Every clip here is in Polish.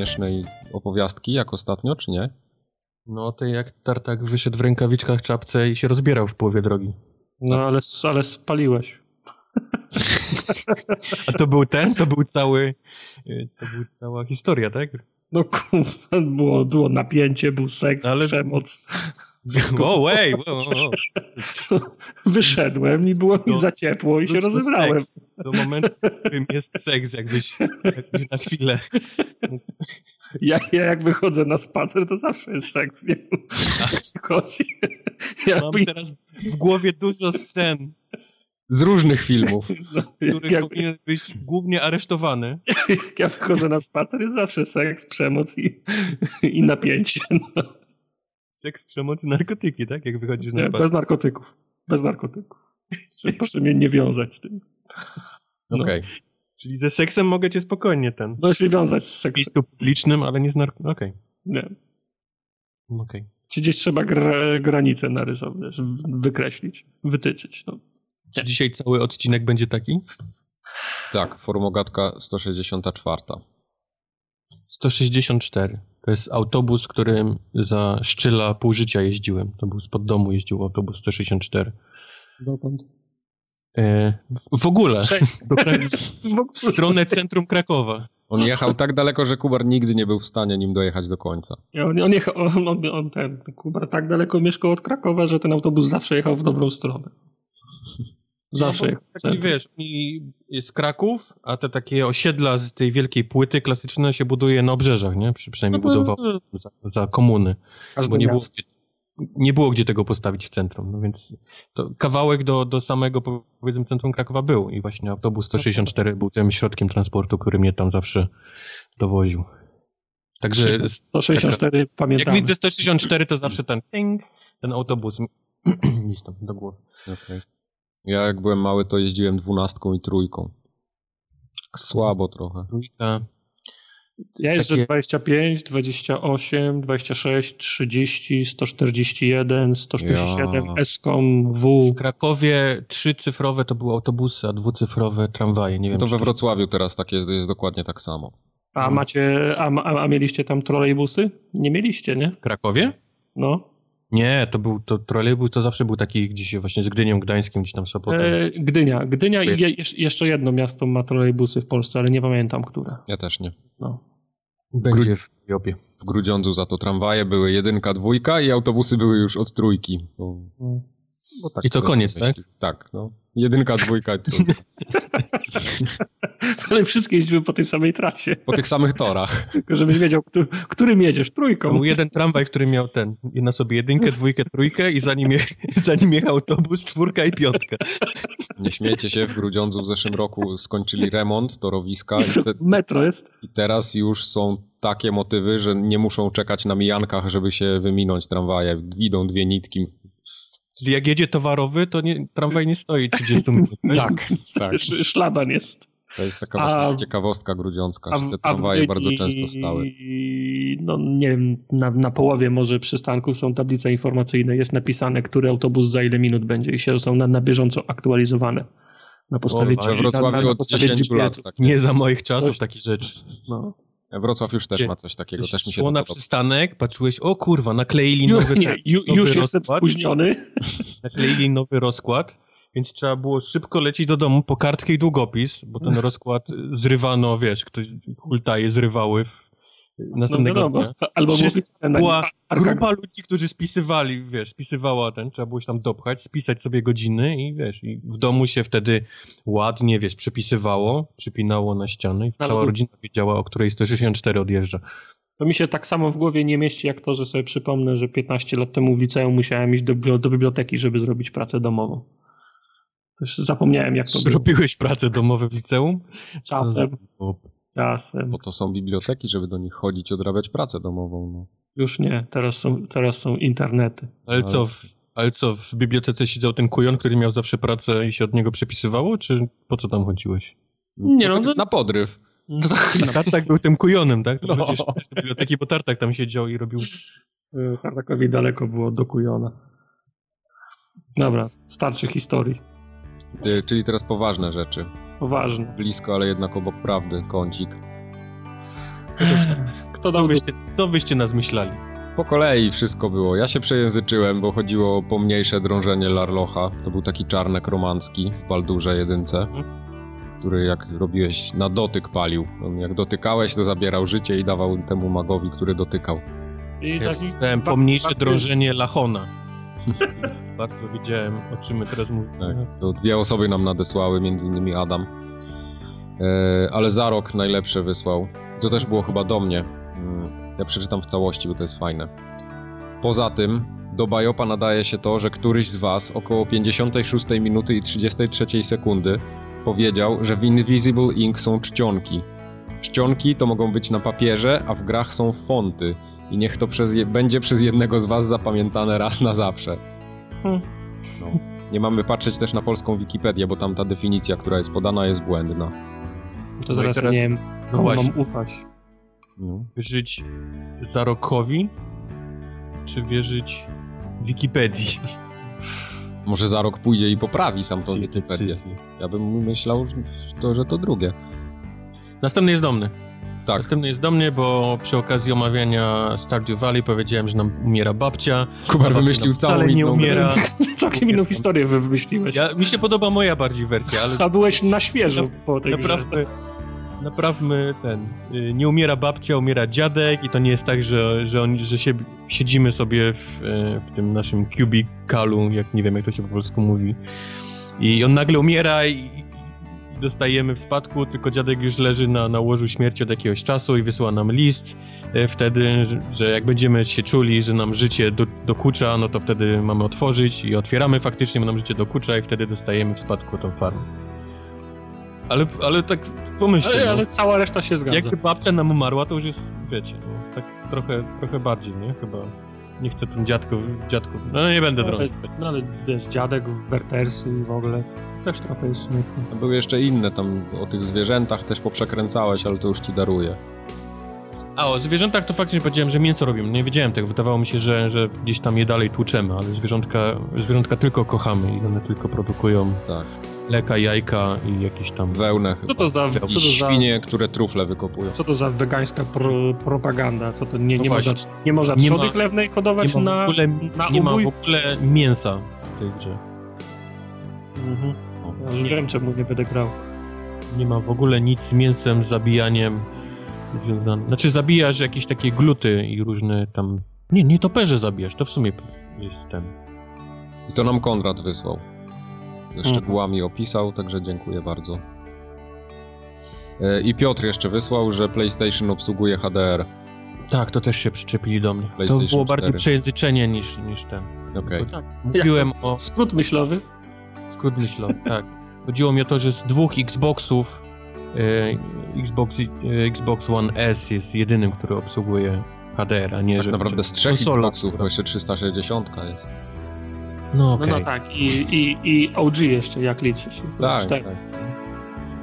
śmiesznej opowiastki, jak ostatnio, czy nie? No, to jak Tartak wyszedł w rękawiczkach, czapce i się rozbierał w połowie drogi. No, ale, ale spaliłeś. A to był ten? To był cały... To była cała historia, tak? No kurwa, było, było napięcie, był seks, ale... przemoc. Wow, wow. Wyszedłem i było mi za ciepło i się rozebrałem. Do momentu, w którym jest seks, jakbyś, jakbyś na chwilę. Ja, ja jak wychodzę na spacer, to zawsze jest seks, nie chodzi. Ja Mam teraz w głowie dużo scen. Z różnych filmów. No, których jak, powinien być głównie aresztowany. Jak ja wychodzę na spacer, jest zawsze seks, przemoc i, i napięcie. No. Seks, przemoc i narkotyki, tak? Jak wychodzisz na spacer. Bez narkotyków. Bez narkotyków. Proszę mnie nie wiązać z tym. No. Okej. Okay. Czyli ze seksem mogę cię spokojnie ten... No jeśli wiązać z seksem. W miejscu publicznym, ale nie z narkotykiem. Okej. Okay. Nie. Okej. Okay. Czy gdzieś trzeba gra granicę narysować, wykreślić, wytyczyć. No. Czy dzisiaj cały odcinek będzie taki? Tak, formogatka 164. 164. To jest autobus, którym za Szczyla pół życia jeździłem. To był spod domu jeździł autobus 164. Dokąd? E, w, w ogóle. w stronę centrum Krakowa. On jechał tak daleko, że Kubar nigdy nie był w stanie nim dojechać do końca. On, on, jechał, on, on, on ten, Kubar tak daleko mieszkał od Krakowa, że ten autobus zawsze jechał w dobrą stronę. Zawsze. No, taki, wiesz, jest Kraków, a te takie osiedla z tej wielkiej płyty klasyczne się buduje na obrzeżach, nie? Przy, przynajmniej no, budowało za, za komuny. Bo nie było, gdzie, nie było gdzie tego postawić w centrum, no więc to kawałek do, do samego, powiedzmy, centrum Krakowa był i właśnie autobus 164 był tym środkiem transportu, który mnie tam zawsze dowoził. Także 164 tak, pamiętam. Jak widzę 164, to zawsze ten ting, ten autobus nic tam do głowy. Okay. Ja jak byłem mały, to jeździłem dwunastką i trójką. Słabo trochę. Trójka. Ja jeżdżę Takie... 25, 28, 26, 30, 141, 147, ja. Eskom, W. W Krakowie trzycyfrowe to były autobusy, a dwucyfrowe tramwaje. Nie wiem, to we Wrocławiu teraz tak jest, jest dokładnie tak samo. A macie, a, a, a mieliście tam trolejbusy? Nie mieliście, nie? W Krakowie? No. Nie, to był, to trolejbus to zawsze był taki gdzieś właśnie z Gdynią Gdańskim, gdzieś tam Sopotem. E, Gdynia. Gdynia i je, jeszcze jedno miasto ma trolejbusy w Polsce, ale nie pamiętam, które. Ja też nie. No. Będzie w Jopie. W Grudziądzu za to tramwaje były jedynka, dwójka i autobusy były już od trójki. Bo... No. Tak I to koniec, tak? Tak, no. Jedynka, dwójka i trójka. Ale wszystkie jeździły po tej samej trasie. Po tych samych torach. Tylko żebyś wiedział, który, którym jedziesz, trójką. Był jeden tramwaj, który miał ten, na sobie jedynkę, dwójkę, trójkę i za nim, je, za nim jechał autobus, czwórka i piątka. Nie śmiecie się, w Grudziądzu w zeszłym roku skończyli remont torowiska. I te, Metro jest. I teraz już są takie motywy, że nie muszą czekać na mijankach, żeby się wyminąć tramwaje. Idą dwie nitki Czyli jak jedzie towarowy, to nie, tramwaj nie stoi 30 minut. tak, tak. Szlaban jest. To jest taka a, ciekawostka grudziącka, że te tramwaje bardzo często stały. No nie wiem, na, na połowie może przystanków są tablice informacyjne, jest napisane, który autobus za ile minut będzie i się są na, na bieżąco aktualizowane. Na podstawie, o, we Wrocławiu na, na, od 10 lat. Tak nie za moich czasów takie rzeczy. No. Wrocław już też ma coś takiego, też mi się Szło na przystanek, patrzyłeś, o kurwa, nakleili nowy, nie, ju, nowy Już jestem spóźniony. Nakleili nowy rozkład, więc trzeba było szybko lecieć do domu po kartkę i długopis, bo ten rozkład zrywano, wiesz, ktoś hultaje zrywały w następnego no, dnia. Albo była grupa ludzi, którzy spisywali, wiesz, spisywała ten, trzeba było się tam dopchać, spisać sobie godziny i wiesz, i w domu się wtedy ładnie, wiesz, przepisywało, przypinało na ściany i cała rodzina wiedziała, o której 164 odjeżdża. To mi się tak samo w głowie nie mieści, jak to, że sobie przypomnę, że 15 lat temu w liceum musiałem iść do, do biblioteki, żeby zrobić pracę domową. Też zapomniałem, jak to Zrobiłeś było. pracę domową w liceum? Czasem. Czasem. Bo to są biblioteki, żeby do nich chodzić, odrabiać pracę domową. No. Już nie, teraz są, teraz są internety. Ale co, w, ale co, w bibliotece siedział ten kujon, który miał zawsze pracę i się od niego przepisywało, czy po co tam chodziłeś? Nie no, no na podryw. No, Tartak był tym kujonem, tak? No. Przecież z biblioteki, bo Tartak tam siedział i robił... Y, Tartakowi daleko było do kujona. Dobra, starczy historii. Ty, czyli teraz poważne rzeczy. Poważne. Blisko, ale jednak obok prawdy, kącik. Kto dał wyście, kto wyście nas myśleli? Po kolei wszystko było. Ja się przejęzyczyłem, bo chodziło o pomniejsze drążenie Larlocha. To był taki czarnek romancki w Baldurze jedynce, który jak robiłeś na dotyk palił. On jak dotykałeś, to zabierał życie i dawał temu magowi, który dotykał. I czytałem wa- pomniejsze wa- drążenie Lachona. Bardzo wiedziałem, o czym my teraz mówimy. Tak, to dwie osoby nam nadesłały, między innymi Adam. E, ale Zarok najlepsze wysłał. To też było chyba do mnie. Mm, Ja przeczytam w całości, bo to jest fajne. Poza tym, do Bajopa nadaje się to, że któryś z was około 56 minuty i 33 sekundy powiedział, że w Invisible Ink są czcionki. Czcionki to mogą być na papierze, a w grach są fonty. I niech to przez je, będzie przez jednego z was zapamiętane raz na zawsze. Hmm. No. Nie mamy patrzeć też na polską Wikipedię, bo tam ta definicja, która jest podana, jest błędna. To No teraz, teraz- nie wiem, No komu właśnie, mam ufać. No. wierzyć Zarokowi, czy wierzyć Wikipedii? Może za rok pójdzie i poprawi tam tą Decyzje, Wikipedię. Ja bym myślał, że to, że to drugie. Następny jest do mnie. Tak, Następny jest do mnie, bo przy okazji omawiania Stardew Valley powiedziałem, że nam umiera babcia. Kubar wymyślił całą wcale nie inną grę. umiera. Całkiem inną historię wy wymyśliłeś. Ja, mi się podoba moja bardziej wersja, ale A byłeś na świeżo po tej grze. Naprawmy, ten. y, Nie umiera babcia, umiera dziadek i to nie jest tak, że, że, oni, że się, siedzimy sobie w, y, w tym naszym cubicalu, jak nie wiem jak to się po polsku mówi. I on nagle umiera i dostajemy w spadku, tylko dziadek już leży na, na łożu śmierci od jakiegoś czasu i wysyła nam list y, wtedy, że, jak będziemy się czuli, że nam życie do, dokucza, no to wtedy mamy otworzyć i otwieramy faktycznie, bo nam życie dokucza i wtedy dostajemy w spadku tą farmę. Ale, ale tak pomyślcie, Ale, no. ale cała reszta się zgadza. Jak babcia nam umarła, to już jest, wiecie, no, tak trochę, trochę bardziej, nie? Chyba. Nie chcę tym dziadków, dziadków. No nie będę drążyć. no ale wiesz, dziadek Wertersy i w ogóle też trochę jest smutne. Były jeszcze inne tam o tych zwierzętach też poprzekręcałeś, ale to już ci daruję. A o zwierzętach to faktycznie powiedziałem, że mięso robią. Nie wiedziałem tego. Wydawało mi się, że, że gdzieś tam je dalej tłuczemy, ale zwierzątka, zwierzątka tylko kochamy i one tylko produkują Tak. leka, jajka i jakieś tam... Wełnę Co to za, co I to za, świnie, które trufle wykopują. co to za wegańska pro, propaganda? Co to nie, No nie, właśnie. można, nie można Nie trzody ma- chlewnej Nie hodować ma, w na, ogóle, na nie ma w ogóle mięsa w tej grze. Mhm. Ale nie wiem, czemu nie będę grał. Nie ma w ogóle nic z mięsem, zabijaniem związane. Znaczy zabijasz jakieś takie gluty i różne tam... Nie, nie toperze zabijasz, to w sumie jest ten... I to nam Konrad wysłał. Ze Mhm. szczegółami opisał, także dziękuję bardzo. E, I Piotr jeszcze wysłał, że PlayStation obsługuje HDR. Tak, to też się przyczepili do mnie. To było bardziej 4. przejęzyczenie niż, niż ten. Okej. Bo Mówiłem o... Skrót myślowy. Skrót myślowy, tak. Chodziło mi o to, że z dwóch Xboxów Xbox, e, Xbox One S jest jedynym, który obsługuje HDR, a nie Tak że... naprawdę z trzech konsola, Xboxów, bo jeszcze 360 jest. No No, okej. no tak. I, i, I OG jeszcze, jak liczysz. Tak, Cztery. tak.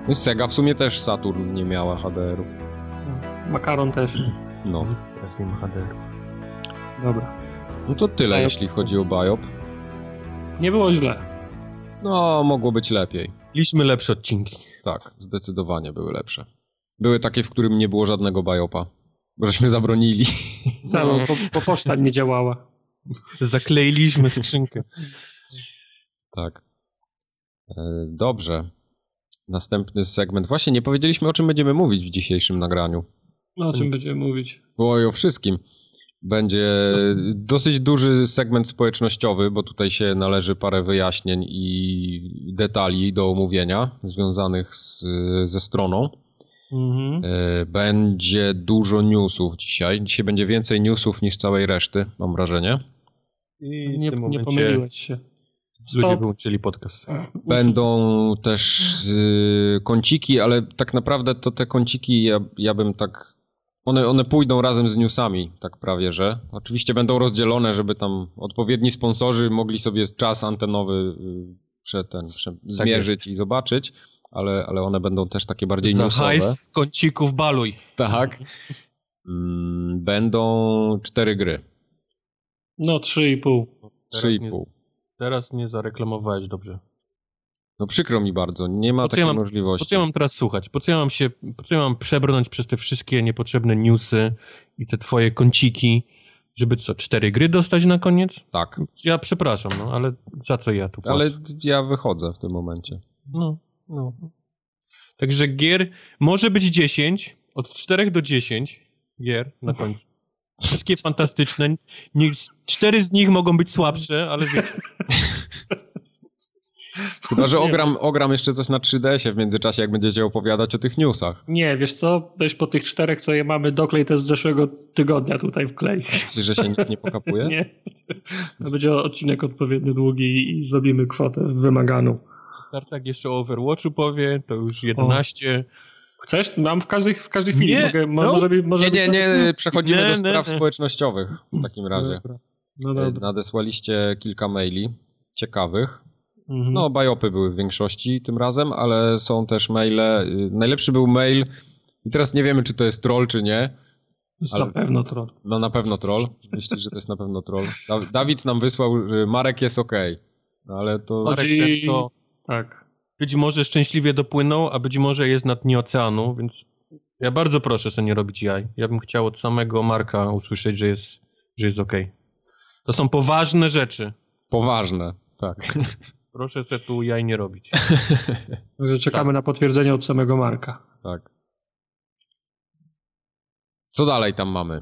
No i Sega w sumie też Saturn nie miała HDR-u. Makaron też. No. Teraz nie ma HDR. Dobra. No to tyle, Biop. jeśli chodzi o Biop. Nie było źle. No, mogło być lepiej. Mieliśmy lepsze odcinki. Tak, zdecydowanie były lepsze. Były takie, w którym nie było żadnego Biopa. Bo żeśmy zabronili. No, bo, bo poczta nie działała. Zakleiliśmy skrzynkę. Tak. E, Dobrze. Następny segment. Właśnie nie powiedzieliśmy, o czym będziemy mówić w dzisiejszym nagraniu. No o czym będziemy mówić? Bo i o wszystkim. Będzie dosyć duży segment społecznościowy, bo tutaj się należy parę wyjaśnień i detali do omówienia związanych z, ze stroną. Mhm. E, Będzie dużo newsów dzisiaj. Dzisiaj będzie więcej newsów niż całej reszty, mam wrażenie. I Nie, nie pomyliłeś się. ludzie Stop. wyłączyli podcast. Będą też y, kąciki, ale tak naprawdę to te kąciki ja, ja bym tak. One, one pójdą razem z newsami, tak prawie, że. Oczywiście będą rozdzielone, żeby tam odpowiedni sponsorzy mogli sobie czas antenowy y, prze, ten, prze, zmierzyć i zobaczyć, ale, ale one będą też takie bardziej Za newsowe. hajs z kącików baluj. Tak. Mm, Będą cztery gry. No 3,5. Teraz Trzy i pół. Teraz nie zareklamowałeś dobrze. No przykro mi bardzo, nie ma takiej ja mam- możliwości. Po co ja mam teraz słuchać? Po co ja mam się, po co ja mam przebrnąć przez te wszystkie niepotrzebne newsy i te twoje kąciki, żeby co, cztery gry dostać na koniec? Tak, Ja przepraszam, no, ale za co ja tu płacę? ale ja wychodzę w tym momencie. No, no. Także gier może być 10, od 4 do 10 gier na końcu. Wszystkie fantastyczne. Nie, cztery z nich mogą być słabsze, ale wiecie. Chyba, że ogram, ogram jeszcze coś na 3DS-ie w międzyczasie, jak będziecie opowiadać o tych newsach. Nie, wiesz co? Weź po tych czterech, co je mamy, doklej te z zeszłego tygodnia tutaj wklej. Myślisz, że się nikt nie pokapuje? Nie. To będzie odcinek odpowiednio długi i zrobimy kwotę wymaganą. Tartak jeszcze o Overwatchu powie, to już 11. Chcesz? Mam w każdej, w każdej chwili. Nie, Mogę, mo- no. może być, może Nie, nie, nie, przechodzimy Nie, do spraw nie. społecznościowych w takim razie. Dobra. No dobra. Nadesłaliście kilka maili ciekawych. Mhm. No, bajopy były w większości tym razem, ale są też maile. y, Najlepszy był mail, i teraz nie wiemy, czy to jest troll, czy nie. jest ale- na pewno troll. No na pewno troll. Myślisz, że to jest na pewno troll. Da- Dawid nam wysłał, że Marek jest okej. No ale to. Marek Chodzi- ten to Tak. być może szczęśliwie dopłynął, a być może jest na dnie oceanu, więc ja bardzo proszę sobie nie robić jaj. Ja bym chciał od samego Marka usłyszeć, że jest, że jest okej. To są poważne rzeczy. Poważne. Tak. Proszę sobie tu jaj nie robić. Czekamy na potwierdzenie od samego Marka. tak. Co dalej tam mamy?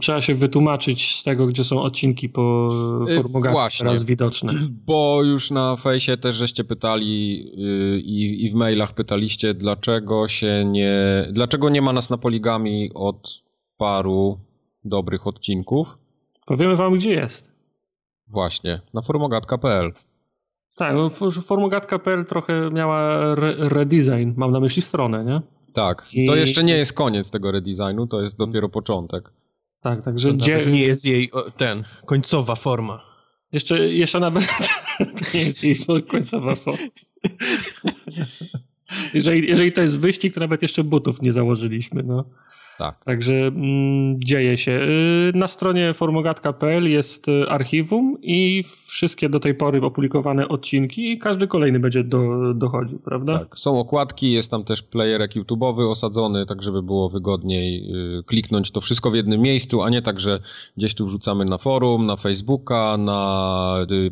Trzeba się wytłumaczyć z tego, gdzie są odcinki po Y, formugach właśnie. teraz widoczne. Bo już na fejsie też żeście pytali yy, i w mailach pytaliście, dlaczego się nie. Dlaczego nie ma nas na poligami od paru dobrych odcinków? Powiemy wam, gdzie jest. Właśnie, na formogatka.pl. Tak, no, f- formugatka.pl trochę miała re redesign, mam na myśli stronę, nie? Tak, I- to jeszcze nie jest koniec tego redesignu, to jest dopiero początek. Tak, także To gdzie... nie jest jej ten, końcowa forma. Jeszcze, jeszcze nawet to nie jest jej końcowa forma. Jeżeli, jeżeli to jest wyścig, to nawet jeszcze butów nie założyliśmy, no. Tak. Także mm, dzieje się. Y, Na stronie formogatka.pl jest y, archiwum i wszystkie do tej pory opublikowane odcinki i każdy kolejny będzie do, dochodził, prawda? Tak, są okładki, jest tam też playerek YouTube'owy osadzony, tak żeby było wygodniej y, kliknąć to wszystko w jednym miejscu, a nie tak, że gdzieś tu wrzucamy na forum, na Facebooka, na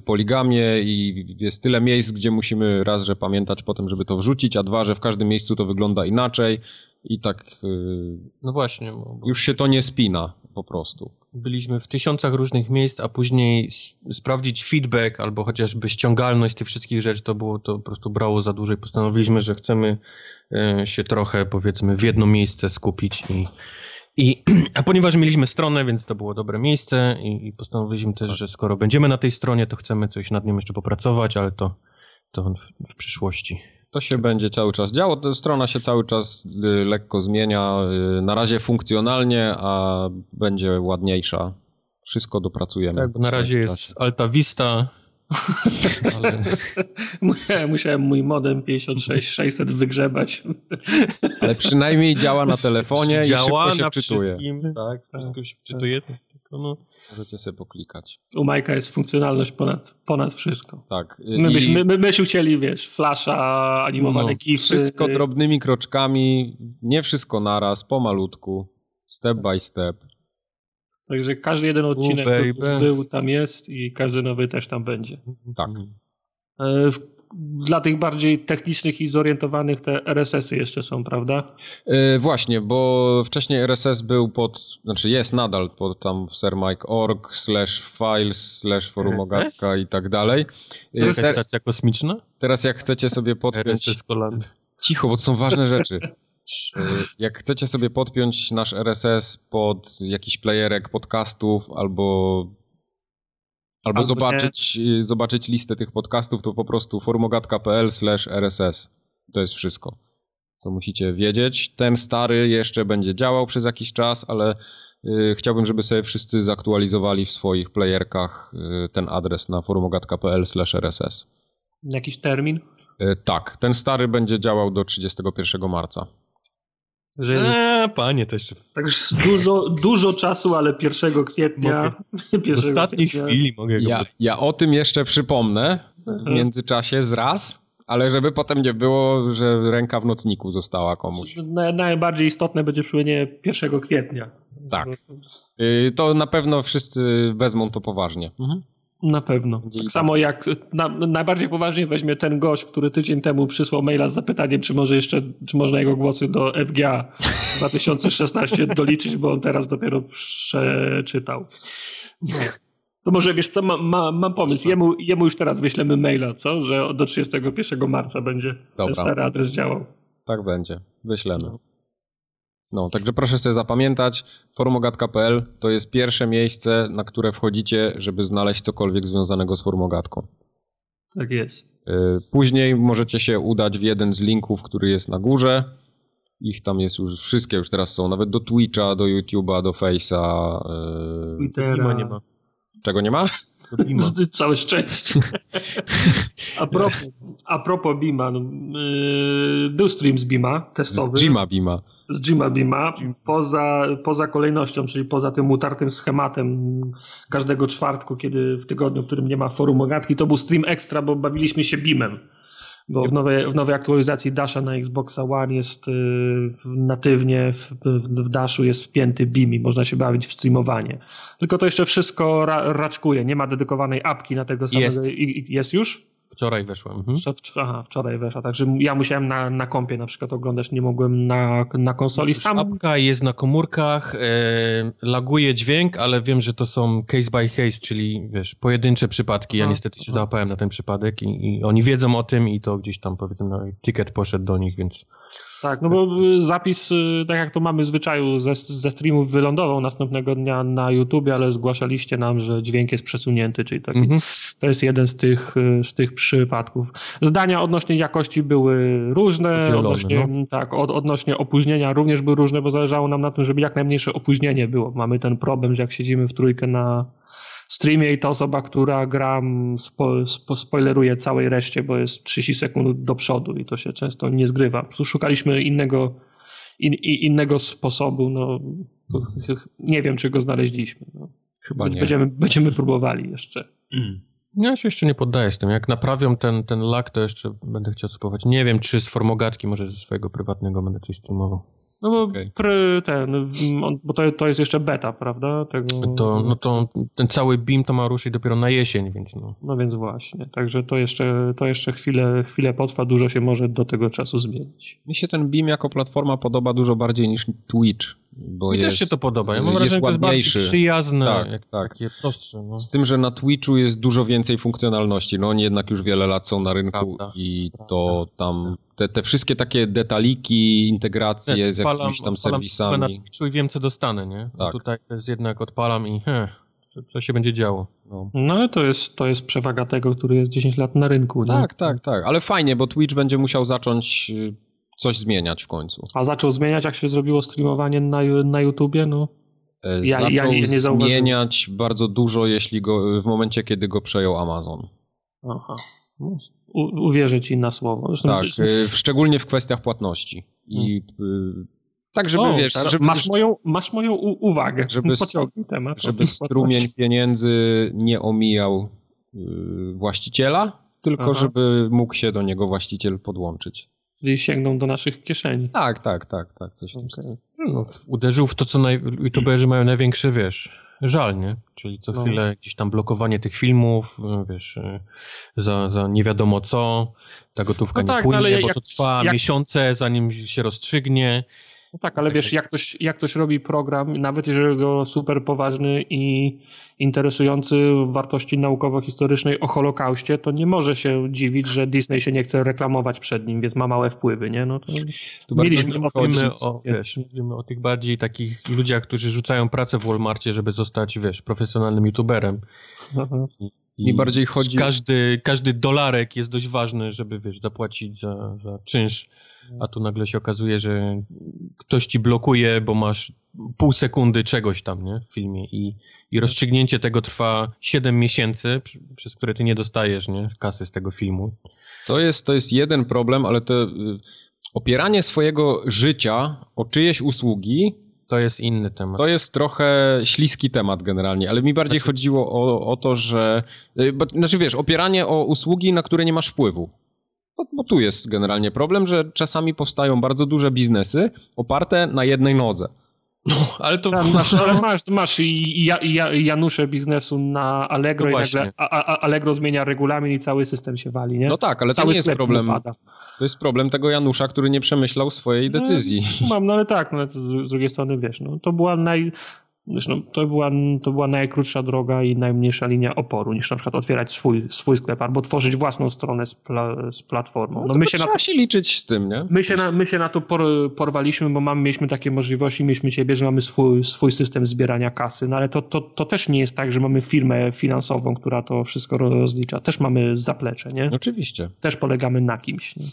Poligamie i jest tyle miejsc, gdzie musimy raz, że pamiętać potem, żeby to wrzucić, a dwa, że w każdym miejscu to wygląda inaczej i tak y, No właśnie, już się to nie spina po prostu. byliśmy w tysiącach różnych miejsc, a później sprawdzić feedback albo chociażby ściągalność tych wszystkich rzeczy, to było to po prostu brało za dużo i postanowiliśmy, że chcemy e, się trochę powiedzmy w jedno miejsce skupić i, i a ponieważ mieliśmy stronę, więc to było dobre miejsce i, i postanowiliśmy też, że skoro będziemy na tej stronie, to chcemy coś nad nią jeszcze popracować, ale to, to w, w przyszłości. To się będzie cały czas działo. Strona się cały czas y, lekko zmienia. y, Na razie funkcjonalnie, a będzie ładniejsza. Wszystko dopracujemy. Tak, na razie swoim jest czasie. Alta Vista, ale Musiałem, mój modem 56600 wygrzebać. Ale przynajmniej działa na telefonie i działa szybko się na wczytuje. wszystkim, tak, wszystko się wczytuje, tylko no, Możecie sobie poklikać. U Majka jest funkcjonalność ponad, ponad wszystko. Tak. My, byśmy, my, my byśmy chcieli, wiesz, flasha, animowane No, gify. wszystko drobnymi kroczkami, nie wszystko naraz, pomalutku, step by step. Także każdy jeden odcinek już był, tam jest i każdy nowy też tam będzie. Tak. E, w- Dla tych bardziej technicznych i zorientowanych te RSS-y jeszcze są, prawda? Y, właśnie, bo wcześniej RSS był pod, znaczy jest nadal pod tam sermike.org slash files slash forumogatka i tak dalej. Y, Jakaś te- stacja kosmiczna? Teraz jak chcecie sobie podpiąć... RSS Kolan. Cicho, bo to są ważne rzeczy. Y, Jak chcecie sobie podpiąć nasz RSS pod jakiś playerek podcastów albo, albo, Albo zobaczyć, y, zobaczyć listę tych podcastów, to po prostu formogatka.pl slash RSS. To jest wszystko, co musicie wiedzieć. Ten stary jeszcze będzie działał przez jakiś czas, ale y, chciałbym, żeby sobie wszyscy zaktualizowali w swoich playerkach y, ten adres na formogatka.pl slash RSS. Jakiś termin? Y, Tak, ten stary będzie działał do 31 marca. Że jest... Eee, panie, to jeszcze... Także dużo, dużo czasu, ale 1 kwietnia... W ostatniej chwili mogę go... Ja, ja o tym jeszcze przypomnę w mhm. międzyczasie z raz, ale żeby potem nie było, że ręka w nocniku została komuś. najbardziej istotne będzie przypomnienie 1 kwietnia. Tak. Y, to na pewno wszyscy wezmą to poważnie. Mhm. Na pewno. Tak, samo jak na, najbardziej poważnie weźmie ten gość, który tydzień temu przysłał maila z zapytaniem, czy może jeszcze, czy można jego głosy do FGA 2016 doliczyć, bo on teraz dopiero przeczytał. To może wiesz co, ma, ma, mam pomysł. Jemu, jemu już teraz wyślemy maila, co? Że do 31 marca będzie Dobra. ten stary adres działał. Tak będzie. Wyślemy. No, także proszę sobie zapamiętać, forumogatka.pl to jest pierwsze miejsce, na które wchodzicie, żeby znaleźć cokolwiek związanego z forumogatką. Tak jest. Y, później możecie się udać w jeden z linków, który jest na górze. Ich tam jest już, wszystkie już teraz są, nawet do Twitcha, do YouTube'a, do Face'a. Y, Twittera nie ma. Czego nie ma? Bima. Całe szczęście. A propos, a propos Bima, no, yy, był stream z Bima testowy. Z Jima Bima. Z Jima Bima. Poza, poza kolejnością, czyli poza tym utartym schematem każdego czwartku, kiedy w tygodniu, w którym nie ma forum ogatki, to był stream ekstra, bo bawiliśmy się Bimem bo w nowej, w nowej aktualizacji Dasha na Xboxa One jest y, natywnie, w, w, Dashu jest wpięty BIM i można się bawić w streamowanie. Tylko to jeszcze wszystko ra, raczkuje, nie ma dedykowanej apki na tego samego. Jest, jest już? Wczoraj weszłem. Mhm. Aha, wczoraj weszła, także ja musiałem na, na kompie na przykład oglądać, nie mogłem na, na konsoli. Sam... Apka jest na komórkach, e, laguje dźwięk, ale wiem, że to są case by case, czyli wiesz, pojedyncze przypadki. Ja niestety się załapałem na ten przypadek i, i, oni wiedzą o tym i to gdzieś tam powiedzmy, no, ticket poszedł do nich, więc tak, no bo zapis, y, tak jak to mamy zwyczaju, ze, ze streamów wylądował następnego dnia na YouTubie, ale zgłaszaliście nam, że dźwięk jest przesunięty, czyli taki, -hmm. to jest jeden z tych, y, z tych przypadków. Zdania odnośnie jakości były różne, Dzielone, odnośnie, no. tak, od, odnośnie opóźnienia również były różne, bo zależało nam na tym, żeby jak najmniejsze opóźnienie było. Mamy ten problem, że jak siedzimy w trójkę na streamie i ta osoba, która gra, spo, spo, spoileruje całej reszcie, bo jest 30 sekund do przodu i to się często nie zgrywa. Szukaliśmy innego, in, innego sposobu, no nie wiem, czy go znaleźliśmy. No. Chyba nie. Będziemy, będziemy próbowali jeszcze. Mm. Ja się jeszcze nie poddaję z tym. Jak naprawią ten, ten lag, to jeszcze będę chciał spróbować. Nie wiem, czy z formogatki, może ze swojego prywatnego będę coś streamował. No bo okay. pr, ten, bo to, to jest jeszcze beta, prawda? Tego... To, no to ten cały BIM to ma ruszyć dopiero na jesień, więc no. No więc właśnie, także to jeszcze, to jeszcze chwilę, chwilę potrwa, dużo się może do tego czasu zmienić. Mi się ten BIM jako platforma podoba dużo bardziej niż Twitch. Bo Mi jest, też się to podoba. Ja mam wrażenie, że to jest bardziej przyjazne, tak, jak, tak. takie prostsze. No. Z tym, że na Twitchu jest dużo więcej funkcjonalności. No oni jednak już wiele lat są na rynku Prawda. i to tam te, te wszystkie takie detaliki, integracje Wiesz, z jakimiś tam serwisami. na Twitchu i wiem, co dostanę, nie? Tak. Tutaj jest jednak odpalam i heh, co się będzie działo. No. no, ale to jest, to jest przewaga tego, który jest 10 lat na rynku. Tak, nie? tak, tak. Ale fajnie, bo Twitch będzie musiał zacząć y, coś zmieniać w końcu. A zaczął zmieniać, jak się zrobiło streamowanie na, na YouTubie? No. E, ja, zaczął ja nie, nie zmieniać bardzo dużo, jeśli go, w momencie, kiedy go przejął Amazon. Aha. No, u, uwierzę ci na słowo. Zresztą tak, w, szczególnie w kwestiach płatności. I hmm. tak, żeby o, wiesz... Żeby, masz, moją, masz moją uwagę. Żeby, temat, żeby strumień pieniędzy nie omijał y, właściciela, tylko Aha. żeby mógł się do niego właściciel podłączyć. Czyli sięgną do naszych kieszeni. Tak, tak, tak, tak, coś okay. no, Uderzył w to, co naj... youtuberzy mają największy, wiesz, żal, nie? Czyli co no. chwilę gdzieś tam blokowanie tych filmów, wiesz, za, za nie wiadomo co, ta gotówka no tak, nie no płynie, no bo jak, to trwa jak... miesiące, zanim się rozstrzygnie. No tak, ale wiesz, jak ktoś, jak ktoś robi program, nawet jeżeli go super poważny i interesujący wartości naukowo-historycznej o Holokauście, to nie może się dziwić, że Disney się nie chce reklamować przed nim, więc ma małe wpływy, nie? No to tu mieliśmy o, mówimy o, wiesz, mówimy o tych bardziej takich ludziach, którzy rzucają pracę w Walmartie, żeby zostać, wiesz, profesjonalnym youtuberem. Aha. I bardziej chodzi... Każdy, każdy dolarek jest dość ważny, żeby, wiesz, zapłacić za, za czynsz a tu nagle się okazuje, że ktoś ci blokuje, bo masz pół sekundy czegoś tam, nie, w filmie i, i rozstrzygnięcie tego trwa 7 miesięcy, przez które ty nie dostajesz, nie, kasy z tego filmu. To jest, to jest jeden problem, ale to y, opieranie swojego życia o czyjeś usługi to jest inny temat. To jest trochę śliski temat generalnie, ale mi bardziej znaczy... chodziło o, o to, że. Y, bo, znaczy wiesz, opieranie o usługi, na które nie masz wpływu. Bo, bo tu jest generalnie problem, że czasami powstają bardzo duże biznesy oparte na jednej nodze. No, ale to masz, ale masz, masz i, ja, ja, Janusze biznesu na Allegro no i nagle a, a, Allegro zmienia regulamin i cały system się wali, nie? No tak, ale cały to nie jest problem. To jest problem tego Janusza, który nie przemyślał swojej no, decyzji. No, mam, no ale tak, no ale z, z drugiej strony wiesz, no to była naj, Zresztą to była, to była najkrótsza droga i najmniejsza linia oporu, niż na przykład otwierać swój, swój sklep albo tworzyć własną stronę z, pla, z platformą. No, no my się trzeba na to, się liczyć z tym, nie? My się na, my się na to por, porwaliśmy, bo mamy, mieliśmy takie możliwości, mieliśmy ciebie, że mamy swój, swój system zbierania kasy, no ale to, to, to też nie jest tak, że mamy firmę finansową, która to wszystko rozlicza. Też mamy zaplecze, nie? Oczywiście. Też polegamy na kimś. Nie?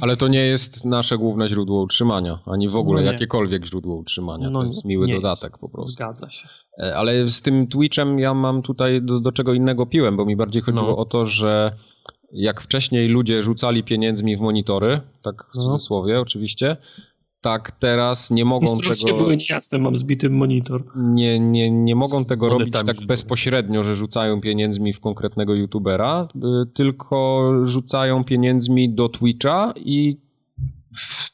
Ale to nie jest nasze główne źródło utrzymania, ani w ogóle no jakiekolwiek źródło utrzymania. No, to jest miły dodatek jest. po prostu. Zgadza się. E, ale z tym Twitchem ja mam tutaj do, do czego innego piłem, bo mi bardziej chodziło no. o to, że jak wcześniej ludzie rzucali pieniędzmi w monitory, tak w no. cudzysłowie oczywiście, tak teraz nie mogą Instrukcje tego... były niejasne, mam zbity monitor. Nie, nie, nie mogą tego robić tak bezpośrednio, że rzucają pieniędzmi w konkretnego youtubera, y, tylko rzucają pieniędzmi do Twitcha i w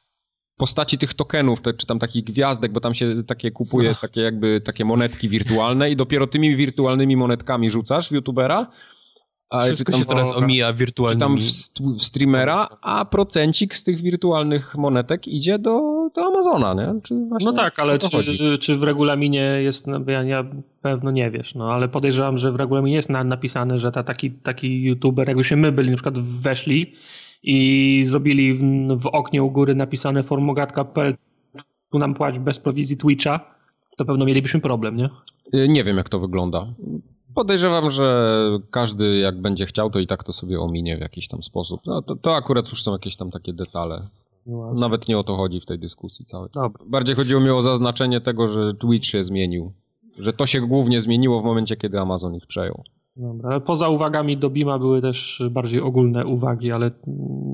postaci tych tokenów, czy tam takich gwiazdek, bo tam się takie kupuje, takie jakby takie monetki wirtualne i dopiero tymi wirtualnymi monetkami rzucasz w youtubera a Wszystko się teraz omija wirtualnie. Czy tam w, w, streamera, a procencik z tych wirtualnych monetek idzie do, do Amazona, nie? No tak, ale czy, czy w regulaminie jest, no, ja, ja pewno nie wiesz, no ale podejrzewam, że w regulaminie jest na, napisane, że ta, taki, taki youtuber, jakbyśmy my byli na przykład weszli i zrobili w, w oknie u góry napisane formogatka.pl tu nam płać bez prowizji Twitcha, to pewno mielibyśmy problem, nie? Y, nie wiem, jak to wygląda. Podejrzewam, że każdy jak będzie chciał, to i tak to sobie ominie w jakiś tam sposób. No to, to akurat już są jakieś tam takie detale. Nawet nie o to chodzi w tej dyskusji całej. Dobra. Bardziej chodziło mi o zaznaczenie tego, że Twitch się zmienił. Że to się głównie zmieniło w momencie, kiedy Amazon ich przejął. Dobra, poza uwagami do Bima były też bardziej ogólne uwagi, ale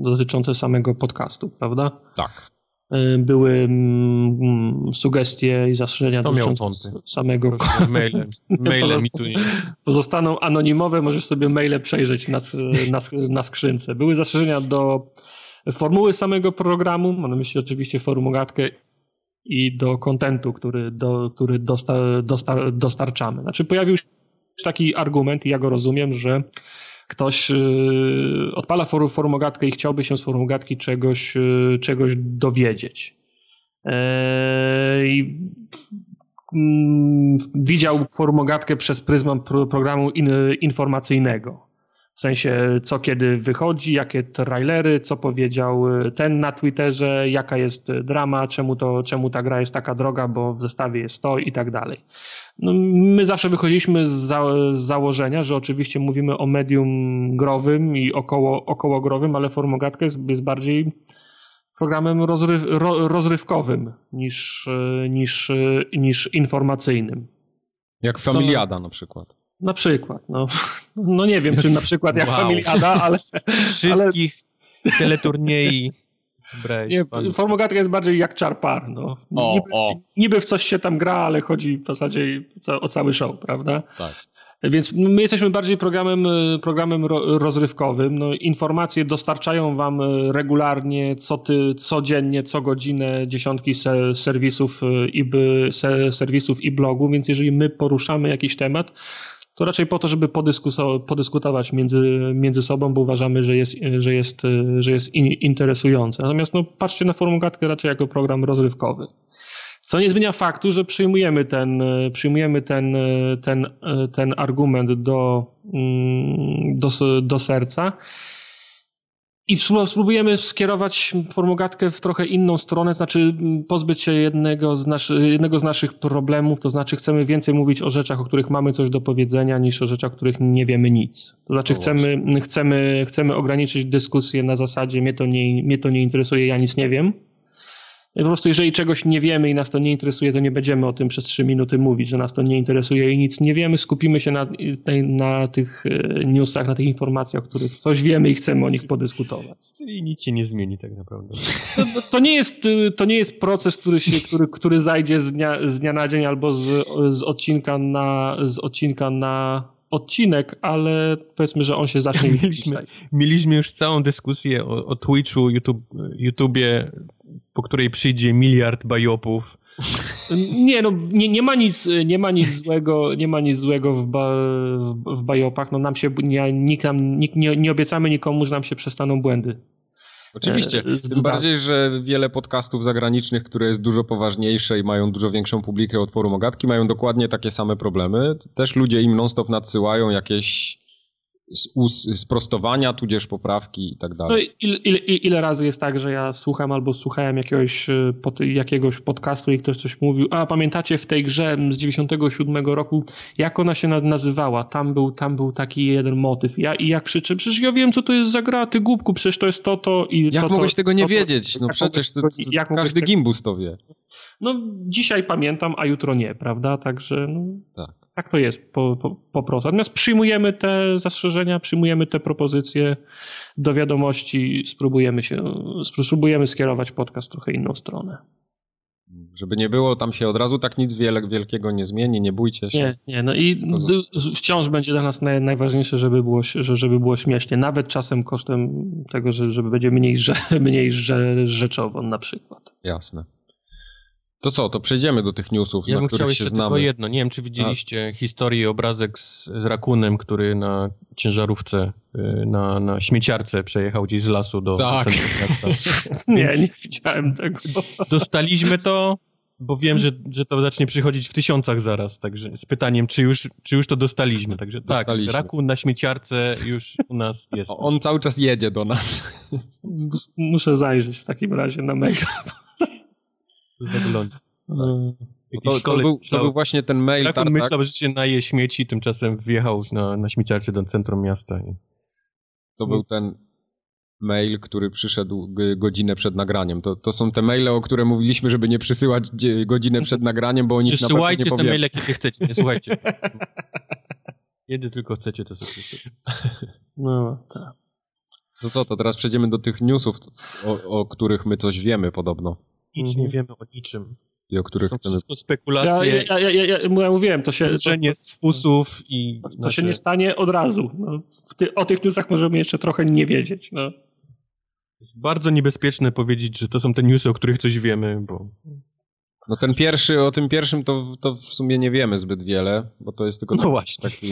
dotyczące samego podcastu, prawda? Tak. Y, były mm, mm, sugestie i zastrzeżenia dotyczące samego maile, maile mi tu nie... pozostaną anonimowe, możesz sobie maile przejrzeć na, na, na skrzynce. Były zastrzeżenia do formuły samego programu, mam na myśli oczywiście formułatkę i do kontentu, który, do, który dosta, dosta, dostarczamy. Znaczy pojawił się taki argument i ja go rozumiem, że ktoś y, odpala formogatkę i chciałby się z formogatki czegoś, y, czegoś dowiedzieć. E, I mm, widział formogatkę przez pryzmat programu informacyjnego. W sensie, co kiedy wychodzi, jakie trailery, co powiedział y, ten na Twitterze, jaka jest drama, czemu, to, czemu ta gra jest taka droga, bo w zestawie jest to i tak dalej. No, my zawsze wychodziliśmy z, za, z, założenia, że oczywiście mówimy o medium growym i około, okołogrowym, ale Formogatka jest, jest bardziej programem rozryw, ro, rozrywkowym niż, y, niż, niż informacyjnym. Jak Familiada na przykład. Na przykład, no. No nie wiem, czy na przykład jak wow. Familiada, ale... Wszystkich ale... teleturniej nie, Formogatka jest bardziej jak czarpar, no. O, niby, o. niby w coś się tam gra, ale chodzi w zasadzie o cały show, prawda? Tak. Więc my jesteśmy bardziej programem, programem rozrywkowym. No, informacje dostarczają wam regularnie, co ty, codziennie, co godzinę dziesiątki serwisów i, serwisów i blogów, więc jeżeli my poruszamy jakiś temat, to raczej po to, żeby podyskutować między, między sobą, bo uważamy, że jest, że jest, że jest in, interesujące. Natomiast no, patrzcie na Formugatkę raczej jako program rozrywkowy. Co nie zmienia faktu, że przyjmujemy ten, przyjmujemy ten, ten, ten argument do, mm, do, do serca i spróbujemy skierować formogatkę w trochę inną stronę, znaczy pozbyć się jednego z, naszy, jednego z naszych problemów, to znaczy chcemy więcej mówić o rzeczach, o których mamy coś do powiedzenia, niż o rzeczach, o których nie wiemy nic. To znaczy chcemy, chcemy, chcemy ograniczyć dyskusję na zasadzie mnie to, nie, mnie to nie interesuje, ja nic nie wiem. Po prostu jeżeli czegoś nie wiemy i nas to nie interesuje, to nie będziemy o tym przez trzy minuty mówić, że nas to nie interesuje i nic nie wiemy. Skupimy się na, na tych e, newsach, na tych informacjach, o których coś wiemy i chcemy o nich podyskutować. I nic się nie zmieni tak naprawdę. To, to, nie, jest, to nie jest proces, który, się, który, który zajdzie z dnia, z dnia na dzień albo z, z, odcinka na, z odcinka na odcinek, ale powiedzmy, że on się zacznie mieliśmy, mieliśmy już całą dyskusję o, o Twitchu, YouTube, YouTubie, po której przyjdzie miliard bajopów. Nie, no nie, nie, ma nic, nie ma nic złego, nie ma nic złego w, ba, w, w bajopach. No nam się, nie, nikt nam, nikt, nie, nie obiecamy nikomu, że nam się przestaną błędy. Oczywiście. E, Tym bardziej, że wiele podcastów zagranicznych, które jest dużo poważniejsze i mają dużo większą publikę od forum ogatki, mają dokładnie takie same problemy. Też ludzie im non-stop nadsyłają jakieś sprostowania, tudzież poprawki i tak dalej. No ile, ile, ile, razy jest tak, że ja słucham albo słuchałem jakiegoś, e, pod, jakiegoś podcastu i ktoś coś mówił, a pamiętacie w tej grze z 97 roku, jak ona się nazywała? Tam był, tam był taki jeden motyw. Ja, I ja krzyczę, przecież ja wiem, co to jest za gra, ty głupku, przecież to jest to, to i Jak to, mogłeś to, tego nie to, wiedzieć? No przecież to, każdy gimbus to wie. No dzisiaj pamiętam, a jutro nie, prawda? Także no, tak. Tak to jest po, po, po prostu. Natomiast przyjmujemy te zastrzeżenia, przyjmujemy te propozycje do wiadomości, spróbujemy się, spróbujemy skierować podcast trochę inną stronę. Żeby nie było, tam się od razu tak nic wielkiego nie zmieni, nie bójcie się. Nie, nie, no i wciąż będzie dla nas naj, najważniejsze, żeby było, żeby było śmiesznie, nawet czasem kosztem tego, że, żeby będzie mniej, mniej rzeczowo na przykład. Jasne. To co, to przejdziemy do tych newsów, ja na których się znamy. tylko jedno. Nie wiem, czy widzieliście A. historię, obrazek z, z rakunem, który na ciężarówce, y, na, na śmieciarce przejechał gdzieś z lasu do tak. nie, nie widziałem tego. Dostaliśmy to, bo wiem, że, że to zacznie przychodzić w tysiącach zaraz, także z pytaniem, czy już, czy już to dostaliśmy. Także tak, dostaliśmy. tak, rakun na śmieciarce już u nas jest. On cały czas jedzie do nas. Muszę zajrzeć w takim razie na maila zagląda. No. To, to, był, to, był, właśnie ten mail. Jak on tak, myślał, że się naje śmieci, tymczasem wjechał na, na śmieciarce do centrum miasta. I... To był ten mail, który przyszedł godzinę przed nagraniem. To, to są te maile, o które mówiliśmy, żeby nie przysyłać godzinę przed nagraniem, bo oni Przysyłajcie te maile, jakie chcecie, nie słuchajcie. Kiedy tylko chcecie, to sobie No, tak. To co, to teraz przejdziemy do tych newsów, o, o których my coś wiemy podobno. Nic mhm. nie wiemy o niczym. I o których to chcemy... wszystko spekulacje. Ja, ja, ja, ja, ja mówiłem, to się... Tworzenie z fusów i... To, się nie stanie od razu. No, ty, o tych newsach możemy jeszcze trochę nie wiedzieć. No. Jest bardzo niebezpieczne powiedzieć, że to są te newsy, o których coś wiemy, bo... No ten pierwszy, o tym pierwszym to, to w sumie nie wiemy zbyt wiele, bo to jest tylko no tak, taki,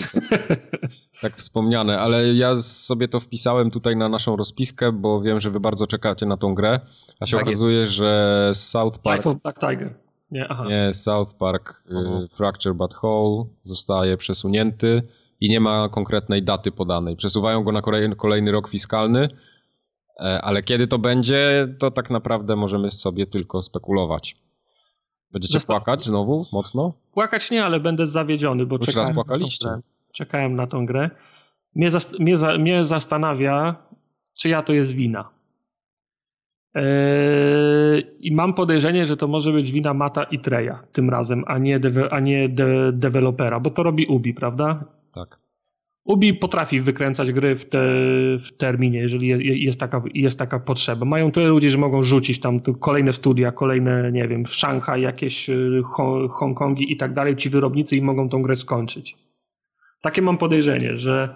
tak, wspomniane, ale ja sobie to wpisałem tutaj na naszą rozpiskę, bo wiem, że wy bardzo czekacie na tą grę, a się tak okazuje, jest. że South Park... Life of Black Tiger. Nie, aha. nie South Park y, Fracture But Whole zostaje przesunięty i nie ma konkretnej daty podanej. Przesuwają go na kolejny, kolejny rok fiskalny, e, ale kiedy to będzie, to tak naprawdę możemy sobie tylko spekulować. Będziecie Zasta płakać znowu mocno? Płakać nie, ale będę zawiedziony, bo Już czekałem, raz płakaliście. Czekałem na tą grę. Mnie, zast mnie, za mnie zastanawia, czyja to jest wina. Eee, I mam podejrzenie, że to może być wina Mata i Treja tym razem, a nie, a nie de dewelopera, bo to robi Ubi, prawda? Tak. Ubi potrafi wykręcać gry w, te, w terminie, jeżeli jest taka, jest taka potrzeba. Mają tyle ludzi, że mogą rzucić tam kolejne studia, kolejne, nie wiem, w Szanghaj, jakieś y, Hongkongi i tak dalej, ci wyrobnicy i mogą tą grę skończyć. Takie mam podejrzenie, że,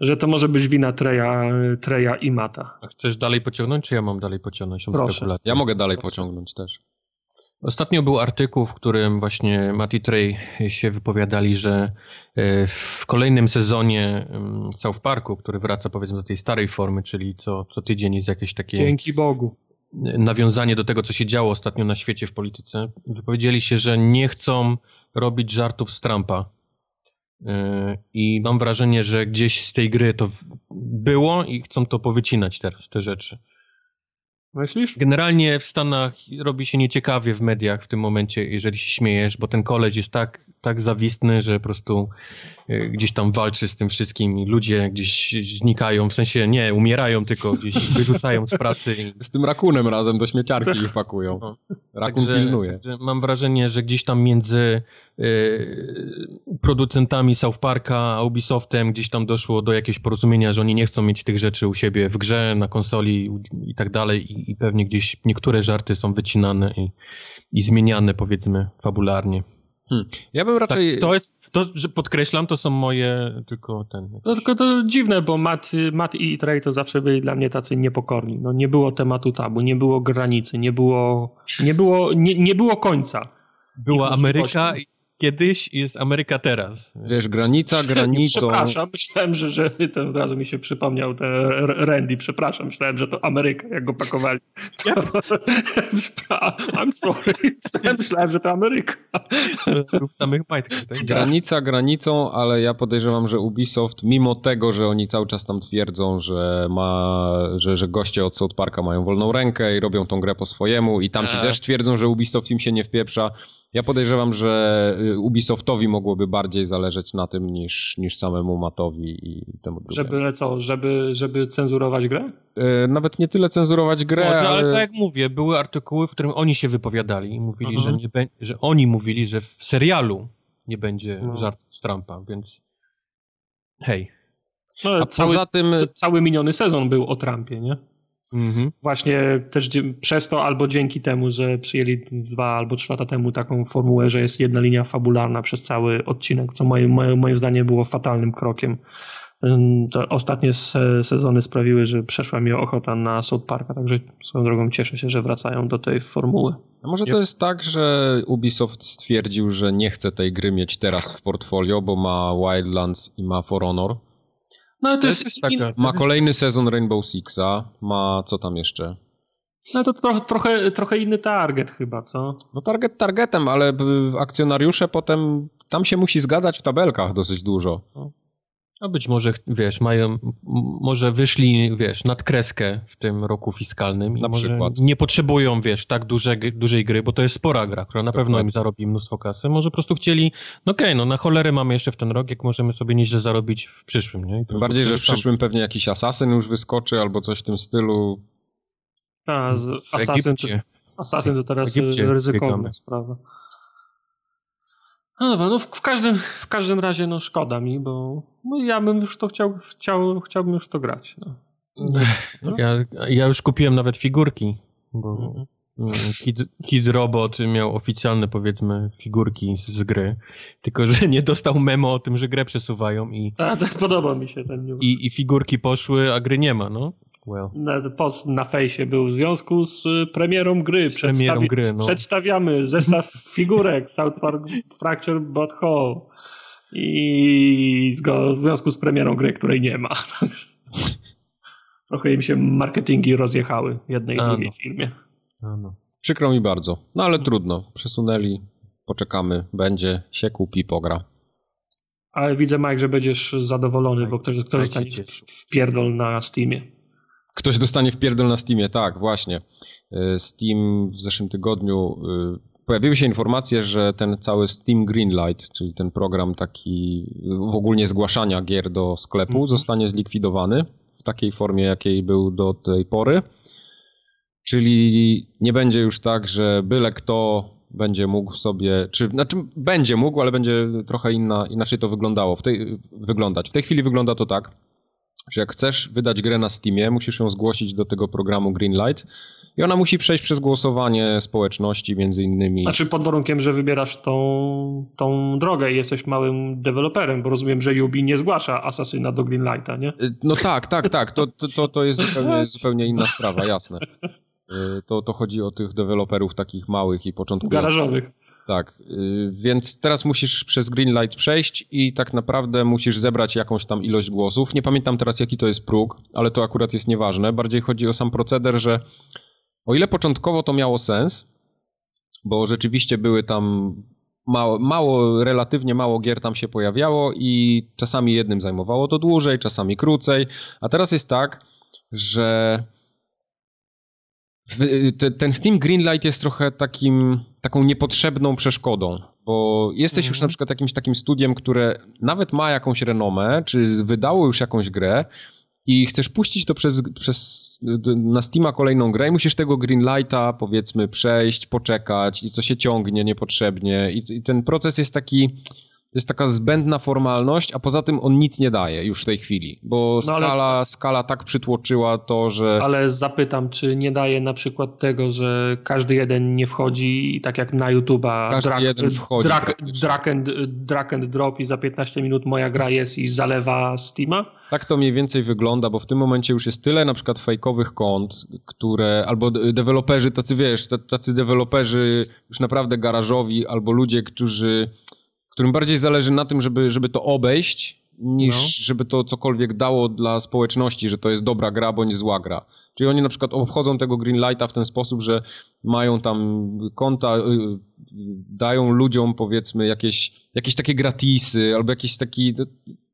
że to może być wina Treja, Treja i Mata. A chcesz dalej pociągnąć, czy ja mam dalej pociągnąć? Proszę. Ja mogę dalej Proszę. pociągnąć też. Ostatnio był artykuł, w którym właśnie Matt i Trey się wypowiadali, że e, w kolejnym sezonie South Parku, który wraca powiedzmy do tej starej formy, czyli co, co tydzień jest jakieś takie... Dzięki Bogu. Nawiązanie do tego, co się działo ostatnio na świecie w polityce. Wypowiedzieli się, że nie chcą robić żartów z Trumpa. E, I mam wrażenie, że gdzieś z tej gry to było i chcą to powycinać teraz, te rzeczy. Myślisz? Generalnie w Stanach robi się nieciekawie w mediach w tym momencie, jeżeli się śmiejesz, bo ten koleś jest tak tak zawistny, że po prostu e, gdzieś tam walczy z tym wszystkim i ludzie gdzieś znikają, w sensie nie, umierają, tylko gdzieś wyrzucają z pracy. I... Z tym rakunem razem do śmieciarki ich pakują. No. Rakun także, pilnuje. Także mam wrażenie, że gdzieś tam między y, producentami South Parka a Ubisoftem gdzieś tam doszło do jakiegoś porozumienia, że oni nie chcą mieć tych rzeczy u siebie w grze, na konsoli i tak dalej i, i pewnie gdzieś niektóre żarty są wycinane i, i zmieniane powiedzmy fabularnie. Hmm. Ja bym raczej... Tak, to jest, to, że podkreślam, to są moje tylko ten... No tylko to dziwne, bo Matt, Matt i Trey to zawsze byli dla mnie tacy niepokorni. No nie było tematu tabu, nie było granicy, nie było, nie było, nie, nie było końca. Była Ameryka kiedyś jest Ameryka teraz. Wiesz, granica granicą. Przepraszam, myślałem, że, że ten od razu mi się przypomniał te Randy, przepraszam, myślałem, że to Ameryka, jak go pakowali. I'm sorry, myślałem, że to Ameryka. W samych majtkach. Tak? Granica granicą, ale ja podejrzewam, że Ubisoft, mimo tego, że oni cały czas tam twierdzą, że ma, że, że goście od South Parka mają wolną rękę i robią tą grę po swojemu i tamci e. też twierdzą, że Ubisoft im się nie wpieprza, ja podejrzewam, że y, Ubisoftowi mogłoby bardziej zależeć na tym niż, niż samemu Matowi i temu drugiemu. Żeby co, żeby, żeby cenzurować grę? E, nawet nie tyle cenzurować grę, Może, ale... ale tak jak mówię, były artykuły, w którym oni się wypowiadali i mówili, że, nie be... że oni mówili, że w serialu nie będzie no. żart z Trumpa, więc hej. No, A cały, poza tym... Cały miniony sezon był o Trumpie, nie? Mhm. Właśnie też przez to albo dzięki temu, że przyjęli dwa albo trzy lata temu taką formułę, że jest jedna linia fabularna przez cały odcinek, co moim, moim zdaniem było fatalnym krokiem. Te ostatnie sezony sprawiły, że przeszła mi ochota na South Parka, także swoją drogą cieszę się, że wracają do tej formuły. A może to jest tak, że Ubisoft stwierdził, że nie chce tej gry mieć teraz w portfolio, bo ma Wildlands i ma For Honor? No to, to jest, jest taka, Ma kolejny sezon Rainbow Sixa, ma co tam jeszcze? No to trochę, trochę, trochę inny target chyba, co? No target targetem, ale akcjonariusze potem, tam się musi zgadzać w tabelkach dosyć dużo. No. A być może, wiesz, mają, może wyszli, wiesz, nad kreskę w tym roku fiskalnym i Na przykład. nie potrzebują, wiesz, tak duże, dużej gry, bo to jest spora gra, która na pewno im zarobi mnóstwo kasy. Może po prostu chcieli, no okej, okay, no na cholerę mamy jeszcze w ten rok, jak możemy sobie nieźle zarobić w przyszłym, nie? Bardziej, że w przyszłym pewnie jakiś asasyn już wyskoczy albo coś w tym stylu. A, z Assassin, to, Assassin to teraz ryzykowna sprawa. No dobra, no w, w, każdym, w każdym razie no szkoda mi, bo no ja bym już to chciał, chciał chciałbym już to grać. No. No. Ja, ja już kupiłem nawet figurki, bo mhm. mm, Kid, Kid Robot miał oficjalne, powiedzmy, figurki z, z, gry, tylko że nie dostał memo o tym, że grę przesuwają i... Tak podoba mi się ten news. I, I figurki poszły, a gry nie ma, no. Well. Na, post na fejsie był w związku z premierą gry. Z premierą gry no. Przedstawiamy zestaw figurek South Park Fracture But Whole i w związku z premierą gry, której nie ma. Trochę im się marketingi rozjechały jednej i drugiej no. firmie. no. Przykro mi bardzo. No ale trudno. Przesunęli, poczekamy, będzie, się kupi, pogra. Ale widzę, Mike, że będziesz zadowolony, bo ktoś, ktoś zostanie w pierdol na Steamie. Ktoś dostanie w pierdol na Steamie, tak, właśnie. E, Steam w zeszłym tygodniu e, pojawiły się informacje, że ten cały Steam Greenlight, czyli ten program taki w ogóle zgłaszania gier do sklepu, mm -hmm. zostanie zlikwidowany w takiej formie, jakiej był do tej pory. Czyli nie będzie już tak, że byle kto będzie mógł sobie, czy znaczy będzie mógł, ale będzie trochę inna, inaczej to wyglądało. W tej, wyglądać. W tej chwili wygląda to tak, że jak chcesz wydać grę na Steamie, musisz ją zgłosić do tego programu Greenlight i ona musi przejść przez głosowanie społeczności między innymi. Znaczy pod warunkiem, że wybierasz tą, tą drogę i jesteś małym deweloperem, bo rozumiem, że Ubi nie zgłasza Asasyna do Greenlighta, nie? Y, no tak, tak, tak. To, to, to jest zupełnie, zupełnie inna sprawa, jasne. Y, to, to chodzi o tych deweloperów takich małych i początkujących. Garażowych. Tak, y, więc teraz musisz przez Greenlight przejść i tak naprawdę musisz zebrać jakąś tam ilość głosów. Nie pamiętam teraz jaki to jest próg, ale to akurat jest nieważne. Bardziej chodzi o sam proceder, że o ile początkowo to miało sens, bo rzeczywiście były tam mało, mało, relatywnie mało gier tam się pojawiało i czasami jednym zajmowało to dłużej, czasami krócej, a teraz jest tak, że ten Steam Greenlight jest trochę takim, taką niepotrzebną przeszkodą. Bo jesteś już Mhm. na przykład jakimś takim studiem, które nawet ma jakąś renomę, czy wydało już jakąś grę i chcesz puścić to przez, przez na Steama kolejną grę i musisz tego Greenlighta powiedzmy przejść, poczekać i co się ciągnie niepotrzebnie i, i ten proces jest taki to jest taka zbędna formalność, a poza tym on nic nie daje już w tej chwili, bo No ale- skala, skala tak przytłoczyła to, że Ale zapytam, czy nie daje na przykład tego, że każdy jeden nie wchodzi tak jak na YouTube'a Każdy drag, jeden wchodzi drag, drag, and, drag and drop i za 15 minut moja gra jest i zalewa Steama? Tak to mniej więcej wygląda, bo w tym momencie już jest tyle na przykład fejkowych kont, które, albo deweloperzy, tacy wiesz, tacy deweloperzy już naprawdę garażowi, albo ludzie, którzy, którym bardziej zależy na tym, żeby, żeby to obejść, niż No. żeby to cokolwiek dało dla społeczności, że to jest dobra gra, bądź zła gra. Czyli oni na przykład obchodzą tego Greenlighta w ten sposób, że mają tam konta, y, dają ludziom powiedzmy jakieś, jakieś takie gratisy, albo jakiś taki,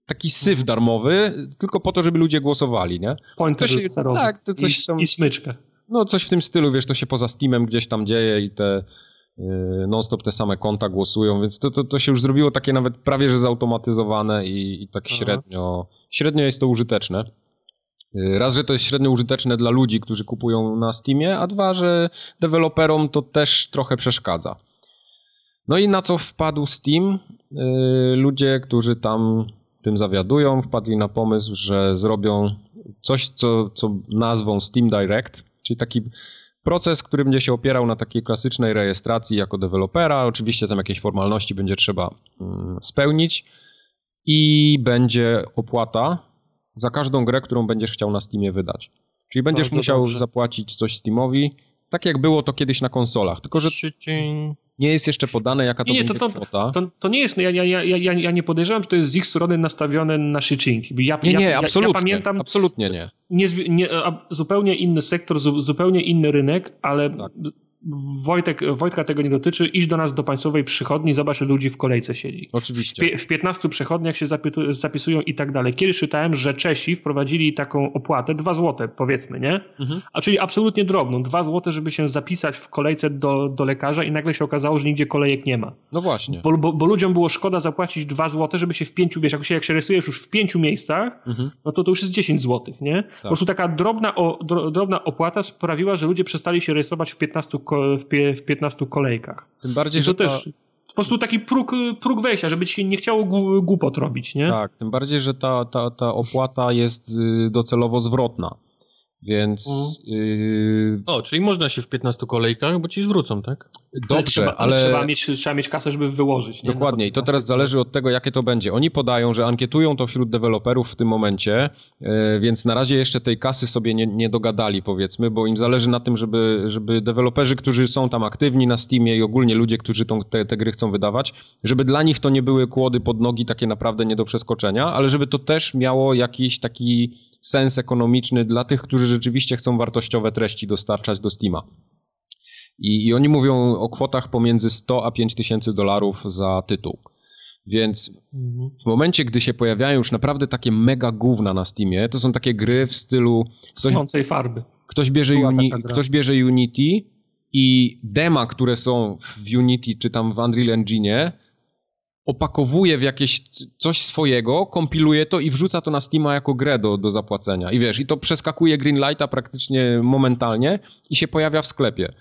taki syf darmowy, tylko po to, żeby ludzie głosowali, nie? Pointer To się- tak, to coś I, tam- I smyczkę. No coś w tym stylu, wiesz, to się poza Steamem gdzieś tam dzieje i te non-stop te same konta głosują, więc to, to, to się już zrobiło takie nawet prawie, że zautomatyzowane i, i tak Aha. średnio, średnio jest to użyteczne. Yy, Raz, że to jest średnio użyteczne dla ludzi, którzy kupują na Steamie, a dwa, że deweloperom to też trochę przeszkadza. No i na co wpadł Steam? Yy, Ludzie, którzy tam tym zawiadują, wpadli na pomysł, że zrobią coś, co, co nazwą Steam Direct, czyli taki proces, który będzie się opierał na takiej klasycznej rejestracji jako dewelopera. Oczywiście tam jakieś formalności będzie trzeba mm, spełnić i będzie opłata za każdą grę, którą będziesz chciał na Steamie wydać. Czyli będziesz Bardzo musiał dobrze. zapłacić coś Steamowi, tak jak było to kiedyś na konsolach, tylko że nie jest jeszcze podane, jaka to Nie, będzie to- to- kwota. To, to nie jest, ja, ja, ja, ja, ja nie podejrzewam, że to jest z ich strony nastawione na szycinki. Ja, Nie, ja, nie, absolutnie. Ja pamiętam Absolutnie nie. nie, nie, zupełnie inny sektor, zu, zupełnie inny rynek, ale Tak. Wojtek, Wojtka tego nie dotyczy. Idź do nas do państwowej przychodni, zobacz, ludzi w kolejce siedzi. Oczywiście. Pie, w 15 przechodniach się zapisują i tak dalej. Kiedyś czytałem, że Czesi wprowadzili taką opłatę, 2 złote powiedzmy, nie? Mhm. A czyli absolutnie drobną, 2 złote, żeby się zapisać w kolejce do, do lekarza i nagle się okazało, że nigdzie kolejek nie ma. No właśnie. Bo, bo, bo ludziom było szkoda zapłacić 2 złote, żeby się w pięciu, wiesz, jak się, jak się rysujesz już w pięciu miejscach, Mhm. no to to już jest 10 złotych, nie? Po prostu taka drobna, o, dro, drobna opłata sprawiła, że ludzie przestali się rejestrować w 15, ko, w, pie, w 15 kolejkach. Tym bardziej, I to że ta, też po prostu taki próg, próg wejścia, żeby ci się nie chciało głupot robić, nie? Tak, tym bardziej, że ta, ta, ta opłata jest y, docelowo zwrotna. Więc Mhm. y, O, czyli można się w 15 kolejkach, bo ci zwrócą, tak? dobrze, trzeba, ale, trzeba, mieć, trzeba mieć kasę, żeby wyłożyć. Nie? dokładnie. I to teraz zależy od tego, jakie to będzie. Oni podają, że ankietują to wśród deweloperów w tym momencie, y, więc na razie jeszcze tej kasy sobie nie, nie dogadali, powiedzmy, bo im zależy na tym, żeby, żeby deweloperzy, którzy są tam aktywni na Steamie i ogólnie ludzie, którzy tą, te, te gry chcą wydawać, żeby dla nich to nie były kłody pod nogi takie naprawdę nie do przeskoczenia, ale żeby to też miało jakiś taki sens ekonomiczny dla tych, którzy rzeczywiście chcą wartościowe treści dostarczać do Steama. I, I oni mówią o kwotach pomiędzy 100 a 5 tysięcy dolarów za tytuł. Więc Mhm. w momencie, gdy się pojawiają już naprawdę takie mega gówna na Steamie, to są takie gry w stylu ktoś, Słoncej farby. ktoś, bierze, uni, ktoś bierze Unity i dema, które są w Unity czy tam w Unreal Engine opakowuje w jakieś coś swojego, kompiluje to i wrzuca to na Steama jako grę do, do zapłacenia. I wiesz, i to przeskakuje Greenlighta praktycznie momentalnie i się pojawia w sklepie.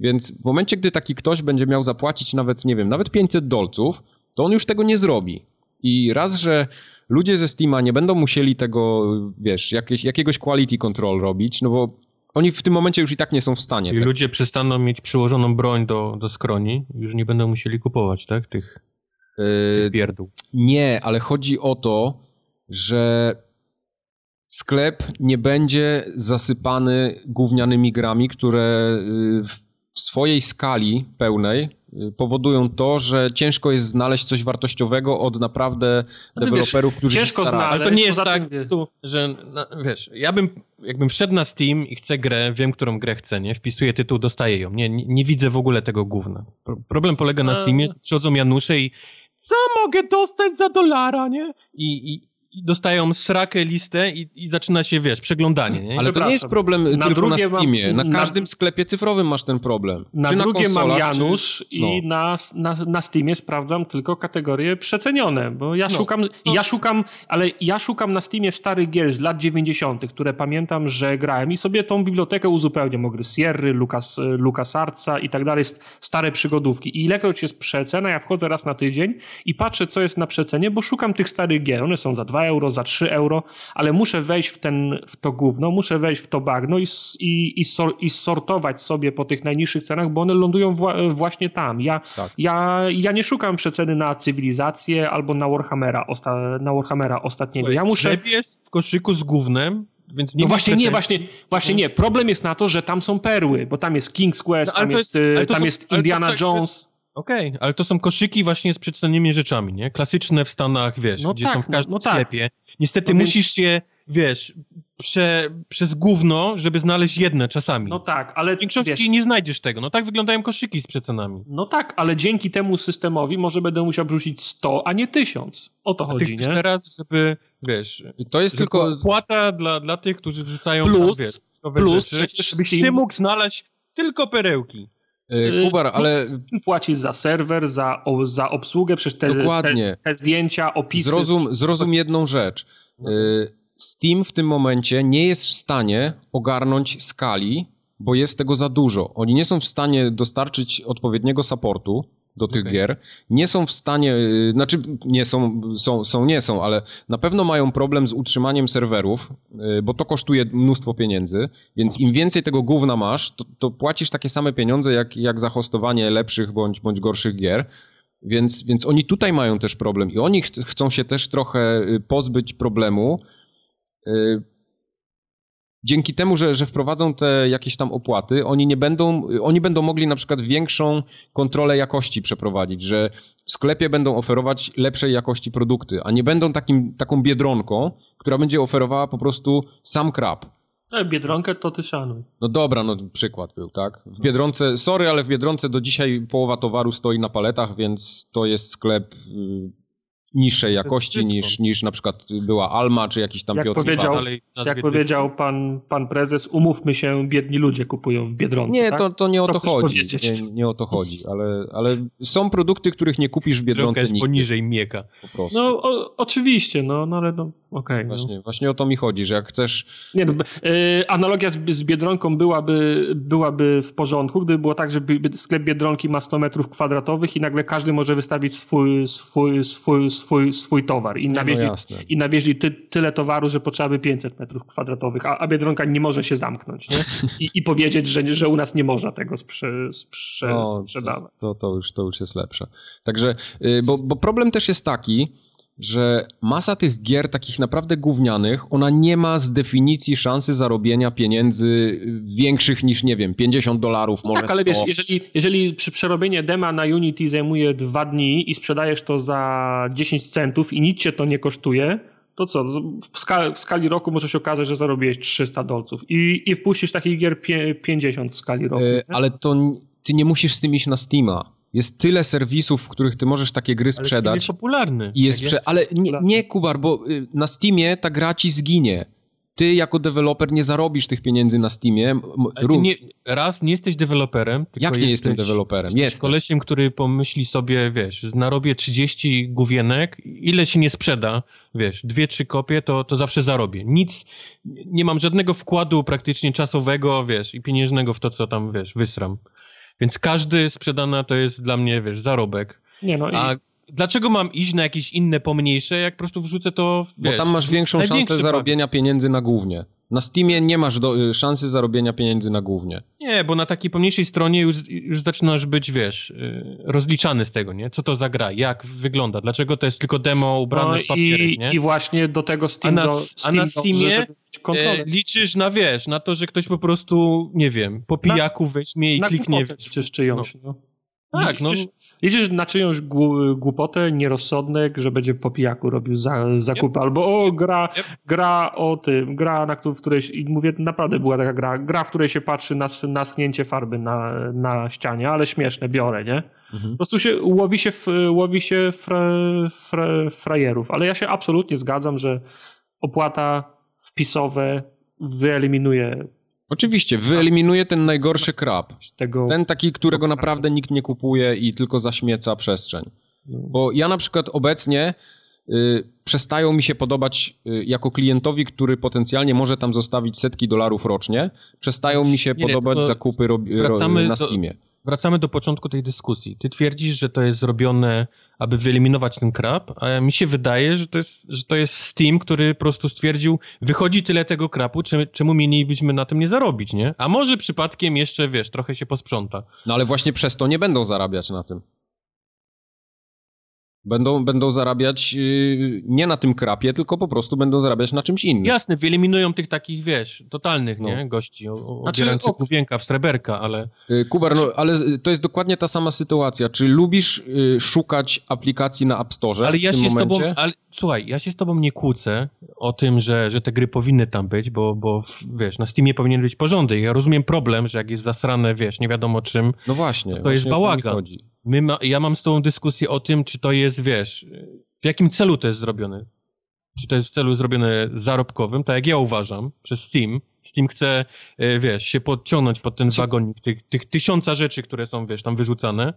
Więc w momencie, gdy taki ktoś będzie miał zapłacić nawet, nie wiem, nawet 500 dolców, to on już tego nie zrobi. I raz, że ludzie ze Steama nie będą musieli tego, wiesz, jakieś, jakiegoś quality control robić, no bo oni w tym momencie już i tak nie są w stanie. Czyli Tak. ludzie przestaną mieć przyłożoną broń do, do skroni i już nie będą musieli kupować, tak? Tych, Yy, pierdół. Nie, ale chodzi o to, że sklep nie będzie zasypany gównianymi grami, które y, w swojej skali pełnej y, powodują to, że ciężko jest znaleźć coś wartościowego od naprawdę No deweloperów, którzy ciężko się starają. znaleźć. Ale to nie jest tak, wiesz- tu, że no, wiesz, ja bym, jakbym wszedł na Steam i chcę grę, wiem, którą grę chcę, nie? Wpisuję tytuł, dostaję ją. Nie, nie, nie widzę w ogóle tego gówna. Pro- Problem polega na. Steamie, przychodzą Janusze i co mogę dostać za dolara, nie? I, i, dostają srakę listę i, i zaczyna się, wiesz, przeglądanie, nie? Ale to nie jest problem na tylko na drugie mam- Steamie. Na na- każdym sklepie cyfrowym masz ten problem. Na Czy drugie mam konsolach, Janusz czy... i no. na, na, na Steamie sprawdzam tylko kategorie przecenione, bo ja No. szukam, ja szukam, ale ja szukam na Steamie starych gier z lat 90., które pamiętam, że grałem i sobie tą bibliotekę uzupełniam o gry Sierry, Lucas, LucasArtsa i tak dalej, st- stare przygodówki. I ilekroć jest przecena, ja wchodzę raz na tydzień i patrzę, co jest na przecenie, bo szukam tych starych gier. One są za 2 euro, za 3 euro, ale muszę wejść w, ten, w to gówno, muszę wejść w to bagno i, i, i, sor, i sortować sobie po tych najniższych cenach, bo one lądują wła- właśnie tam. Ja, Tak. ja, ja nie szukam przeceny na cywilizację albo na Warhammera, osta, na Warhammera ostatniego. Ja muszę... Grzebiesz w koszyku z gównem, więc nie No właśnie nie, właśnie, właśnie nie. Problem jest na to, że tam są perły, bo tam jest King's Quest, No, tam jest, jest- y, tam są- jest Indiana tak, to- Jones. Okej, ale to są koszyki właśnie z przedstawionymi rzeczami, nie? Klasyczne w Stanach, wiesz, No gdzie tak, są w no- każdym no tak. sklepie. Niestety No więc- musisz się, wiesz, prze, przez gówno, żeby znaleźć jedne czasami. No tak, ale w większości wiesz, nie znajdziesz tego. No tak wyglądają koszyki z przecenami. No tak, ale dzięki temu systemowi może będę musiał wrzucić 100, a nie 1000. O to A chodzi, nie? teraz, żeby, wiesz, I to jest tylko... płata dla, dla tych, którzy wrzucają Plus- tam, wiesz, plus rzeczy, przecież żebyś Steam- ty mógł znaleźć tylko perełki. E, Kubar, ale płacić za serwer, za, o, za obsługę, przecież te, Dokładnie. te, te zdjęcia, opisy. zrozum, zrozum jedną rzecz. E, Steam w tym momencie nie jest w stanie ogarnąć skali, bo jest tego za dużo. Oni nie są w stanie dostarczyć odpowiedniego supportu do tych Okej. gier. Nie są w stanie, y, znaczy nie są, są, są, nie są, ale na pewno mają problem z utrzymaniem serwerów, y, bo to kosztuje mnóstwo pieniędzy, więc im więcej tego gówna masz, to, to płacisz takie same pieniądze jak, jak za hostowanie lepszych bądź, bądź gorszych gier. Więc, więc oni tutaj mają też problem i oni ch chcą się też trochę y, pozbyć problemu. Dzięki temu, że, że wprowadzą te jakieś tam opłaty, oni nie będą, oni będą mogli na przykład większą kontrolę jakości przeprowadzić, że w sklepie będą oferować lepszej jakości produkty, a nie będą takim, taką biedronką, która będzie oferowała po prostu sam krab. No, Biedronkę to ty szanuj. No dobra, no przykład był, tak? W Biedronce, sorry, ale w Biedronce do dzisiaj połowa towaru stoi na paletach, więc to jest sklep y, niższej jakości niż, niż na przykład była Alma, czy jakiś tam Jak Piotr powiedział- Jak powiedział pan, pan prezes, umówmy się, biedni ludzie kupują w Biedronce. Nie, tak? to, to nie o To to chodzi. Nie, nie o to chodzi, ale, ale są produkty, których nie kupisz w Biedronce jest nigdy, poniżej mieka. po prostu. No o, oczywiście, no, no ale no, okej. no. Właśnie, właśnie o to mi chodzi, że jak chcesz... Nie, no, y, analogia z, z Biedronką byłaby, byłaby w porządku, gdyby było tak, że sklep Biedronki ma 100 metrów kwadratowych i nagle każdy może wystawić swój, swój, swój, swój, swój towar. I No nawieźli, jasne. i nawieźli ty, tyle towaru, że potrzeba by 500 metrów kwadratowych, a, a Biedronka nie może się zamknąć? I, i powiedzieć, że, że u nas nie można tego sprze, sprze, No, sprzedawać. to, to, już, to już jest lepsze. Także, y, bo, bo problem też jest taki, że masa tych gier takich naprawdę gównianych, ona nie ma z definicji szansy zarobienia pieniędzy większych niż, nie wiem, 50 dolarów, może Tak, ale 100. wiesz, jeżeli, jeżeli przy przerobienie dema na Unity zajmuje dwa dni i sprzedajesz to za 10 centów i nic cię to nie kosztuje, to co? W, ska w skali roku może się okazać, że zarobiłeś 300 dolców i, i wpuścisz takich gier pie 50 w skali roku. Y, nie? ale to ty nie musisz z tym iść na Steama. Jest tyle serwisów, w których ty możesz takie gry Ale Steam sprzedać. jest popularny. I jest Jak prze... Ale nie, nie, Kubar, bo y, na Steamie ta gra ci zginie. Ty jako deweloper nie zarobisz tych pieniędzy na Steamie. Ale nie, raz, nie jesteś deweloperem. Jak nie jestem jesteś- deweloperem? Jesteś Jestem. kolesiem, który pomyśli sobie, wiesz, narobię 30 główienek, ile się nie sprzeda, wiesz, dwie, trzy kopie, to, to zawsze zarobię. Nic, nie mam żadnego wkładu praktycznie czasowego, wiesz, i pieniężnego w to, co tam, wiesz, wysram. Więc każdy sprzedana to jest dla mnie, wiesz, zarobek. Nie, no i, A dlaczego mam iść na jakieś inne, pomniejsze, jak po prostu wrzucę to, w, Bo wiesz, tam masz większą szansę zarobienia pieniędzy na głównie. Na Steamie nie masz do, y, szansy zarobienia pieniędzy na głównie. Nie, bo na takiej pomniejszej stronie już, już zaczynasz być, wiesz, y, rozliczany z tego, nie? Co to za gra, jak wygląda, dlaczego to jest tylko demo ubrane no w papierek, i, nie? i właśnie do tego Steam, A na- do, a Steam na dąży, Steamie. E, liczysz na, wiesz, na to, że ktoś po prostu, nie wiem, po pijaku weźmie i na kliknie... przecież czyjąś. No. Tak, no, Przecież liczysz na czyjąś głupotę, nierozsądek, że będzie po pijaku robił za, zakupy, yep. albo o, gra, yep. gra o tym, gra, na w której, i mówię, naprawdę była taka gra, gra, w której się patrzy na, na schnięcie farby na, na ścianie, ale śmieszne, biorę, nie? Mhm. Po prostu się łowi się, łowi się fra, fra, frajerów, ale ja się absolutnie zgadzam, że opłata wpisowe wyeliminuje Oczywiście, wyeliminuje ten najgorszy krab. Ten taki, którego naprawdę nikt nie kupuje i tylko zaśmieca przestrzeń. Bo ja na przykład obecnie y, przestają mi się podobać y, jako klientowi, który potencjalnie może tam zostawić setki dolarów rocznie, przestają mi się nie, podobać zakupy ro, ro, na Steamie. Do, wracamy do początku tej dyskusji. Ty twierdzisz, że to jest zrobione aby wyeliminować ten krab, a mi się wydaje, że to jest, że to jest Steam, który po prostu stwierdził, wychodzi tyle tego krapu, czemu mielibyśmy na tym nie zarobić, nie? A może przypadkiem jeszcze, wiesz, trochę się posprząta. No ale właśnie przez to nie będą zarabiać na tym. Będą, będą zarabiać yy, nie na tym krapie, tylko po prostu będą zarabiać na czymś innym. Jasne, wyeliminują tych takich, wiesz, totalnych, no. nie, gości, odbierających znaczy, główienka w sreberka, ale... Yy, Kubar, no, ale to jest dokładnie ta sama sytuacja. Czy lubisz yy, szukać aplikacji na App Store ale ja się momencie? Z tobą, ale słuchaj, ja się z tobą nie kłócę o tym, że, że te gry powinny tam być, bo, bo wiesz, na Steamie powinien być porządek. Ja rozumiem problem, że jak jest zasrane, wiesz, nie wiadomo czym, no właśnie, to, to właśnie jest bałagan. Ma, ja mam z tobą dyskusję o tym, czy to jest, wiesz, w jakim celu to jest zrobione. Czy to jest w celu zrobione zarobkowym, tak jak ja uważam, przez Steam. Steam chce, e, wiesz, się podciągnąć pod ten wagonik tych, tych tysiąca rzeczy, które są, wiesz, tam wyrzucane.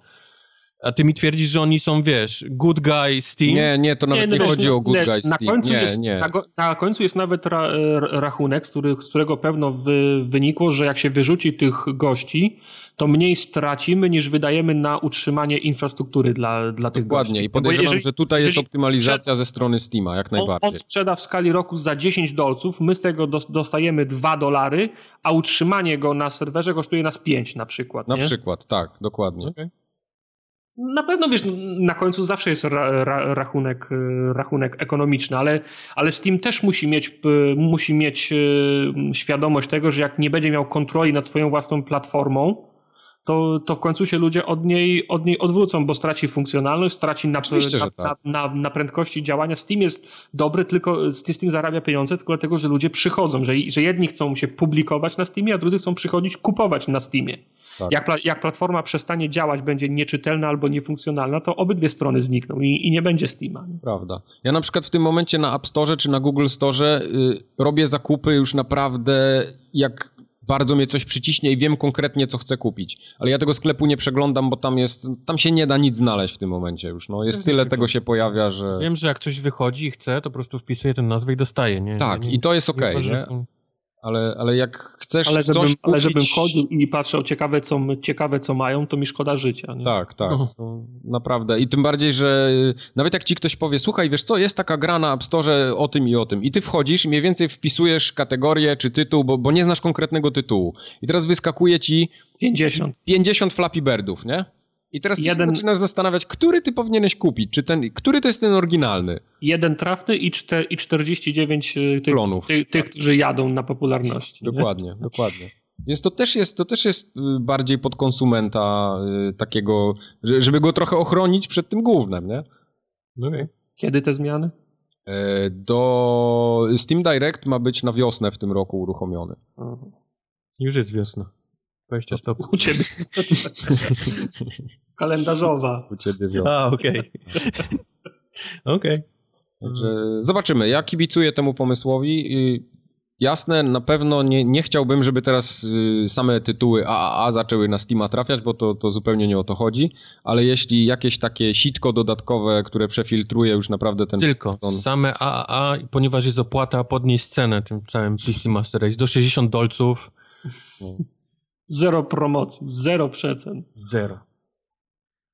A ty mi twierdzisz, że oni są, wiesz, good guy Steam? Nie, nie, to nawet nie, nie no chodzi o good guy Steam. Na końcu, nie, jest, nie. Na, na, końcu jest nawet ra, rachunek, z, który, z którego pewno wy, wynikło, że jak się wyrzuci tych gości, to mniej stracimy niż wydajemy na utrzymanie infrastruktury dla, dla tych Dokładnie. gości. i podejrzewam, jeżeli, że tutaj jest optymalizacja sprzed... ze strony Steama, jak najbardziej. On, on sprzeda w skali roku za 10 dolców, my z tego dostajemy 2 dolary, a utrzymanie go na serwerze kosztuje nas 5 na przykład. Na nie? przykład, tak, dokładnie. Okay. Na pewno, wiesz, na końcu zawsze jest ra, ra, rachunek, y, rachunek ekonomiczny, ale, ale Steam też musi mieć, y, musi mieć y, świadomość tego, że jak nie będzie miał kontroli nad swoją własną platformą, to, to w końcu się ludzie od niej, od niej odwrócą, bo straci funkcjonalność, straci na, na, tak. na, na, prędkości działania. Steam jest dobry, tylko Steam zarabia pieniądze tylko dlatego, że ludzie przychodzą, że, że jedni chcą się publikować na Steamie, a drudzy chcą przychodzić kupować na Steamie. Tak. Jak, jak platforma przestanie działać, będzie nieczytelna albo niefunkcjonalna, to obydwie strony znikną i, i nie będzie Steama. Prawda. Ja na przykład w tym momencie na App Store czy na Google Store y, robię zakupy już naprawdę jak bardzo mnie coś przyciśnie i wiem konkretnie, co chcę kupić. Ale ja tego sklepu nie przeglądam, bo tam jest, tam się nie da nic znaleźć w tym momencie już. No, jest tyle tego się pojawia, że... Wiem, że jak ktoś wychodzi i chce, to po prostu wpisuje ten nazwę i dostaje, nie? Tak, nie, i to jest okej, okay? Ale, ale jak chcesz ale żebym, kupić... Ale żebym chodził i patrzył ciekawe co, ciekawe, co mają, to mi szkoda życia. Nie? Tak, tak. No. Naprawdę. I tym bardziej, że nawet jak ci ktoś powie, słuchaj, wiesz co, jest taka gra na App Store o tym i o tym. I ty wchodzisz i mniej więcej wpisujesz kategorię czy tytuł, bo, bo nie znasz konkretnego tytułu. I teraz wyskakuje ci... 50. 50 Flappy Birdów, nie? I teraz Jeden... zaczynasz zastanawiać, który ty powinieneś kupić, czy ten, który to jest ten oryginalny. Jeden trafny i, czte, i 49 y, tych, Klonów. Ty, tych, tak. którzy jadą na popularności. Dokładnie, nie? dokładnie. Więc to też jest, to też jest y, bardziej pod konsumenta y, takiego, żeby go trochę ochronić przed tym głównym, nie? Okay. Kiedy te zmiany? E, do Steam Direct ma być na wiosnę w tym roku uruchomiony. Już jest wiosna. 20 stopni. U ciebie. Kalendarzowa. U ciebie wiosna. A, okej. Okay. okej. Okay. Także zobaczymy. Ja kibicuję temu pomysłowi. Jasne, na pewno nie, nie chciałbym, żeby teraz y, same tytuły AAA zaczęły na Steama trafiać, bo to, to zupełnie nie o to chodzi, ale jeśli jakieś takie sitko dodatkowe, które przefiltruje już naprawdę ten... Tylko, ton... same AAA, ponieważ jest opłata, podnieść cenę tym całym PC Master Race do 60 dolców. No. Zero promocji, zero przecen. Zero.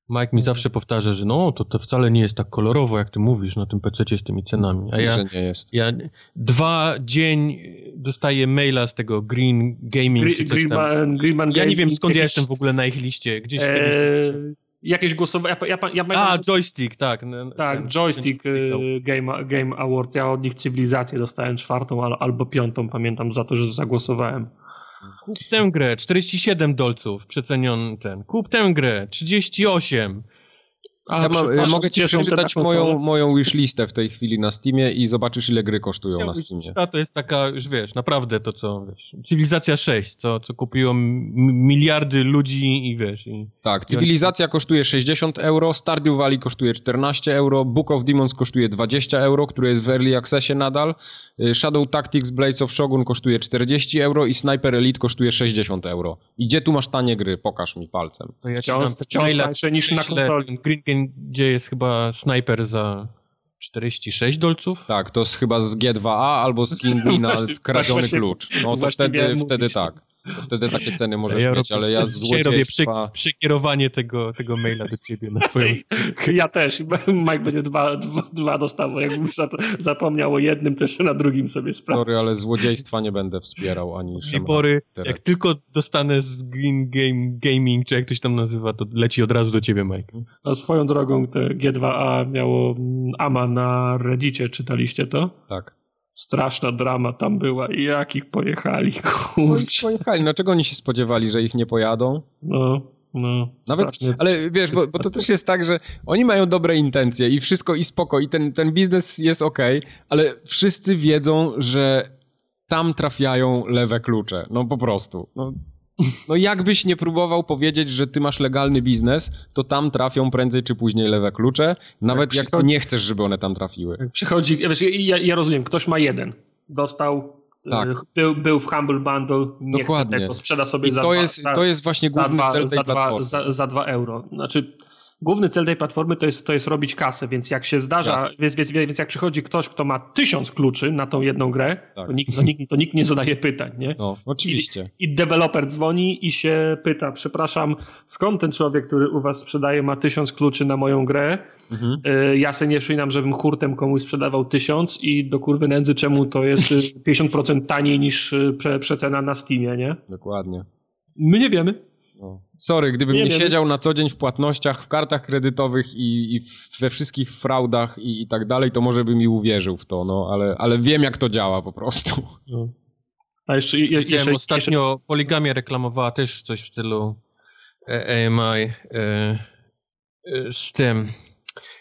Mike mi zawsze powtarza, że no, to, to wcale nie jest tak kolorowo, jak ty mówisz na tym PC z tymi cenami. A ja, że nie jest. ja dwa dzień dostaję maila z tego Green Gaming Green, czy coś tam. Green Man, ja nie wiem, skąd ja jestem w ogóle na ich liście. Gdzieś eee, kiedyś... Jakieś głosowanie. Ja, ja, ja A, joystick, tak. Tak, ten, joystick ten, y, Game, Game Awards. Ja od nich cywilizację dostałem czwartą albo piątą, pamiętam, za to, że zagłosowałem. Kup tę grę, 47 dolców przeceniony ten. Kup tę grę, 38. A, ja mam, mogę ci przeczytać moją, moją wishlistę w tej chwili na Steamie i zobaczysz, ile gry kosztują ja, na Steamie. to jest taka, już wiesz, naprawdę to co, wiesz, Cywilizacja 6, co, co kupiło miliardy ludzi i wiesz. I, tak, Cywilizacja kosztuje 60 euro, Stardew Valley kosztuje 14 euro, Book of Demons kosztuje 20 euro, które jest w Early Accessie nadal, y, Shadow Tactics Blades of Shogun kosztuje 40 euro i Sniper Elite kosztuje 60 euro. I gdzie tu masz tanie gry? Pokaż mi palcem. To ja wciąż, wciąż tańsze niż na konsoli. Green gdzie jest chyba snajper za 46 dolców? Tak, to jest chyba z G2A albo z Kingi na kradziony klucz. No to wtedy, wtedy tak. To wtedy takie ceny możesz ja mieć, ale ja z Dzisiaj robię przy, przekierowanie tego, tego maila do ciebie na twoją Ja też. Mike będzie dwa, dwa, dwa dostawał. Jakbym zapomniał o jednym, też na drugim sobie sprawdzić. Sorry, ale złodziejstwa nie będę wspierał ani pory, jak tylko dostanę z Green Game Gaming, czy jak ktoś tam nazywa, to leci od razu do ciebie, Mike. A swoją drogą te G2A miało AMA na Reddicie, czytaliście to? Tak. Straszna drama tam była i jak ich pojechali, kurczę. No pojechali, no czego oni się spodziewali, że ich nie pojadą? No, no. Nawet, ale wiesz, bo, bo, to też jest tak, że oni mają dobre intencje i wszystko i spoko i ten, ten biznes jest ok, ale wszyscy wiedzą, że tam trafiają lewe klucze. No po prostu. No, no jakbyś nie próbował powiedzieć, że ty masz legalny biznes, to tam trafią prędzej czy później lewe klucze, nawet jak, jak nie chcesz, żeby one tam trafiły. Przychodzi, wiesz, ja, ja rozumiem, ktoś ma jeden, dostał tak. Y, był, był w Humble Bundle, nie Dokładnie. chce tego, sprzeda sobie I za to dwa, jest, za, to jest właśnie główny za cel tej za platformy. Dwa, za, za dwa euro. Znaczy, główny cel tej platformy to jest, to jest robić kasę, więc jak się zdarza, więc, więc, więc, jak przychodzi ktoś, kto ma tysiąc kluczy na tą jedną grę, tak. to, nikt, to, nikt, to nikt nie zadaje pytań, nie? No, oczywiście. I, I deweloper dzwoni i się pyta, przepraszam, skąd ten człowiek, który u was sprzedaje, ma tysiąc kluczy na moją grę? Mhm. Y, ja sobie nie przypominam, żebym hurtem komuś sprzedawał tysiąc i do kurwy nędzy, czemu to jest 50% taniej niż y, prze, przecena na Steamie, nie? Dokładnie. My nie wiemy. No. Sorry, gdybym nie, nie siedział na co dzień w płatnościach, w kartach kredytowych i, i we wszystkich fraudach i, i, tak dalej, to może bym mi uwierzył w to, no, ale, ale wiem jak to działa po prostu. No. A jeszcze, je, jeszcze ostatnio jeszcze... Poligamia reklamowała też coś w stylu e, AMI e, e, z tym,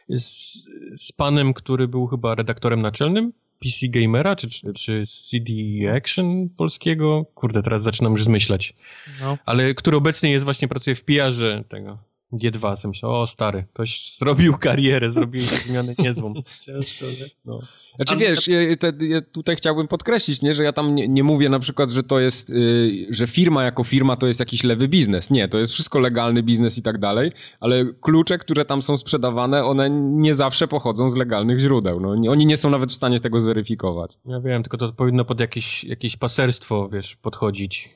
z, z panem, który był chyba redaktorem naczelnym PC Gamera, czy, czy, czy CD Action polskiego? Kurde, teraz zaczynam już zmyślać. No. Ale który obecnie jest właśnie, pracuje w PR-ze tego G2. Sam myślę, o stary, ktoś zrobił karierę, zrobił zmianę niezłą. Ciężko, nie? No. Znaczy wiesz, ja, te, ja tutaj chciałbym podkreślić, nie, że ja tam nie, nie mówię na przykład, że to jest, yy, że firma jako firma to jest jakiś lewy biznes. Nie, to jest wszystko legalny biznes i tak dalej, ale klucze, które tam są sprzedawane, one nie zawsze pochodzą z legalnych źródeł. No, nie, oni nie są nawet w stanie tego zweryfikować. Ja wiem, tylko to powinno pod jakieś, jakieś paserstwo, wiesz, podchodzić.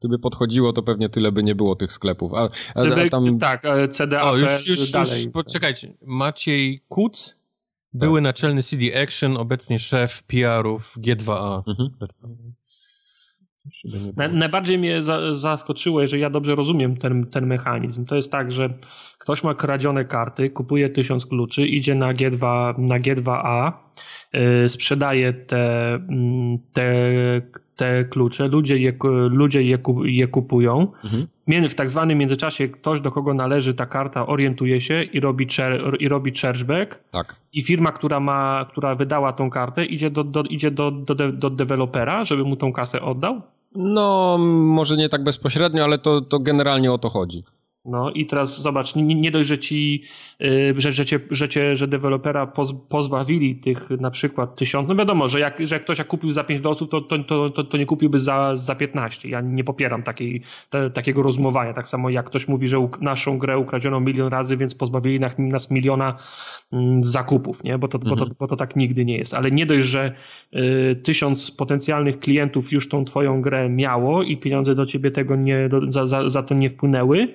Gdyby podchodziło, to pewnie tyle by nie było tych sklepów. A, a, a tam... Tak, CDA o, już, już, dalej. Już, poczekajcie. Maciej Kuc, tak. były naczelny CD Action, obecnie szef PR-ów G2A. Mhm. Na, najbardziej mnie za, zaskoczyło, jeżeli ja dobrze rozumiem ten, ten mechanizm. To jest tak, że ktoś ma kradzione karty, kupuje tysiąc kluczy, idzie na, G2, na G2A, yy, sprzedaje te, mm, te te klucze, ludzie je, ludzie je, je kupują. Mhm. W tak zwanym międzyczasie ktoś, do kogo należy ta karta, orientuje się i robi, cher, i robi chargeback. Tak. I firma, która, ma, która wydała tą kartę, idzie do, do, idzie do, do, do dewelopera, żeby mu tą kasę oddał? No, może nie tak bezpośrednio, ale to, to generalnie o to chodzi. No i teraz zobacz, nie, nie dość, że ci, y, że, że, cię, że, cię, że dewelopera poz, pozbawili tych na przykład tysiąc, no wiadomo, że jak, że jak ktoś jak kupił za 5 dolców, to, to, to, to, nie kupiłby za, za 15. Ja nie popieram takiej, te, takiego rozumowania. Tak samo jak ktoś mówi, że naszą grę ukradziono milion razy, więc pozbawili nas miliona mm, zakupów, nie? Bo, to, mhm. bo, to, mhm. bo to tak nigdy nie jest. Ale nie dość, że y, tysiąc potencjalnych klientów już tą twoją grę miało i pieniądze do ciebie tego nie, do, za, za, za to nie wpłynęły,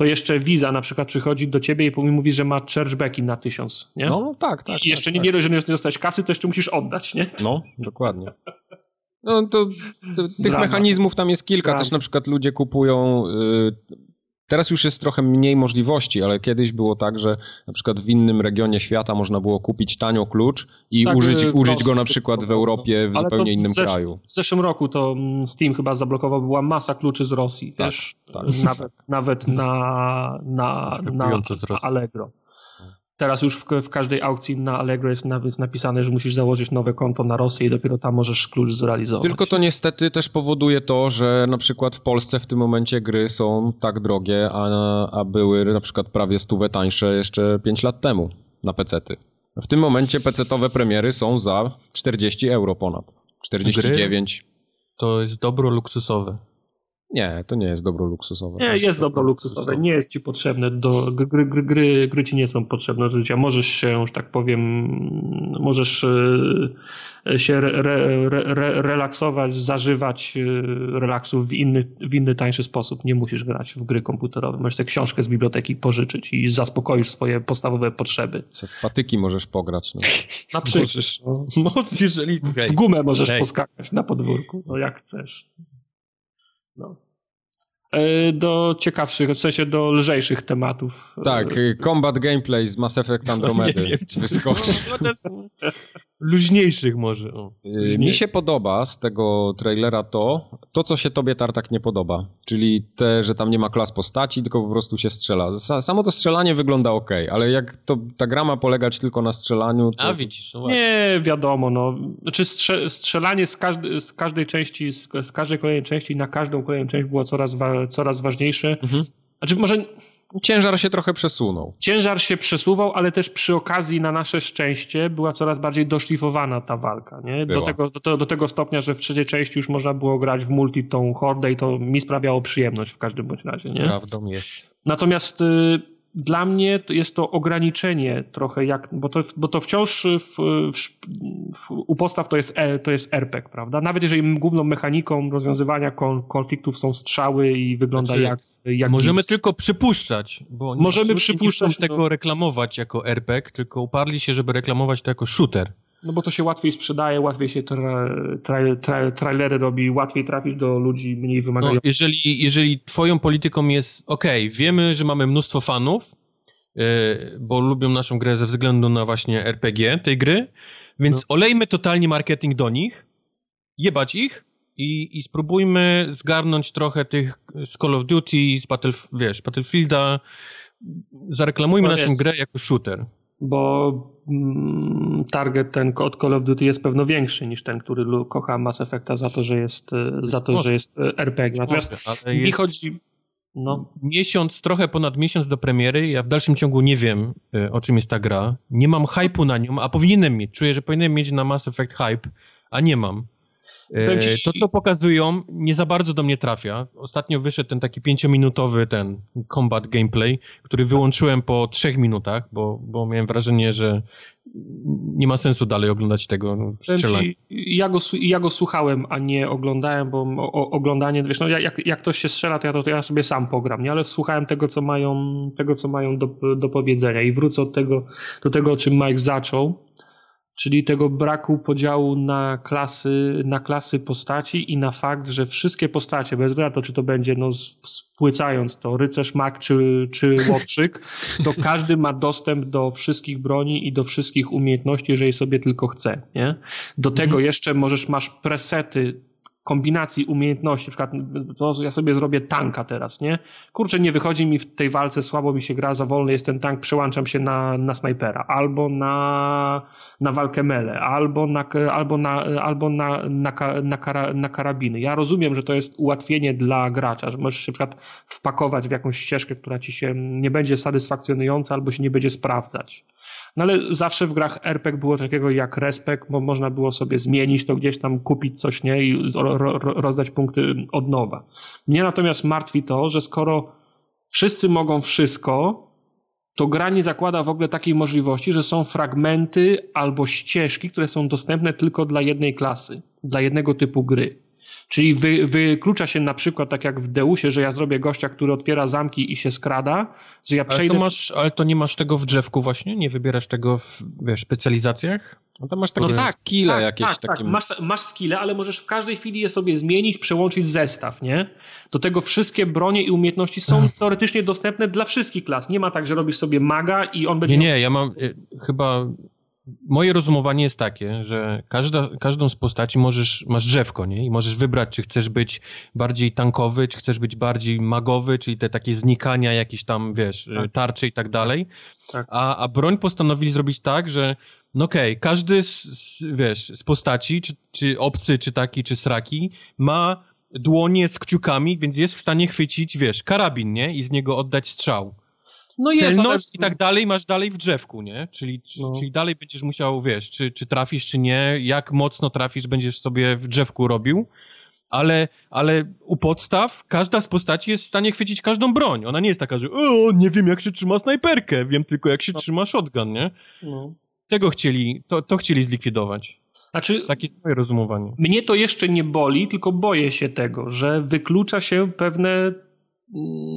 to jeszcze Visa na przykład przychodzi do ciebie i mówi, że ma chargebacki na tysiąc, nie? No tak, tak. I jeszcze tak, nie, tak. nie, że nie dostać kasy, to jeszcze musisz oddać, nie? No, dokładnie. No to, to tych mechanizmów tam jest kilka. Też na przykład ludzie kupują y, Teraz już jest trochę mniej możliwości, ale kiedyś było tak, że na przykład w innym regionie świata można było kupić tanio klucz i tak, użyć, użyć go na przykład w Europie, w ale zupełnie innym w kraju. W zeszłym roku to mm, Steam chyba zablokował, była masa kluczy z Rosji, tak, wiesz? Tak. Nawet, nawet na, na, na, na Allegro. Teraz już w, w, każdej aukcji na Allegro jest, jest napisane, że musisz założyć nowe konto na Rosję i dopiero tam możesz klucz zrealizować. Tylko to niestety też powoduje to, że na przykład w Polsce w tym momencie gry są tak drogie, a, a były na przykład prawie stówę tańsze jeszcze 5 lat temu na pecety. W tym momencie pecetowe premiery są za 40 euro ponad. 49. Gry to jest dobro luksusowe. Nie, to nie jest dobro luksusowe. Nie, jest dobro luksusowe. Nie jest ci potrzebne do. Gry, gry, gry, gry ci nie są potrzebne do życia. Możesz się, że tak powiem, możesz e, się re, re, re, relaksować, zażywać e, relaksu w inny, w inny, tańszy sposób. Nie musisz grać w gry komputerowe. Możesz sobie książkę z biblioteki pożyczyć i zaspokoisz swoje podstawowe potrzeby. W patyki możesz pograć. No. Na przykład. Możesz, no, jeżeli w gumę możesz poskakać na podwórku, no jak chcesz. No. E, do ciekawszych, w sensie do lżejszych tematów. Tak, e, combat gameplay z Mass Effect Andromedy no, wyskoczy. Luźniejszych może. O, e, Mi się podoba z tego trailera to, to co się tobie Tartak nie podoba, czyli te, że tam nie ma klas postaci, tylko po prostu się strzela. Samo to strzelanie wygląda ok, ale jak to, ta gra ma polegać tylko na strzelaniu, to... A widzisz, no Nie, wiadomo, no. Znaczy strze strzelanie z, każdy, z każdej części, z, z, każdej kolejnej części na każdą kolejną część było coraz, wa coraz ważniejsze. Mhm. Znaczy może ciężar się trochę przesunął. Ciężar się przesuwał, ale też przy okazji na nasze szczęście była coraz bardziej doszlifowana ta walka. Nie? Do, tego, do, do, tego stopnia, że w trzeciej części już można było grać w multi tą hordę i to mi sprawiało przyjemność w każdym bądź razie. Nie? Prawdą jest. Natomiast y, dla mnie jest to ograniczenie trochę, jak, bo, to, bo to wciąż w, w, w, u postaw to jest, e, to jest RPG, prawda? Nawet jeżeli główną mechaniką rozwiązywania konfliktów są strzały i wygląda znaczy, jak jak Możemy tylko przypuszczać, bo Możemy przypuszczać nie tego no. reklamować jako RPG, tylko uparli się, żeby reklamować to jako shooter. No bo to się łatwiej sprzedaje, łatwiej się tra, tra, tra, trailery robi, łatwiej trafić do ludzi mniej wymagających. No, jeżeli, jeżeli twoją polityką jest, ok, wiemy, że mamy mnóstwo fanów, yy, bo lubią naszą grę ze względu na właśnie RPG tej gry, więc no. olejmy totalnie marketing do nich, jebać ich, i, i spróbujmy zgarnąć trochę tych z Call of Duty, z Battle, wiesz, Battlefielda. Zareklamujmy no naszą grę jako shooter. Bo mm, target ten od Call of Duty jest pewno większy niż ten, który kocha Mass Effecta za to, że jest, e, za to, że jest e, RPG. Natomiast mi chodzi... No. Miesiąc, trochę ponad miesiąc do premiery, ja w dalszym ciągu nie wiem, e, o czym jest ta gra. Nie mam hype'u na nią, a powinienem mieć. Czuję, że powinienem mieć na Mass Effect hype, a nie mam. E, to, co pokazują, nie za bardzo do mnie trafia. Ostatnio wyszedł ten taki pięciominutowy ten combat gameplay, który wyłączyłem po trzech minutach, bo, bo miałem wrażenie, że nie ma sensu dalej oglądać tego strzelania. Ja go, ja go słuchałem, a nie oglądałem, bo o, oglądanie, wiesz, no jak, jak ktoś się strzela, to ja, to ja sobie sam pogram, nie? ale słuchałem tego, co mają, tego, co mają do, do powiedzenia i wrócę od tego, do tego, o czym Mike zaczął czyli tego braku podziału na klasy, na klasy postaci i na fakt, że wszystkie postacie, bez względu na to, czy to będzie, no spłycając to, rycerz, mak czy, czy łotrzyk, to każdy ma dostęp do wszystkich broni i do wszystkich umiejętności, jeżeli sobie tylko chce, nie? Do tego mhm. jeszcze możesz, masz presety kombinacji umiejętności, na przykład to ja sobie zrobię tanka teraz, nie? Kurczę, nie wychodzi mi w tej walce, słabo mi się gra, za wolny jest ten tank, przełączam się na, na snajpera, albo na, na walkę mele, albo na, albo na, albo na, na, na, kara, na karabiny. Ja rozumiem, że to jest ułatwienie dla gracza, że możesz się na przykład wpakować w jakąś ścieżkę, która ci się nie będzie satysfakcjonująca, albo się nie będzie sprawdzać. No ale zawsze w grach RPG było takiego jak respekt, bo można było sobie zmienić to gdzieś tam, kupić coś, nie? I ro, ro, rozdać punkty od nowa. Mnie natomiast martwi to, że skoro wszyscy mogą wszystko, to gra nie zakłada w ogóle takiej możliwości, że są fragmenty albo ścieżki, które są dostępne tylko dla jednej klasy, dla jednego typu gry. Czyli wy, wyklucza się na przykład, tak jak w Deusie, że ja zrobię gościa, który otwiera zamki i się skrada, że ja przejdę... Ale to, masz, ale to nie masz tego w drzewku właśnie? Nie wybierasz tego w wiesz, specjalizacjach? No to masz takie no tak, skille tak, jakieś. Tak, takie... tak. Masz, masz skille, ale możesz w każdej chwili je sobie zmienić, przełączyć zestaw, nie? Do tego wszystkie bronie i umiejętności są Ech. teoretycznie dostępne dla wszystkich klas. Nie ma tak, że robisz sobie maga i on będzie... Nie, nie, ja mam y, chyba moje rozumowanie jest takie, że każda, każdą z postaci możesz, masz drzewko, nie? I możesz wybrać, czy chcesz być bardziej tankowy, czy chcesz być bardziej magowy, czyli te takie znikania, jakieś tam, wiesz, tak. tarcze i tak dalej. Tak. A, a broń postanowili zrobić tak, że no okej, okay, każdy z, z, wiesz, z postaci, czy, czy obcy, czy taki, czy sraki, ma dłonie z kciukami, więc jest w stanie chwycić, wiesz, karabin, nie? I z niego oddać strzał. No jest, Celność i tak dalej masz dalej w drzewku, nie? Czyli, no. czyli dalej będziesz musiał, wiesz, czy, czy trafisz, czy nie, jak mocno trafisz, będziesz sobie w drzewku robił, ale, ale u podstaw każda z postaci jest w stanie chwycić każdą broń. Ona nie jest taka, że o, nie wiem jak się trzyma snajperkę, wiem tylko jak się no. trzyma shotgun, nie? No. Tego chcieli, to, to chcieli zlikwidować. Znaczy, Takie jest moje rozumowanie. Mnie to jeszcze nie boli, tylko boję się tego, że wyklucza się pewne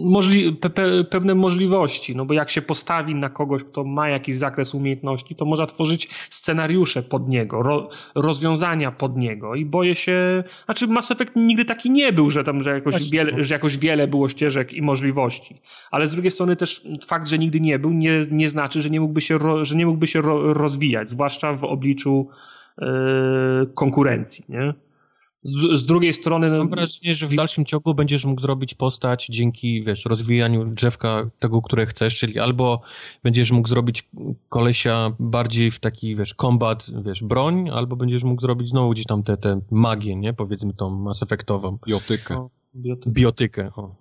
możli pe pe pewne możliwości, no bo jak się postawi na kogoś, kto ma jakiś zakres umiejętności, to można tworzyć scenariusze pod niego, ro rozwiązania pod niego i boję się, znaczy Mass Effect nigdy taki nie był, że tam, że jakoś, wiele, że jakoś wiele było ścieżek i możliwości, ale z drugiej strony też fakt, że nigdy nie był, nie, nie znaczy, że nie mógłby się, że nie mógłby się ro rozwijać, zwłaszcza w obliczu yy, konkurencji, nie? Z, z, drugiej strony... No, Mam wrażenie, że w dalszym ciągu będziesz mógł zrobić postać dzięki, wiesz, rozwijaniu drzewka tego, które chcesz, czyli albo będziesz mógł zrobić kolesia bardziej w taki, wiesz, kombat, wiesz, broń, albo będziesz mógł zrobić znowu gdzieś tam tę te, te magię, nie? Powiedzmy tą Mass Effectową. Biotykę. No, biotykę. Biotykę, o.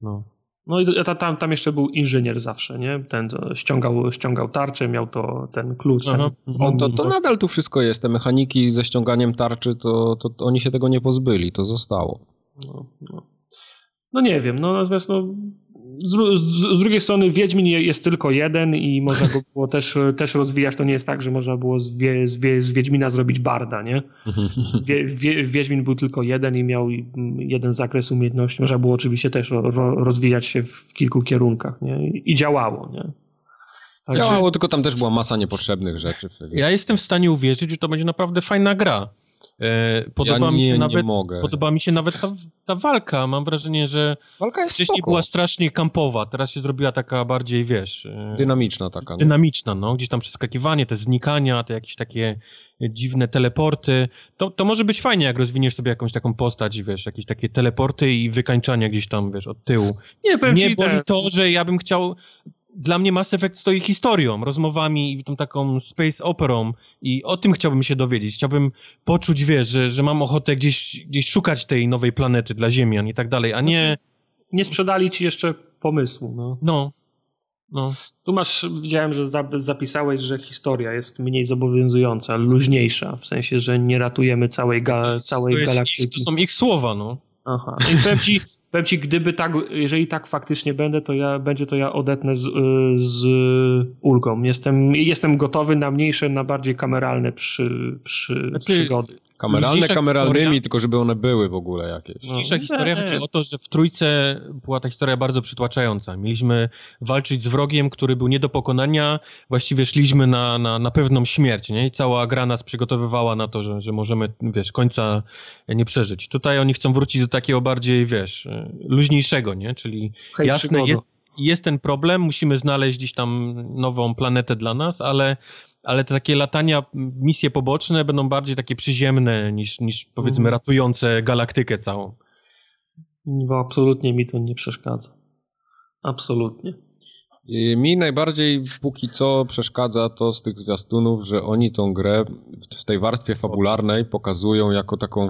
No. No i tam, tam jeszcze był inżynier zawsze, nie? Ten ściągał, ściągał tarczę, miał to ten klucz. Ten, on, to, to nadal tu wszystko jest. Te mechaniki ze ściąganiem tarczy, to, to, to oni się tego nie pozbyli, to zostało. No, no. no nie wiem, no natomiast no, z, z, z, drugiej strony Wiedźmin jest tylko jeden i można go było też, też rozwijać. To nie jest tak, że można było z, wie, z, wie, z Wiedźmina zrobić barda, nie? Wie, wie, Wiedźmin był tylko jeden i miał jeden zakres umiejętności. Można było oczywiście też ro, rozwijać się w kilku kierunkach, nie? I działało, nie? Także... Działało, tylko tam też była masa niepotrzebnych rzeczy. Ja jestem w stanie uwierzyć, że to będzie naprawdę fajna gra. E, podoba ja mi się nawet, Podoba mi się nawet ta, ta, walka. Mam wrażenie, że walka jest wcześniej spoko. była strasznie kampowa, teraz się zrobiła taka bardziej, wiesz... E, dynamiczna taka. No. Dynamiczna, no. Gdzieś tam przeskakiwanie, te znikania, te jakieś takie dziwne teleporty. To, to może być fajnie, jak rozwiniesz sobie jakąś taką postać, wiesz, jakieś takie teleporty i wykańczania gdzieś tam, wiesz, od tyłu. Nie, powiem Nie boli to, że ja bym chciał dla mnie Mass Effect stoi historią, rozmowami i tą taką space operą i o tym chciałbym się dowiedzieć. Chciałbym poczuć, wiesz, że, że mam ochotę gdzieś, gdzieś szukać tej nowej planety dla Ziemian i tak dalej, a nie... Znaczy, nie sprzedali ci jeszcze pomysłu, no. No. no. Tu masz, widziałem, że zapisałeś, że historia jest mniej zobowiązująca, luźniejsza, w sensie, że nie ratujemy całej, ga całej to galaktyki. Ich, to są ich słowa, no. Aha. No I powiem ci, Powiem ci, gdyby tak, jeżeli tak faktycznie będę, to ja, będzie to ja odetnę z, z ulgą. Jestem, jestem gotowy na mniejsze, na bardziej kameralne przy, przy znaczy, przygody. Kameralne kameralnymi, historia, tylko żeby one były w ogóle jakieś. Dzisiejsza no. historia chodzi o to, że w trójce była ta historia bardzo przytłaczająca. Mieliśmy walczyć z wrogiem, który był nie do pokonania, właściwie szliśmy na, na, na pewną śmierć, nie? I cała gra nas przygotowywała na to, że, że możemy, wiesz, końca nie przeżyć. Tutaj oni chcą wrócić do takiego bardziej, wiesz, luźniejszego, nie? Czyli Hej, jasne, jest, jest ten problem, musimy znaleźć gdzieś tam nową planetę dla nas, ale ale te takie latania, misje poboczne będą bardziej takie przyziemne niż, niż powiedzmy mm. ratujące galaktykę całą. No, absolutnie mi to nie przeszkadza. Absolutnie. Mi najbardziej póki co przeszkadza to z tych zwiastunów, że oni tą grę w tej warstwie fabularnej pokazują jako taką,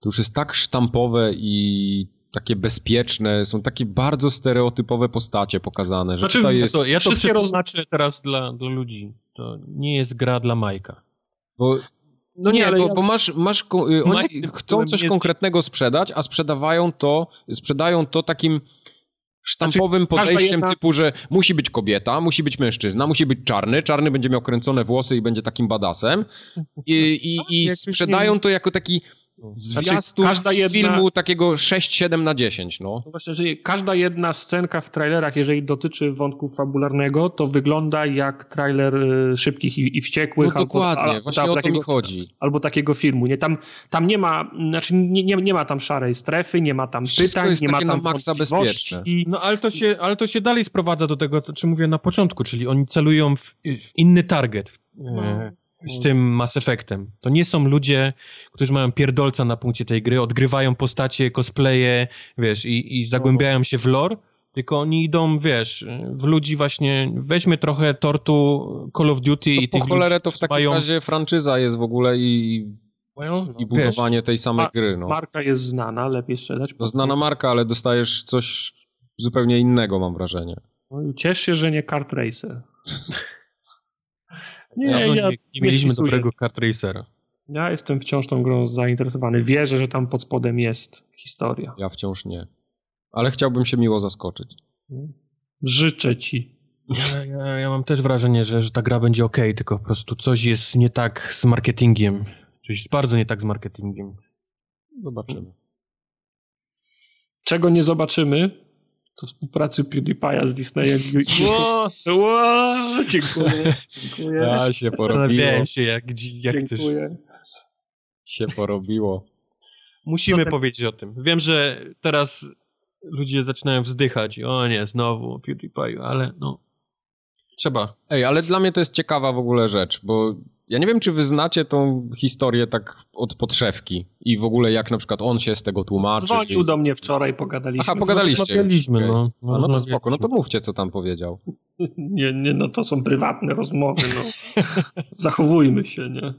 to już jest tak sztampowe i takie bezpieczne, są takie bardzo stereotypowe postacie pokazane, że znaczy, tutaj jest... To, ja to przetłumaczę teraz dla, dla ludzi. To nie jest gra dla Majka. Bo no nie, nie bo, ja... bo, masz, masz y, oni chcą coś konkretnego sprzedać, a sprzedawają to, sprzedają to takim sztampowym znaczy, podejściem jedna... typu, że musi być kobieta, musi być mężczyzna, musi być czarny, czarny będzie miał kręcone włosy i będzie takim badasem i, i, i sprzedają to jako taki zwiastów Znaczy, każda jedna- filmu takiego 6-7 na 10, no. No właśnie, że każda jedna scenka w trailerach, jeżeli dotyczy wątku fabularnego, to wygląda jak trailer y, Szybkich i, i Wściekłych. No dokładnie, albo, właśnie albo o to mi takiego- chodzi. Albo takiego filmu. Nie, tam, tam nie ma, znaczy nie, nie, nie ma tam szarej strefy, nie ma tam Wszystko pytań, nie ma takie tam na maksa bezpieczne. No ale to, się, ale to się dalej sprowadza do tego, to, czy mówię na początku, czyli oni celują w, w inny target e, z tym Mass Effectem. To nie są ludzie, którzy mają pierdolca na punkcie tej gry, odgrywają postacie, cosplaye, wiesz, i, i zagłębiają się w lore, tylko oni idą, wiesz, w ludzi właśnie, weźmy trochę tortu Call of Duty i To tych po cholerę to w takim mają- razie franczyza jest w ogóle i, i budowanie tej samej gry, no. Marka jest znana, lepiej sprzedać. To znana marka, ale dostajesz coś zupełnie innego, mam wrażenie. No i Ciesz się, że nie kart racer. Nie, Nie, ja, nie, ja, nie mieliśmy spisuję. dobrego kart racera. ja jestem wciąż tą grą zainteresowany. Wierzę, że tam pod spodem jest historia. Ja wciąż nie. Ale chciałbym się miło zaskoczyć. Życzę ci. Ja, ja, ja mam też wrażenie, że, że ta gra będzie ok, tylko po prostu coś jest nie tak z marketingiem. Coś jest bardzo nie tak z marketingiem. Zobaczymy. Czego nie zobaczymy, to współpracy PewDiePie'a z Disneyem. Ło, dziękuję, dziękuję. Ja się porobiło. Zastanawiałem się, jak, jak dziękuję. Się porobiło. Musimy powiedzieć o tym. Wiem, że teraz ludzie zaczynają wzdychać. O nie, znowu PewDiePie, ale no... Trzeba. Ej, ale dla mnie to jest ciekawa w ogóle rzecz, bo ja nie wiem, czy wy znacie tą historię tak od podszewki i w ogóle jak na przykład on się z tego tłumaczy. Dzwonił i... do mnie wczoraj, pogadaliśmy. Aha, pogadaliście. Rozmawialiśmy, już, okej. no. A, no to No, spoko, no to mówcie, co tam powiedział. Nie, nie, no to są prywatne rozmowy, no. Zachowujmy się, nie?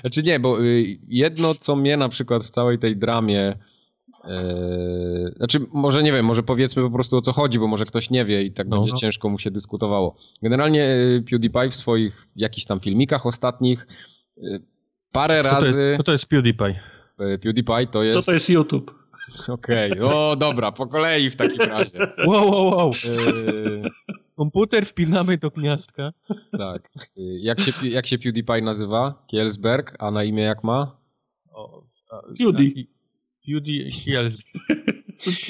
Znaczy nie, bo y, jedno, co mnie na przykład w całej tej dramie Yy, znaczy, może nie wiem, może powiedzmy po prostu o co chodzi, bo może ktoś nie wie i tak No, będzie no. ciężko mu się dyskutowało. Generalnie y, PewDiePie w swoich jakichś tam filmikach ostatnich y, parę Kto to, razy... jest, kto to jest PewDiePie? y, PewDiePie to jest... Co to jest YouTube? Okej, o dobra, po kolei w takim razie. Wow, wow, wow. Y, Komputer wpinamy do gniazdka. tak. Y, jak, się, jak się PewDiePie nazywa? Kielsberg, a na imię jak ma? O, a- Pewdie. A- Pewdie Hiels.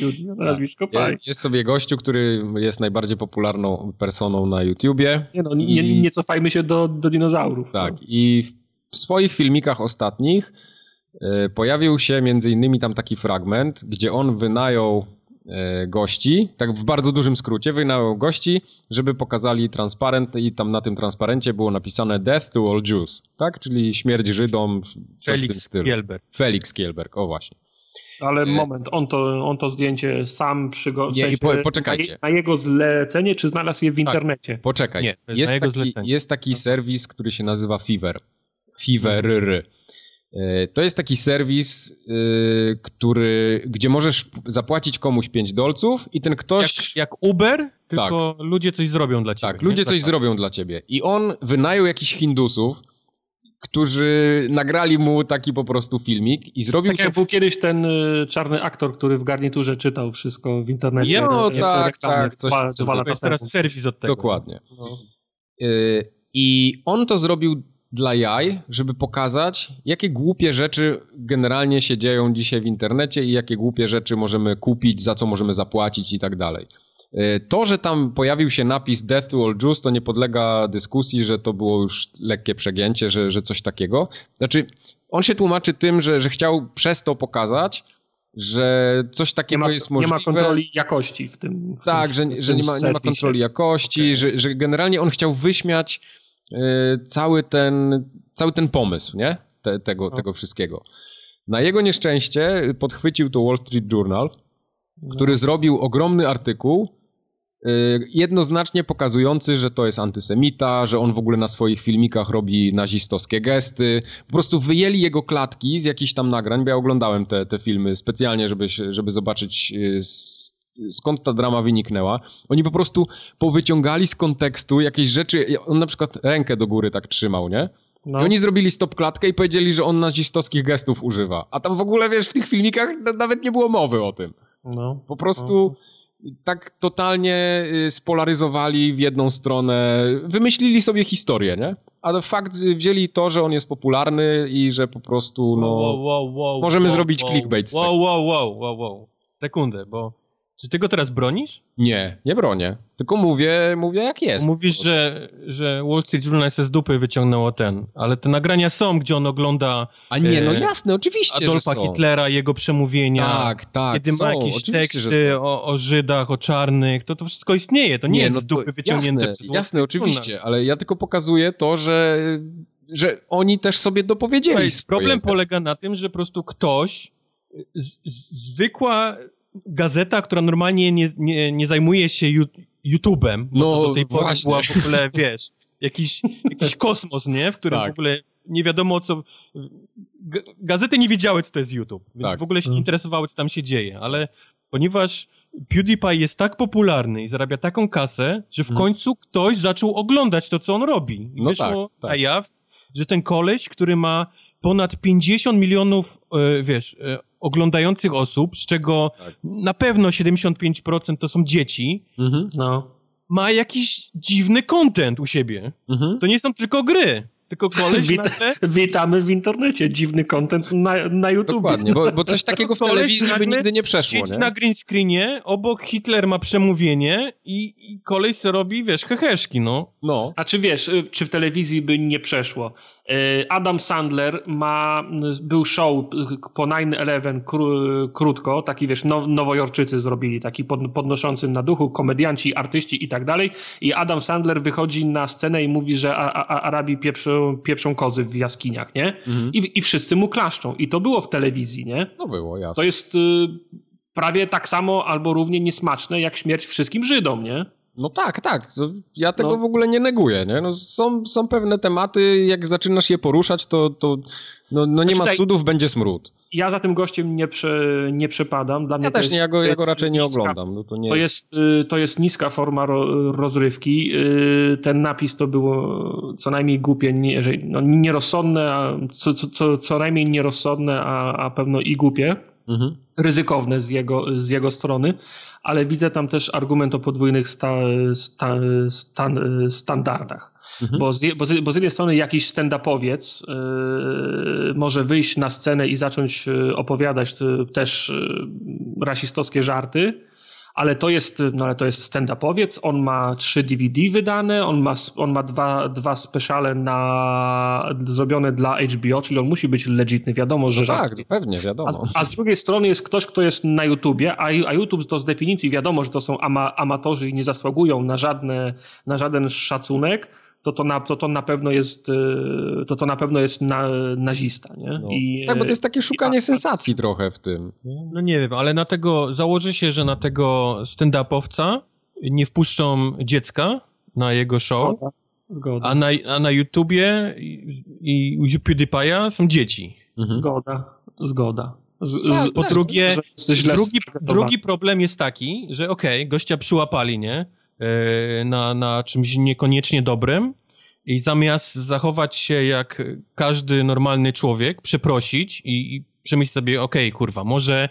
Pewdie, nazwisko Je- Paj. Jest sobie gościu, który jest najbardziej popularną personą na YouTubie. Nie no, nie, I- nie cofajmy się do, do dinozaurów. Tak, No. i w, w swoich filmikach ostatnich e, pojawił się między innymi tam taki fragment, gdzie on wynajął e, gości, tak w bardzo dużym skrócie, wynajął gości, żeby pokazali transparent i tam na tym transparencie było napisane Death to all Jews, tak? Czyli śmierć Żydom, coś w tym Felix stylu. Kielberg. Felix Kielberg, o właśnie. Ale E, moment, on to, on to zdjęcie sam przygotował. Nie, po- poczekajcie. Na, je- na jego zlecenie, czy znalazł je w Tak. internecie? Poczekaj, Nie, jest jest, taki, zlecenie. jest taki serwis, który się nazywa Fiverr. Fiverr. E, To jest taki serwis, e, który, gdzie możesz zapłacić komuś 5 dolców i ten ktoś... Jak, jak Uber, tylko ludzie coś zrobią dla ciebie. tak, nie? ludzie coś zrobią dla ciebie. I on wynajął jakichś Hindusów, którzy nagrali mu taki po prostu filmik i zrobił Tak jak był kiedyś ten y, czarny aktor, który w garniturze czytał wszystko w internecie. Ja, no Re- tak, reklamy tak, coś- Dwa, coś dwa To lata jest teraz serwis od tego. Dokładnie. No. Y, I on to zrobił dla jaj, żeby pokazać, jakie głupie rzeczy generalnie się dzieją dzisiaj w internecie i jakie głupie rzeczy możemy kupić, za co możemy zapłacić i tak dalej. Y, To, że tam pojawił się napis Death to all Jews, to nie podlega dyskusji, że to było już lekkie przegięcie, że, że coś takiego. Znaczy, on się tłumaczy tym, że, że chciał przez to pokazać, że coś Nie takiego ma, jest nie możliwe. ma kontroli jakości w tym. W Tak, tym, że, że nie, ma, nie ma kontroli jakości, Okej. że, że generalnie on chciał wyśmiać e, cały, ten, cały ten pomysł, nie? Te, tego, No. tego wszystkiego. Na jego nieszczęście podchwycił to Wall Street Journal, No. który zrobił ogromny artykuł, e, jednoznacznie pokazujący, że to jest antysemita, że on w ogóle na swoich filmikach robi nazistowskie gesty. Po prostu wyjęli jego klatki z jakichś tam nagrań, bo ja oglądałem te, te filmy specjalnie, żeby, żeby zobaczyć s- skąd ta drama wyniknęła. Oni po prostu powyciągali z kontekstu jakieś rzeczy, on na przykład rękę do góry tak trzymał, nie? No. I oni zrobili stop klatkę i powiedzieli, że on nazistowskich gestów używa. A tam w ogóle, wiesz, w tych filmikach na- nawet nie było mowy o tym. no. Po prostu tak totalnie y, spolaryzowali w jedną stronę, wymyślili sobie historię, nie? Ale fakt, y, wzięli to, że on jest popularny i że po prostu, no, wow, wow, wow, możemy zrobić clickbait Wow, wow, wow, wow, wow. Sekundę, bo... Czy ty go teraz bronisz? Nie, nie bronię, tylko mówię, mówię jak jest. Mówisz, że, że Wall Street Journal z dupy wyciągnęło ten, ale te nagrania są, gdzie on ogląda A nie, no e, jasne, oczywiście, Adolfa. Hitlera, jego przemówienia. Tak, tak, Kiedy są, ma jakieś teksty o, o Żydach, o czarnych, to to wszystko istnieje, to nie, jest no z dupy wyciągnięte Jasne, przez jasne oczywiście, ale ja tylko pokazuję to, że, że oni też sobie dopowiedzieli problem polega na tym, że po prostu ktoś, z, z, zwykła gazeta, która normalnie nie, nie, nie zajmuje się YouTube'em, No, to do tej pory właśnie. była w ogóle, wiesz, jakiś, jakiś kosmos, nie? W którym Tak. w ogóle nie wiadomo co... Gazety nie wiedziały, co to jest YouTube, więc Tak. w ogóle się nie Mhm. interesowały, co tam się dzieje, ale ponieważ PewDiePie jest tak popularny i zarabia taką kasę, że w Mhm. końcu ktoś zaczął oglądać to, co on robi. I No wyszło tak, tak. na jaw, że ten koleś, który ma ponad 50 milionów, e, wiesz, e, oglądających osób, z czego Tak. na pewno 75% to są dzieci, Mhm, No. ma jakiś dziwny content u siebie. mhm. To nie są tylko gry, tylko koleś Wita- nagle... Witamy w internecie. Dziwny content na, na YouTube. Dokładnie, bo, bo coś takiego w telewizji by nigdy nie przeszło, Siedzi nie? na green screenie, obok Hitler ma przemówienie i, i koleś se robi, wiesz, heheszki, no. No, A czy wiesz, y, czy w telewizji by nie przeszło? Y, Adam Sandler ma, y, był show po 9-11 kró- krótko, taki wiesz, now, nowojorczycy zrobili, taki pod, podnoszący na duchu, komedianci, artyści i tak dalej. I Adam Sandler wychodzi na scenę i mówi, że a, a, Arabii pieprzą, pieprzą kozy w jaskiniach, nie? mhm. I, I wszyscy mu klaszczą. I to było w telewizji, nie? no było, jasne. To jest y, prawie tak samo albo równie niesmaczne jak śmierć wszystkim Żydom, nie? No tak, tak. Ja tego No. w ogóle nie neguję, nie? No, są, są pewne tematy, jak zaczynasz je poruszać, to, to no, no nie Znaczy ma cudów, będzie smród. Ja za tym gościem nie, prze, nie przepadam. Dla mnie Ja też jest, nie, ja go, ja go raczej nie niska, oglądam. No, to nie To jest... y, to jest niska forma ro, rozrywki. Y, Ten napis to było co najmniej głupie, nie, no, nierozsądne, a co, co, co, co najmniej nierozsądne, a, a pewno i głupie. Mhm. ryzykowne z jego, z jego strony, ale widzę tam też argument o podwójnych sta, sta, stan, standardach. Mhm. Bo, z, bo, z, bo z jednej strony jakiś stand-upowiec yy, może wyjść na scenę i zacząć yy, opowiadać yy, też rasistowskie żarty, ale to jest, no ale to jest stand-upowiec, on ma trzy DVD wydane, on ma, on ma dwa, dwa speciale na, zrobione dla HBO, czyli on musi być legitny, wiadomo, że Tak, żarty. pewnie, wiadomo. A z, a z drugiej strony jest ktoś, kto jest na YouTubie, a, a YouTube to z definicji wiadomo, że to są ama, amatorzy i nie zasługują na, żadne, na żaden szacunek, to to na, to to na pewno jest, y, to to na pewno jest na, nazista, nie? No. I, tak, bo to jest takie szukanie sensacji trochę w tym. No nie wiem, ale na tego, założy się, że na tego stand-upowca nie wpuszczą dziecka na jego show, Zgoda. Zgoda. a na, a na YouTubie i, i u PewDiePie'a są dzieci. Mhm. Zgoda. Zgoda. Z, Tak, z, Po też, drugie, że jesteś źle drugi, drugi problem jest taki, że okej, gościa przyłapali, nie? E, Na, na czymś niekoniecznie dobrym i zamiast zachować się jak każdy normalny człowiek, przeprosić i, i przemyśleć sobie, okej, kurwa, może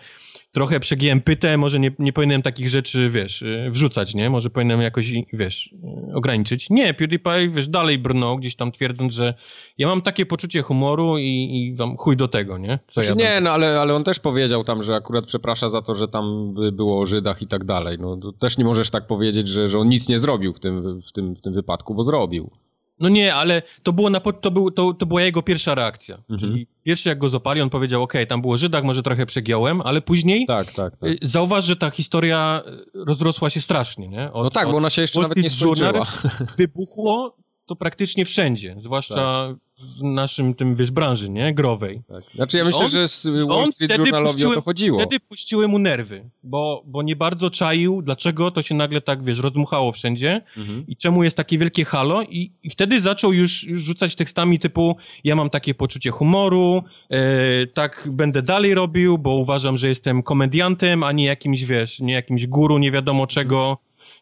trochę przegięłem pytę, może nie, nie powinienem takich rzeczy, wiesz, e, wrzucać, nie? Może powinienem jakoś, wiesz, e, ograniczyć. Nie, PewDiePie, wiesz, dalej brnął, gdzieś tam twierdząc, że ja mam takie poczucie humoru i, i wam chuj do tego, nie? Co Znaczy, ja nie, no ale, ale on też powiedział tam, że akurat przeprasza za to, że tam by było o Żydach i tak dalej. No to też nie możesz tak powiedzieć, że, że on nic nie zrobił w tym, w tym, w tym wypadku, bo zrobił. No nie, ale to, było na, to, był, to, to była jego pierwsza reakcja. Mhm. Czyli pierwszy jak go zopali, on powiedział, okej, tam było o Żydach, może trochę przegiąłem, ale później Tak, tak, tak. y, zauważ, że ta historia y, rozrosła się strasznie, nie? Od, No tak, od bo ona się jeszcze nawet nie skończyła. wybuchło to praktycznie wszędzie, zwłaszcza w naszym tym, wiesz, branży, nie? Growej. Tak. Znaczy ja myślę, on- że z Wall Street Journalowi o to chodziło. Wtedy puściły mu nerwy, bo, bo nie bardzo czaił, dlaczego to się nagle tak, wiesz, rozdmuchało wszędzie Mhm. i czemu jest takie wielkie halo i, i wtedy zaczął już, już rzucać tekstami typu ja mam takie poczucie humoru, e, tak będę dalej robił, bo uważam, że jestem komediantem, a nie jakimś, wiesz, nie jakimś guru, nie wiadomo czego,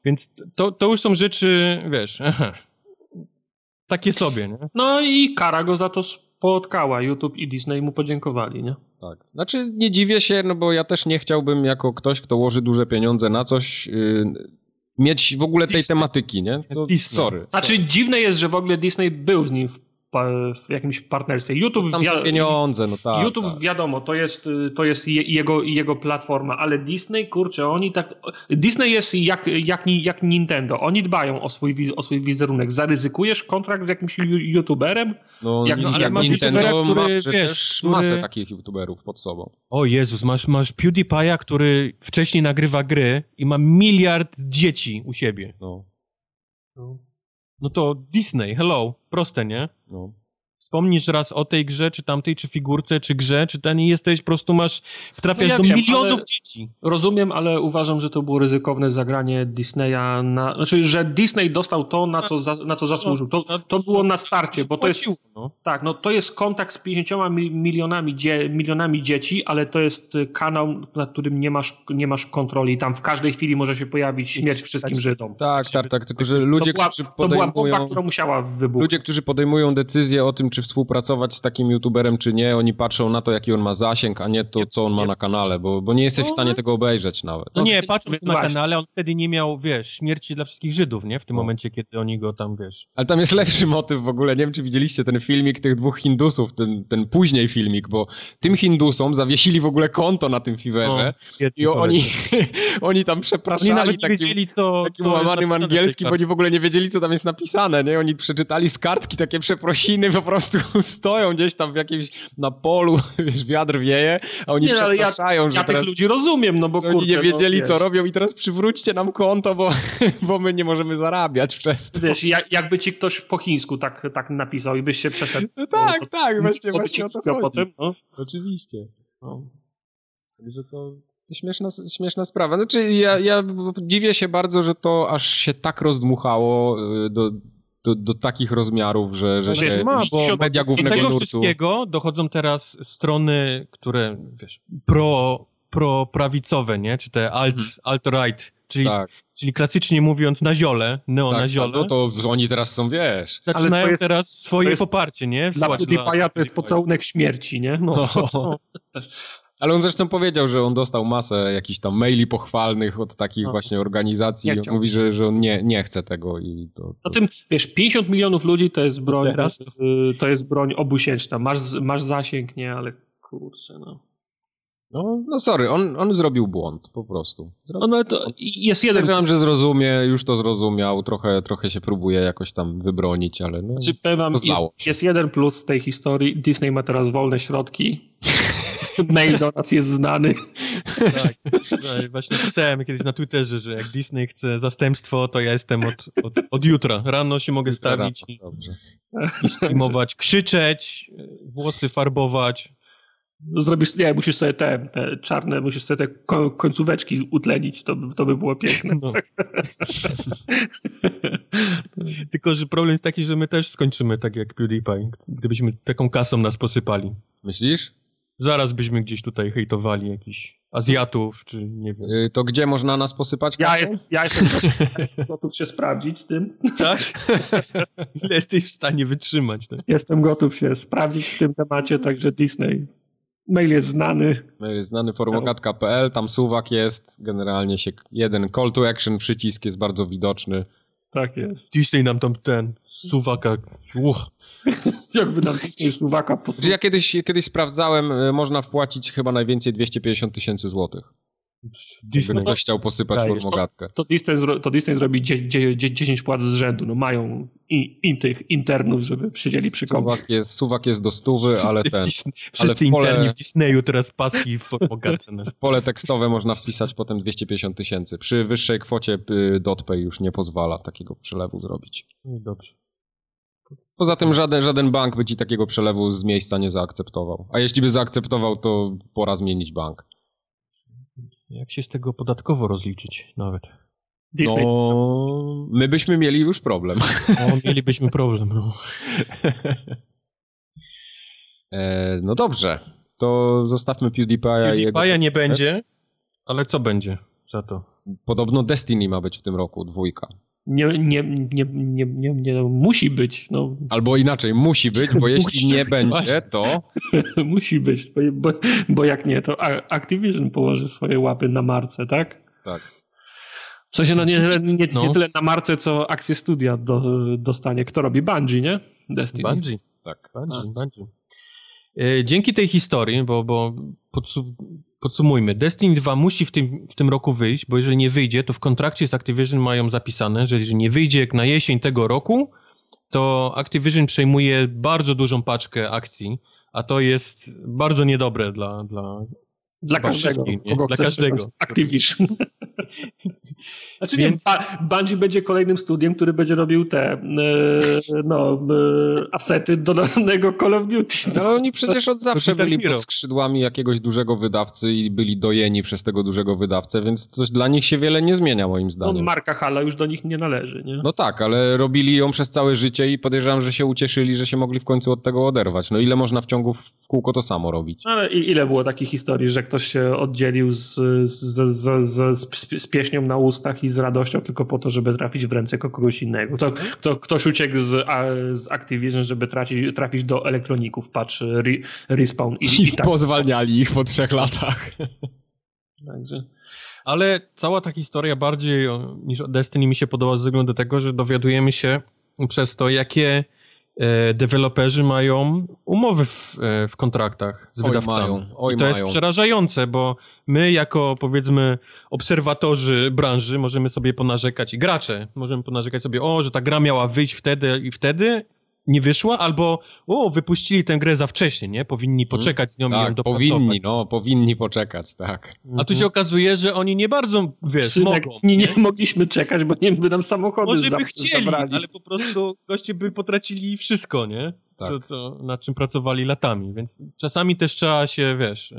więc to, to już są rzeczy, wiesz, takie sobie, nie? No i kara go za to spotkała. YouTube i Disney mu podziękowali, nie? Tak. Znaczy nie dziwię się, no bo ja też nie chciałbym jako ktoś, kto łoży duże pieniądze na coś, yy, mieć w ogóle tej Disney. tematyki, nie? To, Disney. sorry. Znaczy dziwne jest, że w ogóle Disney był z nim w, w jakimś partnerstwie. YouTube, Tam są pieniądze, no tak. YouTube tak. wiadomo, to jest, to jest je, jego, jego platforma, ale Disney, kurczę, oni tak... Disney jest jak, jak, jak Nintendo. Oni dbają o swój, o swój wizerunek. Zaryzykujesz kontrakt z jakimś youtuberem? No, jak- jak, ale jak masz Nintendo youtubera, ma który, przecież wiesz, który- masę takich youtuberów pod sobą. O Jezus, masz, masz PewDiePie'a, który wcześniej nagrywa gry i ma miliard dzieci u siebie. No, No to Disney, hello, proste, nie? No. Wspomnisz raz o tej grze, czy tamtej, czy figurce, czy grze, czy ten i jesteś, po prostu masz, trafiasz No ja do wiem, milionów ale- dzieci. Rozumiem, ale uważam, że to było ryzykowne zagranie Disneya na... Znaczy, że Disney dostał to, na co, za, na co zasłużył. To, to było na starcie, bo to jest... No. Tak, no to jest kontakt z 50 mi- milionami, dzie, milionami dzieci, ale to jest y, kanał, nad którym nie masz, nie masz kontroli. Tam w każdej chwili może się pojawić śmierć wszystkim Żydom. Tak, tak, tak, tylko że ludzie, to była, którzy to była bomba, podejmują... która musiała wybuchnąć. Ludzie, którzy podejmują decyzję o tym, czy współpracować z takim youtuberem, czy nie, oni patrzą na to, jaki on ma zasięg, a nie to, co on ma na kanale, bo, bo nie jesteś w stanie tego obejrzeć nawet. No No, nie, więc patrząc na właśnie. kanale, on wtedy nie miał, wiesz, śmierci dla wszystkich Żydów, nie? W tym No. momencie, kiedy oni go tam, wiesz... Ale tam jest lepszy motyw w ogóle. Nie wiem, czy widzieliście ten filmik tych dwóch Hindusów, ten, ten później filmik, bo tym Hindusom zawiesili w ogóle konto na tym Fiverze No, i oni, oni tam Oni przepraszali nawet nie takim, wiedzieli, co... takim co łamanym angielskim, bo oni w ogóle nie wiedzieli, co tam jest napisane, nie? Oni przeczytali z kartki takie przeprosiny, po prostu stoją gdzieś tam w jakimś, na polu, wiesz, wiatr wieje, a oni Nie, no, ale ja- przepraszają, że Ja teraz... tych ludzi rozumiem, no bo że oni kurczę, nie wiedzieli, no, co robią i teraz przywróćcie nam konto, bo, bo my nie możemy zarabiać przez to. Wiesz, jak, jakby ci ktoś po chińsku tak, tak napisał i byś się przeszedł. No tak, no, tak, właśnie, właśnie o to chodzi. potem, no. Oczywiście. No. Także to, to śmieszna, śmieszna sprawa. Znaczy, ja, ja dziwię się bardzo, że to aż się tak rozdmuchało y, do, do, do takich rozmiarów, że, że No się ma, bo- media Do głównego tego nurtu... wszystkiego dochodzą teraz strony, które, wiesz, pro, pro prawicowe, nie? Czy te alt, alt-right, czyli, Tak, czyli klasycznie mówiąc na ziole, neo tak, na tak, ziole. no to oni teraz są, wiesz... Zaczynają jest- teraz twoje jest- poparcie, nie? Dla Wsłać PewDiePie'a to jest pocałunek śmierci, nie? No. No. Ale on zresztą powiedział, że on dostał masę jakichś tam maili pochwalnych od takich No. właśnie organizacji. On mówi, że, że on nie, nie chce tego i to... to... No tym, wiesz, 50 milionów ludzi to jest broń, Teraz? y, to jest broń obusieczna. Masz, masz zasięg, nie, ale kurczę, no. No, no sorry, on, on zrobił błąd, po prostu. Zrobił No, no to jest jeden... Podejrzewam, że zrozumie, już to zrozumiał, trochę, trochę się próbuje jakoś tam wybronić, ale no... Znaczy, powiem wam, jest, jest jeden plus tej historii. Disney ma teraz wolne środki. Mail do nas jest znany. Tak, tak, właśnie pisałem kiedyś na Twitterze, że jak Disney chce zastępstwo, to ja jestem od, od, od jutra. Rano się mogę stawić i Dobrze. filmować, krzyczeć, włosy farbować. Zrobisz, nie, musisz sobie te, te czarne, musisz sobie te ko- końcóweczki utlenić, to, by- to by było piękne. No. Tylko, że problem jest taki, że my też skończymy tak jak PewDiePie, gdybyśmy taką kasą nas posypali. Myślisz? Zaraz byśmy gdzieś tutaj hejtowali jakichś Azjatów, czy nie wiem. Y, To gdzie można nas posypać Ja, jest, ja, jestem, gotów się sprawdzić z tym. Tak? Ile jesteś w stanie wytrzymać? Tak? Jestem gotów się sprawdzić w tym temacie, także Disney. Mail jest znany. Y, Znany formogatka.pl, tam suwak jest, generalnie się jeden call to action, przycisk jest bardzo widoczny. Tak jest. Disney nam tam ten suwaka. Uch. Jakby nam Disney suwaka Znaczy posłuchał. ja kiedyś, kiedyś sprawdzałem, y, można wpłacić chyba najwięcej 250 tysięcy złotych. Gdyby Disney, ktoś chciał posypać Dajesz. formogatkę. To Disney, zro, to Disney zrobi dzie, dzie, dzie, 10 płat z rzędu. No mają i, i tych internów, żeby siedzieli przy. Suwak jest, suwak jest do stówy, ale wszyscy w ten... Disney, ale w pole- interni w Disneyu teraz paski w bogatce. No. pole tekstowe można wpisać potem 250 tysięcy. Przy wyższej kwocie y, DotPay już nie pozwala takiego przelewu zrobić. No dobrze. Poza tym żaden, żaden bank by ci takiego przelewu z miejsca nie zaakceptował. A jeśli by zaakceptował, to pora zmienić bank. Jak się z tego podatkowo rozliczyć nawet? Disney No, my byśmy mieli już problem. No, mielibyśmy problem. No. E, no dobrze, to zostawmy PewDiePie'a i jego... PewDiePie'a nie będzie, ale co będzie za to? Podobno Destiny ma być w tym roku, dwójka. Nie, nie, nie, nie, nie, nie musi być. No. Albo inaczej, musi być, bo jeśli nie będzie, to... musi być, bo, bo, bo jak nie, to Activision położy swoje łapy na marce, tak? Tak. W sensie, no nie, nie, no. nie tyle na marce, co akcje studia do, dostanie. Kto robi? Bungie, nie? Destiny. Bungie. Tak. Bungie, Bungie. E, dzięki tej historii, bo, bo podsumujmy, Destiny 2 musi w tym, w tym roku wyjść, bo jeżeli nie wyjdzie, to w kontrakcie z Activision mają zapisane, że jeżeli nie wyjdzie na jesień tego roku, to Activision przejmuje bardzo dużą paczkę akcji, a to jest bardzo niedobre dla, dla dla każdego, Dla każdego. Activision. znaczy Więc... nie, Bungie będzie kolejnym studiem, który będzie robił te e, no, e, asety do następnego Call of Duty. No oni przecież od zawsze byli pod skrzydłami jakiegoś dużego wydawcy i byli dojeni przez tego dużego wydawcę, więc coś dla nich się wiele nie zmienia moim zdaniem. No, marka Hala już do nich nie należy, nie? No tak, ale robili ją przez całe życie i podejrzewam, że się ucieszyli, że się mogli w końcu od tego oderwać. No ile można w ciągu w kółko to samo robić? Ale ile było takich historii, że ktoś się oddzielił z, z, z, z, z pieśnią na ustach i z radością tylko po to, żeby trafić w ręce kogoś innego. To, kto, ktoś uciekł z, z Activision, żeby trafić, trafić do elektroników, patrz, re, Respawn. I, I, i tak. pozwalniali ich po trzech latach. Także... Ale cała ta historia bardziej niż Destiny mi się podoba ze względu do tego, że dowiadujemy się przez to, jakie deweloperzy mają umowy w, e, w kontraktach z oj wydawcami. Mają, oj I to mają. jest przerażające, bo my jako powiedzmy obserwatorzy branży możemy sobie ponarzekać i gracze możemy ponarzekać sobie, o, że ta gra miała wyjść wtedy i wtedy, nie wyszła, albo o, wypuścili tę grę za wcześnie, nie? Powinni mhm. poczekać z nią tak, i ją dopracować. powinni, no, powinni poczekać, tak. A tu się okazuje, że oni nie bardzo, wiesz, Synek, mogą. Nie, nie, mogliśmy czekać, bo nie by nam samochody Może za, by chcieli, zabrali. ale po prostu goście by potracili wszystko, nie? Tak. Co, co, nad czym pracowali latami, więc czasami też trzeba się, wiesz,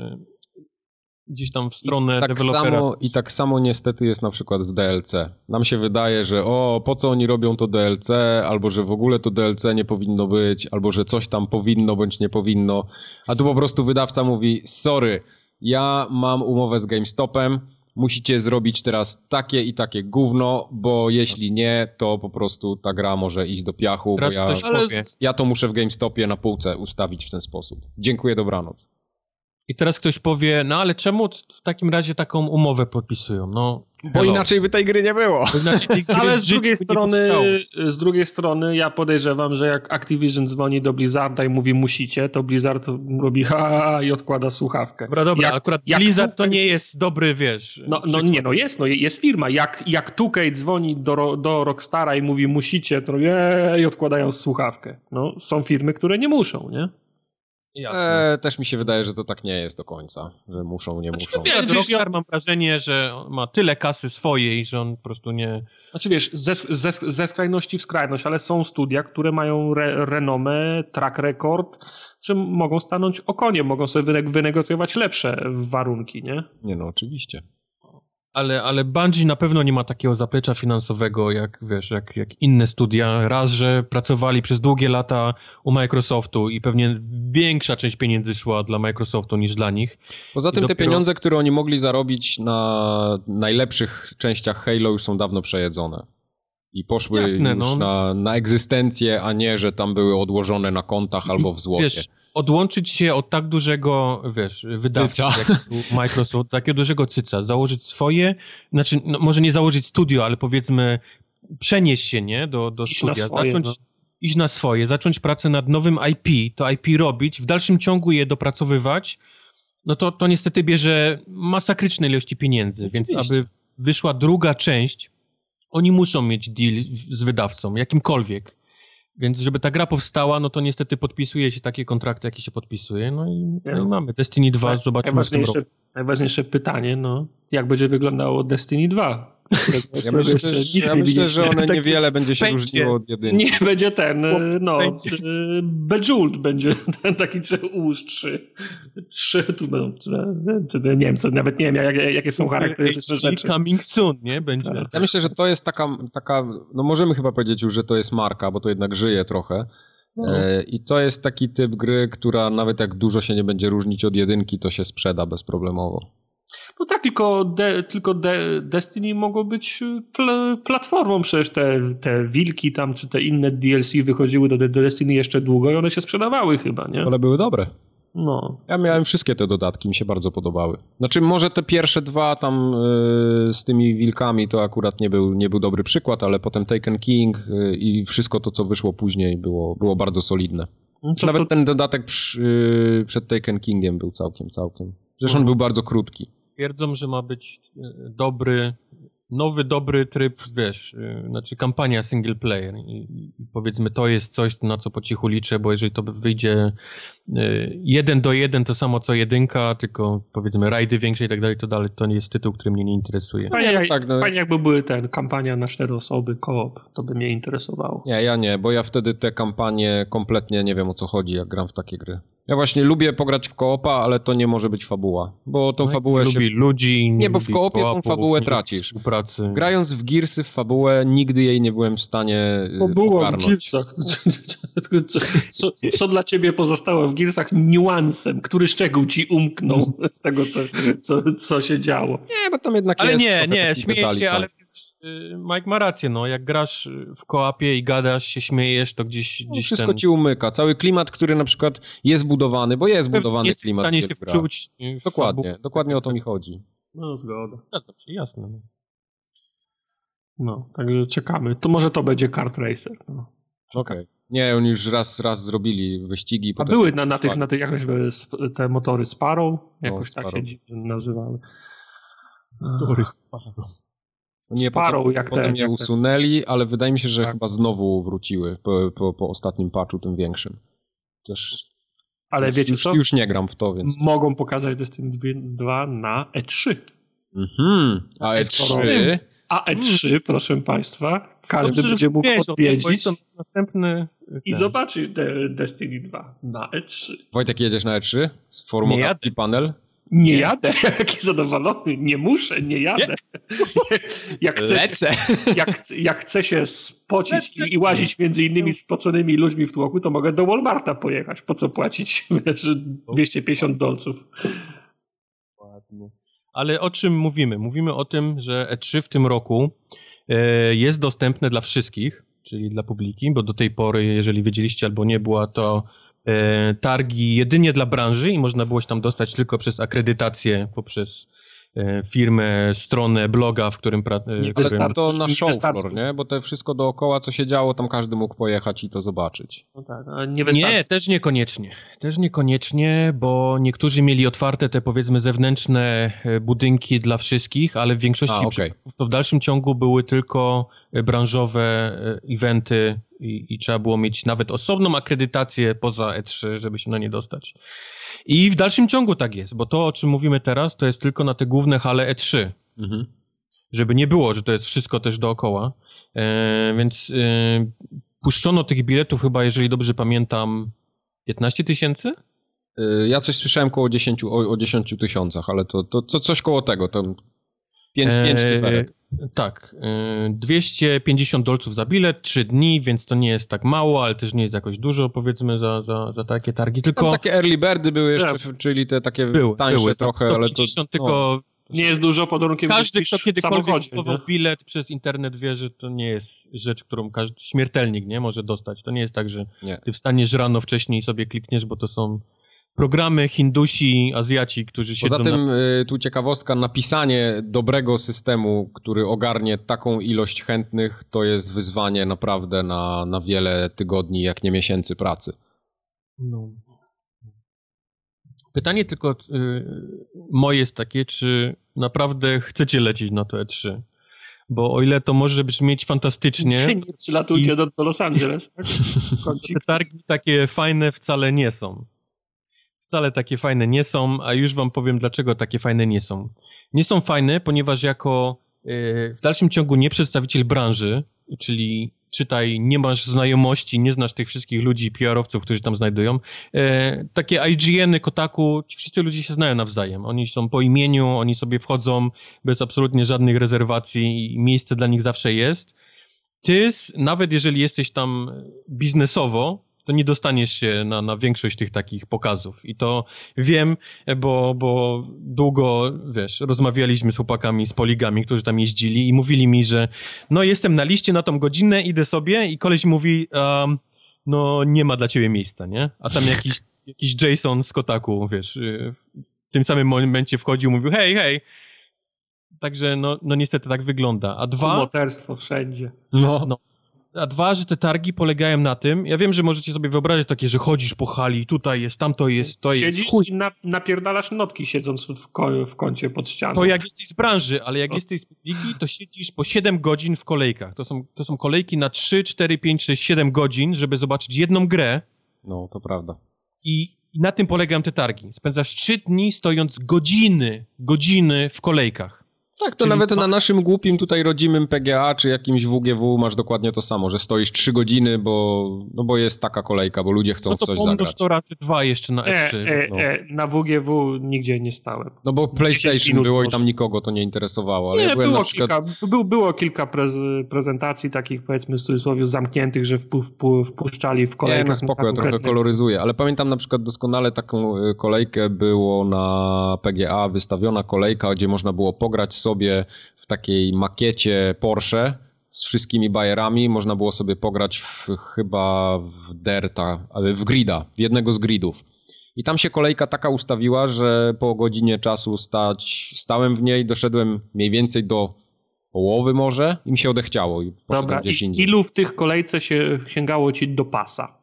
gdzieś tam w stronę I tak dewelopera. Samo, I tak samo niestety jest na przykład z DLC. Nam się wydaje, że o, po co oni robią to DLC, albo że w ogóle to DLC nie powinno być, albo że coś tam powinno bądź nie powinno, a tu po prostu wydawca mówi, sorry, ja mam umowę z GameStopem, musicie zrobić teraz takie i takie gówno, bo jeśli nie, to po prostu ta gra może iść do piachu, Teraz bo ja, ja to muszę w GameStopie na półce ustawić w ten sposób. Dziękuję, dobranoc. I teraz ktoś powie, no ale czemu w takim razie taką umowę podpisują? No, bo inaczej by tej gry nie było. Gry ale z drugiej strony, z drugiej strony ja podejrzewam, że jak Activision dzwoni do Blizzarda i mówi musicie, to Blizzard robi ha i odkłada słuchawkę. Dobra, dobra, jak, akurat jak Blizzard to nie jest dobry, wiesz. No, no nie, no jest, no jest firma. Jak, jak 2K dzwoni do, do Rockstara i mówi musicie, to i odkładają słuchawkę. No, są firmy, które nie muszą, nie? E, też mi się wydaje, że to tak nie jest do końca, że muszą, nie znaczy, muszą. Wiesz, Rockstar mam wrażenie, że ma tyle kasy swojej, że on po prostu nie... Znaczy wiesz, ze, ze, ze skrajności w skrajność, ale są studia, które mają re, renomę, track record, że mogą stanąć o konie, mogą sobie wynegocjować lepsze warunki, nie? Nie no, oczywiście ale, ale Bungie na pewno nie ma takiego zaplecza finansowego jak, wiesz, jak, jak inne studia. Raz, że pracowali przez długie lata u Microsoftu i pewnie większa część pieniędzy szła dla Microsoftu niż dla nich. Poza tym dopiero... te pieniądze, które oni mogli zarobić na najlepszych częściach Halo już są dawno przejedzone. I poszły Jasne, już no. na, na egzystencję, a nie, że tam były odłożone na kontach albo w złocie. Wiesz, odłączyć się od tak dużego, wiesz, wydawcy Microsoft, takiego dużego cyca, założyć swoje, znaczy, no, może nie założyć studio, ale powiedzmy przenieść się, nie, do, do studia, swoje, zacząć, no. iść na swoje, zacząć pracę nad nowym IP, to IP robić, w dalszym ciągu je dopracowywać, no to, to niestety bierze masakryczne ilości pieniędzy, Oczywiście. więc aby wyszła druga część, oni muszą mieć deal z wydawcą, jakimkolwiek. Więc żeby ta gra powstała, no to niestety podpisuje się takie kontrakty, jakie się podpisuje. No i, no i mamy Destiny 2, tak, zobaczymy w tym roku. Najważniejsze pytanie, no, jak będzie wyglądało Destiny 2? Ja myślę, że, ja myślę, że one tak niewiele będzie się różniło od jedynki. Nie będzie ten, no, y, Bejeweled będzie ten taki ułóż trzy, trzy tu będą, nie wiem, co, nawet nie wiem, jak, jakie są charakterystyczne rzeczy. Coming soon, nie? Będzie. Tak. Ja myślę, że to jest taka, taka, no możemy chyba powiedzieć już, że to jest marka, bo to jednak żyje trochę. No. E, I to jest taki typ gry, która nawet jak dużo się nie będzie różnić od jedynki, to się sprzeda bezproblemowo. No tak, tylko, de, tylko de, Destiny mogło być pl platformą, przecież te, te wilki tam, czy te inne DLC wychodziły do, do Destiny jeszcze długo i one się sprzedawały chyba, nie? Ale były dobre. No. Ja miałem wszystkie te dodatki, mi się bardzo podobały. Znaczy, może te pierwsze dwa tam yy, z tymi wilkami to akurat nie był, nie był dobry przykład, ale potem Taken King yy, i wszystko to, co wyszło później, było, było bardzo solidne. No to, Nawet to, ten dodatek przy, yy, przed Taken Kingiem był całkiem, całkiem. Zresztą on był bardzo krótki. Twierdzą, że ma być e, dobry, nowy, dobry tryb, wiesz, e, znaczy kampania single player i, powiedzmy to jest coś, na co po cichu liczę, bo jeżeli to wyjdzie jeden do jeden, to samo co jedynka, tylko powiedzmy rajdy większe i tak dalej, to dalej to nie jest tytuł, który mnie nie interesuje. fajnie, no jak, tak, no. fajnie jakby były ten kampania na cztery osoby, koop, to by mnie interesowało. Nie, ja nie, bo ja wtedy te kampanie kompletnie nie wiem o co chodzi, jak gram w takie gry. Ja właśnie lubię pograć w koopa, ale to nie może być fabuła, bo tą No, fabułę nie się... lubi ludzi, Nie, bo w lubi koopie tą fabułę nie lubi tracisz. Współpracy. Grając w Gearsy w fabułę, nigdy jej nie byłem w stanie y, Fabuła w ogarnąć. Gearsach. Co, co, co dla ciebie pozostało w Gearsach niuansem? Który szczegół ci umknął z tego, co, co, co się działo? Nie, bo tam jednak Ale jest nie, trochę nie, takich śmieję detali, się, tak. ale y, Mike ma rację, no, jak grasz w koapie i gadasz, się śmiejesz, to gdzieś, No, gdzieś wszystko ten... ci umyka. Cały klimat, który na przykład jest budowany, bo jest budowany jesteś w klimat. stanie się wczuć w Dokładnie, fabułę. dokładnie o to mi chodzi. No, zgoda. Zgadzam się, jasne. No. No, także czekamy. To może to będzie kart racer. No. Okej. Nie, oni już raz, raz zrobili wyścigi. A potem- były na, na tych, na tych jakoś e, te motory Sparrow? Jakoś tak się nazywały. Tory Sparrow. Nie, Sparrow, potem, jak potem ten, je jak ten. usunęli, ale wydaje mi się, że Tak. chyba znowu wróciły po, po, po ostatnim patchu, tym większym. Też Ale już, wiecie już, co? już nie gram w to, więc... Mogą pokazać Destiny 2 na E E3. Mhm. A Skoro- E3... A E3, proszę Państwa, każdy Dobrze, będzie mógł wiesz, odwiedzić to następny... i ten. zobaczyć de Destiny 2 na E3. Wojtek, jedziesz na E3? Z formą Nie panel? Nie jadę, jaki zadowolony, nie muszę, nie jadę. Jak chce, się, jak, jak chce się spocić Lecę. i, i łazić między innymi spoconymi ludźmi w tłoku, to mogę do Walmarta pojechać. Po co płacić wiesz, 250 dolców? Ale o czym mówimy? Mówimy o tym, że E3 w tym roku e, jest dostępne dla wszystkich, czyli dla publiki, bo do tej pory, jeżeli wiedzieliście albo nie, była to e, targi jedynie dla branży i można było się tam dostać tylko przez akredytację, poprzez firmę, stronę, bloga, w którym... Pra, e, Nie Ale którym- wystarczy. to na show floor, nie? Bo te wszystko dookoła, co się działo, tam każdy mógł pojechać i to zobaczyć. No tak, nie. Nie, też niekoniecznie. Też niekoniecznie, bo niektórzy mieli otwarte te powiedzmy zewnętrzne e, budynki dla wszystkich, ale w większości A, przypadków to w dalszym ciągu były tylko e, branżowe e, eventy i, i trzeba było mieć nawet osobną akredytację poza E3, żeby się na nie dostać. I w dalszym ciągu tak jest, bo to o czym mówimy teraz to jest tylko na te główne hale E3 Mhm. żeby nie było, że to jest wszystko też dookoła. E, więc e, puszczono tych biletów chyba, jeżeli dobrze pamiętam, 15 tysięcy? Y, Ja coś słyszałem koło 10, o, o 10 tysiącach, ale to, to, to coś koło tego, 5, Eee, 5 cyferek. Tak. E, 250 dolców za bilet, 3 dni, więc to nie jest tak mało, ale też nie jest jakoś dużo, powiedzmy, za, za, za takie targi. Tylko Tam takie early birdy były jeszcze, Tak. czyli te takie były, tańsze były trochę, tak, ale to... 150, no. tylko Nie jest dużo podrunkiem każdy, niż kto kiedykolwiek kupował bilet przez internet wie, że to nie jest rzecz, którą każdy śmiertelnik nie może dostać. To nie jest tak, że Nie. ty wstaniesz rano wcześniej i sobie klikniesz, bo to są programy Hindusi, Azjaci, którzy siedzą Poza tym na... y, tu ciekawostka, napisanie dobrego systemu, który ogarnie taką ilość chętnych, to jest wyzwanie naprawdę na, na wiele tygodni, jak nie miesięcy pracy. No. Pytanie tylko y, moje jest takie, czy naprawdę chcecie lecieć na to E3? Bo o ile to może brzmieć fantastycznie, Nie, nie przylatujcie do, do Los Angeles. Tak? Te targi takie fajne wcale nie są. Wcale takie fajne nie są, a już wam powiem, dlaczego takie fajne nie są. Nie są fajne, ponieważ jako y, w dalszym ciągu nie przedstawiciel branży, czyli czytaj, nie masz znajomości, nie znasz tych wszystkich ludzi, PR-owców, którzy tam znajdują. E, takie IGN-y, Kotaku, ci wszyscy ludzie się znają nawzajem. Oni są po imieniu, oni sobie wchodzą bez absolutnie żadnych rezerwacji i miejsce dla nich zawsze jest. Ty, nawet jeżeli jesteś tam biznesowo, to nie dostaniesz się na, na większość tych takich pokazów. I to wiem, bo, bo długo, wiesz, rozmawialiśmy z chłopakami z poligami, którzy tam jeździli i mówili mi, że no jestem na liście na tą godzinę, idę sobie i koleś mówi, um, no nie ma dla ciebie miejsca, nie? A tam jakiś, jakiś Jason z Kotaku, wiesz, y, w tym samym momencie wchodził, mówił, hej, hej, Także no, no niestety tak wygląda. A dwa... Moterstwo wszędzie. No. no. A dwa, że te targi polegają na tym, ja wiem, że możecie sobie wyobrazić takie, że chodzisz po hali, tutaj jest, tam to jest, to Siedzisz jest. Siedzisz i na, napierdalasz notki siedząc w, ko w kącie pod ścianą. To jak jesteś z branży, ale jak no. jesteś z publiki, to siedzisz po 7 godzin w kolejkach. To są, to są kolejki na 3, 4, 5, 6, 7 godzin, żeby zobaczyć jedną grę. No, to prawda. I, i na tym polegają te targi. Spędzasz 3 dni stojąc godziny, godziny w kolejkach. Tak, to Czyli nawet na naszym głupim tutaj rodzimym PGA czy jakimś WGW masz dokładnie to samo, że stoisz trzy godziny, bo, no bo jest taka kolejka, bo ludzie chcą no w coś zagrać. No to razy dwa jeszcze na E, e, no. e, na WGW nigdzie nie stałem. No bo PlayStation było i tam nikogo to nie interesowało, ale nie, ja było, przykład... kilka, był, było kilka prez, prezentacji takich powiedzmy w cudzysłowie zamkniętych, że wpu, wpu, wpuszczali w kolejkę. Nie, no spoko, ja trochę koloryzuję, ale pamiętam na przykład doskonale taką e, kolejkę było na PGA wystawiona kolejka, gdzie można było pograć sobie w takiej makiecie Porsche z wszystkimi bajerami. Można było sobie pograć w, chyba w Derta, w Grida, w jednego z gridów. I tam się kolejka taka ustawiła, że po godzinie czasu stać, stałem w niej, doszedłem mniej więcej do połowy może i mi się odechciało i Dobra, gdzieś indziej. ilu w tych kolejce się sięgało ci do pasa?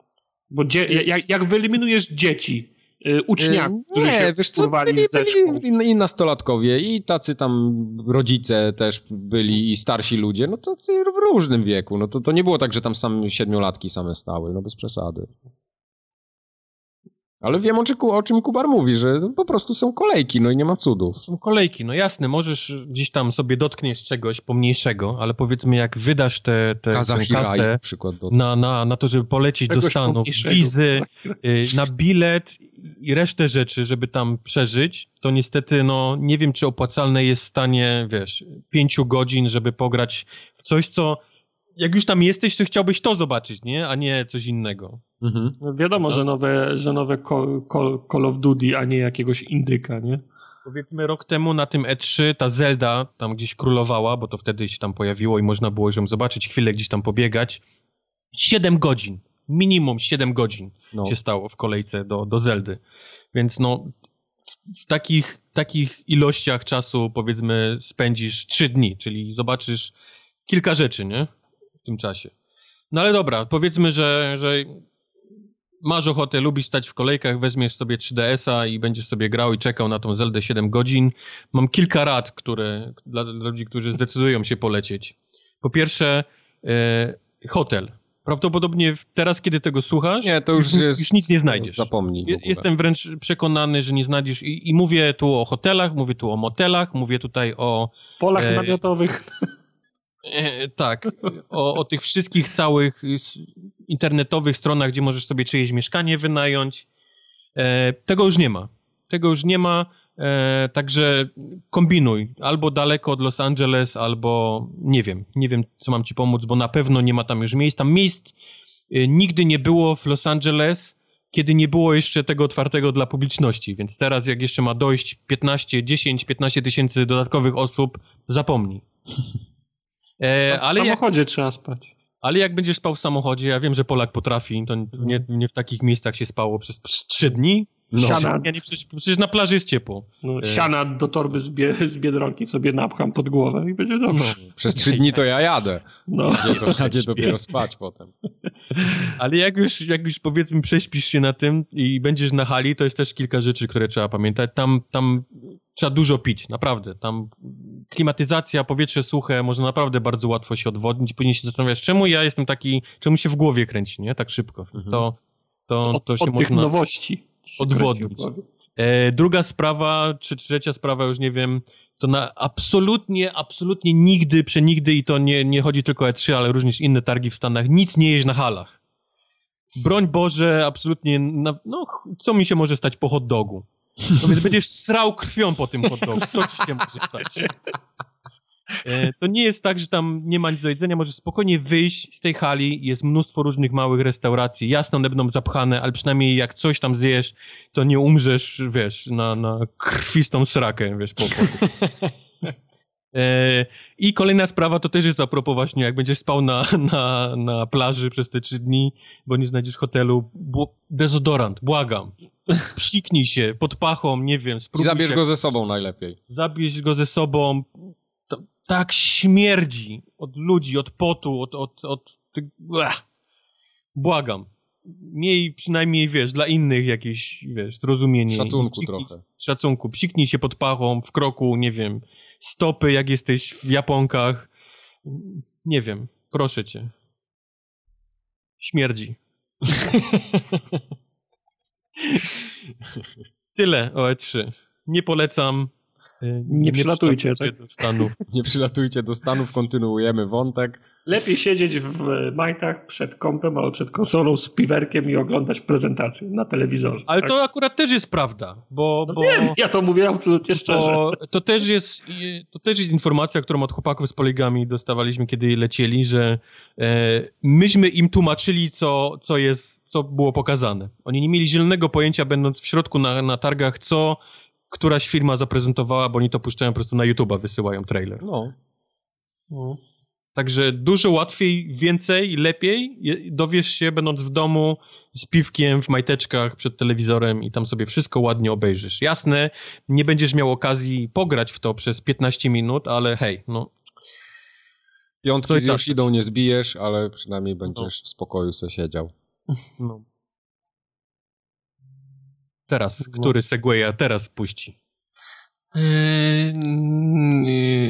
Bo dzie- jak, jak wyeliminujesz dzieci, uczniaków, yy, którzy nie, się wiesz co, byli, ze byli i nastolatkowie, i tacy tam rodzice też byli, i starsi ludzie, no tacy w różnym wieku. No to, to nie było tak, że tam sam siedmiolatki same stały, no bez przesady. Ale wiem, o, czy, o czym Kubar mówi, że po prostu są kolejki, no i nie ma cudów. Są kolejki, no jasne, możesz gdzieś tam sobie dotkniesz czegoś pomniejszego, ale powiedzmy jak wydasz te, te, kasę przykład na, na, na to, żeby polecieć czegoś do Stanów, wizy, y, na bilet i resztę rzeczy, żeby tam przeżyć, to niestety, no nie wiem, czy opłacalne jest stanie, wiesz, pięciu godzin, żeby pograć w coś, co jak już tam jesteś, to chciałbyś to zobaczyć, nie? A nie coś innego. Mhm. No wiadomo, no. że nowe, że nowe Call, Call, Call of Duty, a nie jakiegoś indyka, nie? Powiedzmy rok temu na tym E3 ta Zelda tam gdzieś królowała, bo to wtedy się tam pojawiło i można było ją zobaczyć, chwilę gdzieś tam pobiegać. Siedem godzin, minimum siedem godzin no. się stało w kolejce do, do Zeldy. Więc no, w takich, takich ilościach czasu powiedzmy spędzisz trzy dni, czyli zobaczysz kilka rzeczy, nie? w tym czasie. No ale dobra, powiedzmy, że, że masz ochotę, lubisz stać w kolejkach, weźmiesz sobie 3DS-a i będziesz sobie grał i czekał na tą Zeldę 7 godzin. Mam kilka rad, które dla, dla ludzi, którzy zdecydują się polecieć. Po pierwsze, e, hotel. Prawdopodobnie teraz, kiedy tego słuchasz, nie, to już, jest, już nic nie znajdziesz. Zapomnij. Jestem wręcz przekonany, że nie znajdziesz. I, I, mówię tu o hotelach, mówię tu o motelach, mówię tutaj o. Polach e, namiotowych. E, tak, o, o tych wszystkich całych internetowych stronach, gdzie możesz sobie czyjeś mieszkanie wynająć. E, tego już nie ma. Tego już nie ma, e, także kombinuj. Albo daleko od Los Angeles, albo nie wiem. Nie wiem, co mam ci pomóc, bo na pewno nie ma tam już miejsc. Tam miejsc e, nigdy nie było w Los Angeles, kiedy nie było jeszcze tego otwartego dla publiczności, więc teraz jak jeszcze ma dojść 15, 10, 15 tysięcy dodatkowych osób, zapomnij. E, ale w samochodzie jak, trzeba spać. Ale jak będziesz spał w samochodzie, ja wiem, że Polak potrafi, to nie, nie w takich miejscach się spało przez trzy dni. No. Siana. Ja nie, przecież, przecież, na plaży jest ciepło. No, e. siana do torby z, bie, z Biedronki sobie napcham pod głowę i będzie dobrze. No, przez trzy dni to ja jadę. No. Gdzie, to, dopiero spać potem. Ale jak już, jak już powiedzmy prześpisz się na tym i będziesz na hali, to jest też kilka rzeczy, które trzeba pamiętać. Tam, tam trzeba dużo pić, naprawdę. Tam klimatyzacja, powietrze suche, można naprawdę bardzo łatwo się odwodnić. Później się zastanawiasz, czemu ja jestem taki, czemu się w głowie kręci, nie? Tak szybko. Mhm. To, to, od, to się od można... tych nowości. Odwodnić. E, druga sprawa, czy trzecia sprawa, już nie wiem, to na absolutnie, absolutnie nigdy, przenigdy i to nie, nie chodzi tylko o E3, ale również inne targi w Stanach, nic nie jeść na halach. Broń Boże, absolutnie, na, no, co mi się może stać po hot dogu? No więc będziesz srał krwią po tym hot dogu. To ci się może stać. E, to nie jest tak, że tam nie ma nic do jedzenia, możesz spokojnie wyjść z tej hali, jest mnóstwo różnych małych restauracji, jasno one będą zapchane, ale przynajmniej jak coś tam zjesz, to nie umrzesz, wiesz, na, na krwistą srakę, wiesz, po, po. E, I kolejna sprawa to też jest a propos właśnie, jak będziesz spał na, na, na plaży przez te trzy dni, bo nie znajdziesz hotelu, dezodorant, błagam. Psiknij się pod pachą, nie wiem. I zabierz się, go ze sobą najlepiej. Zabierz go ze sobą. Tak śmierdzi od ludzi, od potu, od... od, od ty, błagam. Miej przynajmniej, wiesz, dla innych jakieś, wiesz, zrozumienie. Szacunku psiknij, trochę. Szacunku. Psiknij się pod pachą, w kroku, nie wiem, stopy, jak jesteś w Japonkach. Nie wiem, proszę cię. Śmierdzi. Tyle o E3. Nie polecam. Nie, nie przylatujcie, tak? do Stanów. Nie przylatujcie do Stanów, kontynuujemy wątek. Lepiej siedzieć w majtach przed kąpem albo przed konsolą z piwerkiem i oglądać prezentację na telewizorze. Ale tak? to akurat też jest prawda, bo... No bo wiem, ja to mówię absolutnie szczerze. To też, jest, to też jest informacja, którą od chłopaków z poligami dostawaliśmy, kiedy lecieli, że e, myśmy im tłumaczyli, co, co, jest, co było pokazane. Oni nie mieli zielonego pojęcia, będąc w środku na, na targach, co któraś firma zaprezentowała, bo oni to puszczają po prostu na YouTube'a, wysyłają trailer. No. no. Także dużo łatwiej, więcej, lepiej dowiesz się, będąc w domu z piwkiem, w majteczkach, przed telewizorem i tam sobie wszystko ładnie obejrzysz. Jasne, nie będziesz miał okazji pograć w to przez 15 minut, ale hej, no. Piątki z tak. idą nie zbijesz, ale przynajmniej będziesz no. w spokoju se siedział. No. Teraz, no. który Segwaya teraz puści? Yy,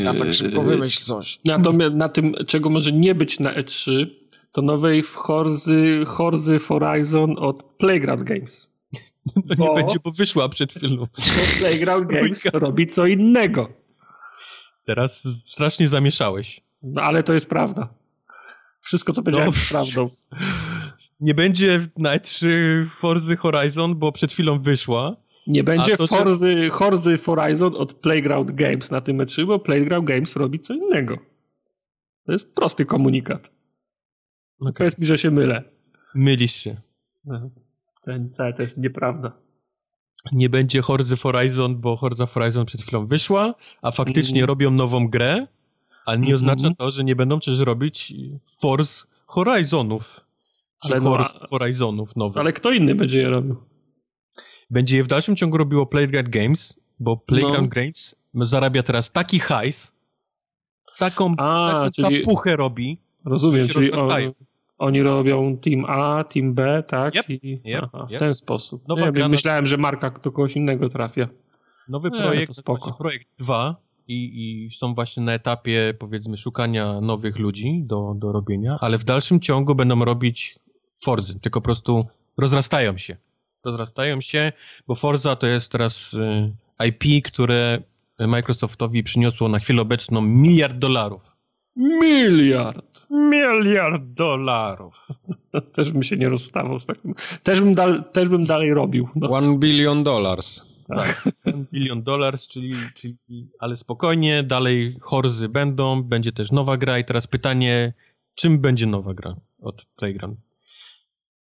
A tak szybko wymyśl coś. Natomiast na tym, czego może nie być na E3, to nowej Horzy, Horzy Horizon od Playground Games. To bo, nie będzie, bo wyszła przed chwilą. Playground Games robi co innego. Teraz strasznie zamieszałeś. No ale to jest prawda. Wszystko, co powiedziałem, no, jest prawdą. Nie będzie na E3 Horzy Horizon, bo przed chwilą wyszła. Nie będzie to, Forzy, Horzy Horizon od Playground Games na tym meczu, bo Playground Games robi co innego. To jest prosty komunikat. Okay. Powiedz mi, że się mylę. Mylisz się. Wcale to jest nieprawda. Nie będzie Horzy Horizon, bo Horza Horizon przed chwilą wyszła, a faktycznie mm. robią nową grę, ale nie mm -hmm. oznacza to, że nie będą przecież robić Force Horizonów. Ale no, Horizonów nowych. Ale kto inny będzie je robił? będzie je w dalszym ciągu robiło Playground Games, bo Playground no. Games zarabia teraz taki hajs, taką, A, taką czyli... robi. Rozumiem, czyli on, oni robią Team A, Team B, tak? Yep, I, yep, aha, w ten sposób. Nowa Nie, myślałem, że marka do kogoś innego trafia. Nowy Nie, projekt, to spoko. projekt 2 i, i są właśnie na etapie, powiedzmy, szukania nowych ludzi do, do robienia, ale w dalszym ciągu będą robić Forzy, tylko po prostu rozrastają się rozrastają się, bo Forza to jest teraz y, IP, które Microsoftowi przyniosło na chwilę obecną miliard dolarów. Miliard! Miliard dolarów. też bym się nie rozstawał z takim. Też bym, dal, też bym dalej robił. No. One billion dollars. Tak, one billion dollars, czyli, czyli, ale spokojnie, dalej Horzy będą, będzie też nowa gra i teraz pytanie, czym będzie nowa gra od Playground?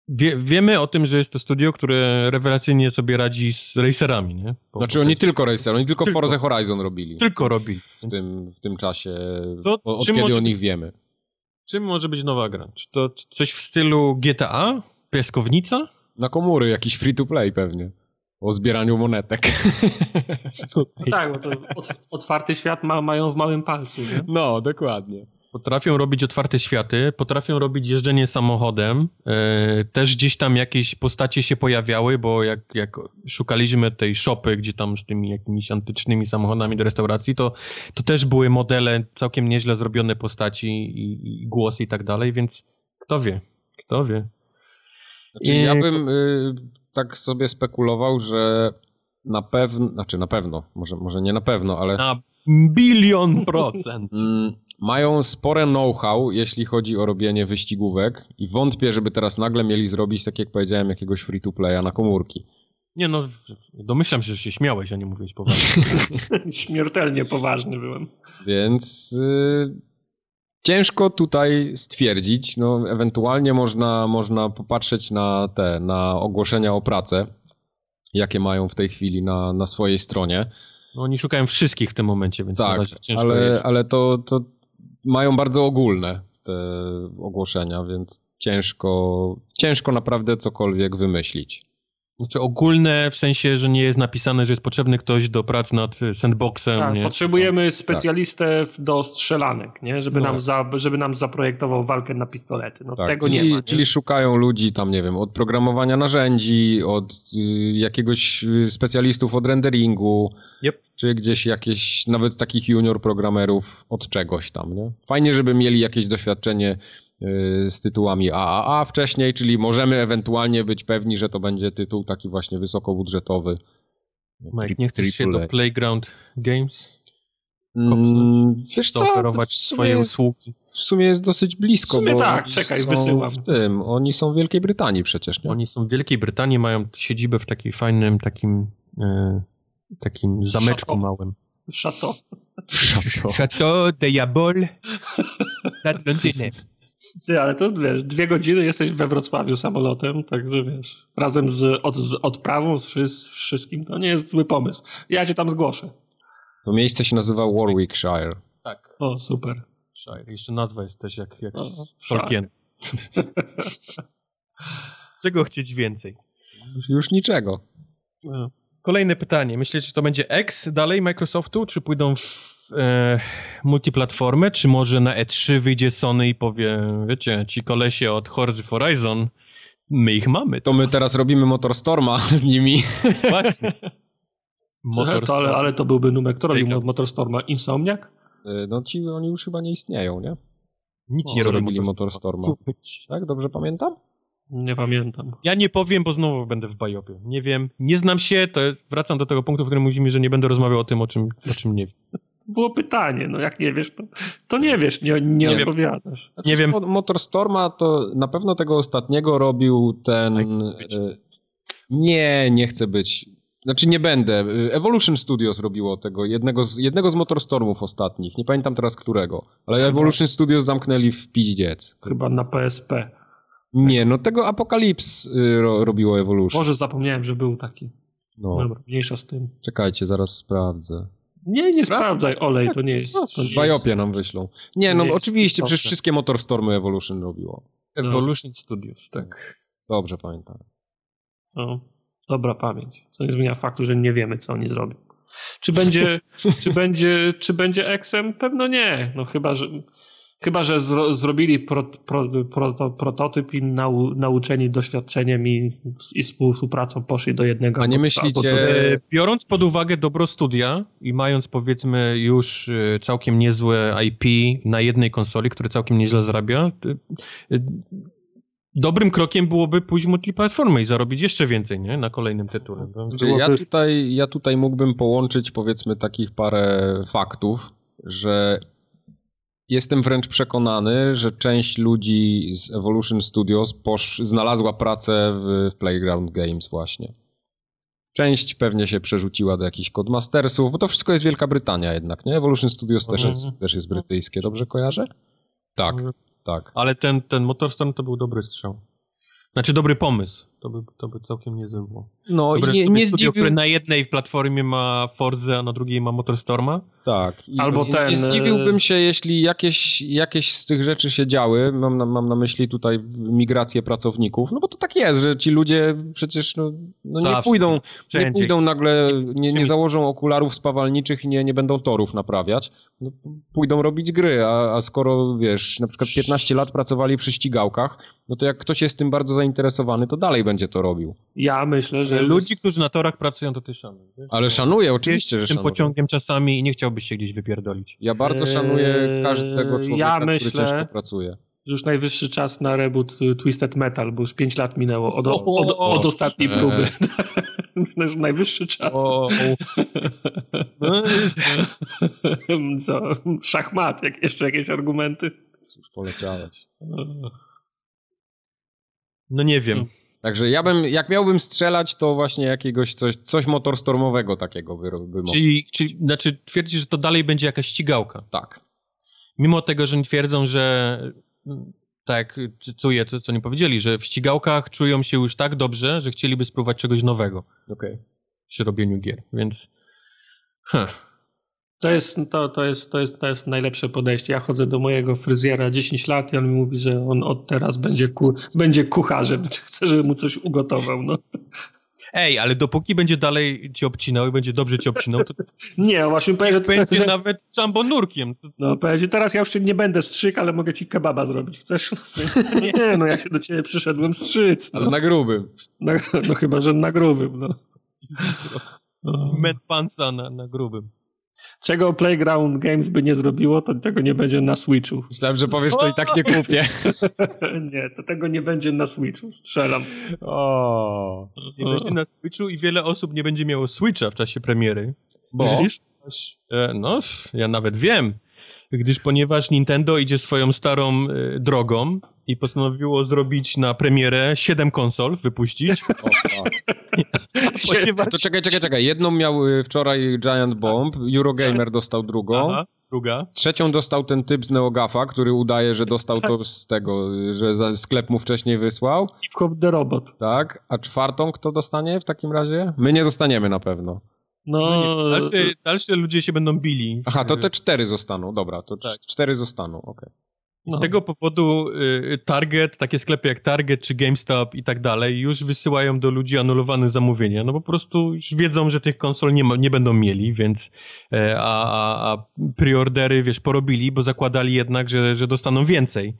Wie, wiemy o tym, że jest to studio, które rewelacyjnie sobie radzi z racerami, nie? Bo, znaczy oni tylko racer, oni tylko, tylko Forza Horizon robili. Tylko robili. W tym, w tym czasie, Co, od kiedy o nich być, wiemy. Czym może być nowa gra? Czy to coś w stylu GTA? Piaskownica? Na komury, jakiś free-to-play pewnie. O zbieraniu monetek. No tak, bo to otwarty świat ma, mają w małym palcu, nie? No, dokładnie. Potrafią robić otwarte światy, potrafią robić jeżdżenie samochodem. E, też gdzieś tam jakieś postacie się pojawiały, bo jak, jak szukaliśmy tej shopy, gdzie tam z tymi jakimiś antycznymi samochodami do restauracji, to, to też były modele całkiem nieźle zrobione postaci i, i głosy i tak dalej, więc kto wie, kto wie. Znaczy, I... ja bym y, tak sobie spekulował, że na pewno, znaczy na pewno, może, może nie na pewno, ale... Na bilion procent. Mają spore know-how, jeśli chodzi o robienie wyścigówek i wątpię, żeby teraz nagle mieli zrobić, tak jak powiedziałem, jakiegoś free-to-playa na komórki. Nie no, domyślam się, że się śmiałeś, a nie mówiłeś poważnie. Śmiertelnie poważny byłem. Więc y, ciężko tutaj stwierdzić. No, ewentualnie można, można popatrzeć na te, na ogłoszenia o pracę, jakie mają w tej chwili na, na swojej stronie. No, oni szukają wszystkich w tym momencie, więc tak, ciężko ale, jest. ale to, to mają bardzo ogólne te ogłoszenia, więc ciężko, ciężko naprawdę cokolwiek wymyślić. Znaczy ogólne w sensie, że nie jest napisane, że jest potrzebny ktoś do prac nad sandboxem. Tak, nie? potrzebujemy specjalistę w- do strzelanek, nie? Żeby, No. nam za, żeby nam zaprojektował walkę na pistolety. No Tak, tego czyli, nie ma. Nie? czyli szukają ludzi tam, nie wiem, od programowania narzędzi, od y, jakiegoś y, specjalistów od renderingu, Yep. czy gdzieś jakieś, nawet takich junior programerów od czegoś tam, nie? Fajnie, żeby mieli jakieś doświadczenie z tytułami AAA wcześniej, czyli możemy ewentualnie być pewni, że to będzie tytuł taki właśnie wysokobudżetowy. Mike, nie chcesz się do Playground Games Mm, wiesz to co, oferować w sumie swoje jest- usługi? w sumie jest dosyć blisko. W sumie bo tak, czekaj, wysyłam. W tym, oni są w Wielkiej Brytanii przecież, nie? Oni są w Wielkiej Brytanii, mają siedzibę w takim fajnym takim e, takim zameczku Chateau. małym. Szato. Chateau de Jabol nad Londynem. Ty, ale to wiesz, dwie godziny jesteś we Wrocławiu samolotem, także wiesz, razem z, od, z odprawą, z, z wszystkim, to nie jest zły pomysł. Ja cię tam zgłoszę. To miejsce się nazywa Warwickshire. Tak. O, super. Shire. Jeszcze nazwa jest też jak, jak O, Tolkien. Czego chcieć więcej? Już, już niczego. No. Kolejne pytanie. Myślicie, że to będzie X dalej Microsoftu, czy pójdą w e, multiplatformę, czy może na E3 wyjdzie Sony i powie, wiecie, ci kolesie od Horzy Horizon, my ich mamy. To my teraz robimy Motorstorma z nimi. Właśnie. Motor to, ale, ale to byłby numer, kto robił Take-up. Motorstorma? Insomniak? Y, No ci, oni już chyba nie istnieją, nie? Nic nie robili Motorstorma. Motorstorma. Tak, dobrze pamiętam? Nie pamiętam. Ja nie powiem, bo znowu będę w bajopie. Nie wiem, nie znam się, to wracam do tego punktu, w którym mówimy, że nie będę rozmawiał o tym, o czym, o czym nie wiem. Było pytanie, no jak nie wiesz, to, to nie wiesz, nie, nie, Nie wiem. odpowiadasz. Znaczy, Nie wiem. Mo- Motorstorma to na pewno tego ostatniego robił ten... y, Nie, nie chcę być. Znaczy nie będę. Evolution Studios robiło tego, jednego z, jednego z Motorstormów ostatnich. Nie pamiętam teraz którego. Ale Evolution Studios zamknęli w piździec. Chyba na PSP. Nie, no tego Apocalypse y, ro, robiło Evolution. Może zapomniałem, że był taki. No, Dobra, mniejsza z tym. czekajcie, zaraz sprawdzę. Nie, nie sprawdzaj, olej, to nie jest. No, To nam wyślą. Nie, no nie oczywiście, przecież wszystkie Motorstormy Evolution robiło. Evolution Studios, tak. Dobrze pamiętam. No, dobra pamięć. Co nie zmienia faktu, że nie wiemy, co oni zrobią. Czy będzie, czy będzie, czy będzie Xem? Pewno nie. No chyba, że, chyba, że zro, zrobili pro, pro, pro, prototyp i nau, nauczeni doświadczeniem i, i współpracą poszli do jednego. A nie myślicie- do- E, Biorąc pod uwagę dobro studia i mając powiedzmy już e, całkiem niezłe IP na jednej konsoli, które całkiem nieźle zarabia, e, dobrym krokiem byłoby pójść w multiplatformę i zarobić jeszcze więcej, nie? Na kolejnym tytule. Znaczy, ja, byłoby- tutaj, ja tutaj mógłbym połączyć powiedzmy takich parę faktów, że jestem wręcz przekonany, że część ludzi z Evolution Studios posz, znalazła pracę w, w Playground Games właśnie. Część pewnie się przerzuciła do jakichś Codemastersów, bo to wszystko jest Wielka Brytania jednak, nie? Evolution Studios też Mhm. jest, też jest brytyjskie, dobrze kojarzę? Tak, tak. Ale ten, ten Motorstorm to był dobry strzał. Znaczy dobry pomysł. To by, to by całkiem niezłe było. No Dobre i nie, nie studio, które zdziwił... na jednej platformie ma Forza, a na drugiej ma Motorstorma. Tak. I Albo nie, ten, Nie e, zdziwiłbym się, jeśli jakieś, jakieś z tych rzeczy się działy. Mam na, mam na myśli tutaj migrację pracowników. No bo to tak jest, że ci ludzie przecież no, no nie pójdą, nie pójdą nagle, nie, nie założą okularów spawalniczych i nie, nie będą torów naprawiać. No, pójdą robić gry, a, a skoro wiesz, na przykład 15 lat pracowali przy ścigałkach, no to jak ktoś jest tym bardzo zainteresowany, to dalej będzie to robił. Ja myślę, że. Ludzi, którzy na torach pracują, to ty szanuj. wiesz? Ale szanuję, Jeźdź oczywiście, że z tym szanuję. pociągiem czasami i nie chciałbyś się gdzieś wypierdolić. Ja bardzo szanuję Eee, każdego człowieka, ja który myślę- ciężko pracuje. że już najwyższy czas na reboot y, Twisted Metal, bo już 5 lat minęło od, od, O, od, od o, ostatniej e. próby. Myślę, że najwyższy czas. O, no, jest- Co? Szachmat, jak jeszcze jakieś argumenty? Już poleciałeś. no nie wiem. Także ja bym, jak miałbym strzelać, to właśnie jakiegoś coś, coś motorstormowego takiego by, by Czyli, czyli, znaczy twierdzisz, że to dalej będzie jakaś ścigałka? Tak. Mimo tego, że oni twierdzą, że tak, cytuję to, co nie powiedzieli, że w ścigałkach czują się już tak dobrze, że chcieliby spróbować czegoś nowego. Okej. Okay. Przy robieniu gier, więc... Huh. To jest, to, to, jest, to, jest, to jest najlepsze podejście. Ja chodzę do mojego fryzjera 10 lat i on mi mówi, że on od teraz będzie, ku, będzie kucharzem. Chce, żeby mu coś ugotował. No. Ej, ale dopóki będzie dalej ci obcinał i będzie dobrze ci obcinał, to... nie, właśnie powiem, że... Będzie że... nawet sambonurkiem. No, powiem teraz ja już nie będę strzyk, ale mogę ci kebaba zrobić. Chcesz? nie, no ja się do ciebie przyszedłem strzyc. No. Ale na grubym. No, no chyba, że na grubym, no. Met pansa na, na grubym. Czego Playground Games by nie zrobiło, to tego nie będzie na Switchu. Myślałem, że powiesz, to i tak nie kupię. nie, to tego nie będzie na Switchu, strzelam. O, nie będzie na Switchu i wiele osób nie będzie miało Switcha w czasie premiery. Bo? Widzisz? E, no, ja nawet wiem. Gdyż ponieważ Nintendo idzie swoją starą y, drogą i postanowiło zrobić na premierę 7 konsol, wypuścić. O, ponieważ... To czekaj, czekaj, czekaj. Jedną miał y, wczoraj Giant Bomb, Eurogamer dostał drugą. Aha, druga. Trzecią dostał ten typ z Neogafa, który udaje, że dostał to z tego, że sklep mu wcześniej wysłał. Hip Hop The Robot. Tak, a czwartą kto dostanie w takim razie? My nie dostaniemy na pewno. No, no dalsze, dalsze ludzie się będą bili. Aha, to te cztery zostaną, dobra, to tak. cztery zostaną, okej. Okay. No. Z tego powodu y, Target, takie sklepy jak Target czy GameStop i tak dalej, już wysyłają do ludzi anulowane zamówienia. No po prostu już wiedzą, że tych konsol nie, ma, nie będą mieli, więc e, a, a, a preordery, wiesz, porobili, bo zakładali jednak, że, że dostaną więcej.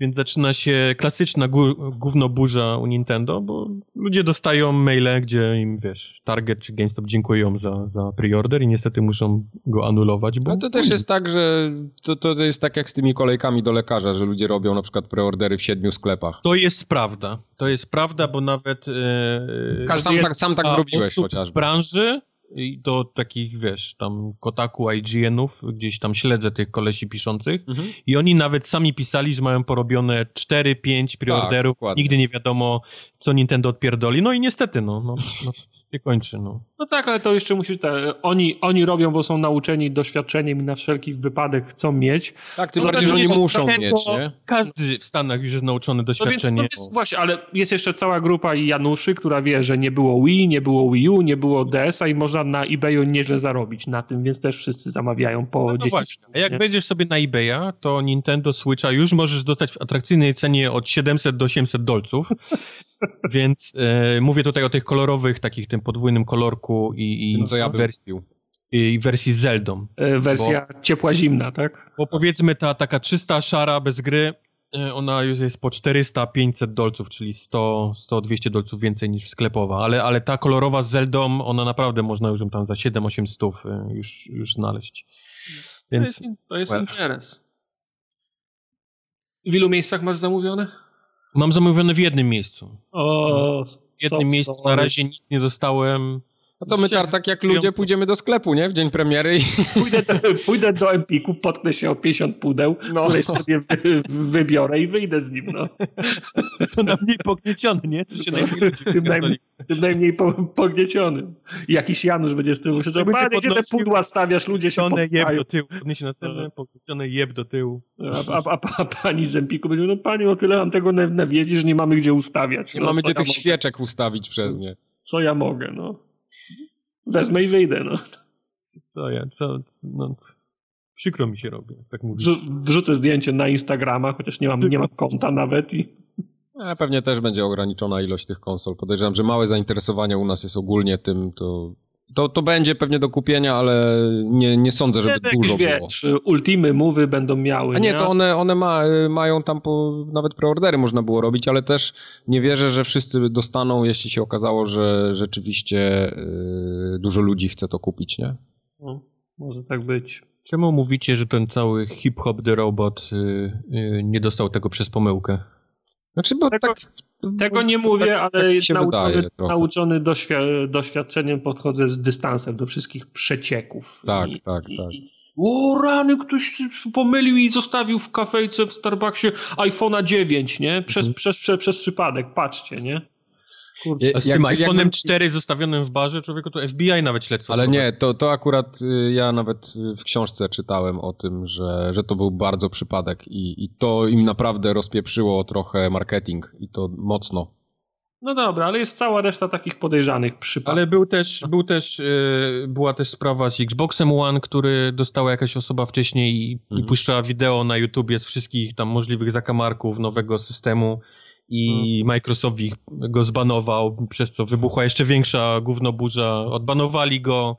Więc zaczyna się klasyczna gówno burza u Nintendo, bo ludzie dostają maile, gdzie im, wiesz, Target czy GameStop dziękują za, za preorder i niestety muszą go anulować, bo... No to też jest tak, że to, to jest tak jak z tymi kolejkami do lekarza, że ludzie robią na przykład preordery w siedmiu sklepach. To jest prawda. To jest prawda, bo nawet... E, sam, tak, sam tak zrobiłeś osób chociażby. z branży i do takich, wiesz, tam Kotaku, IGN-ów, gdzieś tam śledzę tych kolesi piszących. Mhm. i oni nawet sami pisali, że mają porobione 4-5 preorderów, tak, nigdy nie wiadomo, co Nintendo odpierdoli, no i niestety, no, no, no się kończy, no. No tak, ale to jeszcze musi, te, oni, oni robią, bo są nauczeni doświadczeniem i na wszelki wypadek chcą mieć. Tak, tym bardziej, że oni muszą mieć, nie? Każdy w Stanach już jest nauczony doświadczeniem. No więc, no więc właśnie, ale jest jeszcze cała grupa Januszy, która wie, że nie było Wii, nie było Wii U, nie było DS-a i można na eBayu nieźle zarobić na tym, więc też wszyscy zamawiają po no 10 właśnie. A jak nie? wejdziesz sobie na eBaya, to Nintendo Switcha już możesz dostać w atrakcyjnej cenie od 700 do 800 dolców. Więc e, mówię tutaj o tych kolorowych, takich tym podwójnym kolorku i, i co ja wersji, i wersji z Zeldą. E, wersja bo, ciepła zimna, tak? Bo powiedzmy ta taka czysta szara bez gry E, ona już jest po 400-500 dolców, czyli 100-200 dolców więcej niż sklepowa, ale, ale ta kolorowa z Zeldą, ona naprawdę można już ją tam za 7-8 stów e, już, już znaleźć. Więc, to jest, to jest well. interes. W ilu miejscach masz zamówione? Mam zamówione w jednym miejscu. O, w jednym so, miejscu na razie nic nie dostałem. A co my tak jak ludzie pójdziemy do sklepu, nie? W dzień premiery i... Pójdę do, pójdę do Empiku, potknę się o 50 pudeł, no. sobie wy, wybiorę i wyjdę z nim, no. To najmniej pognieciony, nie? Co się no, najmniej tym, najmniej, tym najmniej po, pognieciony. Jakiś Janusz będzie z tyłu się panie, gdzie te pudła stawiasz, ludzie się jeb do tyłu, podniesie następne, no. pogniecione jeb do tyłu. A, a, a, a, pani z Empiku będzie, no panie, o tyle mam tego nawiedzi, że nie mamy gdzie ustawiać. Nie no, mamy gdzie ja tych mogę? świeczek ustawić przez nie. Co ja mogę, no. Wezmę i wyjdę, no. Co ja, co, no, przykro mi się robi, tak mówię. Wrzucę zdjęcie na Instagrama, chociaż nie mam, nie mam konta nawet i... A pewnie też będzie ograniczona ilość tych konsol. Podejrzewam, że małe zainteresowanie u nas jest ogólnie tym, to to, to będzie pewnie do kupienia, ale nie, nie sądzę, żeby nie, dużo wiesz, było. Ultimy, mowy będą miały. A nie, nie? to one, one ma, mają tam po, nawet preordery można było robić, ale też nie wierzę, że wszyscy dostaną, jeśli się okazało, że rzeczywiście y, dużo ludzi chce to kupić, nie? No, może tak być. Czemu mówicie, że ten cały hip-hop The Robot y, y, nie dostał tego przez pomyłkę? Znaczy, bo tego, tak... Tego nie mówię, tak, ale tak nauczony, nauczony doświ doświadczeniem podchodzę z dystansem do wszystkich przecieków. Tak, I, tak, i, tak. O rany, ktoś pomylił i zostawił w kafejce w Starbucksie iPhone'a 9, nie? Przez, mhm. przez, przez, przez przypadek, patrzcie, nie? Kurde. Z jak, tym iPhone'em jakby... 4 zostawionym w barze, człowieku, to FBI nawet śledztwo. Ale nie, to, to akurat y, ja nawet y, w książce czytałem o tym, że, że to był bardzo przypadek i, i to im naprawdę rozpieprzyło trochę marketing i to mocno. No dobra, ale jest cała reszta takich podejrzanych przypadków. Ale był też, był też, yy, była też sprawa z Xboxem One, który dostała jakaś osoba wcześniej i, mhm. i puszczała wideo na YouTubie z wszystkich tam możliwych zakamarków nowego systemu i mhm. Microsoft go zbanował, przez co wybuchła jeszcze większa gównoburza, odbanowali go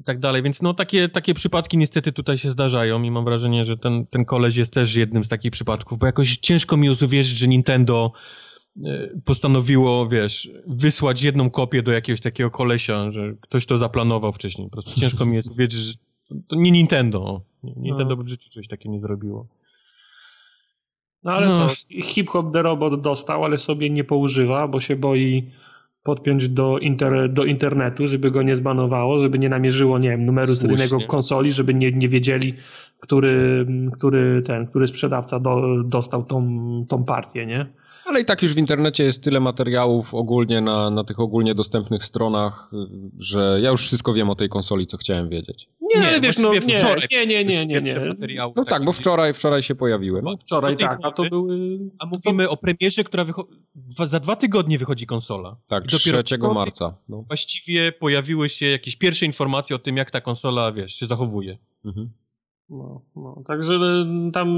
i tak dalej, więc no takie, takie przypadki niestety tutaj się zdarzają i mam wrażenie, że ten, ten koleś jest też jednym z takich przypadków, bo jakoś ciężko mi uwierzyć, że Nintendo E, postanowiło, wiesz, wysłać jedną kopię do jakiegoś takiego kolesia, że ktoś to zaplanował wcześniej. Po prostu ciężko mi jest uwierzyć, że to nie Nintendo. Nintendo no. w życiu coś takiego nie zrobiło. No ale no. co, hip-hop The Robot dostał, ale sobie nie poużywa, bo się boi podpiąć do, inter, do internetu, żeby go nie zbanowało, żeby nie namierzyło, nie wiem, numeru seryjnego konsoli, żeby nie, nie wiedzieli, który, który ten, który sprzedawca do, dostał tą, tą partię, nie? Ale i tak już w internecie jest tyle materiałów ogólnie na, na tych ogólnie dostępnych stronach, że ja już wszystko wiem o tej konsoli, co chciałem wiedzieć. Nie, nie ale wiesz, no, nie, wczoraj, nie, nie, nie, nie, nie. No tak, bo wczoraj, wczoraj się pojawiły. No, wczoraj tak, a to były... A mówimy o premierze, która za dwa tygodnie wychodzi konsola. Tak, 3 marca. No. Właściwie pojawiły się jakieś pierwsze informacje o tym, jak ta konsola, wiesz, się zachowuje. Mhm. No, no, także y, tam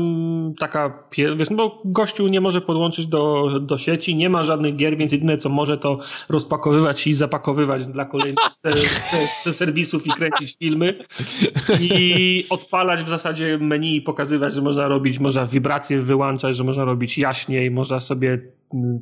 taka, wiesz, no bo gościu nie może podłączyć do, do sieci, nie ma żadnych gier, więc jedyne co może to rozpakowywać i zapakowywać dla kolejnych serwisów i kręcić filmy i odpalać w zasadzie menu i pokazywać, że można robić, można wibracje wyłączać, że można robić jaśniej, można sobie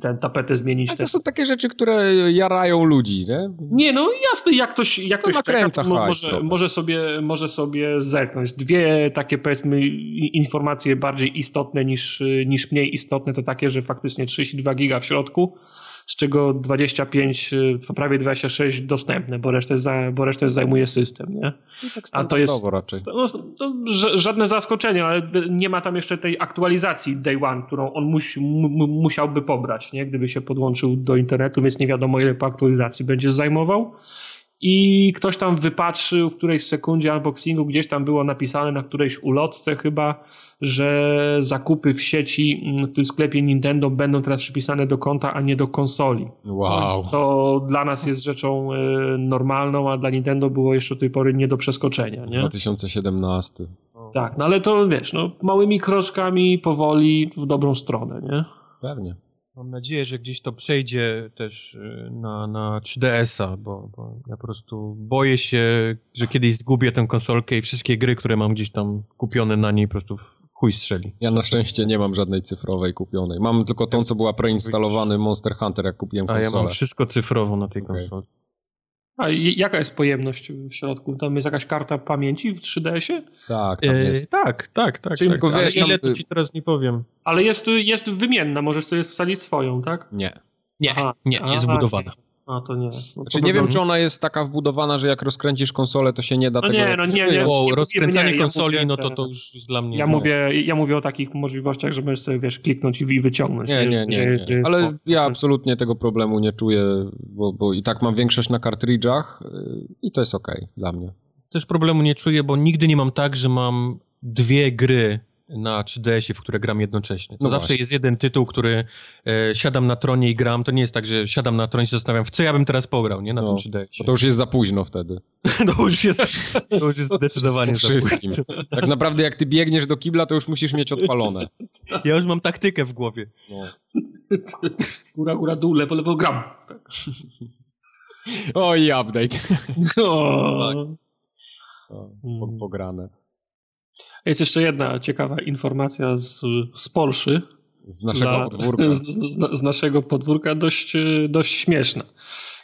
tę tapetę zmienić. Ale to są takie rzeczy, które jarają ludzi, nie? Nie, no jasne, jak ktoś, jak ktoś czeka, może, może, sobie, może sobie zerknąć. Dwie takie, powiedzmy, informacje bardziej istotne niż, niż mniej istotne, to takie, że faktycznie 32 giga w środku, z czego 25, y, prawie 26 dostępne, bo resztę, za, bo resztę zajmuje system, nie? Tak A to jest raczej. No, to żadne zaskoczenie, ale nie ma tam jeszcze tej aktualizacji Day One, którą on musi, musiałby pobrać, nie? Gdyby się podłączył do internetu, więc nie wiadomo ile po aktualizacji będzie zajmował i ktoś tam wypatrzył w którejś sekundzie unboxingu, gdzieś tam było napisane na którejś ulotce chyba, że zakupy w sieci mm, w tym sklepie Nintendo będą teraz przypisane do konta, a nie do konsoli. Wow. To dla nas jest rzeczą e, normalną, a dla Nintendo było jeszcze do tej pory nie do przeskoczenia. Nie? 2017. Tak, no ale to wiesz, no, małymi kroczkami, powoli w dobrą stronę, nie? Pewnie. Mam nadzieję, że gdzieś to przejdzie też y, na, na 3DS-a, bo, bo ja po prostu boję się, że kiedyś zgubię tę konsolkę i wszystkie gry, które mam gdzieś tam kupione na niej po prostu w chuj strzeli. Ja na szczęście nie mam żadnej cyfrowej kupionej. Mam tylko tą, co była preinstalowany Monster Hunter, jak kupiłem konsolę. A ja mam wszystko cyfrowo na tej okay. konsoli. A jaka jest pojemność w środku? Tam jest jakaś karta pamięci w 3DS-ie? Tak, tam jest. E, tak, tak, tak. Czyli tak. Ale ile to ci teraz nie powiem. Ale jest, jest wymienna, możesz sobie wsadzić swoją, tak? Nie. Nie, Aha, nie, jest wbudowana. A, to nie. No, znaczy, nie wiem, czy ona jest taka wbudowana, że jak rozkręcisz konsolę, to się nie da no tego... Nie, no nie, nie. O, rozkręcanie nie, konsoli, ja no to to już jest dla mnie... Ja mówię, ja mówię o takich możliwościach, że możesz sobie, wiesz, kliknąć i wyciągnąć. Nie, nie, nie. nie, nie. Ale ja absolutnie tego problemu nie czuję, bo, bo i tak mam większość na kartridżach y, i to jest okej okay dla mnie. Też problemu nie czuję, bo nigdy nie mam tak, że mam dwie gry na 3DS-ie, w które gram jednocześnie. To no zawsze właśnie. jest jeden tytuł, który e, siadam na tronie i gram. To nie jest tak, że siadam na tronie i się zastanawiam, w co ja bym teraz pograł, nie? Na no, tym 3DS-ie. to już jest za późno wtedy. to już jest, to już jest zdecydowanie za wszystkim. Tak naprawdę jak ty biegniesz do kibla, to już musisz mieć odpalone. Ja już mam taktykę w głowie. No. Góra, góra, dół, lewo, lewo, gram. Tak. O, i update. O. Tak. O, pograne. Jest jeszcze jedna ciekawa informacja z, z Polszy. Z naszego dla, podwórka. Z, z, z, naszego podwórka dość, dość śmieszna.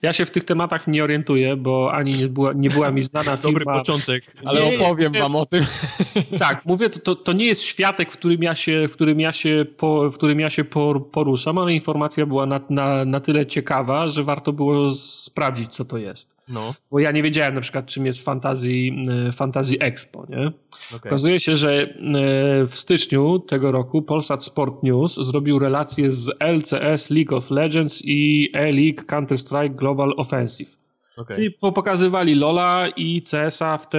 Ja się w tych tematach nie orientuję, bo ani nie była, nie była mi znana firma. Dobry początek. Ale nie, opowiem nie, wam o tym. Tak, mówię, to, to, to, nie jest światek, w którym ja się, w którym ja się, po, w którym ja się poruszam, ale informacja była na, na, na tyle ciekawa, że warto było sprawdzić, co to jest. No. Bo ja nie wiedziałem na przykład, czym jest Fantasy, Fantasy Expo, nie? Okay. Okazuje się, że e, w styczniu tego roku Polsat Sport News zrobił relację z LCS League of Legends i E-League Counter-Strike Global Offensive. Okay. Czyli pokazywali Lola i CS-a w, te,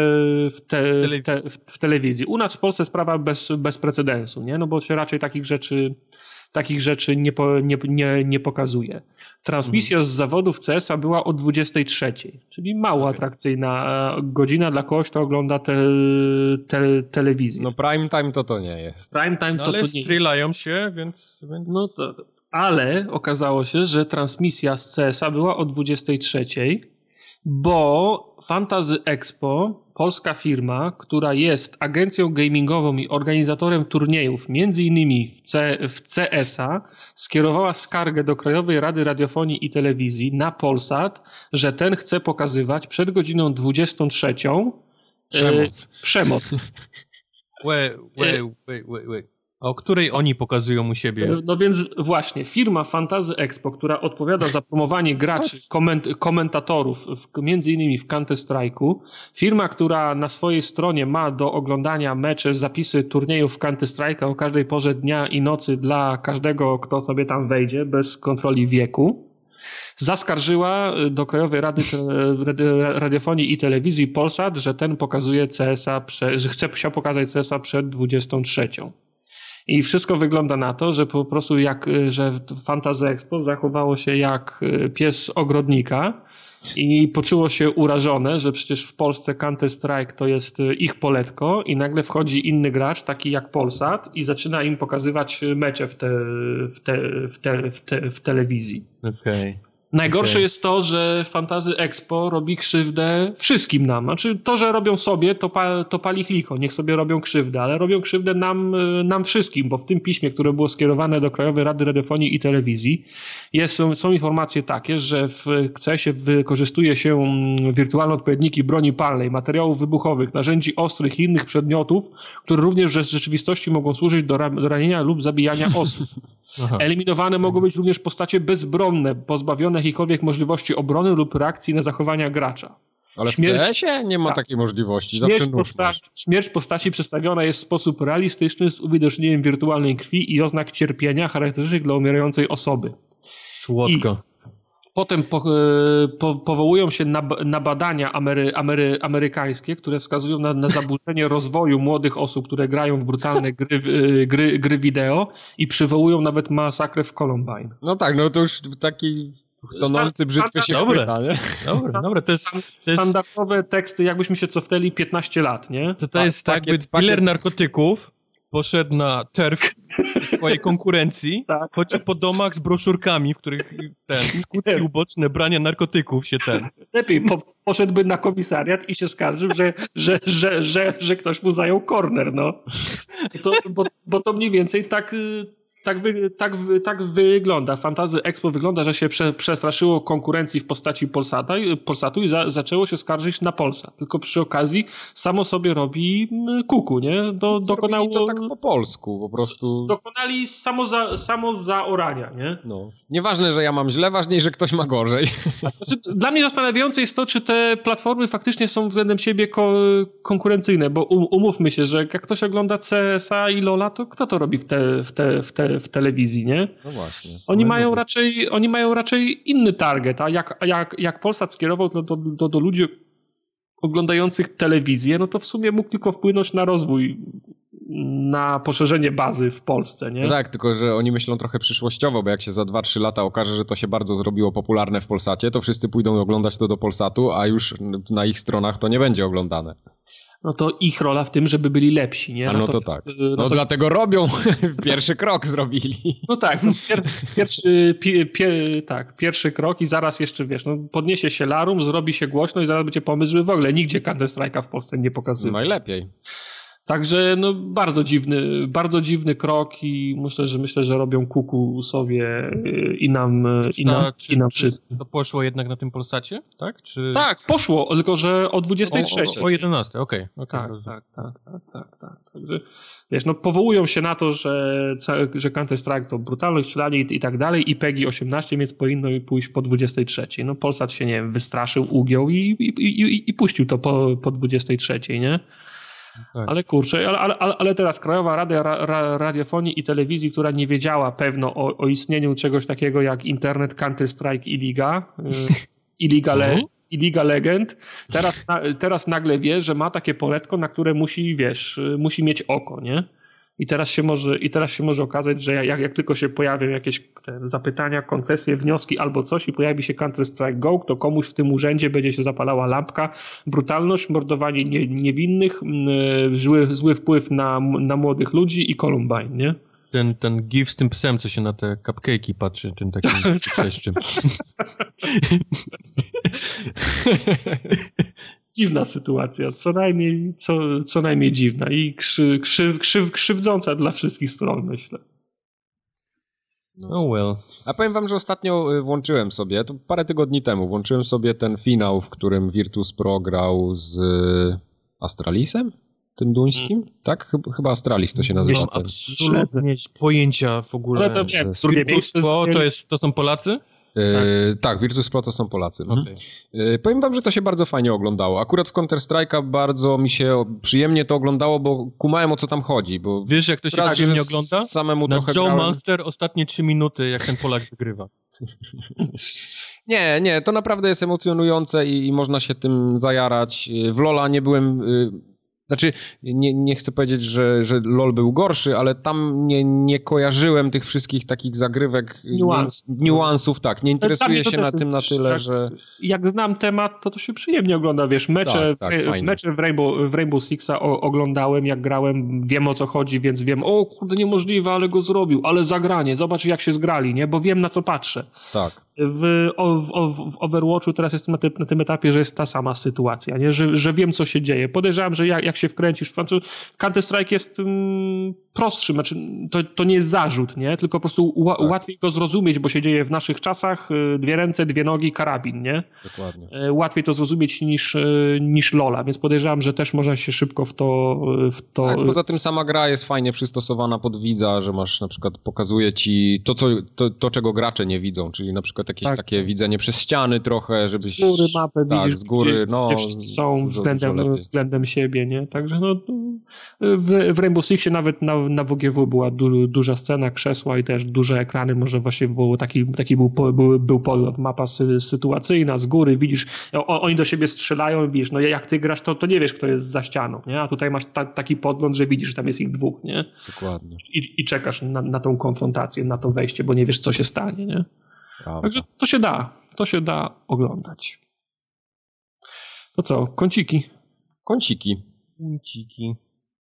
w, te, w, te, w, telewizji. U nas w Polsce sprawa bez, bez precedensu, nie? No bo się raczej takich rzeczy takich rzeczy nie, po, nie, nie, nie pokazuje. Transmisja mhm. z zawodów CSA była o 23, czyli mało okay. atrakcyjna godzina dla kogoś, kto ogląda te, te, telewizję. No prime time to to nie jest. Prime time no, to, ale to nie jest. się, więc... więc... No to, ale okazało się, że transmisja z CSA była o 23, bo Fantasy Expo, polska firma, która jest agencją gamingową i organizatorem turniejów, między innymi w, C, w CSA, skierowała skargę do Krajowej Rady Radiofonii i Telewizji na Polsat, że ten chce pokazywać przed godziną 23 przemoc. E, przemoc. Wait, wait, wait, wait, wait. O której oni pokazują u siebie? No, no więc właśnie, firma Fantazy Expo, która odpowiada za promowanie graczy, koment komentatorów, w, między innymi w Counter-Strike'u, firma, która na swojej stronie ma do oglądania mecze, zapisy turniejów w Counter-Strike'a o każdej porze dnia i nocy dla każdego, kto sobie tam wejdzie, bez kontroli wieku, zaskarżyła do Krajowej Rady Radiofonii i Telewizji Polsat, że ten pokazuje CSA, że chce chciał pokazać CSA przed 23. I wszystko wygląda na to, że po prostu jak, y, że Fantasy Expo zachowało się jak y, pies ogrodnika i poczuło się urażone, że przecież w Polsce Counter-Strike to jest y, ich poletko i nagle wchodzi inny gracz, taki jak Polsat i zaczyna im pokazywać mecze w, te, w, te, w, te, w, te, w telewizji. Okej. Okay. Najgorsze okay. jest to, że Fantazy Expo robi krzywdę wszystkim nam. Znaczy to, że robią sobie, to, pa, to pali chliko, niech sobie robią krzywdę, ale robią krzywdę nam, y, nam wszystkim, bo w tym piśmie, które było skierowane do Krajowej Rady Radiofonii i Telewizji, jest, są, są informacje takie, że w CES-ie wykorzystuje się mm, wirtualne odpowiedniki broni palnej, materiałów wybuchowych, narzędzi ostrych i innych przedmiotów, które również w rzeczywistości mogą służyć do, do ranienia lub zabijania osób. Eliminowane mogą być również postacie bezbronne, pozbawione jakiejkolwiek możliwości obrony lub reakcji na zachowania gracza. Ale śmierć, w CS-ie nie ma tak. takiej możliwości. Śmierć, posta śmierć postaci przedstawiona jest w sposób realistyczny z uwidocznieniem wirtualnej krwi i oznak cierpienia charakterystycznych dla umierającej osoby. Słodko. I potem po, e, po, powołują się na, na badania amery, amery, amerykańskie, które wskazują na, na zaburzenie rozwoju młodych osób, które grają w brutalne gry, e, gry, gry wideo i przywołują nawet masakrę w Columbine. No tak, no to już taki tonący brzytwy się dobre, chwyta, nie? Dobre, dobre, to jest, to jest... Standardowe teksty, jakbyśmy się cofnęli 15 lat, nie? To, to jest tak, jakby dealer narkotyków poszedł na turf swojej konkurencji, tak. chodził po domach z broszurkami, w których ten, skutki uboczne brania narkotyków się ten... Lepiej, po, poszedłby na komisariat i się skarżył, że, że, że, że, że ktoś mu zajął korner, no. To, bo, bo to mniej więcej tak tak, wy, tak, tak wygląda. Fantazy Expo wygląda, że się prze, przestraszyło konkurencji w postaci Polsata, Polsatu i za, zaczęło się skarżyć na Polsat. Tylko przy okazji samo sobie robi kuku, nie? Do, dokonało... to tak po polsku, po prostu. Dokonali samo, za, samo zaorania, nie? No. Nieważne, że ja mam źle, ważniej, że ktoś ma gorzej. Znaczy, dla mnie zastanawiające jest to, czy te platformy faktycznie są względem siebie ko konkurencyjne, bo um, umówmy się, że jak ktoś ogląda CSA i Lola, to kto to robi w te, w te, w te w telewizji, nie? No właśnie. Oni mają, raczej, oni mają raczej inny target, a jak, jak, jak Polsat skierował to do, do, do ludzi oglądających telewizję, no to w sumie mógł tylko wpłynąć na rozwój, na poszerzenie bazy w Polsce, nie? No tak, tylko że oni myślą trochę przyszłościowo, bo jak się za 2-3 lata okaże, że to się bardzo zrobiło popularne w Polsacie, to wszyscy pójdą oglądać to do Polsatu, a już na ich stronach to nie będzie oglądane no to ich rola w tym, żeby byli lepsi, nie? A no to tak. No, no to... dlatego robią, pierwszy krok zrobili. No tak, no pier, pierwszy, pi, pie, tak, pierwszy krok i zaraz jeszcze, wiesz, no podniesie się larum, zrobi się głośno i zaraz będzie pomysł, że w ogóle nigdzie Counter Strike'a w Polsce nie pokazuje. Najlepiej. Także no, bardzo dziwny, bardzo dziwny krok i myślę, że myślę, że robią kuku sobie y, i nam, i nam, czy, i nam czy wszystkim. To poszło jednak na tym Polsacie, tak? Czy... Tak, poszło, tylko że o 23. O, o, o 11, okej. Okay, okay, tak, tak, tak, tak, tak, tak. Także wiesz, no powołują się na to, że, że Counter-Strike to brutalność, strzelanie i, i tak dalej i PEGI 18, więc powinno pójść po 23. No Polsat się, nie wiem, wystraszył, ugiął i, i, i, i puścił to po, po 23, nie? Tak. Ale kurczę, ale, ale, ale teraz Krajowa Rada ra, Radiofonii i Telewizji, która nie wiedziała pewno o, o istnieniu czegoś takiego jak internet, Counter-Strike i Liga, i Liga, Le, i Liga Legend, teraz, teraz nagle wie, że ma takie poletko, na które musi, wiesz, musi mieć oko, nie? I teraz się może, i teraz się może okazać, że jak, jak tylko się pojawią jakieś zapytania, koncesje, wnioski albo coś i pojawi się Counter-Strike Go, to komuś w tym urzędzie będzie się zapalała lampka. Brutalność, mordowanie nie, niewinnych, zły, zły wpływ na, na młodych ludzi i Columbine, nie? Ten, ten gif z tym psem, co się na te cupcake'i patrzy, tym takim przeszczym. dziwna sytuacja, co najmniej, co, co najmniej dziwna i krzy, krzy, krzy, krzywdząca dla wszystkich stron, myślę. Oh well. A powiem wam, że ostatnio y, włączyłem sobie, to parę tygodni temu, włączyłem sobie ten finał, w którym Virtus Pro grał z Astralisem? Tym duńskim? Hmm. Tak? Chyba Astralis to się nazywa. Nie mam absolutnie pojęcia w ogóle. Ale to nie, Virtus Pro to, jest, to są Polacy? Tak. tak, Virtus Pro to są Polacy. Okay. Yy, powiem wam, że to się bardzo fajnie oglądało. Akurat w Counter-Strike'a bardzo mi się przyjemnie to oglądało, bo kumałem o co tam chodzi. Bo Wiesz, jak to się przyjemnie ogląda? Samemu Na trochę Joe grałem. Monster ostatnie trzy minuty, jak ten Polak wygrywa. nie, nie, to naprawdę jest emocjonujące i, i, można się tym zajarać. W Lola nie byłem... Yy, znaczy, nie, nie chcę powiedzieć, że, że LOL był gorszy, ale tam nie, nie kojarzyłem tych wszystkich takich zagrywek, Niuans. niuansów, tak. Nie interesuję się na tym na tyle, tak, że... Jak znam temat, to to się przyjemnie ogląda, wiesz, mecze, tak, tak, mecze w Rainbow, w Rainbow Sixa oglądałem, jak grałem, wiem o co chodzi, więc wiem, o kurde, niemożliwe, ale go zrobił, ale zagranie, zobacz jak się zgrali, nie, bo wiem na co patrzę. Tak. W, w, w Overwatchu teraz jestem na, ty, na, tym etapie, że jest ta sama sytuacja, nie? Że, że wiem, co się dzieje. Podejrzewam, że jak, jak się wkręcisz, Counter-Strike jest mm, prostszy, znaczy to, to nie jest zarzut, nie? Tylko po prostu tak. łatwiej go zrozumieć, bo się dzieje w naszych czasach, y, dwie ręce, dwie nogi, karabin, nie? Dokładnie. Y, łatwiej to zrozumieć niż, y, niż Lola, więc podejrzewam, że też można się szybko w to... W to... Tak, poza tym sama gra jest fajnie przystosowana pod widza, że masz na przykład, pokazuje ci to, co, to, to czego gracze nie widzą, czyli na przykład jakieś tak. takie widzenie przez ściany trochę, żebyś... Z góry mapę tak, widzisz, z góry, gdzie, no, gdzie wszyscy są względem, względem siebie, nie? Także no, w, w Rainbow Sixie nawet na, na WGW była du, duża scena, krzesła i też duże ekrany, może właśnie było taki, taki był, był, był podgląd, mapa sy, sytuacyjna, z góry widzisz, o, oni do siebie strzelają, widzisz, no jak ty grasz, to, to nie wiesz, kto jest za ścianą, nie? A tutaj masz ta, taki podgląd, że widzisz, że tam jest ich dwóch, nie? Dokładnie. I, i czekasz na, na tą konfrontację, na to wejście, bo nie wiesz, co się stanie, nie? Prawda. Także to się da, to się da oglądać. To co, kąciki? Kąciki. Kąciki.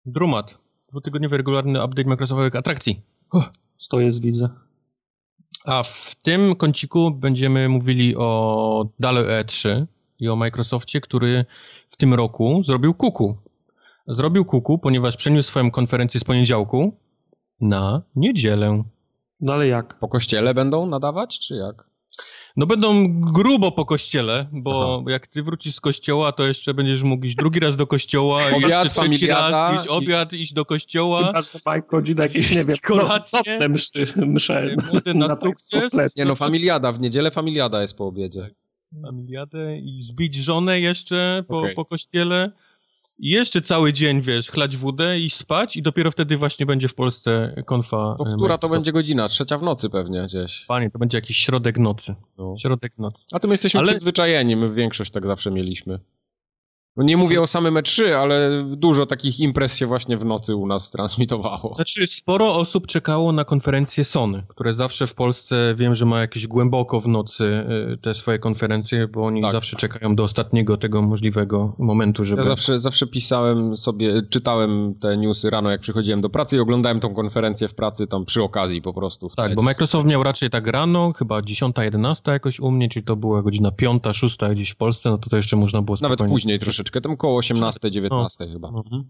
Drumat. Dwutygodniowy regularny update Microsoftowych atrakcji. Oh, to jest, widzę. A w tym kąciku będziemy mówili o dalej E3 i o Microsoftie, który w tym roku zrobił kuku. Zrobił kuku, ponieważ przeniósł swoją konferencję z poniedziałku na niedzielę. No ale jak? Po kościele będą nadawać, czy jak? No będą grubo po kościele, bo Aha. jak ty wrócisz z kościoła, to jeszcze będziesz mógł iść drugi raz do kościoła, i jeszcze trzeci raz iść obiad, i... iść do kościoła. Chyba, że jakieś, nie wiem, kolację, mszy, msze. Młody na, na sukces. Nie no, familiada, w niedzielę familiada jest po obiedzie. Tak. Familiadę i zbić żonę jeszcze po, okay. po kościele. I jeszcze cały dzień, wiesz, chlać wódę i spać i dopiero wtedy właśnie będzie w Polsce konfa. To która to będzie godzina? Trzecia w nocy pewnie gdzieś. Panie, to będzie jakiś środek nocy. No. Środek nocy. A to my jesteśmy Ale... przyzwyczajeni, my większość tak zawsze mieliśmy. No nie mówię o samym E3, ale dużo takich imprez się właśnie w nocy u nas transmitowało. Znaczy, sporo osób czekało na konferencję Sony, które zawsze w Polsce wiem, że ma jakieś głęboko w nocy y, te swoje konferencje, bo oni tak. zawsze czekają do ostatniego tego możliwego momentu, żeby... Ja zawsze, zawsze pisałem sobie, czytałem te newsy rano, jak przychodziłem do pracy i oglądałem tą konferencję w pracy tam przy okazji po prostu. Tak, bo Microsoft miał raczej tak rano, chyba 10, 11 jakoś u mnie, czyli to była godzina 5, 6 gdzieś w Polsce, no to to jeszcze można było spokojnie... Nawet później troszeczkę troszeczkę, tam koło 18-19 no. chyba. Mhm.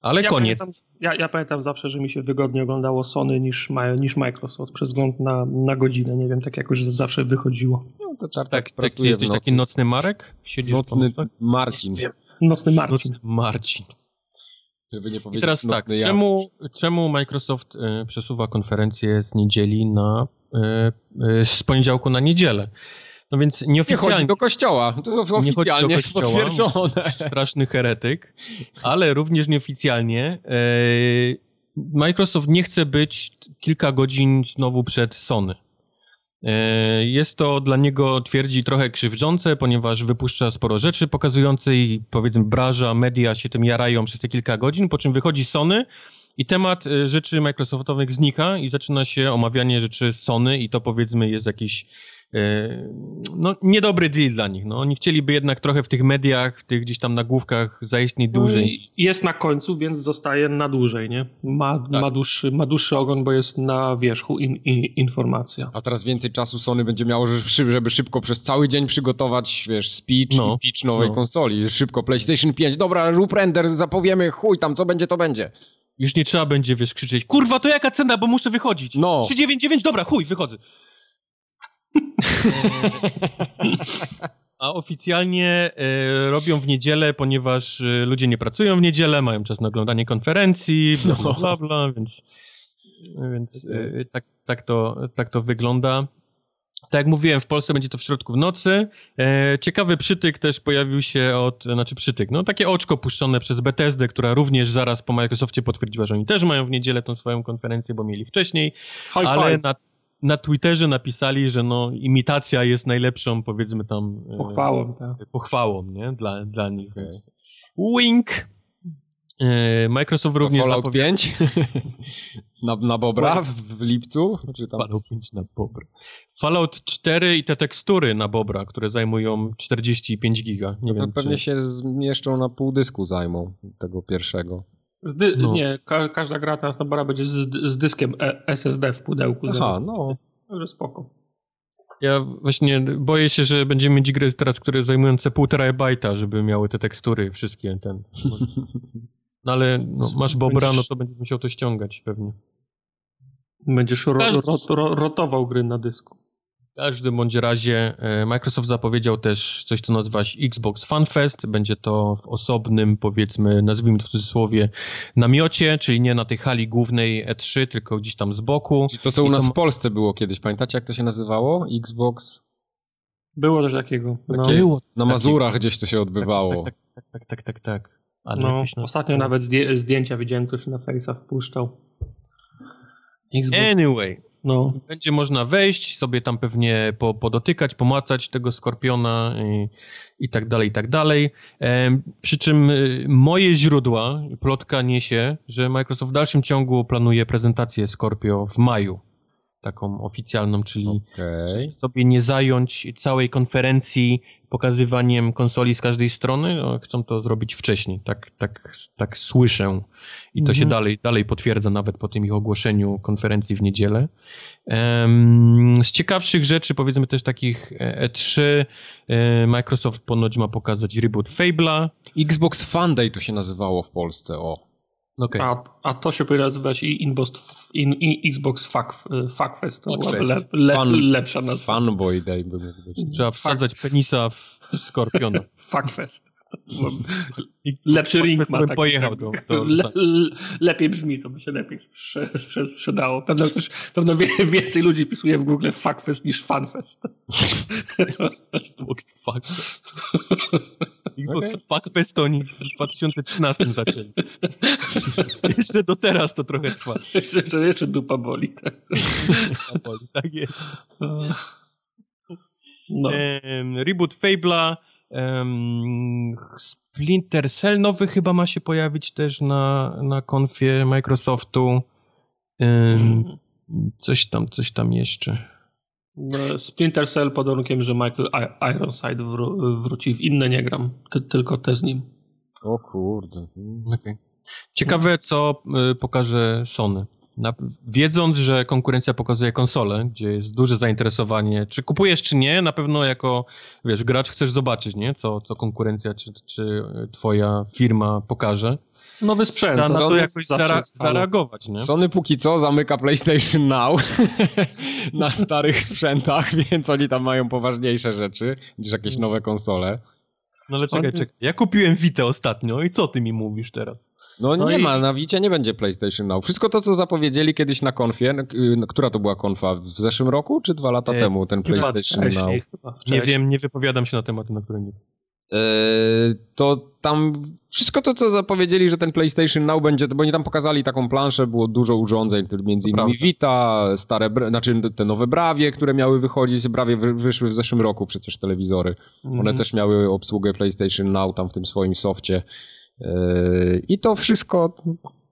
Ale ja koniec. Pamiętam, ja, ja, pamiętam zawsze, że mi się wygodnie oglądało Sony niż, niż Microsoft przez wzgląd na, na godzinę. Nie wiem, tak jakoś zawsze wychodziło. No to tak, tak, tak jesteś taki nocny Marek? Siedzisz nocny Marcin. Nocny Marcin. Nocny Marcin. Żeby nie powiedzieć I teraz tak, czemu, czemu Microsoft y, przesuwa konferencję z niedzieli na y, y, z poniedziałku na niedzielę? No więc nieoficjalnie... Nie chodzi do kościoła, to oficjalnie nie kościoła, potwierdzone. Straszny heretyk, ale również nieoficjalnie Microsoft nie chce być kilka godzin znowu przed Sony. E, jest to dla niego, twierdzi, trochę krzywdzące, ponieważ wypuszcza sporo rzeczy pokazujące i powiedzmy branża, media się tym jarają przez te kilka godzin, po czym wychodzi Sony i temat e, rzeczy Microsoftowych znika i zaczyna się omawianie rzeczy Sony i to powiedzmy jest jakiś E, no, niedobry deal dla nich. No, oni chcieliby jednak trochę w tych mediach, tych gdzieś tam nagłówkach zaistnieć no dłużej. Jest na końcu, więc zostaje na dłużej, nie? Ma, tak. ma, dłuższy, ma dłuższy ogon, bo jest na wierzchu in, in, informacja. A teraz więcej czasu Sony będzie miało, żeby szybko przez cały dzień przygotować, wiesz, speech no. i pitch nowej no. konsoli. Szybko PlayStation 5, dobra, rób render, zapowiemy, chuj tam, co będzie, to będzie. Już nie trzeba będzie, wiesz, krzyczeć, kurwa, to jaka cena, bo muszę wychodzić. No. 399, dobra, chuj, wychodzę. A oficjalnie e, robią w niedzielę, ponieważ e, ludzie nie pracują w niedzielę, mają czas na oglądanie konferencji, bla bla bla, bla więc, więc e, tak, tak, to, tak to wygląda. Tak jak mówiłem, w Polsce będzie to w środku w nocy. E, ciekawy przytyk też pojawił się od, znaczy przytyk, no takie oczko puszczone przez Bethesdę, która również zaraz po Microsoftie potwierdziła, że oni też mają w niedzielę tą swoją konferencję, bo mieli wcześniej, High ale five. na na Twitterze napisali, że no imitacja jest najlepszą, powiedzmy tam... E, pochwałą, tak. Pochwałą, nie? Dla, dla nich. Okay. Wink! E, Microsoft również Fallout zapowie... 5 na, na Bobra w, w lipcu? Czy tam... Fallout 5 na Bobra. Fallout 4 i te tekstury na Bobra, które zajmują 45 giga. Nie no to wiem, pewnie czy... się zmieszczą na pół dysku zajmą tego pierwszego. Dy- no. Nie, ka każda gra teraz na bara będzie z, z dyskiem e SSD w pudełku. Aha, no. Także spoko. Ja właśnie boję się, że będziemy mieć gry teraz, które zajmujące półtora bajta, żeby miały te tekstury wszystkie. Ten. No ale no, masz Bobra, no to będziesz musiał to ściągać pewnie. Będziesz ro, ro, ro, rotował gry na dysku. W każdym bądź razie e, Microsoft zapowiedział też coś, co nazywa się Xbox Fan Fest. Będzie to w osobnym, powiedzmy, nazwijmy to w cudzysłowie, namiocie, czyli nie na tej hali głównej E3, tylko gdzieś tam z boku. Czyli to, co u nas to... w Polsce było kiedyś. Pamiętacie, jak to się nazywało? Xbox... Było też takiego. No. Było na Mazurach takiego. gdzieś to się odbywało. Tak, tak, tak, tak, tak, tak. tak. no, ostatnio nawet zdjęcia widziałem, ktoś na Face'a wpuszczał. Xbox. Anyway, no. Będzie można wejść, sobie tam pewnie po, podotykać, pomacać tego skorpiona i, i tak dalej, i tak dalej. E, przy czym y, moje źródła, plotka niesie, że Microsoft w dalszym ciągu planuje prezentację Scorpio w maju taką oficjalną, czyli okay. sobie nie zająć całej konferencji pokazywaniem konsoli z każdej strony, chcą to zrobić wcześniej, tak, tak, tak słyszę i to mhm. się dalej, dalej potwierdza nawet po tym ich ogłoszeniu konferencji w niedzielę. Um, z ciekawszych rzeczy, powiedzmy też takich E3, e, Microsoft ponoć ma pokazać reboot Fable'a. Xbox Fan Day to się nazywało w Polsce, o. Okay. A, a to się powinno nazywać i Inbox, in, in, Xbox Fuck, Fuckfest. To byłaby le, le, Fun, lepsza nazwa. By mógł być. Trzeba wsadzać penisa w skorpiona. Fuckfest. Lepszy ring ma. Taki, pojechał do, do le, lepiej brzmi, to by się lepiej sprzedało. Pewno, też, pewno więcej ludzi pisuje w Google Fuckfest niż Funfest. Xbox Fuckfest. Xbox okay. Fuckfest oni w 2013 zaczęli. jeszcze do teraz to trochę trwa. Jeszcze, jeszcze dupa boli. Tak, dupa boli, tak jest. No. reboot Fable'a Um, Splinter Cell nowy chyba ma się pojawić też na, na konfie Microsoftu. Um, coś tam, coś tam jeszcze. No, Splinter Cell pod warunkiem, że Michael Ironside wró wróci w inne nie gram, Ty, tylko te z nim. O kurde. Okay. Ciekawe, co y, pokaże Sony. Na, wiedząc, że konkurencja pokazuje konsolę, gdzie jest duże zainteresowanie, czy kupujesz, czy nie, na pewno jako, wiesz, gracz chcesz zobaczyć, nie? Co, co konkurencja, czy, czy twoja firma pokaże. Nowy sprzęt. Na to to jakoś zara zareagować, nie? Sony póki co zamyka PlayStation Now na starych sprzętach, więc oni tam mają poważniejsze rzeczy niż jakieś nowe konsole. No ale czekaj, czekaj. Ja kupiłem Vita ostatnio i co ty mi mówisz teraz? No, no nie i... ma, na Vicie nie będzie PlayStation Now. Wszystko to, co zapowiedzieli kiedyś na konfie, y, która to była konfa? W zeszłym roku czy dwa lata e, temu ten PlayStation wcześniej, Now? Nie wiem, nie wypowiadam się na tematy, na które nie to tam wszystko to, co zapowiedzieli, że ten PlayStation Now będzie, bo oni tam pokazali taką planszę, było dużo urządzeń, między innymi Vita, stare, znaczy te nowe Bravie, które miały wychodzić, Bravie wyszły w zeszłym roku przecież telewizory. Mm. One też miały obsługę PlayStation Now tam w tym swoim softie. Yy, I to wszystko,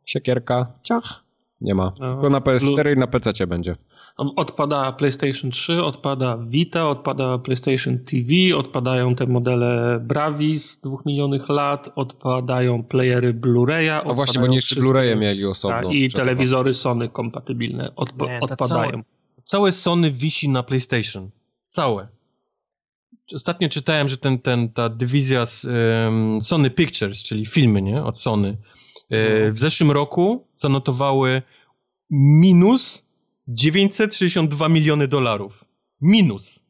siekierka, ciach, nie ma. Tylko na PS4 i na PC będzie. Odpada PlayStation 3, odpada Vita, odpada PlayStation TV, odpadają te modele Bravi z dwóch milionów lat, odpadają playery Blu-raya. No właśnie, bo nie jeszcze Blu-raye mieli osobno. Ta, I telewizory Sony kompatybilne odp nie, odpadają. Całe, całe Sony wisi na PlayStation. Całe. Ostatnio czytałem, że ten, ten, ta dywizja z um, Sony Pictures, czyli filmy nie, od Sony, e, w zeszłym roku zanotowały minus 962 miliony dolarów. Minus.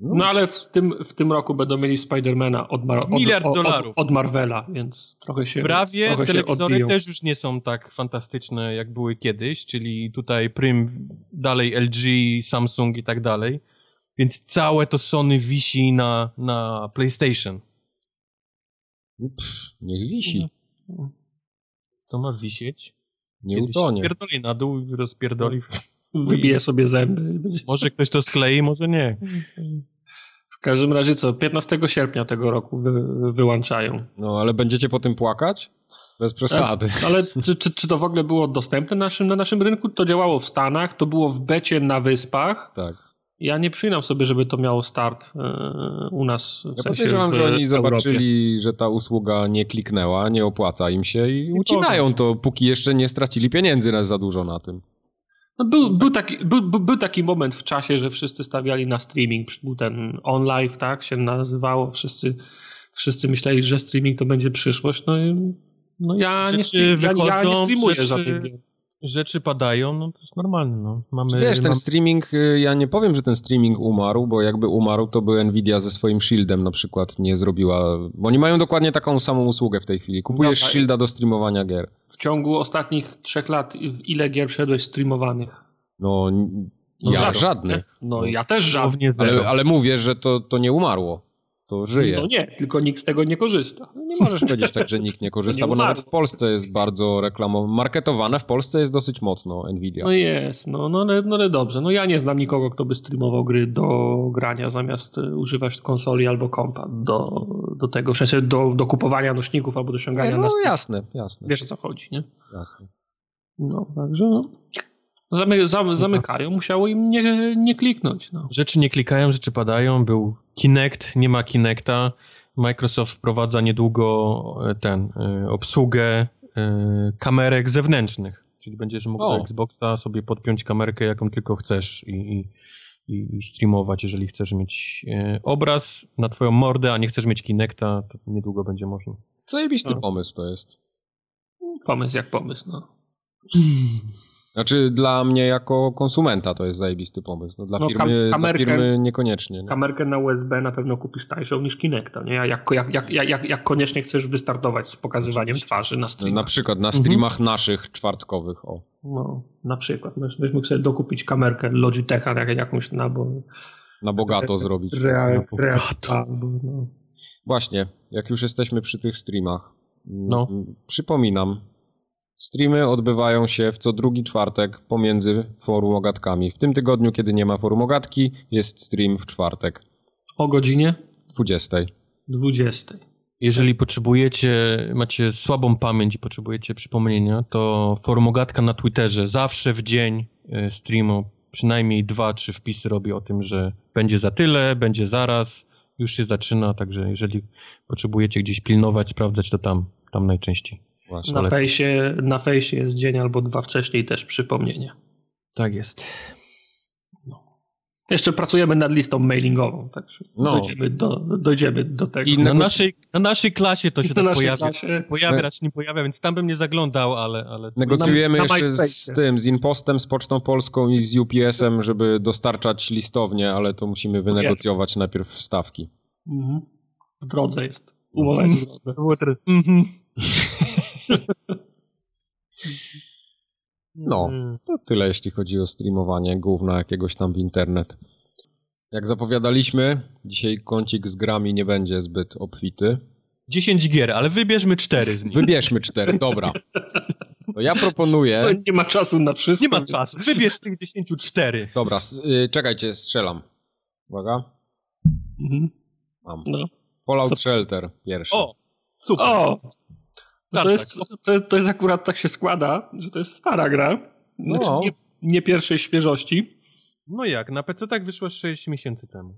No, no ale w tym, w tym roku będą mieli Spidermana od, Mar Miliard od, dolarów. Od, od, Marvela, więc trochę się Prawie trochę telewizory się też już nie są tak fantastyczne, jak były kiedyś, czyli tutaj Prym, dalej LG, Samsung i tak dalej. Więc całe to Sony wisi na, na PlayStation. Pff, niech wisi. Co ma wisieć? Nie Kiedyś utonie. Spierdoli na dół i rozpierdoli. Wybije sobie zęby. Może ktoś to sklei, może nie. W każdym razie co, 15 sierpnia tego roku wy, wyłączają. No, ale będziecie po tym płakać? Bez przesady. Ale, ale czy, czy, czy, to w ogóle było dostępne na naszym, na naszym rynku? To działało w Stanach, to było w becie na wyspach. Tak. Ja nie przyjmam sobie, żeby to miało start yy, u nas w ja sensie podejrzewam, że oni zobaczyli, Europie. że ta usługa nie kliknęła, nie opłaca im się i ucinają to, póki jeszcze nie stracili pieniędzy na za dużo na tym. No był, był, taki, był, był taki moment w czasie, że wszyscy stawiali na streaming. Był ten OnLive, tak się nazywało. Wszyscy, wszyscy myśleli, że streaming to będzie przyszłość. No, no ja, nie, stream, ja, ja nie streamuję rzeczy, żadnych rzeczy padają, no to jest normalne. No. Mamy, Wiesz, ten streaming, y, ja nie powiem, że ten streaming umarł, bo jakby umarł, to by Nvidia ze swoim Shieldem na przykład nie zrobiła, bo oni mają dokładnie taką samą usługę w tej chwili. Kupujesz no, Shielda do streamowania gier. W ciągu ostatnich trzech lat ile gier przeszedłeś streamowanych? No, no ja żadnych. No, ja też żadnych. Ale, ale mówię, że to, to nie umarło to żyje. No nie, tylko nikt z tego nie korzysta. No nie możesz powiedzieć tak, że nikt nie korzysta, nie bo nawet w Polsce jest bardzo reklamowane, marketowane w Polsce jest dosyć mocno Nvidia. No jest, no, no, no, no dobrze. No ja nie znam nikogo, kto by streamował gry do grania zamiast e, używać konsoli albo kompa do, do tego, w sensie do, do kupowania nośników albo do ściągania nie, No jasne, jasne. Wiesz o co chodzi, nie? Jasne. No, także no. Zamy, zam, zamykają, musiało im nie, nie kliknąć. No. Rzeczy nie klikają, rzeczy padają. Był Kinect, nie ma Kinecta. Microsoft wprowadza niedługo e, ten, e, obsługę e, kamerek zewnętrznych. Czyli będziesz mógł o. do Xboxa sobie podpiąć kamerkę, jaką tylko chcesz i, i, i streamować, jeżeli chcesz mieć obraz na twoją mordę, a nie chcesz mieć Kinecta, to niedługo będzie można. Zajebisty no. pomysł to jest. Pomysł jak pomysł, no. Znaczy dla mnie jako konsumenta to jest zajebisty pomysł. No, dla, no, firmy, kamerkę, dla firmy niekoniecznie. Nie? Kamerkę na USB na pewno kupisz tańszą niż Kinecta. Nie? Jak, jak, jak, jak, jak koniecznie chcesz wystartować z pokazywaniem twarzy na streamach. Na przykład na streamach mhm. naszych czwartkowych. O. No, na przykład. Byś mógł sobie dokupić kamerkę Logitecha jak, jakąś na... Bo, na bogato zrobić. Real, na bogato. Albo, no. Właśnie, jak już jesteśmy przy tych streamach. No. Przypominam, Streamy odbywają się w co drugi czwartek pomiędzy forum ogatkami. W tym tygodniu, kiedy nie ma forum ogatki, jest stream w czwartek. O godzinie? 20. 20. Jeżeli potrzebujecie, macie słabą pamięć i potrzebujecie przypomnienia, to forum ogatka na Twitterze zawsze w dzień e, streamu przynajmniej dwa, trzy wpisy robi o tym, że będzie za tyle, będzie zaraz, już się zaczyna, także jeżeli potrzebujecie gdzieś pilnować, sprawdzać, to tam, tam najczęściej. Właśnie, na, fejsie, na fejsie jest dzień albo dwa wcześniej też przypomnienie. Tak jest. Jeszcze pracujemy nad listą mailingową, także no. dojdziemy, do, dojdziemy do tego. I na naszej, na naszej klasie to się tak pojawia. Klasie. Pojawia, raczej nie pojawia, więc tam bym nie zaglądał, ale... ale... Negocjujemy na, na jeszcze z tym, z Impostem, z Pocztą Polską i z UPS-em, żeby dostarczać listownie, ale to musimy wynegocjować jest. najpierw stawki. Mhm. W drodze jest. Umowa jest w drodze. Mhm. No, mm. to tyle jeśli chodzi o streamowanie gówna jakiegoś tam w internet. Jak zapowiadaliśmy, dzisiaj kącik z grami nie będzie zbyt obfity. 10 gier, ale wybierzmy 4 z nich. Wybierzmy 4, dobra. To ja proponuję... No, nie ma czasu na wszystko. Nie ma czasu, wybierz z tych 10 4. Dobra, y, czekajcie, strzelam. Uwaga. Mhm. Mam. No. Fallout Co? Shelter pierwszy. O, super. O, no to, jest, to, to, jest akurat tak się składa, że to jest stara gra. Znaczy no. nie, nie pierwszej świeżości. No jak, na PC tak wyszła 6 miesięcy temu.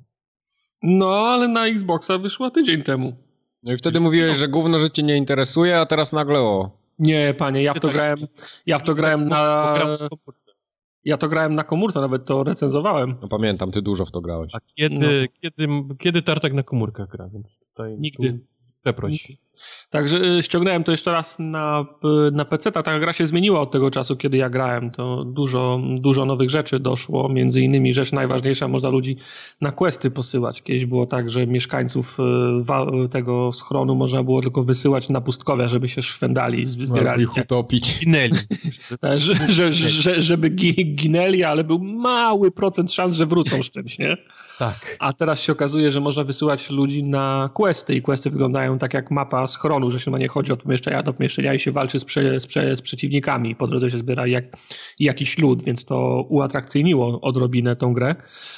No, ale na Xboxa wyszła tydzień temu. No i wtedy mówiłeś, że gówno że cię nie interesuje, a teraz nagle o. Nie, panie, ja w to grałem, ja w to grałem na... Ja to grałem na komórce, nawet to recenzowałem. No pamiętam, ty dużo w to grałeś. A kiedy, no. kiedy, kiedy Tartak na komórkach gra, więc tutaj... Nigdy. Tu przeproś. Także y, ściągnąłem to jeszcze raz na, na PC. Ta gra się zmieniła od tego czasu, kiedy ja grałem. To dużo, dużo nowych rzeczy doszło. Między innymi rzecz najważniejsza, można ludzi na questy posyłać. Kiedyś było tak, że mieszkańców y, tego schronu można było tylko wysyłać na pustkowia, żeby się szwendali, zbierali. No, ich utopić. Ginęli. Że, że, że, żeby ginęli, ale był mały procent szans, że wrócą z czymś, nie? Tak. A teraz się okazuje, że można wysyłać ludzi na questy i questy wyglądają tak jak mapa schronu, że się na nie chodzi od pomieszczenia do pomieszczenia i się walczy z, prze, z, prze, z przeciwnikami. Po drodze się zbiera jak, jakiś lud, więc to uatrakcyjniło odrobinę tą grę.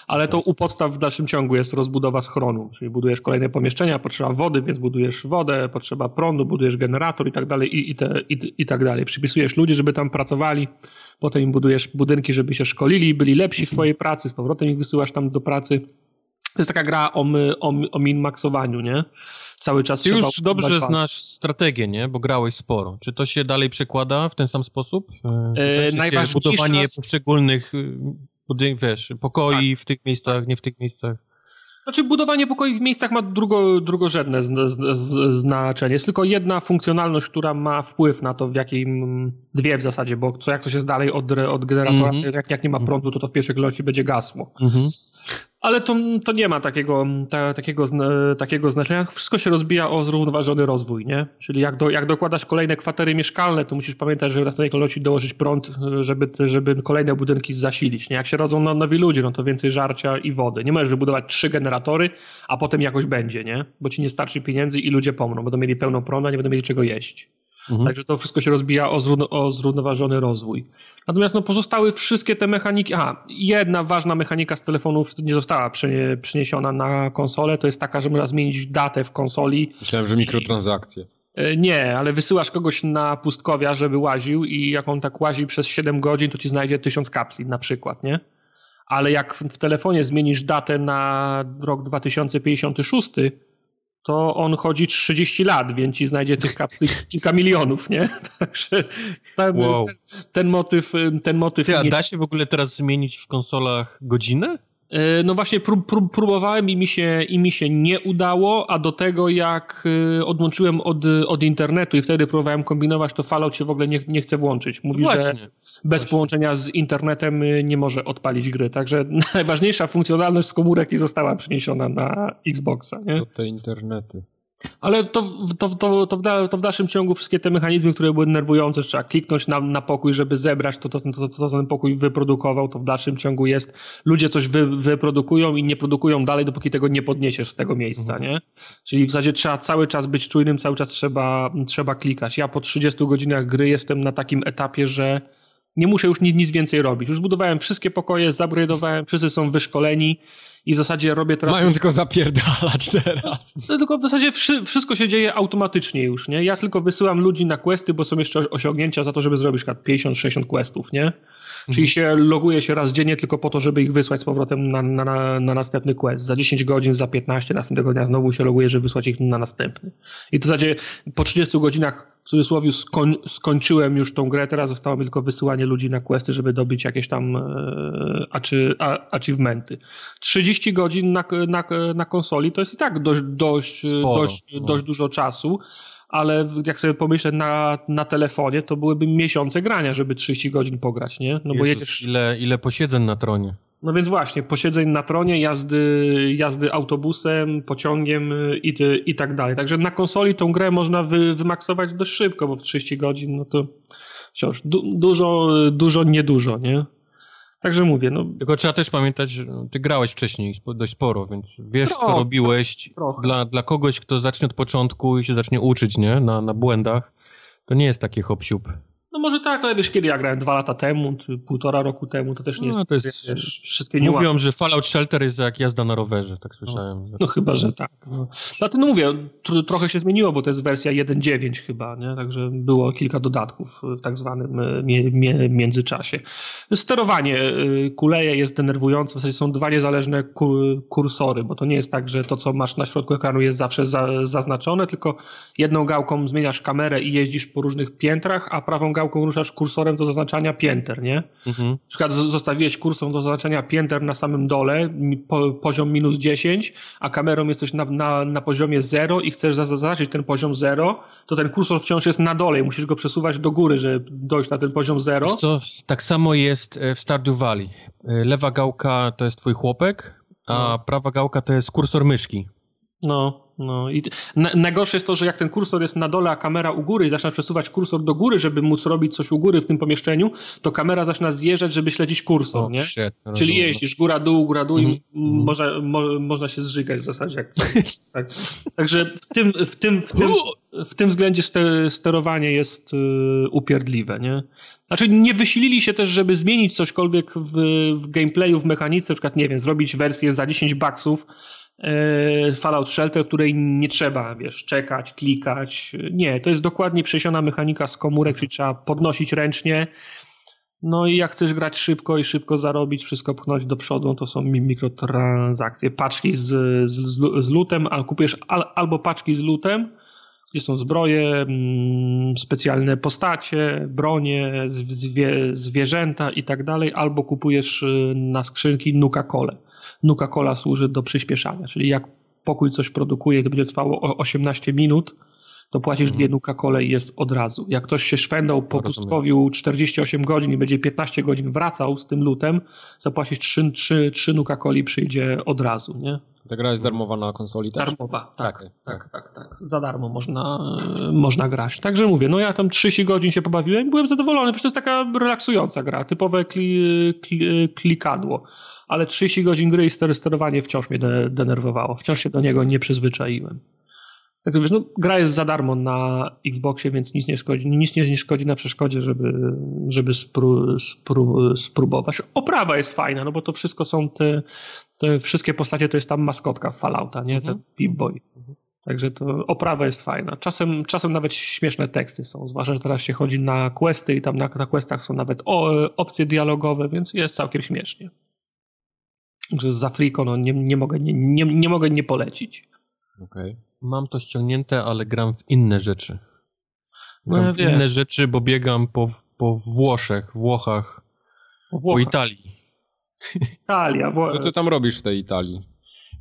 Ale to u podstaw w dalszym ciągu jest rozbudowa schronu, czyli budujesz kolejne pomieszczenia, potrzeba wody, więc budujesz wodę, potrzeba prądu, budujesz generator i tak dalej i, i, te, i, i tak dalej. Przypisujesz ludzi, żeby tam pracowali, potem im budujesz budynki, żeby się szkolili, byli lepsi w swojej pracy, z powrotem ich wysyłasz tam do pracy. To jest taka gra o, o, o min-maksowaniu, nie? Cały czas Ty już dobrze znasz strategię, nie? Bo grałeś sporo. Czy to się dalej przekłada w ten sam sposób? E, najważniejsze... Budowanie poszczególnych budynków, wiesz, pokoi tak. w tych miejscach, nie w tych miejscach. Znaczy budowanie pokoi w miejscach ma drugo, drugorzędne z, z, z, znaczenie. Jest tylko jedna funkcjonalność, która ma wpływ na to, w jakim... Dwie w zasadzie, bo co jak coś jest dalej od, od generatora, mm -hmm. jak, jak nie ma prądu, to to w pierwszej kolejności będzie gasło. Mm -hmm. Ale to, to nie ma takiego, ta, takiego, takiego znaczenia. Wszystko się rozbija o zrównoważony rozwój, nie? Czyli jak, do, jak dokładasz kolejne kwatery mieszkalne, to musisz pamiętać, że w następnej kolejności dołożyć prąd, żeby, żeby kolejne budynki zasilić, nie? Jak się rodzą no, nowi ludzie, no to więcej żarcia i wody. Nie możesz wybudować trzy generatory, a potem jakoś będzie, nie? Bo ci nie starczy pieniędzy i ludzie pomrą, będą mieli pełną prądu, a nie będą mieli czego jeść. Mhm. Także to wszystko się rozbija o, zrówno, o zrównoważony rozwój. Natomiast no, pozostały wszystkie te mechaniki. Aha, jedna ważna mechanika z telefonów nie została przeniesiona na konsolę. To jest taka, że można zmienić datę w konsoli. Myślałem, że mikrotransakcje. E, nie, ale wysyłasz kogoś na pustkowia, żeby łaził i jak on tak łazi przez 7 godzin, to ci znajdzie 1000 kapsli na przykład, nie? Ale jak w telefonie zmienisz datę na rok 2056, to on chodzi 30 lat, więc ci znajdzie tych kapsli kilka milionów, nie? Także ten, wow. ten, ten motyw... Ten motyw Ty, a da się w ogóle teraz zmienić w konsolach godzinę? E, no właśnie prób, prób, próbowałem i mi, się, i mi się nie udało, a do tego jak e, odłączyłem od, od internetu i wtedy próbowałem kombinować, to Fallout się w ogóle nie, nie chce włączyć. Mówi, właśnie, że bez właśnie. połączenia z internetem e, nie może odpalić gry. Także najważniejsza funkcjonalność z komórek i została przeniesiona na Xboxa. Nie? Co te internety? Ale to, to, to, to, w, to w dalszym ciągu wszystkie te mechanizmy, które były nerwujące, trzeba kliknąć na, na pokój, żeby zebrać to, to, to, to, ten pokój wyprodukował, to w dalszym ciągu jest. Ludzie coś wy, wyprodukują i nie produkują dalej, dopóki tego nie podniesiesz z tego miejsca, mhm. nie? Czyli w zasadzie trzeba cały czas być czujnym, cały czas trzeba, trzeba klikać. Ja po 30 godzinach gry jestem na takim etapie, że Nie muszę już nic, nic więcej robić. Już budowałem wszystkie pokoje, zabredowałem, wszyscy są wyszkoleni i w zasadzie robię teraz... Mają tylko zapierdalać teraz. No, tylko w zasadzie wszy, wszystko się dzieje automatycznie już, nie? Ja tylko wysyłam ludzi na questy, bo są jeszcze osiągnięcia za to, żeby zrobić 50-60 questów, nie? Czyli się loguje się raz dziennie tylko po to, żeby ich wysłać z powrotem na, na, na, na następny quest. Za 10 godzin, za 15 następnego dnia znowu się loguje, żeby wysłać ich na następny. I w zasadzie po 30 godzinach w cudzysłowie skoń, skończyłem już tą grę, teraz zostało mi tylko wysyłanie ludzi na questy, żeby dobić jakieś tam e, achi, a, achievementy. 30 godzin na, na, na konsoli to jest i tak dość, dość, Sporo, dość, no. dość dużo czasu, ale jak sobie pomyślę na, na telefonie, to byłyby miesiące grania, żeby 30 godzin pograć, nie? No bo Jezus, jedziesz... ile, ile posiedzeń na tronie. No więc właśnie, posiedzeń na tronie, jazdy, jazdy autobusem, pociągiem y, i, i tak dalej. Także na konsoli tą grę można wy, wymaksować dość szybko, bo w 30 godzin, no to wciąż du, dużo, dużo, niedużo, nie? Także mówię, no Tylko trzeba też pamiętać, że ty grałeś wcześniej dość sporo, więc wiesz, co Trochę, robiłeś. trochę. Dla, dla kogoś, kto zacznie od początku i się zacznie uczyć, nie? Na, na błędach, to nie jest taki hop siup. No może tak, ale wiesz, kiedy ja grałem dwa lata temu, półtora roku temu, to też nie No, jest, to jest- wiesz, wszystkie niuanse. Mówią, że Fallout Shelter jest jak jazda na rowerze, tak słyszałem. No chyba, że tak. No. Dlatego no mówię, tr- trochę się zmieniło, bo to jest wersja 1.9 chyba, nie? Także było kilka dodatków w tak zwanym e, mie, mie, międzyczasie. Sterowanie y, kuleje jest denerwujące, w zasadzie są dwa niezależne ku, kursory, bo to nie jest tak, że to, co masz na środku ekranu jest zawsze za, zaznaczone, tylko jedną gałką zmieniasz kamerę i jeździsz po różnych piętrach, a prawą gałką ruszasz kursorem do zaznaczania pięter, nie? Mhm. Na przykład zostawiłeś kursor do zaznaczenia pięter na samym dole, po, poziom minus 10, a kamerą jesteś na, na, na poziomie 0 i chcesz za- zaznaczyć ten poziom 0, to ten kursor wciąż jest na dole i musisz go przesuwać do góry, żeby dojść na ten poziom 0. Wiesz co, tak samo jest e, w Stardew Valley. E, Lewa gałka to jest twój chłopek, a No. prawa gałka to jest kursor myszki. No, no i na, najgorsze jest to, że jak ten kursor jest na dole, a kamera u góry i zaczyna przesuwać kursor do góry, żeby móc robić coś u góry w tym pomieszczeniu, to kamera zaczyna zjeżdżać, żeby śledzić kursor, nie? shit, Czyli jeździsz góra-dół, góra-dół Mhm. i m- można, mo, można się zżygać w zasadzie. Jak tak. Także w tym, w tym, w tym, w tym względzie ste, sterowanie jest y, upierdliwe, nie? Znaczy nie wysilili się też, żeby zmienić cośkolwiek w, w gameplayu, w mechanice, na przykład, nie wiem, zrobić wersję za 10 baksów Fallout Shelter, której nie trzeba, wiesz, czekać, klikać. Nie, to jest dokładnie przesiona mechanika z komórek, czyli trzeba podnosić ręcznie, no i jak chcesz grać szybko i szybko zarobić, wszystko pchnąć do przodu, to są mi- mikrotransakcje. Paczki z, z, z, lutem, a kupujesz al, albo paczki z lutem, gdzie są zbroje, mm, specjalne postacie, bronie, zw- zwie, zwierzęta i tak dalej, albo kupujesz y, na skrzynki Nuka Cole. Nuka Cola służy do przyspieszania, czyli jak pokój coś produkuje, to będzie trwało o 18 minut, to płacisz dwie Nuka Cole i jest od razu. Jak ktoś się szwendał po Rozumiem. pustkowiu 48 godzin i będzie 15 godzin wracał z tym lutem, zapłacisz 3, 3, 3 Nuka Coli przyjdzie od razu, nie? Ta gra jest darmowa na konsoli też? Darmowa, tak, Okej, tak, tak, tak. Za darmo można, e, można grać. Także mówię, no ja tam 30 godzin się pobawiłem i byłem zadowolony, przecież to jest taka relaksująca gra, typowe kli, kli, klikadło. Ale 30 godzin gry i sterowanie wciąż mnie de, denerwowało. Wciąż się do niego nie przyzwyczaiłem. Także wiesz, no, gra jest za darmo na Xboxie, więc nic nie szkodzi, nic nie, nie szkodzi na przeszkodzie, żeby, żeby spró, spró, spróbować. Oprawa jest fajna, no bo to wszystko są te, te wszystkie postacie, to jest tam maskotka Fallouta, nie? Ten Pip-Boy. Także to oprawa jest fajna. Czasem, czasem nawet śmieszne teksty są, zwłaszcza, że teraz się chodzi na questy i tam na, na questach są nawet opcje dialogowe, więc jest całkiem śmiesznie. Także z Afriko no, nie, nie, mogę, nie, nie, nie mogę nie polecić. Okej. Mam to ściągnięte, ale gram w inne rzeczy. No Gram ja w wiem. inne rzeczy, bo biegam po, po Włoszech, Włochach, po Włocha, Italii. Italia, Wło- Co ty tam robisz w tej Italii?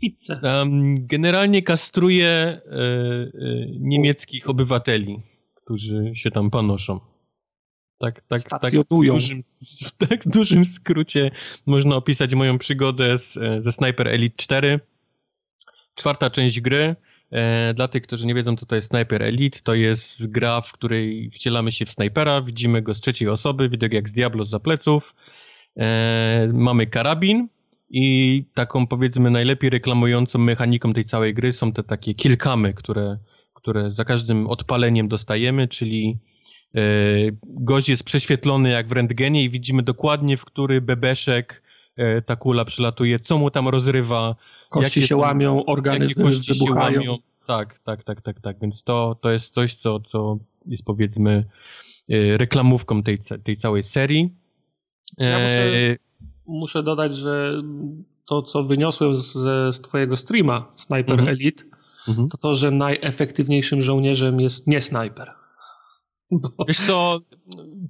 pizzę. Um, generalnie kastruję e, e, niemieckich obywateli, którzy się tam panoszą. Tak, tak, tak, w Stacjonują. dużym, w tak dużym skrócie można opisać moją przygodę z, e, ze Sniper Elite 4. Czwarta część gry. E, dla tych, którzy nie wiedzą, co to jest Sniper Elite, to jest gra, w której wcielamy się w snajpera, widzimy go z trzeciej osoby, widok jak z Diablo za pleców. E, mamy karabin i taką powiedzmy najlepiej reklamującą mechaniką tej całej gry są te takie kilkamy, które, które za każdym odpaleniem dostajemy, czyli e, gość jest prześwietlony jak w rentgenie i widzimy dokładnie, w który bebeszek ta kula przylatuje, co mu tam rozrywa. Kości się są, łamią, organy jakie kości wybuchają. się łamią. Tak, tak, tak, tak, tak. Więc to, to jest coś, co, co jest powiedzmy e, reklamówką tej, tej całej serii. Ja muszę, muszę dodać, że to, co wyniosłem z, z twojego streama, Sniper mhm. Elite, mhm. to to, że najefektywniejszym żołnierzem jest nie snajper. Bo... Wiesz co,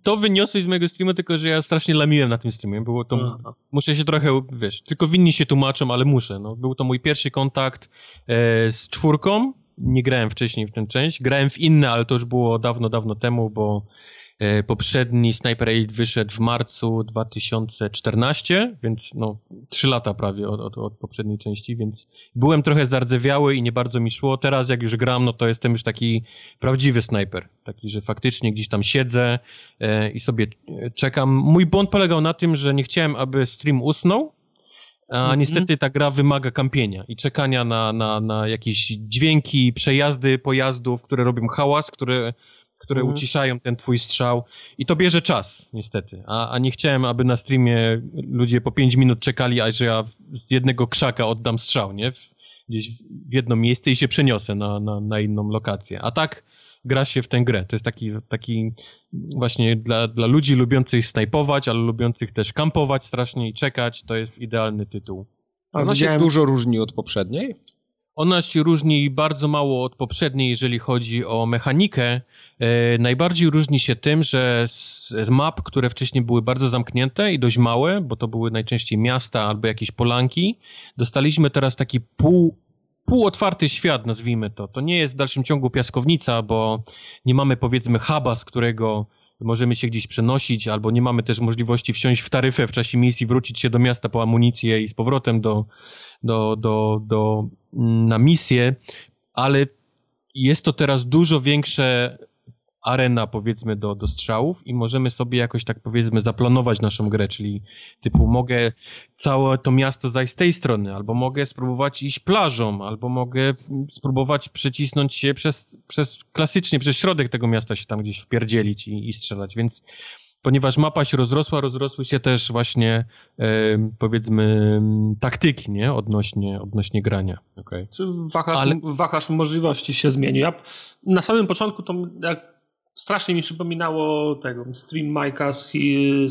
to wyniosłeś z mojego streamu, tylko że ja strasznie lamiłem na tym streamie. Było to, muszę się trochę, wiesz, tylko winni się tłumaczą, ale muszę. No. Był to mój pierwszy kontakt e, z czwórką. Nie grałem wcześniej w tę część. Grałem w inne, ale to już było dawno, dawno temu, bo poprzedni Sniper Elite wyszedł w marcu 2014, więc no trzy lata prawie od, od, od, poprzedniej części, więc byłem trochę zardzewiały i nie bardzo mi szło. Teraz jak już gram, no to jestem już taki prawdziwy snajper. Taki, że faktycznie gdzieś tam siedzę e, i sobie e, czekam. Mój błąd polegał na tym, że nie chciałem, aby stream usnął, a -hmm. niestety ta gra wymaga kampienia i czekania na, na, na jakieś dźwięki, przejazdy pojazdów, które robią hałas, które które mhm. uciszają ten twój strzał i to bierze czas, niestety. A, a nie chciałem, aby na streamie ludzie po 5 minut czekali, aż ja z jednego krzaka oddam strzał, nie? W, gdzieś w jedno miejsce i się przeniosę na, na, na inną lokację. A tak gra się w tę grę. To jest taki, taki właśnie dla, dla ludzi lubiących snajpować, ale lubiących też kampować strasznie i czekać, to jest idealny tytuł. A ona się dużo różni od poprzedniej? Ona się różni bardzo mało od poprzedniej, jeżeli chodzi o mechanikę. E, najbardziej różni się tym, że z map, które wcześniej były bardzo zamknięte i dość małe, bo to były najczęściej miasta albo jakieś polanki, dostaliśmy teraz taki pół półotwarty świat, nazwijmy to. To nie jest w dalszym ciągu piaskownica, bo nie mamy powiedzmy huba, z którego możemy się gdzieś przenosić, albo nie mamy też możliwości wsiąść w taryfę w czasie misji, wrócić się do miasta po amunicję i z powrotem do, do, do, do, na misję, ale jest to teraz dużo większe arena, powiedzmy, do, do strzałów i możemy sobie jakoś tak, powiedzmy, zaplanować naszą grę, czyli typu mogę całe to miasto zajść z tej strony, albo mogę spróbować iść plażą, albo mogę spróbować przecisnąć się przez, przez klasycznie, przez środek tego miasta się tam gdzieś wpierdzielić i, i strzelać, więc ponieważ mapa się rozrosła, rozrosły się też właśnie e, powiedzmy taktyki, nie? Odnośnie, odnośnie grania. Okay. Wachlarz, Ale... wachlarz możliwości się zmienił. Ja na samym początku to jak strasznie mi przypominało tego stream Mike'a z,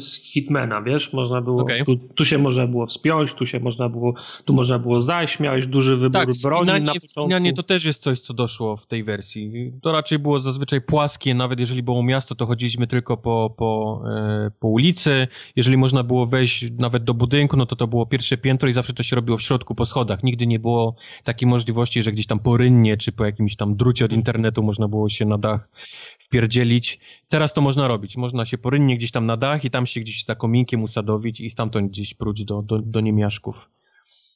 z Hitmana, wiesz, można było, okay. tu, tu, się można było wspiąć, tu się można było, tu można było zajść, miałeś duży wybór tak, broni na początku. To też jest coś, co doszło w tej wersji. To raczej było zazwyczaj płaskie, nawet jeżeli było miasto, to chodziliśmy tylko po, po, e, po ulicy. Jeżeli można było wejść nawet do budynku, no to to było pierwsze piętro i zawsze to się robiło w środku po schodach. Nigdy nie było takiej możliwości, że gdzieś tam po rynnie, czy po jakimś tam drucie od internetu można było się na dach wpierdzieć dzielić. Teraz to można robić. Można się porynnie gdzieś tam na dach i tam się gdzieś za kominkiem usadowić i stamtąd gdzieś próć do, do, do niemiaszków.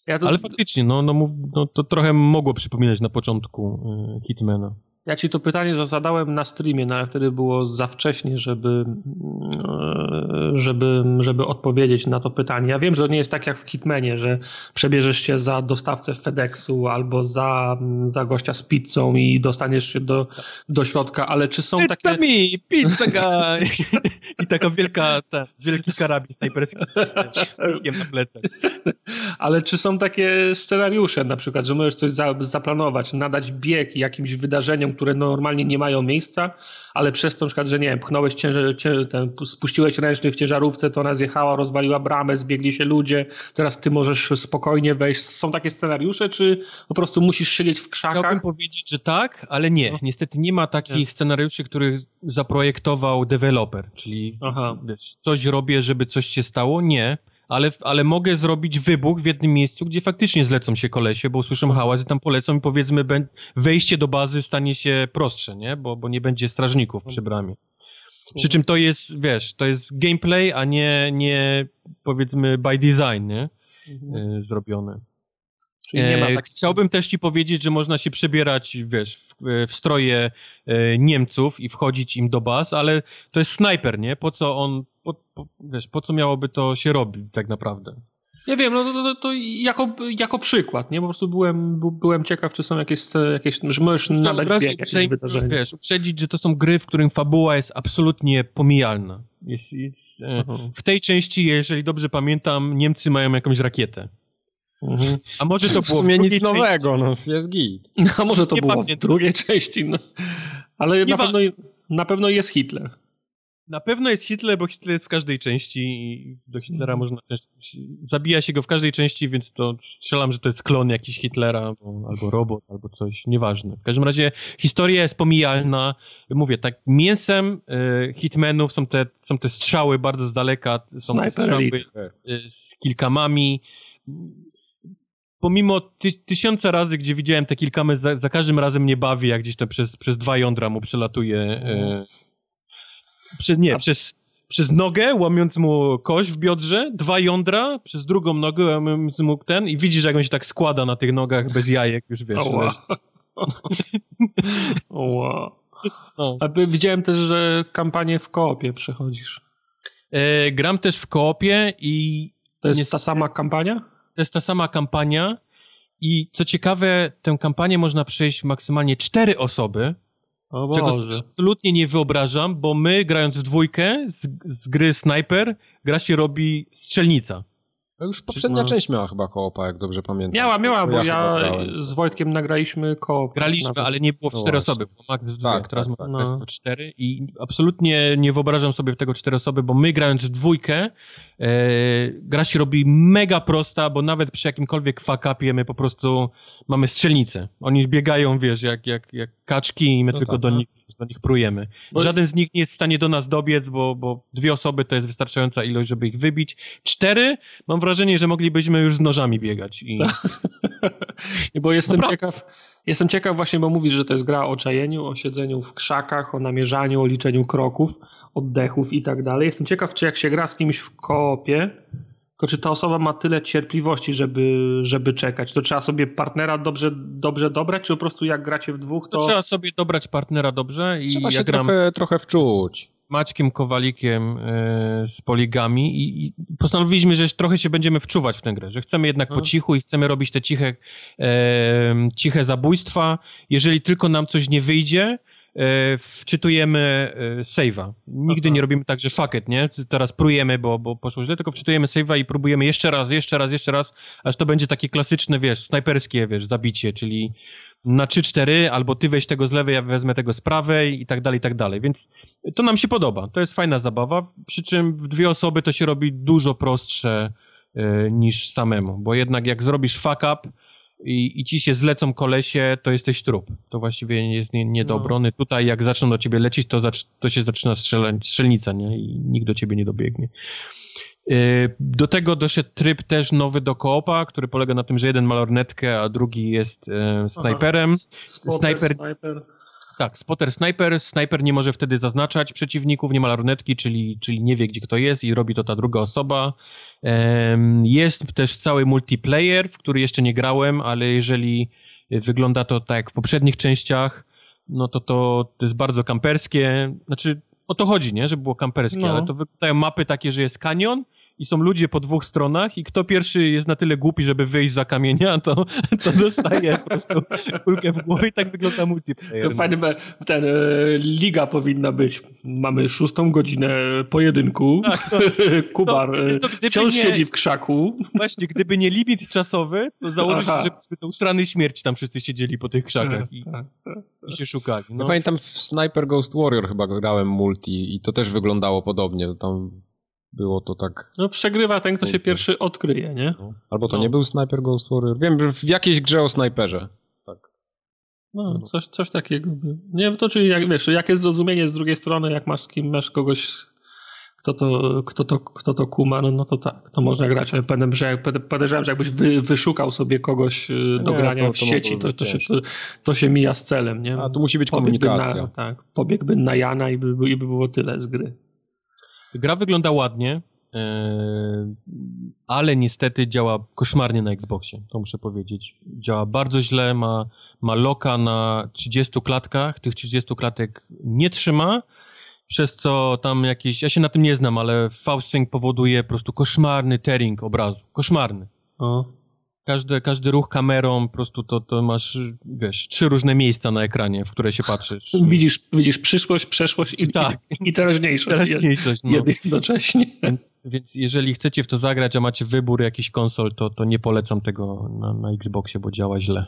Ja to... Ale faktycznie, no, no, no, to trochę mogło przypominać na początku y, Hitmana. Ja ci to pytanie zadałem na streamie, no ale wtedy było za wcześnie, żeby, e, żeby, żeby odpowiedzieć na to pytanie. Ja wiem, że to nie jest tak jak w Kitmenie, że przebierzesz się za dostawcę FedExu albo za, za gościa z pizzą i dostaniesz się do, do środka, ale czy są takie... Pizza mi, pizza guy! I taka wielka, ta, wielki karabin snajperski z na plecach. Ale czy są takie scenariusze na przykład, że możesz coś za, zaplanować, nadać bieg jakimś wydarzeniom, które normalnie nie mają miejsca, ale przez to, na przykład, że nie wiem, pchnąłeś ciężar, ten, spuściłeś ręczny w ciężarówce, to ona zjechała, rozwaliła bramę, zbiegli się ludzie, teraz ty możesz spokojnie wejść. Są takie scenariusze, czy po prostu musisz siedzieć w krzakach? Chciałbym powiedzieć, że tak, ale nie. No. Niestety nie ma takich nie. scenariuszy, których zaprojektował deweloper, czyli wiesz, coś robię, żeby coś się stało. Nie ale, ale mogę zrobić wybuch w jednym miejscu, gdzie faktycznie zlecą się kolesie, bo usłyszą hałas i tam polecą i powiedzmy wejście do bazy stanie się prostsze, nie? Bo, bo nie będzie strażników przy bramie. Przy czym to jest, wiesz, to jest gameplay, a nie, nie powiedzmy by design, nie? Mhm. E, zrobione. E, chciałbym też ci powiedzieć, że można się przebierać, wiesz, w, w stroje e, Niemców i wchodzić im do baz, ale to jest snajper, nie? Po co on, po, po, wiesz, po co miałoby to się robić tak naprawdę? Ja wiem, no to, to, to jako, jako przykład, nie? Po prostu byłem, byłem ciekaw, czy są jakieś, jakieś że możesz nadać bieg wydarzenia. Wiesz, uprzedzić, że to są gry, w którym fabuła jest absolutnie pomijalna. Jest, jest, e, w tej części, jeżeli dobrze pamiętam, Niemcy mają jakąś rakietę. Mhm. A może to w było sumie w nic nowego, no jest git. A może to nie było pamiętam. w drugiej części, no. Ale na pewno, na pewno jest Hitler. Na pewno jest Hitler, bo Hitler jest w każdej części i do Hitlera mhm. można też... Zabija się go w każdej części, więc to strzelam, że to jest klon jakiś Hitlera, albo, albo robot, albo coś, nieważne. W każdym razie historia jest pomijalna. Mówię, tak mięsem y, hitmenów są te, są te strzały bardzo z daleka, są Sniper strzały y, z kilkamami pomimo ty, tysiąca razy, gdzie widziałem te kilkamy, za, za, każdym razem mnie bawi, jak gdzieś to przez, przez dwa jądra mu przelatuje. E, przez, nie, przez, przez nogę, łamiąc mu kość w biodrze, dwa jądra, przez drugą nogę, łamiąc mu ten i widzisz, jak on się tak składa na tych nogach bez jajek, już wiesz. Oła. Oła. No. A widziałem też, że kampanię w koopie przechodzisz. E, gram też w koopie i... To jest nie... ta sama kampania? to jest ta sama kampania i co ciekawe, tę kampanię można przejść maksymalnie cztery osoby, o czego absolutnie nie wyobrażam, bo my grając w dwójkę z, z gry Sniper, gra się robi strzelnica. No już poprzednia no. część miała chyba koopa, jak dobrze pamiętam. Miała, miała, bo ja, ja z Wojtkiem nagraliśmy koop. Graliśmy, ale nie było w no cztery osoby, bo Max w dwójkę, tak, teraz tak, tak. no. jest to cztery i absolutnie nie wyobrażam sobie w tego cztery osoby, bo my grając w dwójkę, e, gra się robi mega prosta, bo nawet przy jakimkolwiek fuck upie my po prostu mamy strzelnicę. Oni biegają, wiesz, jak, jak, jak kaczki i my no tylko tak, do nich do nich prujemy. Bo... Żaden z nich nie jest w stanie do nas dobiec, bo, bo dwie osoby to jest wystarczająca ilość, żeby ich wybić. Cztery, mam wrażenie, że moglibyśmy już z nożami biegać. I... bo jestem no ciekaw, jestem ciekaw właśnie, bo mówisz, że to jest gra o czajeniu, o siedzeniu w krzakach, o namierzaniu, o liczeniu kroków, oddechów i tak dalej. Jestem ciekaw, czy jak się gra z kimś w koopie, tylko czy ta osoba ma tyle cierpliwości, żeby, żeby czekać? To trzeba sobie partnera dobrze, dobrze dobrać, czy po prostu jak gracie w dwóch, to... to trzeba sobie dobrać partnera dobrze i trzeba ja się trochę, trochę wczuć. Z Maćkiem Kowalikiem y, z Poligami i, i, postanowiliśmy, że trochę się będziemy wczuwać w tę grę, że chcemy jednak po mhm. cichu i chcemy robić te ciche, e, ciche zabójstwa. Jeżeli tylko nam coś nie wyjdzie, e, wczytujemy e, save'a. Nigdy Aha. nie robimy tak, że fuck it, nie? Teraz prujemy, bo, bo poszło źle, tylko wczytujemy save'a i próbujemy jeszcze raz, jeszcze raz, jeszcze raz, aż to będzie takie klasyczne, wiesz, snajperskie, wiesz, zabicie, czyli na 3-4, albo ty weź tego z lewej, ja wezmę tego z prawej i tak dalej, i tak dalej. Więc to nam się podoba. To jest fajna zabawa, przy czym w dwie osoby to się robi dużo prostsze y, niż samemu, bo jednak jak zrobisz fuck up, i, i ci się zlecą kolesie, to jesteś trup. To właściwie jest nie, nie do no. obrony. Tutaj jak zaczną do ciebie lecieć, to, to się zaczyna strzelać, strzelnica, nie? I nikt do ciebie nie dobiegnie. Y, do tego doszedł tryb też nowy do koopa, który polega na tym, że jeden ma lornetkę, a drugi jest e, snajperem. Spotter, sniper. Tak, spotter sniper. Sniper nie może wtedy zaznaczać przeciwników, nie ma lornetki, czyli, czyli nie wie, gdzie kto jest i robi to ta druga osoba. Jest też cały multiplayer, w który jeszcze nie grałem, ale jeżeli wygląda to tak jak w poprzednich częściach, no to to, to jest bardzo kamperskie. Znaczy, o to chodzi, nie? Żeby było kamperskie, no. ale to wyglądają mapy takie, że jest kanion i są ludzie po dwóch stronach i kto pierwszy jest na tyle głupi, żeby wyjść za kamienia, to, to dostaje po prostu kulkę w głowę i tak wygląda multiplayer. To fajny, ten, e, liga powinna być. Mamy szóstą godzinę pojedynku. Tak, to, Kubar to, to, wciąż nie, siedzi w krzaku. Właśnie, gdyby nie limit czasowy, to założyć, że to usrany śmierci tam wszyscy siedzieli po tych krzakach i, tak, tak, tak. i się szukali. No. Ja pamiętam w Sniper Ghost Warrior chyba grałem multi i to też wyglądało podobnie. Tam było to tak... No przegrywa ten, kto się pierwszy odkryje, nie? No. Albo to no. nie był Sniper Ghost Warrior. Wiem, w jakiejś grze o snajperze. Tak. No, coś, coś takiego by. Nie wiem, to czyli jak, wiesz, jakie zrozumienie z drugiej strony, jak masz z kim, masz kogoś, kto to, kto to, kto to kuma, no, no to tak, to można grać, ale podejrzewam, że, jak, podejrzewam, że jakbyś wy, wyszukał sobie kogoś y, do nie, grania to, w to sieci, to, to, się, to, to, się mija z celem, nie? A tu musi być pobiegłby komunikacja. Na, tak, pobiegłby na Jana i by, i by było tyle z gry. Gra wygląda ładnie, e, ale niestety działa koszmarnie na Xboxie, to muszę powiedzieć. Działa bardzo źle, ma, ma loka na 30 klatkach, tych 30 klatek nie trzyma, przez co tam jakieś, ja się na tym nie znam, ale Fausting powoduje po prostu koszmarny tearing obrazu, koszmarny. O. Każdy, każdy ruch kamerą, po prostu to, to masz, wiesz, trzy różne miejsca na ekranie, w które się patrzysz. Widzisz, widzisz przyszłość, przeszłość i, tak. i, i teraźniejszość. Teraźniejszość, no. Jednocześnie. Więc, więc, jeżeli chcecie w to zagrać, a macie wybór jakiś konsol, to, to nie polecam tego na, na Xboxie, bo działa źle.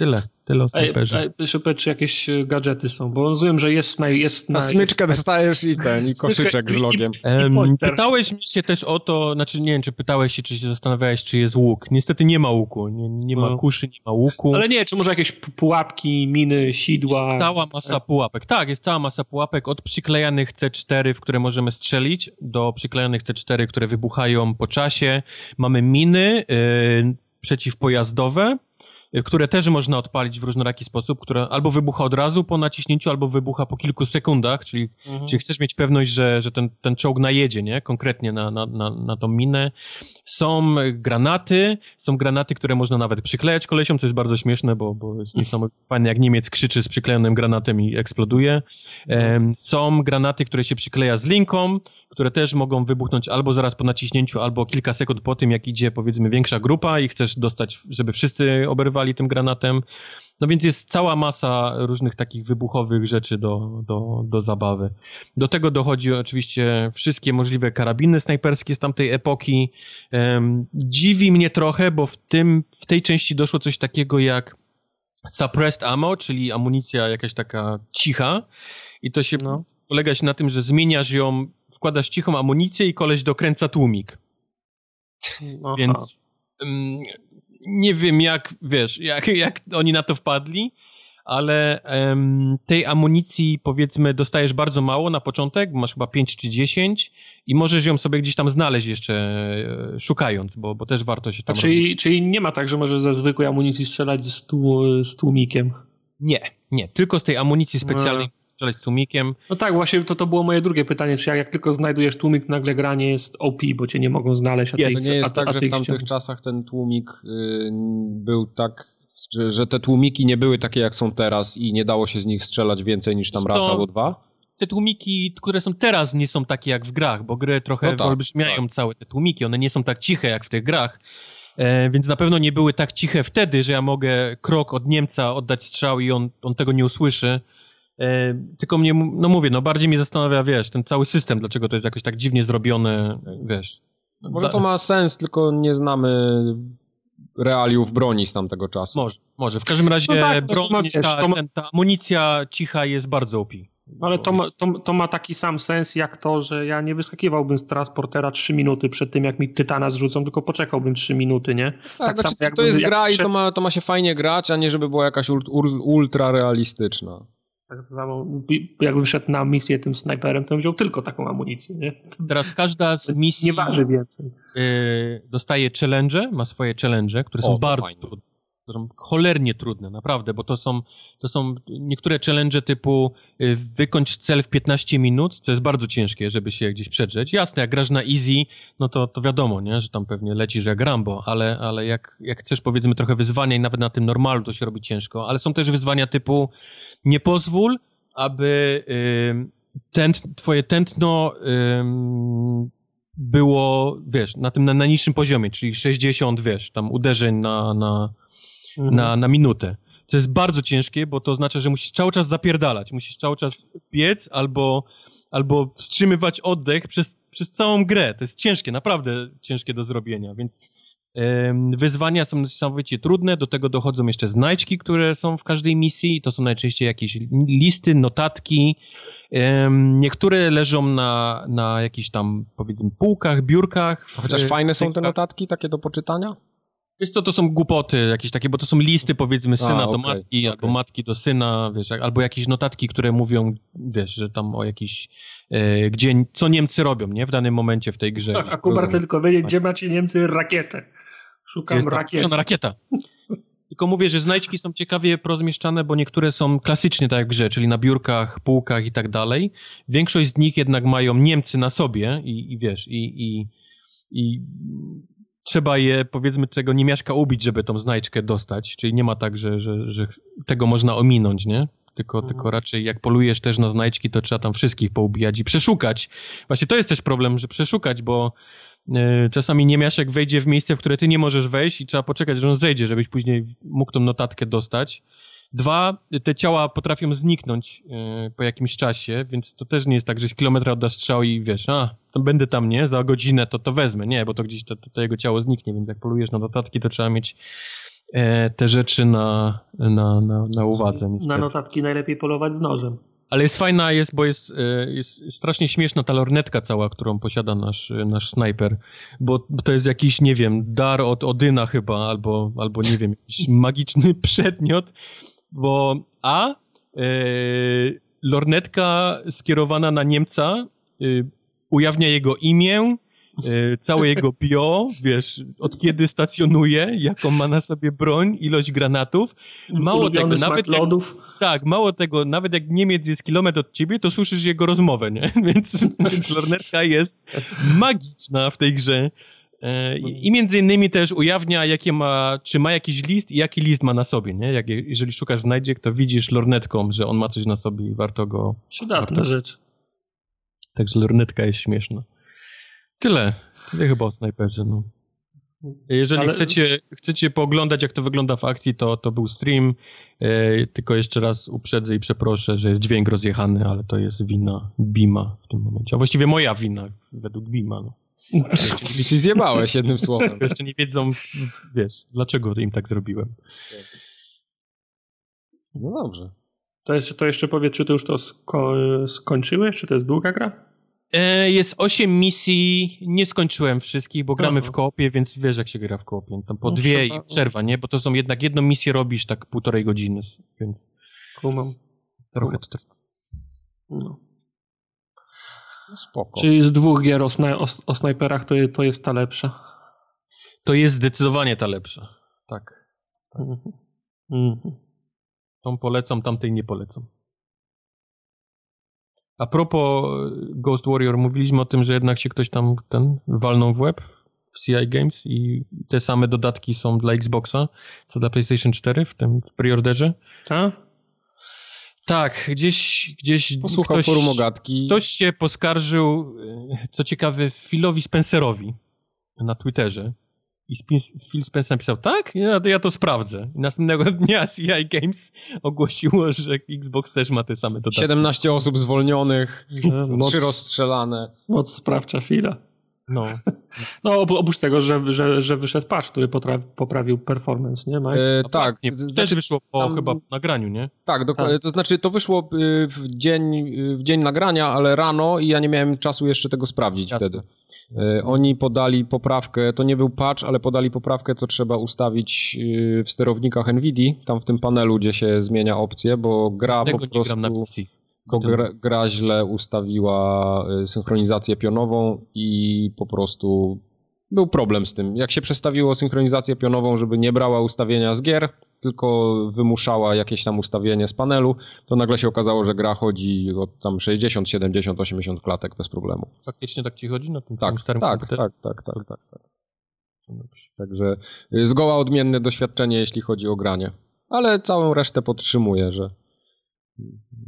Tyle, tyle o snajperze. A, czy jakieś e, gadżety są, bo rozumiem, że jest na... Jest na smyczkę jest, dostajesz i ten, i koszyczek z logiem. I, i pytałeś mi się też o to, znaczy nie wiem, czy pytałeś się, czy się zastanawiałeś, czy jest łuk. Niestety nie ma łuku, nie, nie ma no. kuszy, nie ma łuku. Ale nie, czy może jakieś pułapki, miny, sidła? Jest cała masa pułapek. Tak, jest cała masa pułapek, od przyklejanych C4, w które możemy strzelić, do przyklejanych C4, które wybuchają po czasie. Mamy miny yy, przeciwpojazdowe, które też można odpalić w różnoraki sposób, które albo wybucha od razu po naciśnięciu, albo wybucha po kilku sekundach, czyli, mhm. czyli chcesz mieć pewność, że, że ten, ten czołg najedzie, nie? Konkretnie na, na, na, na tą minę. Są granaty, są granaty, które można nawet przyklejać kolesiom, co jest bardzo śmieszne, bo, bo jest niesamowicie fajne, jak Niemiec krzyczy z przyklejonym granatem i eksploduje. Um, są granaty, które się przykleja z linką, które też mogą wybuchnąć albo zaraz po naciśnięciu, albo kilka sekund po tym, jak idzie powiedzmy większa grupa i chcesz dostać, żeby wszyscy oberwali tym granatem. No więc jest cała masa różnych takich wybuchowych rzeczy do, do, do zabawy. Do tego dochodzi oczywiście wszystkie możliwe karabiny snajperskie z tamtej epoki. Um, dziwi mnie trochę, bo w, tym, w tej części doszło coś takiego jak suppressed ammo, czyli amunicja jakaś taka cicha i to się no. Polega się na tym, że zmieniasz ją wkładasz cichą amunicję i koleś dokręca tłumik. Aha. Więc um, nie wiem jak, wiesz, jak, jak oni na to wpadli, ale tej amunicji powiedzmy dostajesz bardzo mało na początek, masz chyba 5 czy 10 i możesz ją sobie gdzieś tam znaleźć jeszcze e, szukając, bo, bo też warto się tam... A czyli, czyli nie ma tak, że możesz ze zwykłej amunicji strzelać z, tłu, z tłumikiem? Nie, nie, tylko z tej amunicji specjalnej no strzelać z tłumikiem. No tak, właśnie to, to było moje drugie pytanie, czy jak, jak tylko znajdujesz tłumik, nagle granie jest OP, bo cię nie mogą znaleźć. A jest, ich, nie jest a, tak, a, że w tamtych czasach ten tłumik y, był tak, że, że, te tłumiki nie były takie jak są teraz i nie dało się z nich strzelać więcej niż tam raz albo dwa? te tłumiki, które są teraz, nie są takie jak w grach, bo gry trochę no tak, tak. całe te tłumiki. One nie są tak ciche jak w tych grach. E, więc na pewno nie były tak ciche wtedy, że ja mogę krok od Niemca oddać strzał i on, on tego nie usłyszy. E, tylko mnie, no mówię, no bardziej mnie zastanawia, wiesz, ten cały system, dlaczego to jest jakoś tak dziwnie zrobione, wiesz. Może to ma sens, tylko nie znamy realiów broni z tamtego czasu. Może, może. W każdym razie no tak, broń, ma, ta, ten, ta amunicja cicha jest bardzo OP. Ale to ma, to, to ma taki sam sens jak to, że ja nie wyskakiwałbym z transportera 3 minuty przed tym, jak mi tytana zrzucą, tylko poczekałbym 3 minuty, nie? Tak, tak znaczy, samo, to jest gra i to ma, to ma się fajnie grać, a nie żeby była jakaś ultra realistyczna. Tak samo, jakbym szedł na misję tym snajperem, to bym wziął tylko taką amunicję, nie? Teraz każda z misji... Nie waży więcej. Yy, dostaje challenge, ma swoje challenge, które są bardzo trudne to są cholernie trudne, naprawdę, bo to są, to są niektóre challenge typu y, wykończ cel w 15 minut, co jest bardzo ciężkie, żeby się gdzieś przedrzeć. Jasne, jak grasz na easy, no to, to wiadomo, nie, że tam pewnie lecisz jak Rambo, ale, ale jak, jak chcesz powiedzmy trochę wyzwania i nawet na tym normalu to się robi ciężko, ale są też wyzwania typu nie pozwól, aby tent, twoje tętno było, wiesz, na tym na, na niższym poziomie, czyli 60, wiesz, tam uderzeń na, na, mhm. na, na minutę. Co jest bardzo ciężkie, bo to oznacza, że musisz cały czas zapierdalać, musisz cały czas biec albo, albo wstrzymywać oddech przez, przez całą grę. To jest ciężkie, naprawdę ciężkie do zrobienia, więc wyzwania są niesamowicie trudne, do tego dochodzą jeszcze znajdźki, które są w każdej misji, to są najczęściej jakieś listy, notatki, niektóre leżą na, na jakichś tam, powiedzmy, półkach, biurkach. Chociaż fajne są te notatki, takie do poczytania? Wiesz co, to są głupoty jakieś takie, bo to są listy powiedzmy syna A, okay, do matki, okay. albo matki do syna, wiesz, albo jakieś notatki, które mówią, wiesz, że tam o jakiś, e, gdzie, co Niemcy robią, nie, w danym momencie w tej grze. Tak, a Kubar chce tylko wiedzieć, gdzie macie Niemcy rakietę. Szukam rakiety. Jest rakieta. Tylko mówię, że znajdźki są ciekawie rozmieszczane, bo niektóre są klasycznie tak jak w grze, czyli na biurkach, półkach i tak dalej. Większość z nich jednak mają Niemcy na sobie i, i wiesz, i, i, i trzeba je, powiedzmy, tego niemiaszka ubić, żeby tą znajdźkę dostać. Czyli nie ma tak, że, że, że tego można ominąć, nie? tylko, Mhm. tylko raczej jak polujesz też na znajdźki, to trzeba tam wszystkich poubijać i przeszukać. Właśnie to jest też problem, że przeszukać, bo e, czasami niemiaszek wejdzie w miejsce, w które ty nie możesz wejść i trzeba poczekać, że on zejdzie, żebyś później mógł tą notatkę dostać. Dwa, te ciała potrafią zniknąć e, po jakimś czasie, więc to też nie jest tak, że z kilometra oddasz strzał i wiesz, a, to będę tam, nie? Za godzinę to, to wezmę. Nie, bo to gdzieś to, to, to jego ciało zniknie, więc jak polujesz na notatki, to trzeba mieć e, te rzeczy na, na, na, na uwadze. Na niestety. notatki najlepiej polować z nożem. Ale jest fajna, jest, bo jest, e, jest strasznie śmieszna ta lornetka cała, którą posiada nasz, e, nasz snajper, bo bo to jest jakiś, nie wiem, dar od Odyna chyba, albo, albo nie wiem, jakiś magiczny przedmiot, bo a, e, lornetka skierowana na Niemca e, ujawnia jego imię, e, całe jego bio, wiesz, od kiedy stacjonuje, jaką ma na sobie broń, ilość granatów. Mało Ulubiony tego, nawet jak- lodów. Tak, mało tego, nawet jak Niemiec jest kilometr od ciebie, to słyszysz jego rozmowę, nie? Więc, więc lornetka jest magiczna w tej grze. E, I i między innymi też ujawnia, jakie ma, czy ma jakiś list i jaki list ma na sobie, nie? Jak, jeżeli szukasz znajdziek, to widzisz lornetką, że on ma coś na sobie i warto go... Przydatna rzecz. Także lornetka jest śmieszna. Tyle. Tyle chyba o snajperze, no. Jeżeli Ale- chcecie, chcecie pooglądać, jak to wygląda w akcji, to, to był stream. E, tylko jeszcze raz uprzedzę i przeproszę, że jest dźwięk rozjechany, ale to jest wina Bima w tym momencie. A właściwie moja wina, według Bima. No. Czyli się zjebałeś jednym słowem. Jeszcze nie wiedzą, wiesz, dlaczego im tak zrobiłem. No dobrze. To, jest, to jeszcze powiedz, czy to już to sko skończyłeś, czy to jest długa gra? E, jest 8 misji, nie skończyłem wszystkich, bo gramy Aha. w koopie, więc wiesz jak się gra w koopie. Tam po No, dwie trzeba- i przerwa, nie? Bo to są jednak jedną misję robisz tak półtorej godziny, więc Kumam. trochę to trwa. No. Spoko. Czyli z dwóch gier o, sna o, o snajperach to, to jest ta lepsza. To jest zdecydowanie ta lepsza. Tak. Mhm. Mhm. Tą polecam, tamtej nie polecam. A propos e, Ghost Warrior, mówiliśmy o tym, że jednak się ktoś tam ten walnął w łeb w CI Games i te same dodatki są dla Xboxa, co dla PlayStation 4 w tym w preorderze. Ta? Tak, gdzieś, gdzieś Posłuchał ktoś, forum ogatki. ktoś się poskarżył, e, co ciekawe, Philowi Spencerowi na Twitterze. I Phil Spencer napisał, tak? Ja, ja to sprawdzę. I następnego dnia CI Games ogłosiło, że Xbox też ma te same dodatki. 17 osób zwolnionych, trzy rozstrzelane. moc sprawcza chwila. No. No op- oprócz tego, że, że, że wyszedł patch, który poprawił performance, nie Mike? E, No tak, znaczy, też wyszło po tam- chyba nagraniu, nie? tak, dokładnie. To znaczy to wyszło y, w dzień, y, w dzień nagrania, ale rano i ja nie miałem czasu jeszcze tego sprawdzić Jasne. wtedy. E, Oni podali poprawkę, to nie był patch, ale podali poprawkę, co trzeba ustawić y, w sterownikach NVIDII, tam w tym panelu, gdzie się zmienia opcje, bo gra Tego po nie gram na prostu... PC. Tylko gra, gra źle ustawiła y, synchronizację pionową i po prostu był problem z tym. Jak się przestawiło synchronizację pionową, żeby nie brała ustawienia z gier, tylko wymuszała jakieś tam ustawienie z panelu, to nagle się okazało, że gra chodzi od tam 60, 70, 80 klatek bez problemu. Faktycznie tak ci chodzi na tym Tak, starym tak, komputerze? tak, tak, tak, tak, tak. Także y, zgoła odmienne doświadczenie, jeśli chodzi o granie. Ale całą resztę podtrzymuję, że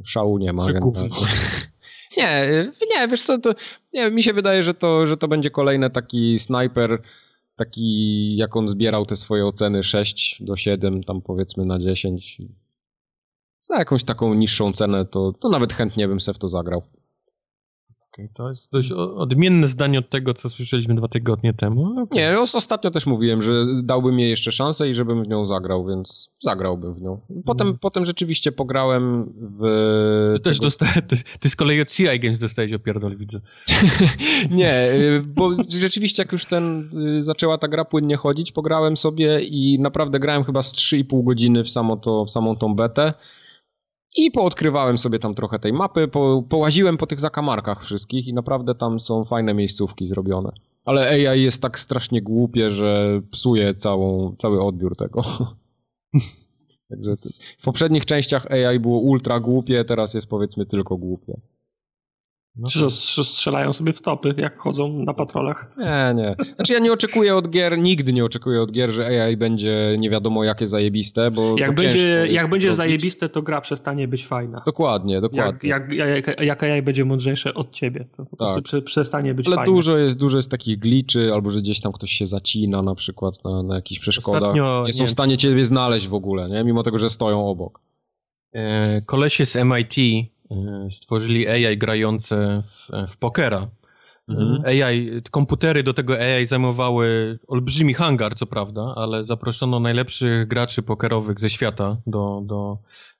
szału nie ma. Nie, nie, wiesz co, to nie, mi się wydaje, że to, że to będzie kolejny taki snajper, taki jak on zbierał te swoje oceny 6 do 7, tam powiedzmy na 10. Za jakąś taką niższą cenę, to, to nawet chętnie bym se w to zagrał. Okej, to jest dość odmienne zdanie od tego, co słyszeliśmy dwa tygodnie temu. okej. Nie, os- ostatnio też mówiłem, że dałbym jej jeszcze szansę i żebym w nią zagrał, więc zagrałbym w nią. Potem, potem rzeczywiście pograłem w... Ty też tego- dosta- ty, ty z kolei od CI Games dostałeś opierdol, widzę. Nie, y, bo rzeczywiście jak już ten y, zaczęła ta gra płynnie chodzić, pograłem sobie i naprawdę grałem chyba z 3,5 godziny w, samo to, w samą tą betę i poodkrywałem sobie tam trochę tej mapy, po, połaziłem po tych zakamarkach wszystkich i naprawdę tam są fajne miejscówki zrobione. Ale AI jest tak strasznie głupie, że psuje całą, cały odbiór tego. Także w poprzednich częściach AI było ultra głupie, teraz jest powiedzmy tylko głupie. No Czy to... strzelają sobie w stopy, jak chodzą na patrolach? Nie, nie. Znaczy ja nie oczekuję od gier, nigdy nie oczekuję od gier, że AI będzie nie wiadomo jakie zajebiste, bo Jak będzie, jak będzie zajebiste, to gra przestanie być fajna. Dokładnie, dokładnie. Jak, jak, jak, jak AI będzie mądrzejsze od ciebie, to po tak. prostu przestanie być Ale fajne. dużo jest, dużo jest takich gliczy, albo że gdzieś tam ktoś się zacina na przykład na, na jakichś przeszkodach. Ostatnio, nie są nie w stanie ciebie znaleźć w ogóle, nie? mimo tego, że stoją obok. E, kolesie z MIT stworzyli AI grające w, w pokera. Mhm. AI, komputery do tego AI zajmowały olbrzymi hangar, co prawda, ale zaproszono najlepszych graczy pokerowych ze świata do, do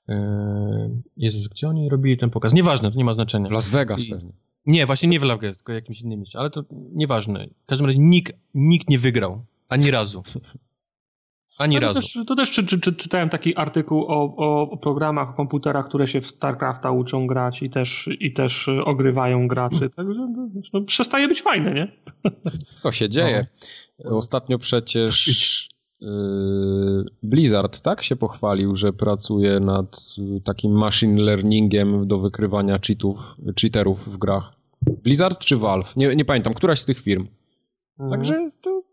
e, Jezus, gdzie oni robili ten pokaz? Nieważne, to nie ma znaczenia. W Las Vegas I, pewnie. Nie, właśnie nie w Las Vegas, tylko jakimś innym miejscu, ale to nieważne. W każdym razie nikt, nikt nie wygrał, ani razu. Ani razu. To też, to też czy, czy, czy, czytałem taki artykuł o, o, programach, o komputerach, które się w StarCrafta uczą grać i też, i też ogrywają graczy. Także no, no, przestaje być fajne, nie? To się dzieje. No. Ostatnio przecież yy, Blizzard tak się pochwalił, że pracuje nad takim machine learningiem do wykrywania cheatów, cheaterów w grach. Blizzard czy Valve? Nie, nie pamiętam, któraś z tych firm. Mhm. Także to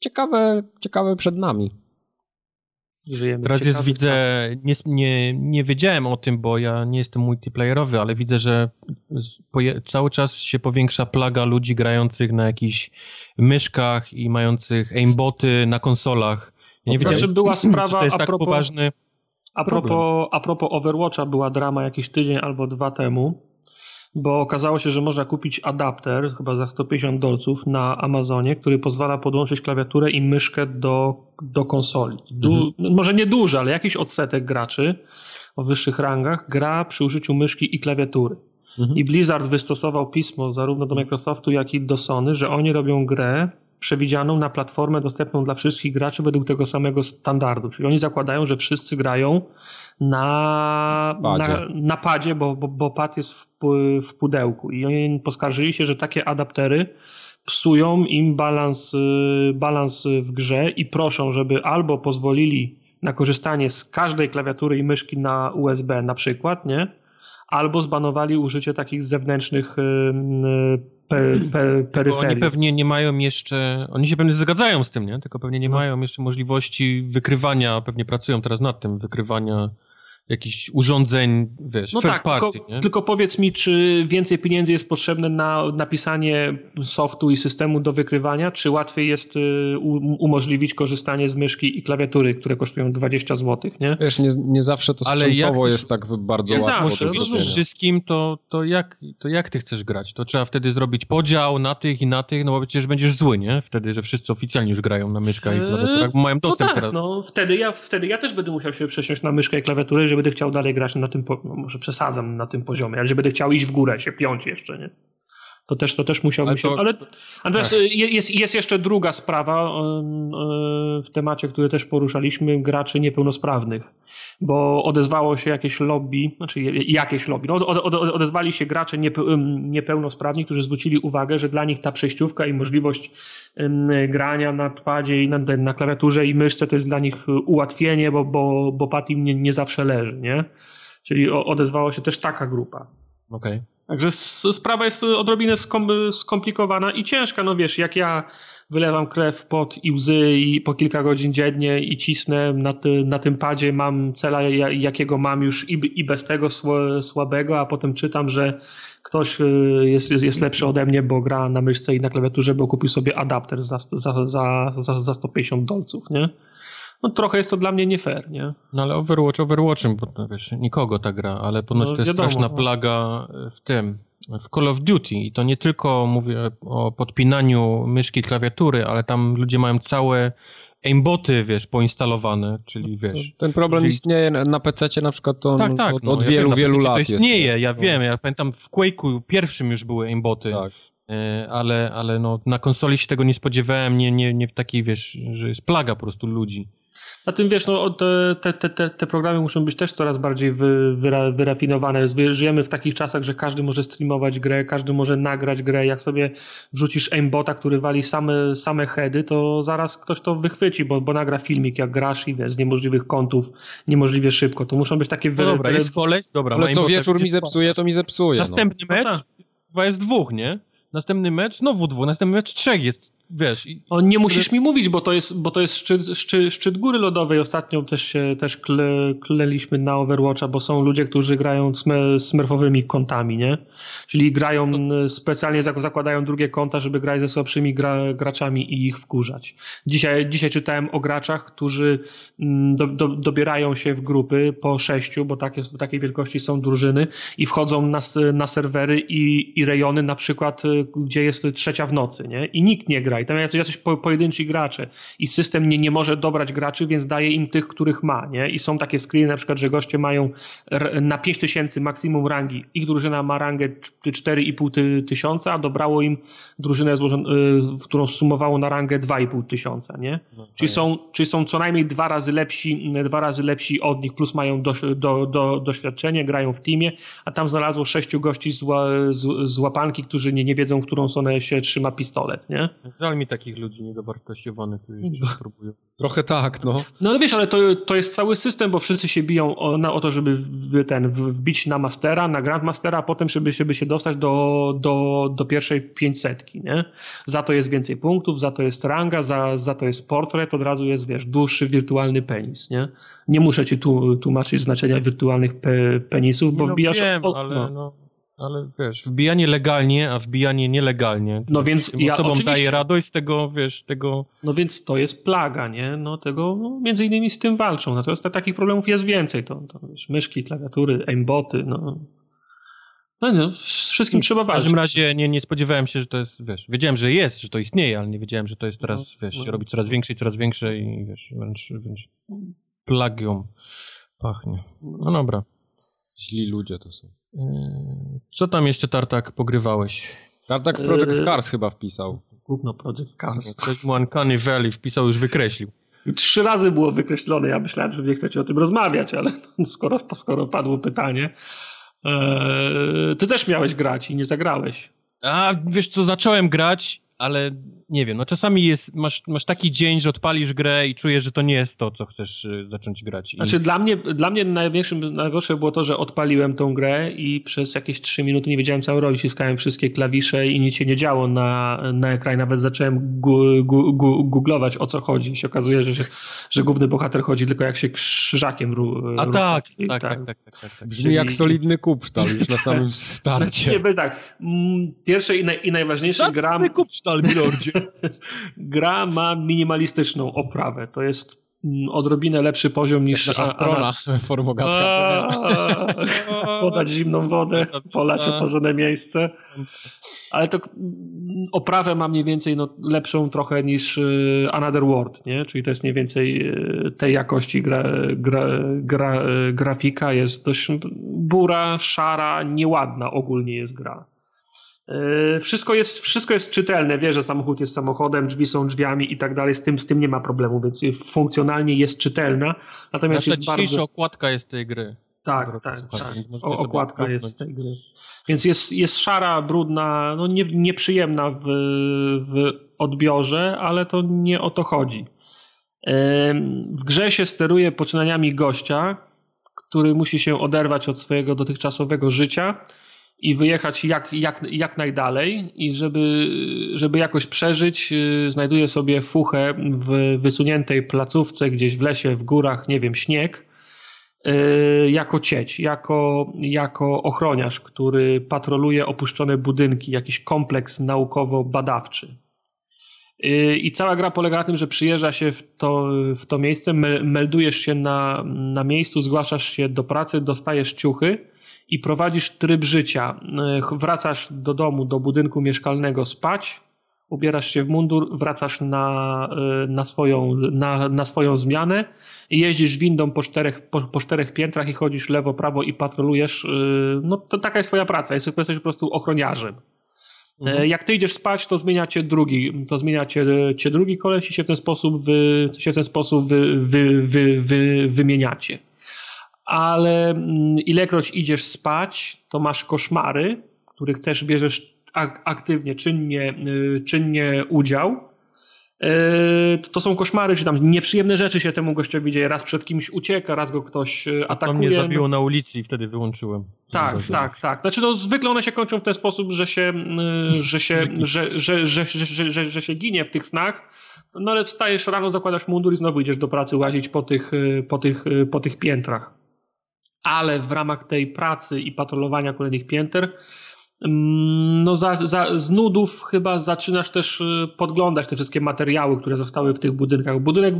ciekawe, ciekawe przed nami. Żyjemy Teraz jest, widzę, nie, nie, nie wiedziałem o tym, bo ja nie jestem multiplayerowy, ale widzę, że cały czas się powiększa plaga ludzi grających na jakichś myszkach i mających aimboty na konsolach. Ja nie wiedziałem, że była sprawa to jest a tak propos, poważny a propos, a propos Overwatcha była drama jakiś tydzień albo dwa temu, bo okazało się, że można kupić adapter, chyba za 150 dolców na Amazonie, który pozwala podłączyć klawiaturę i myszkę do, do konsoli. Du, mhm. Może nie duży, ale jakiś odsetek graczy o wyższych rangach gra przy użyciu myszki i klawiatury. Mhm. I Blizzard wystosował pismo zarówno do Microsoftu, jak i do Sony, że oni robią grę przewidzianą na platformę dostępną dla wszystkich graczy według tego samego standardu. Czyli oni zakładają, że wszyscy grają na padzie, na, na padzie bo, bo, bo pad jest w, w pudełku. I oni poskarżyli się, że takie adaptery psują im balans, y, balans w grze i proszą, żeby albo pozwolili na korzystanie z każdej klawiatury i myszki na USB na przykład, nie? Albo zbanowali użycie takich zewnętrznych y, y, pe, pe, peryferii. Oni pewnie nie mają jeszcze, oni się pewnie zgadzają z tym, nie? Tylko pewnie nie no. mają jeszcze możliwości wykrywania, pewnie pracują teraz nad tym, wykrywania jakichś urządzeń, wiesz, no tak, party, tylko, tylko, powiedz mi, czy więcej pieniędzy jest potrzebne na napisanie softu i systemu do wykrywania, czy łatwiej jest y, umożliwić korzystanie z myszki i klawiatury, które kosztują 20 zł, nie? Wiesz, nie, nie zawsze to sprzętowo jest tak bardzo nie łatwo. Zawsze, no, wszystkim, to, to, jak, to jak ty chcesz grać? To trzeba wtedy zrobić podział na tych i na tych, no bo przecież będziesz zły, nie? Wtedy, że wszyscy oficjalnie już grają na myszkach i eee, klawiaturach, bo mają dostęp no tak, teraz. no wtedy ja, wtedy ja też będę musiał się przesiąść na myszkę i klawiaturę, żeby będę chciał dalej grać na tym, no może przesadzam na tym poziomie, ale że będę chciał iść w górę, się piąć jeszcze, nie? To też, to też musiałbym się... Ale, ale tak. jest, jest jeszcze druga sprawa w temacie, który też poruszaliśmy, graczy niepełnosprawnych, bo odezwało się jakieś lobby, znaczy jakieś lobby, no, odezwali się gracze niepełnosprawni, którzy zwrócili uwagę, że dla nich ta przejściówka i możliwość grania na padzie i na, na klawiaturze i myszce to jest dla nich ułatwienie, bo, bo, bo pad im nie, nie zawsze leży, nie? Czyli odezwała się też taka grupa. Okej. Okay. Także sprawa jest odrobinę skomplikowana i ciężka. No wiesz, jak ja wylewam krew, pot i łzy i po kilka godzin dziennie i cisnę na, ty, na tym padzie, mam cela, jakiego mam już i, i bez tego słabego, a potem czytam, że ktoś y, jest, jest, jest lepszy ode mnie, bo gra na myszce i na klawiaturze, bo kupił sobie adapter za, za, za, za, za 150 dolców, nie? No trochę jest to dla mnie nie fair, nie? No ale Overwatch Overwatchem, bo no, wiesz, nikogo ta gra, ale ponoć no, to jest wiadomo, straszna no. plaga w tym, w Call of Duty i to nie tylko mówię o podpinaniu myszki i klawiatury, ale tam ludzie mają całe aimboty, wiesz, poinstalowane, czyli wiesz... Ten problem czyli... istnieje na PC na przykład to tak, tak, od, no, od wielu, wiem, wielu lat to istnieje, jest. ja wiem, ja pamiętam w Quake'u pierwszym już były aimboty. Tak e, ale, ale no, na konsoli się tego nie spodziewałem, nie, nie, nie w takiej, wiesz, że jest plaga po prostu ludzi. Na tym wiesz, no, te, te, te, te programy muszą być też coraz bardziej wy, wyra, wyrafinowane. Żyjemy w takich czasach, że każdy może streamować grę, każdy może nagrać grę. Jak sobie wrzucisz aimbota, który wali same, same heady, to zaraz ktoś to wychwyci, bo, bo nagra filmik, jak grasz i wiesz, z niemożliwych kątów, niemożliwie szybko. To muszą być takie... Wy, no dobra, wy... jest koleś, dobra. Ale co wieczór mi zepsuje, to mi zepsuje. Następny no. mecz, kurwa jest dwóch, nie? Następny mecz znowu dwóch, następny mecz trzech jest wiesz... O, nie musisz mi mówić, bo to jest, bo to jest szczyt, szczyt, szczyt góry lodowej. Ostatnio też się też kle, kleliśmy na Overwatcha, bo są ludzie, którzy grają smurfowymi kontami, nie? Czyli grają, specjalnie zakładają drugie konta, żeby grać ze słabszymi gra, graczami i ich wkurzać. Dzisiaj, dzisiaj czytałem o graczach, którzy mm, do, do, dobierają się w grupy po sześciu, bo takie, takiej wielkości są drużyny i wchodzą na, na serwery i, i rejony na przykład, y, gdzie jest trzecia w nocy, nie? I nikt nie gra i tam jacyś, jacyś po, pojedynczy gracze i system nie, nie może dobrać graczy, więc daje im tych, których ma, nie? I są takie screeny na przykład, że goście mają na 5000 maksimum rangi, ich drużyna ma rangę 4,5 tysiąca, a dobrało im drużynę, y, którą sumowało na rangę 2,5 tysiąca, nie? No, czyli, są, czyli są co najmniej dwa razy lepsi, dwa razy lepsi od nich, plus mają do, do, do, doświadczenie, grają w teamie, a tam znalazło sześciu gości z, z, z łapanki, którzy nie, nie wiedzą, którą stronę się trzyma pistolet, nie? Żal mi takich ludzi niedowartościowanych, którzy jeszcze no. próbują. Trochę tak, no. No ale wiesz, ale to, to jest cały system, bo wszyscy się biją o, na, o to, żeby w, ten, wbić na Mastera, na Grandmastera, a potem żeby, żeby się dostać do, do, do pierwszej 500, nie? Za to jest więcej punktów, za to jest ranga, za, za to jest portret, od razu jest, wiesz, dłuższy wirtualny penis, nie? Nie muszę ci tu tłumaczyć znaczenia wirtualnych pe, penisów, bo no, wbijasz... Wiem, o, ale no. no ale wiesz, wbijanie legalnie, a wbijanie nielegalnie. No więc ja osobom oczywiście. daje radość z tego, wiesz, tego... No więc to jest plaga, nie? No tego, no, między innymi z tym walczą. Natomiast takich problemów jest więcej. To, to wiesz, myszki, klawiatury, aimboty, no... No, no z wszystkim trzeba walczyć. W każdym razie nie, nie spodziewałem się, że to jest, wiesz, wiedziałem, że jest, że to istnieje, ale nie wiedziałem, że to jest teraz, no, wiesz, no. robi coraz większe i coraz większe i wiesz, wręcz, wręcz plagią pachnie. No dobra. Źli ludzie to są. Yy, co tam jeszcze, Tartak, pogrywałeś? Tartak w Project yy, Cars chyba wpisał. Gówno Project Cars. Ktoś mu Uncanny Valley wpisał, już wykreślił. Trzy razy było wykreślone. Ja myślałem, że nie chcecie o tym rozmawiać, ale skoro, skoro padło pytanie. Eee, ty też miałeś grać i nie zagrałeś. A wiesz co, zacząłem grać, ale nie wiem, no czasami jest, masz, masz taki dzień, że odpalisz grę i czujesz, że to nie jest to, co chcesz y, zacząć grać. I... Znaczy dla mnie, dla mnie największym, najgorsze było to, że odpaliłem tą grę i przez jakieś trzy minuty nie wiedziałem co robić, ściskałem wszystkie klawisze i nic się nie działo na, na ekranie, nawet zacząłem gu, gu, gu, googlować o co chodzi i się okazuje, że, że główny bohater chodzi tylko jak się krzyżakiem ru, A tak, tak, tak, tak, tak, tak, tak, Brzmi Czyli... jak solidny kupsztal już na samym starcie. Nie, tak, mm, pierwsze i, naj, i najważniejsze gra... Zacny kupsztal, milordzie. Gra ma minimalistyczną oprawę. To jest odrobinę lepszy poziom niż... nasza strona formogatka. Podać zimną wodę, polać oporzone miejsce. Ale to mm, oprawę ma mniej więcej no, lepszą trochę niż y, Another World, nie? Czyli to jest mniej więcej y, tej jakości gra, gra, gra, y, grafika. Jest dość bura, szara, nieładna ogólnie jest gra. Yy, wszystko jest, wszystko jest czytelne, wie, że samochód jest samochodem, drzwi są drzwiami i tak dalej, z tym, z tym nie ma problemu, więc funkcjonalnie jest czytelna. Natomiast Nasza jest dzisiejsza bardzo... okładka jest tej gry. Tak, tak, tak. O, okładka jest z tej gry. Więc jest, jest szara, brudna, no nie, nieprzyjemna w, w odbiorze, ale to nie o to chodzi. W grze się steruje poczynaniami gościa, który musi się oderwać od swojego dotychczasowego życia i wyjechać jak, jak, jak najdalej i żeby, żeby jakoś przeżyć, y, znajduje sobie fuchę w wysuniętej placówce gdzieś w lesie, w górach, nie wiem, śnieg, y, jako cieć, jako, jako ochroniarz, który patroluje opuszczone budynki, jakiś kompleks naukowo-badawczy. Y, I cała gra polega na tym, że przyjeżdża się w to, w to miejsce, meldujesz się na, na miejscu, zgłaszasz się do pracy, dostajesz ciuchy, i prowadzisz tryb życia. E, wracasz do domu, do budynku mieszkalnego spać, ubierasz się w mundur, wracasz na, e, na, swoją, na, na swoją zmianę i jeździsz windą po czterech, po, po czterech piętrach i chodzisz lewo, prawo i patrolujesz. E, no to taka jest twoja praca, jesteś, jesteś po prostu ochroniarzem. Mhm. Jak ty idziesz spać, to zmienia cię drugi, to zmienia cię, cię drugi koleś i się w ten sposób, wy, się w ten sposób wy, wy, wy, wy, wymieniacie ale mm, ilekroć idziesz spać, to masz koszmary, których też bierzesz aktywnie, czynnie, y, czynnie udział. to są koszmary, czy tam nieprzyjemne rzeczy się temu gościowi dzieje. Raz przed kimś ucieka, raz go ktoś atakuje. To mnie zabiło na ulicy i wtedy wyłączyłem. Tak, tak, tak. Znaczy no, zwykle one się kończą w ten sposób, że się, że się, że, że, że, że, że, że się ginie w tych snach, no ale wstajesz rano, zakładasz mundur i znowu idziesz do pracy łazić po tych, po tych, po tych piętrach. Ale w ramach tej pracy i patrolowania kolejnych pięter no za, za, z nudów chyba zaczynasz też y, podglądać te wszystkie materiały, które zostały w tych budynkach. Budynek,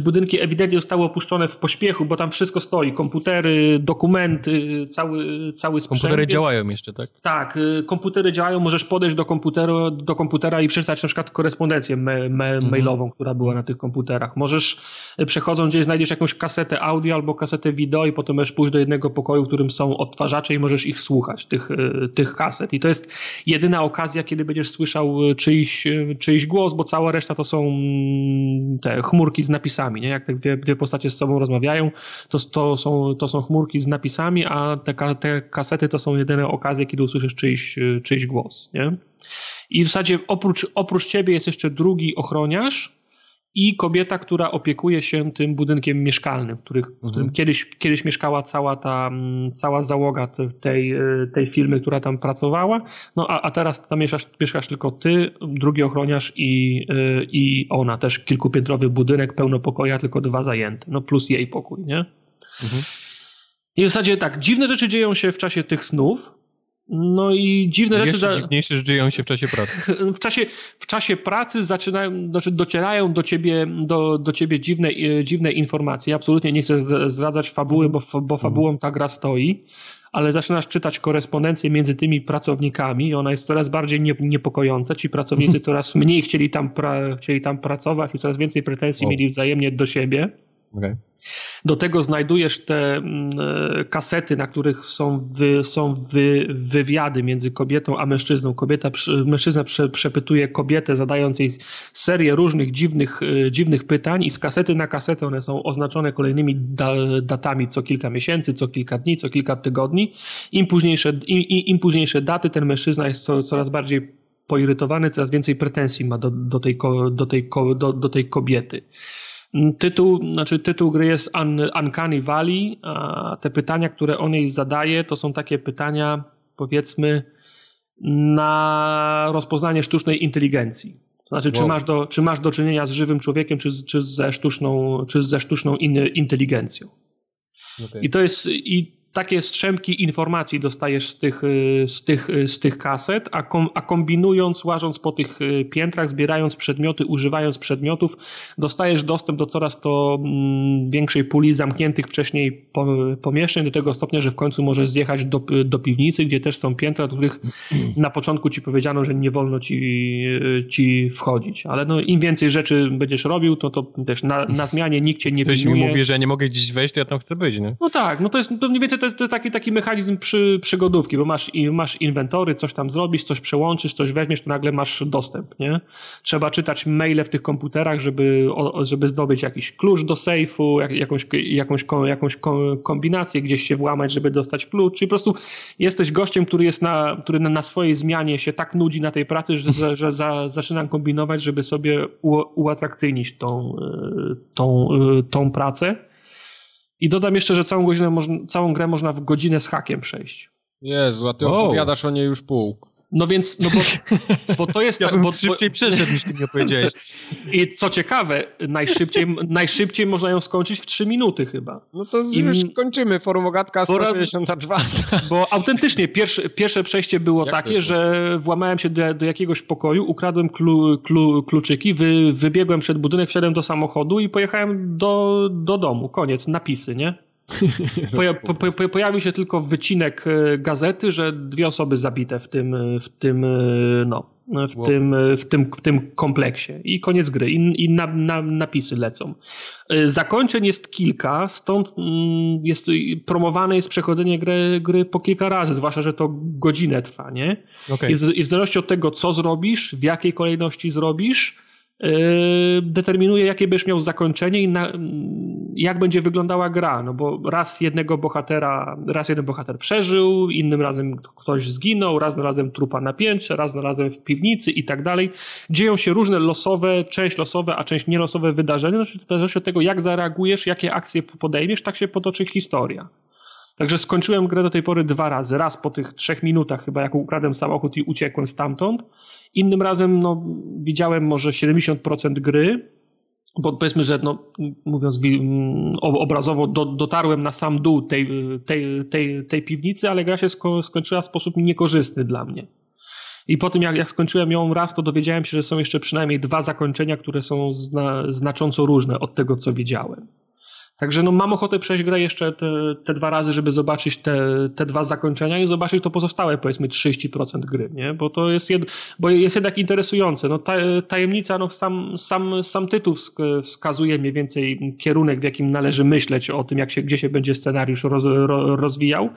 budynki ewidentnie zostały opuszczone w pośpiechu, bo tam wszystko stoi. Komputery, dokumenty, cały, cały sprzęt. Komputery więc, działają jeszcze, tak? Tak, y, komputery działają, możesz podejść do, komputeru, do komputera i przeczytać na przykład korespondencję me, me, mhm. mailową, która była na tych komputerach. Możesz y, przechodząc gdzieś znajdziesz jakąś kasetę audio albo kasetę wideo i potem możesz pójść do jednego pokoju, w którym są odtwarzacze i możesz ich słuchać, tych, tych kaset kaset. I to jest jedyna okazja, kiedy będziesz słyszał e, czyjś, e, czyjś głos, bo cała reszta to są mm, te chmurki z napisami. Nie? Jak te dwie, dwie postacie z sobą rozmawiają, to, to, są, to są chmurki z napisami, a te, te kasety to są jedyne okazje, kiedy usłyszysz czyjś, e, czyjś głos. Nie? I w zasadzie oprócz, oprócz ciebie jest jeszcze drugi ochroniarz, i kobieta, która opiekuje się tym budynkiem mieszkalnym, w, których, w którym mhm. kiedyś, kiedyś mieszkała cała ta mm, cała załoga tej, e, tej firmy, która tam pracowała, no a, a teraz tam mieszkasz, mieszkasz tylko ty, drugi ochroniarz i, e, i ona, też kilkupiętrowy budynek, pełno pokoja, tylko dwa zajęte, no plus jej pokój, nie? Mhm. I w zasadzie tak, dziwne rzeczy dzieją się w czasie tych snów, no i dziwne Jeszcze rzeczy. Jeszcze dziwniejsze rzeczy dzieją się w czasie pracy. W czasie, w czasie pracy zaczynają, znaczy docierają do ciebie, do, do ciebie dziwne, e, dziwne informacje. Absolutnie nie chcę zdradzać fabuły, bo, bo fabułą ta gra stoi, ale zaczynasz czytać korespondencję między tymi pracownikami i ona jest coraz bardziej niepokojąca. Ci pracownicy coraz mniej chcieli tam, pra, chcieli tam pracować i coraz więcej pretensji mieli wzajemnie do siebie. Okay. Do tego znajdujesz te mm, e, kasety, na których są, wy, są wy, wywiady między kobietą a mężczyzną. Kobieta, mężczyzna prze, przepytuje kobietę, zadając jej serię różnych dziwnych, e, dziwnych pytań i z kasety na kasetę one są oznaczone kolejnymi da, datami co kilka miesięcy, co kilka dni, co kilka tygodni. Im późniejsze, im, im późniejsze daty ten mężczyzna jest co, coraz bardziej poirytowany, coraz więcej pretensji ma do, do, tej, do, tej, do, do tej kobiety. Tytuł, znaczy tytuł gry jest Un, Uncanny Valley, a te pytania, które on jej zadaje, to są takie pytania, powiedzmy, na rozpoznanie sztucznej inteligencji. To znaczy, wow. czy, masz do, czy masz do czynienia z żywym człowiekiem, czy, czy ze sztuczną, czy ze sztuczną in, inteligencją. Okay. I to jest, i takie strzępki informacji dostajesz z tych, y, z tych, y, z tych kaset, a, kom, a kombinując, łażąc po tych y, piętrach, zbierając przedmioty, używając przedmiotów, dostajesz dostęp do coraz to mm, większej puli zamkniętych wcześniej pomieszczeń, do tego stopnia, że w końcu możesz zjechać do, do piwnicy, gdzie też są piętra, do których na początku ci powiedziano, że nie wolno ci, ci wchodzić. Ale no, im więcej rzeczy będziesz robił, to, to też na, na zmianie nikt cię nie Ktoś mi mówi, że nie mogę gdzieś wejść, to ja tam chcę być, nie? No tak, no to jest to mniej więcej to jest, to taki, taki mechanizm przy, przygodówki, bo masz, masz inwentory, coś tam zrobisz, coś przełączysz, coś weźmiesz, to nagle masz dostęp, nie? Trzeba czytać maile w tych komputerach, żeby, żeby zdobyć jakiś klucz do sejfu, jak, jakąś, jakąś, jakąś kombinację, gdzieś się włamać, żeby dostać klucz, czyli po prostu jesteś gościem, który jest na, który na swojej zmianie się tak nudzi na tej pracy, że, że za, zaczynam kombinować, żeby sobie uatrakcyjnić tą, e, tą, e, tą pracę. I dodam jeszcze, że całą, godzinę, całą grę można w godzinę z hakiem przejść. Jezu, a ty oh. opowiadasz o niej już pół. No więc, no bo, bo to jest... Ja tak, bym bo, szybciej bo... przeszedł niż ty mi opowiedziałeś. I co ciekawe, najszybciej, najszybciej można ją skończyć w 3 minuty chyba. No to I... już kończymy, Forumogatka 164. Bo autentycznie pierwsze, pierwsze przejście było Jak takie, że włamałem się do, do jakiegoś pokoju, ukradłem klu, klu, kluczyki, wy, wybiegłem przed budynek, wsiadłem do samochodu i pojechałem do, do domu. Koniec, napisy, nie? Poja po, po, pojawił się tylko wycinek e, gazety, że dwie osoby zabite w tym, e, w tym, e, no, w, wow. tym, w, tym, w tym kompleksie. I koniec gry. I, i na, na, napisy lecą. Zakończeń jest kilka, stąd mm, jest promowane jest przechodzenie gry, gry po kilka razy, zwłaszcza, że to godzinę trwa, nie? Okay. I, w, I w zależności od tego, co zrobisz, w jakiej kolejności zrobisz, determinuje, jakie będziesz miał zakończenie i na, jak będzie wyglądała gra. No bo raz jednego bohatera, raz jeden bohater przeżył, innym razem ktoś zginął, raz razem trupa na piętrze, raz razem w piwnicy i tak dalej. Dzieją się różne losowe, część losowe, a część nielosowe wydarzenia. Zależności od tego, jak zareagujesz, jakie akcje podejmiesz, tak się potoczy historia. Także skończyłem grę do tej pory dwa razy. Raz po tych trzech minutach chyba, jak ukradłem samochód i uciekłem stamtąd. Innym razem no, widziałem może 70% gry, bo powiedzmy, że no, mówiąc obrazowo, do, dotarłem na sam dół tej, tej, tej, tej piwnicy, ale gra się sko skończyła w sposób niekorzystny dla mnie. I po tym, jak, jak skończyłem ją raz, to dowiedziałem się, że są jeszcze przynajmniej dwa zakończenia, które są zna, znacząco różne od tego, co widziałem. Także no, mam ochotę przejść grę jeszcze te, te dwa razy, żeby zobaczyć te, te dwa zakończenia i zobaczyć to pozostałe, powiedzmy 30% gry, nie? Bo to jest, jed, bo jest jednak interesujące. No, tajemnica, no, sam, sam, sam tytuł wskazuje mniej więcej kierunek, w jakim należy myśleć o tym, jak się, gdzie się będzie scenariusz roz, rozwijał,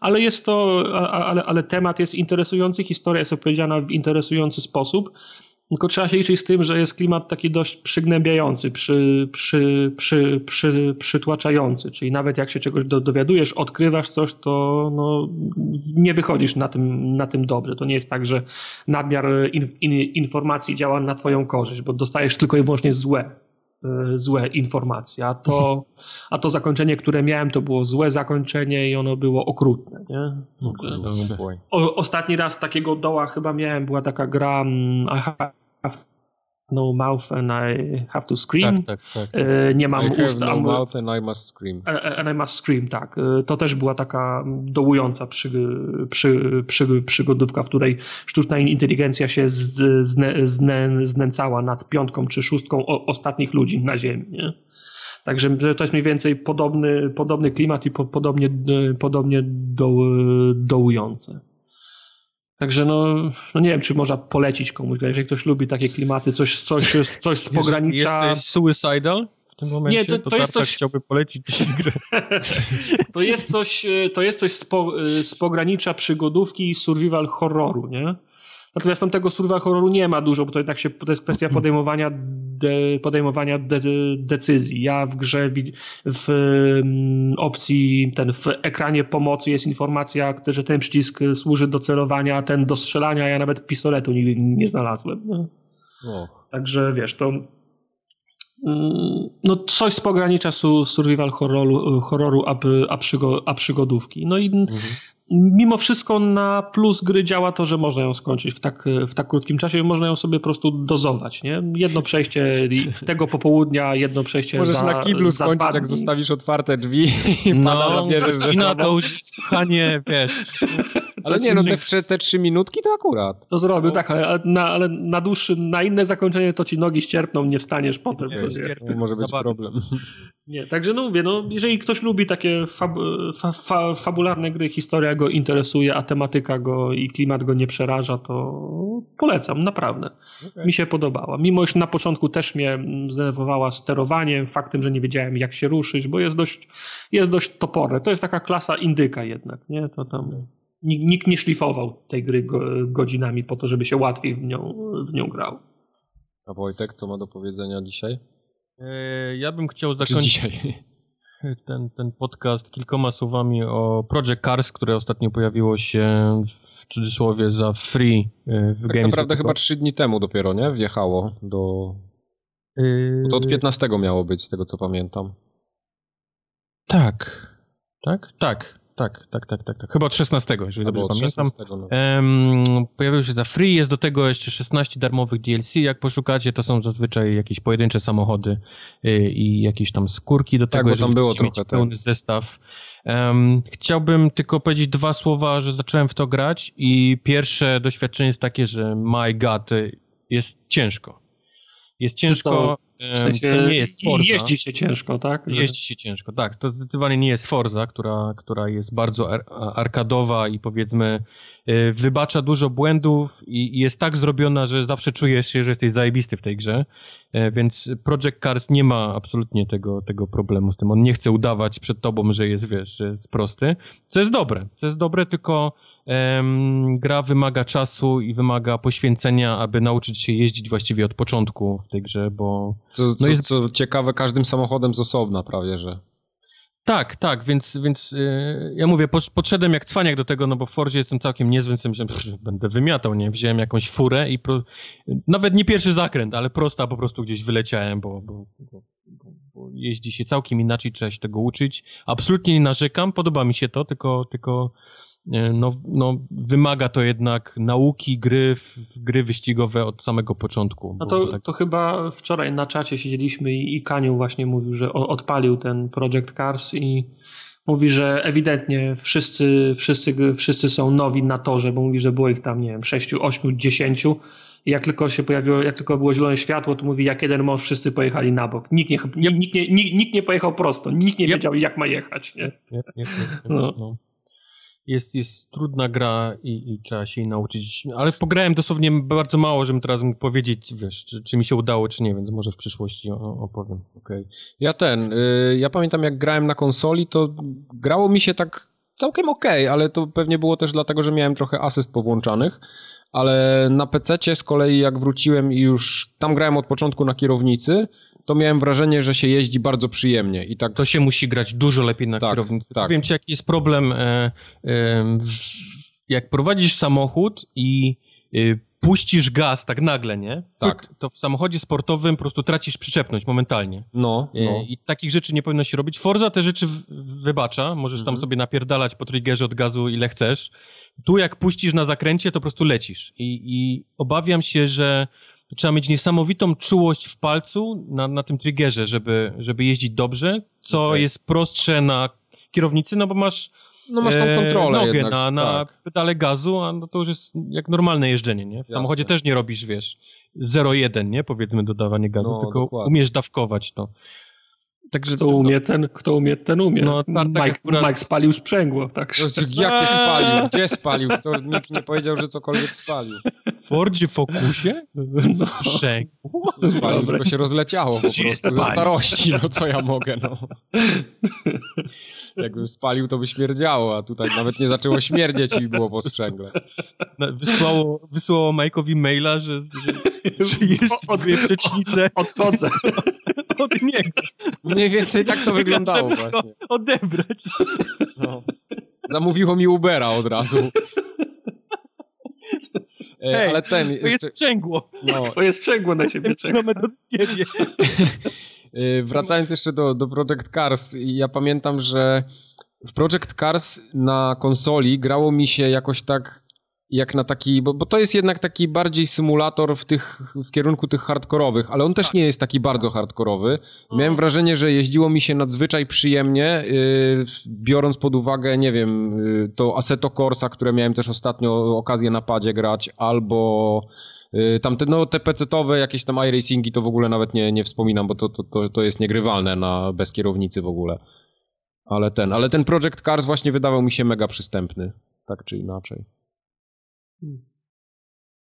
ale jest to, ale, ale temat jest interesujący, historia jest opowiedziana w interesujący sposób. Tylko trzeba się liczyć z tym, że jest klimat taki dość przygnębiający, przy, przy, przy, przy, przytłaczający. Czyli nawet jak się czegoś do, dowiadujesz, odkrywasz coś, to no, nie wychodzisz na tym, na tym dobrze. To nie jest tak, że nadmiar in, in, informacji działa na twoją korzyść, bo dostajesz tylko i wyłącznie złe złe informacje, a to, a to zakończenie, które miałem, to było złe zakończenie i ono było okrutne. Nie? Okay, o, ostatni raz takiego doła chyba miałem, była taka gra mm, have no mouth and I have to scream. Tak, tak, tak. E, nie mam I ust. Have no mouth and I must scream. And I must scream, tak. E, to też była taka dołująca przy, przy, przy, przygodówka, w której sztuczna inteligencja się z, zne, zne, znęcała nad piątką czy szóstką ostatnich ludzi na Ziemi. Nie? Także to jest mniej więcej podobny, podobny klimat i po, podobnie, podobnie do, dołujące. Także no, no nie wiem, czy można polecić komuś, jeżeli ktoś lubi takie klimaty, coś, coś, coś z pogranicza... Jesteś suicidal? W tym momencie nie, to, to, to jest coś... chciałby polecić grę. to jest coś, to jest coś z, po, z pogranicza przygodówki i survival horroru, nie? Natomiast tam tego survival horroru nie ma dużo, bo to jednak się, to jest kwestia podejmowania, de, podejmowania de, decyzji. Ja w grze w um, opcji, ten w ekranie pomocy jest informacja, że ten przycisk służy do celowania, ten do strzelania, ja nawet pistoletu nigdy nie znalazłem. Także wiesz, to mm, no coś z pogranicza su, survival horroru, horroru a, a, przygo, a przygodówki. No i mhm mimo wszystko na plus gry działa to, że można ją skończyć w tak, w tak krótkim czasie i można ją sobie po prostu dozować, nie? Jedno przejście tego popołudnia, jedno przejście Możesz za na kiblu skończyć, jak zostawisz otwarte drzwi i no, pada zabierzesz ze sobą. to już słuchanie, wiesz... Ale nie, no te, te trzy minutki to akurat. To zrobił, no. tak, ale na, ale na dłuższy, na inne zakończenie to ci nogi ścierpną, nie wstaniesz potem. Nie, to, może być problem. Nie, także no mówię, no, jeżeli ktoś lubi takie fab, fa, fa, fabularne gry, historia go interesuje, a tematyka go i klimat go nie przeraża, to polecam, naprawdę. Okay. Mi się podobała. Mimo, że na początku też mnie zdenerwowała sterowaniem, faktem, że nie wiedziałem jak się ruszyć, bo jest dość, jest dość toporne. To jest taka klasa indyka jednak, nie? To tam nikt nie szlifował tej gry godzinami po to, żeby się łatwiej w nią, w nią grał. A Wojtek, co ma do powiedzenia dzisiaj? E, ja bym chciał zakończyć? Ten, ten podcast kilkoma słowami o Project Cars, które ostatnio pojawiło się w cudzysłowie za free e, w tak Games. naprawdę chyba trzy dni temu dopiero, nie? Wjechało do... Yy... To od 15 miało być, z tego co pamiętam. Tak. Tak? Tak tak, tak, tak, tak, tak. Chyba od 16, jeżeli dobrze pamiętam. 16, no. um, pojawił się za free, jest do tego jeszcze 16 darmowych DLC. Jak poszukacie, to są zazwyczaj jakieś pojedyncze samochody y, i jakieś tam skórki do tak, tego, bo tam było trochę, tak. pełny zestaw. Um, chciałbym tylko powiedzieć dwa słowa, że zacząłem w to grać i pierwsze doświadczenie jest takie, że my god, jest ciężko. Jest ciężko. W sensie to nie jest Forza. jeździ się ciężko, tak? Że... Jeździ się ciężko, tak. To zdecydowanie nie jest Forza, która, która jest bardzo ar arkadowa i powiedzmy yy, wybacza dużo błędów i, jest tak zrobiona, że zawsze czujesz się, że jesteś zajebisty w tej grze. Yy, więc Project Cars nie ma absolutnie tego, tego problemu z tym. On nie chce udawać przed tobą, że jest, wiesz, że jest prosty. Co jest dobre. Co jest dobre, tylko gra wymaga czasu i wymaga poświęcenia, aby nauczyć się jeździć właściwie od początku w tej grze, bo... Co, no co, no jest... co ciekawe, każdym samochodem z osobna prawie, że... Tak, tak, więc, więc yy, ja mówię, podszedłem jak cwaniak do tego, no bo w Forzie jestem całkiem niezły, więc myślałem, będę wymiatał, nie? Wziąłem jakąś furę i pro... nawet nie pierwszy zakręt, ale prosta po prostu gdzieś wyleciałem, bo, bo, bo, bo, jeździ się całkiem inaczej, trzeba się tego uczyć. Absolutnie nie narzekam, podoba mi się to, tylko, tylko no, no, wymaga to jednak nauki, gry, gry wyścigowe od samego początku. No to, tak... to chyba wczoraj na czacie siedzieliśmy i, i Kaniu właśnie mówił, że odpalił ten Project Cars i mówi, że ewidentnie wszyscy, wszyscy, wszyscy są nowi na torze, bo mówi, że było ich tam, nie wiem, 6, 8, 10 i jak tylko się pojawiło, jak tylko było zielone światło, to mówi, jak jeden mąż, wszyscy pojechali na bok. Nikt nie, nikt nie, nikt, nikt nie pojechał prosto, nikt nie wiedział, jak ma jechać, nie? no. no jest, jest trudna gra i, i, trzeba się jej nauczyć. Ale pograłem dosłownie bardzo mało, żebym teraz mógł powiedzieć, wiesz, czy, czy mi się udało, czy nie, więc może w przyszłości opowiem. Okay. Ja ten, y, ja pamiętam jak grałem na konsoli, to grało mi się tak całkiem okej, okay, ale to pewnie było też dlatego, że miałem trochę asyst powłączanych. Ale na PC z kolei jak wróciłem i już tam grałem od początku na kierownicy, to miałem wrażenie, że się jeździ bardzo przyjemnie. I tak... To się musi grać dużo lepiej na tak, kierownicy. Tak. Powiem ci, jaki jest problem, e, e, jak prowadzisz samochód i e, puścisz gaz tak nagle, nie? Tak. To w samochodzie sportowym po prostu tracisz przyczepność momentalnie. No, e, no. I takich rzeczy nie powinno się robić. Forza te rzeczy wybacza, możesz mhm. tam sobie napierdalać po triggerze od gazu ile chcesz. Tu jak puścisz na zakręcie, to po prostu lecisz. I, i obawiam się, że trzeba mieć niesamowitą czułość w palcu na, na tym triggerze, żeby, żeby jeździć dobrze, co okay. jest prostsze na kierownicy, no bo masz no masz tą e, kontrolę nogę jednak, na, na tak. pedale gazu, a no to już jest jak normalne jeżdżenie, nie? W Jasne. samochodzie też nie robisz, wiesz, 0,1, nie? Powiedzmy dodawanie gazu, no, tylko dokładnie. umiesz dawkować to. Także kto umie, ten, kto umie, ten umie. No, Mike, akurat... Mike spalił sprzęgło, tak. No, jakie spalił? Gdzie spalił? To nikt nie powiedział, że cokolwiek spalił. W Fordzie Focusie? No. Sprzęgło? Spalił, tylko się rozleciało po prostu ze starości, no co ja mogę, no. Jakbym spalił, to by śmierdziało, a tutaj nawet nie zaczęło śmierdzieć i było po sprzęgle. Wysłało, wysłało Mike'owi maila, że, że, że jest Od, dwie przecznice. Odchodzę. Od niego. Mniej więcej tak to wyglądało właśnie. odebrać. No. Zamówiło mi Ubera od razu. E, Hej, ale ten. To jest sprzęgło. No. To jest sprzęgło na ciebie czeka. ciebie. E, wracając jeszcze do, do Project Cars, ja pamiętam, że w Project Cars na konsoli grało mi się jakoś tak jak na taki, bo, bo to jest jednak taki bardziej symulator w, tych, w kierunku tych hardkorowych, ale on też tak. nie jest taki bardzo hardkorowy. Miałem wrażenie, że jeździło mi się nadzwyczaj przyjemnie, yy, biorąc pod uwagę, nie wiem, yy, to Assetto Corsa, które miałem też ostatnio okazję na padzie grać, albo yy, tamte, no te pecetowe, jakieś tam iRacingi to w ogóle nawet nie, nie wspominam, bo to, to, to, to jest niegrywalne na, bez kierownicy w ogóle. Ale ten, ale ten Project Cars właśnie wydawał mi się mega przystępny, tak czy inaczej.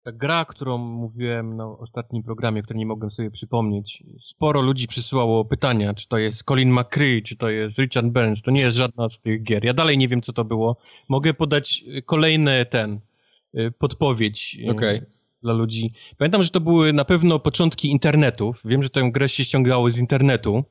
Ta gra, którą mówiłem na ostatnim programie, której nie mogłem sobie przypomnieć, sporo ludzi przysyłało pytania, czy to jest Colin McCree, czy to jest Richard Burns. To nie jest żadna z tych gier. Ja dalej nie wiem, co to było. Mogę podać kolejny ten, y, podpowiedź y, okay. dla ludzi. Pamiętam, że to były na pewno początki internetów. Wiem, że tę grę się ściągało z internetu.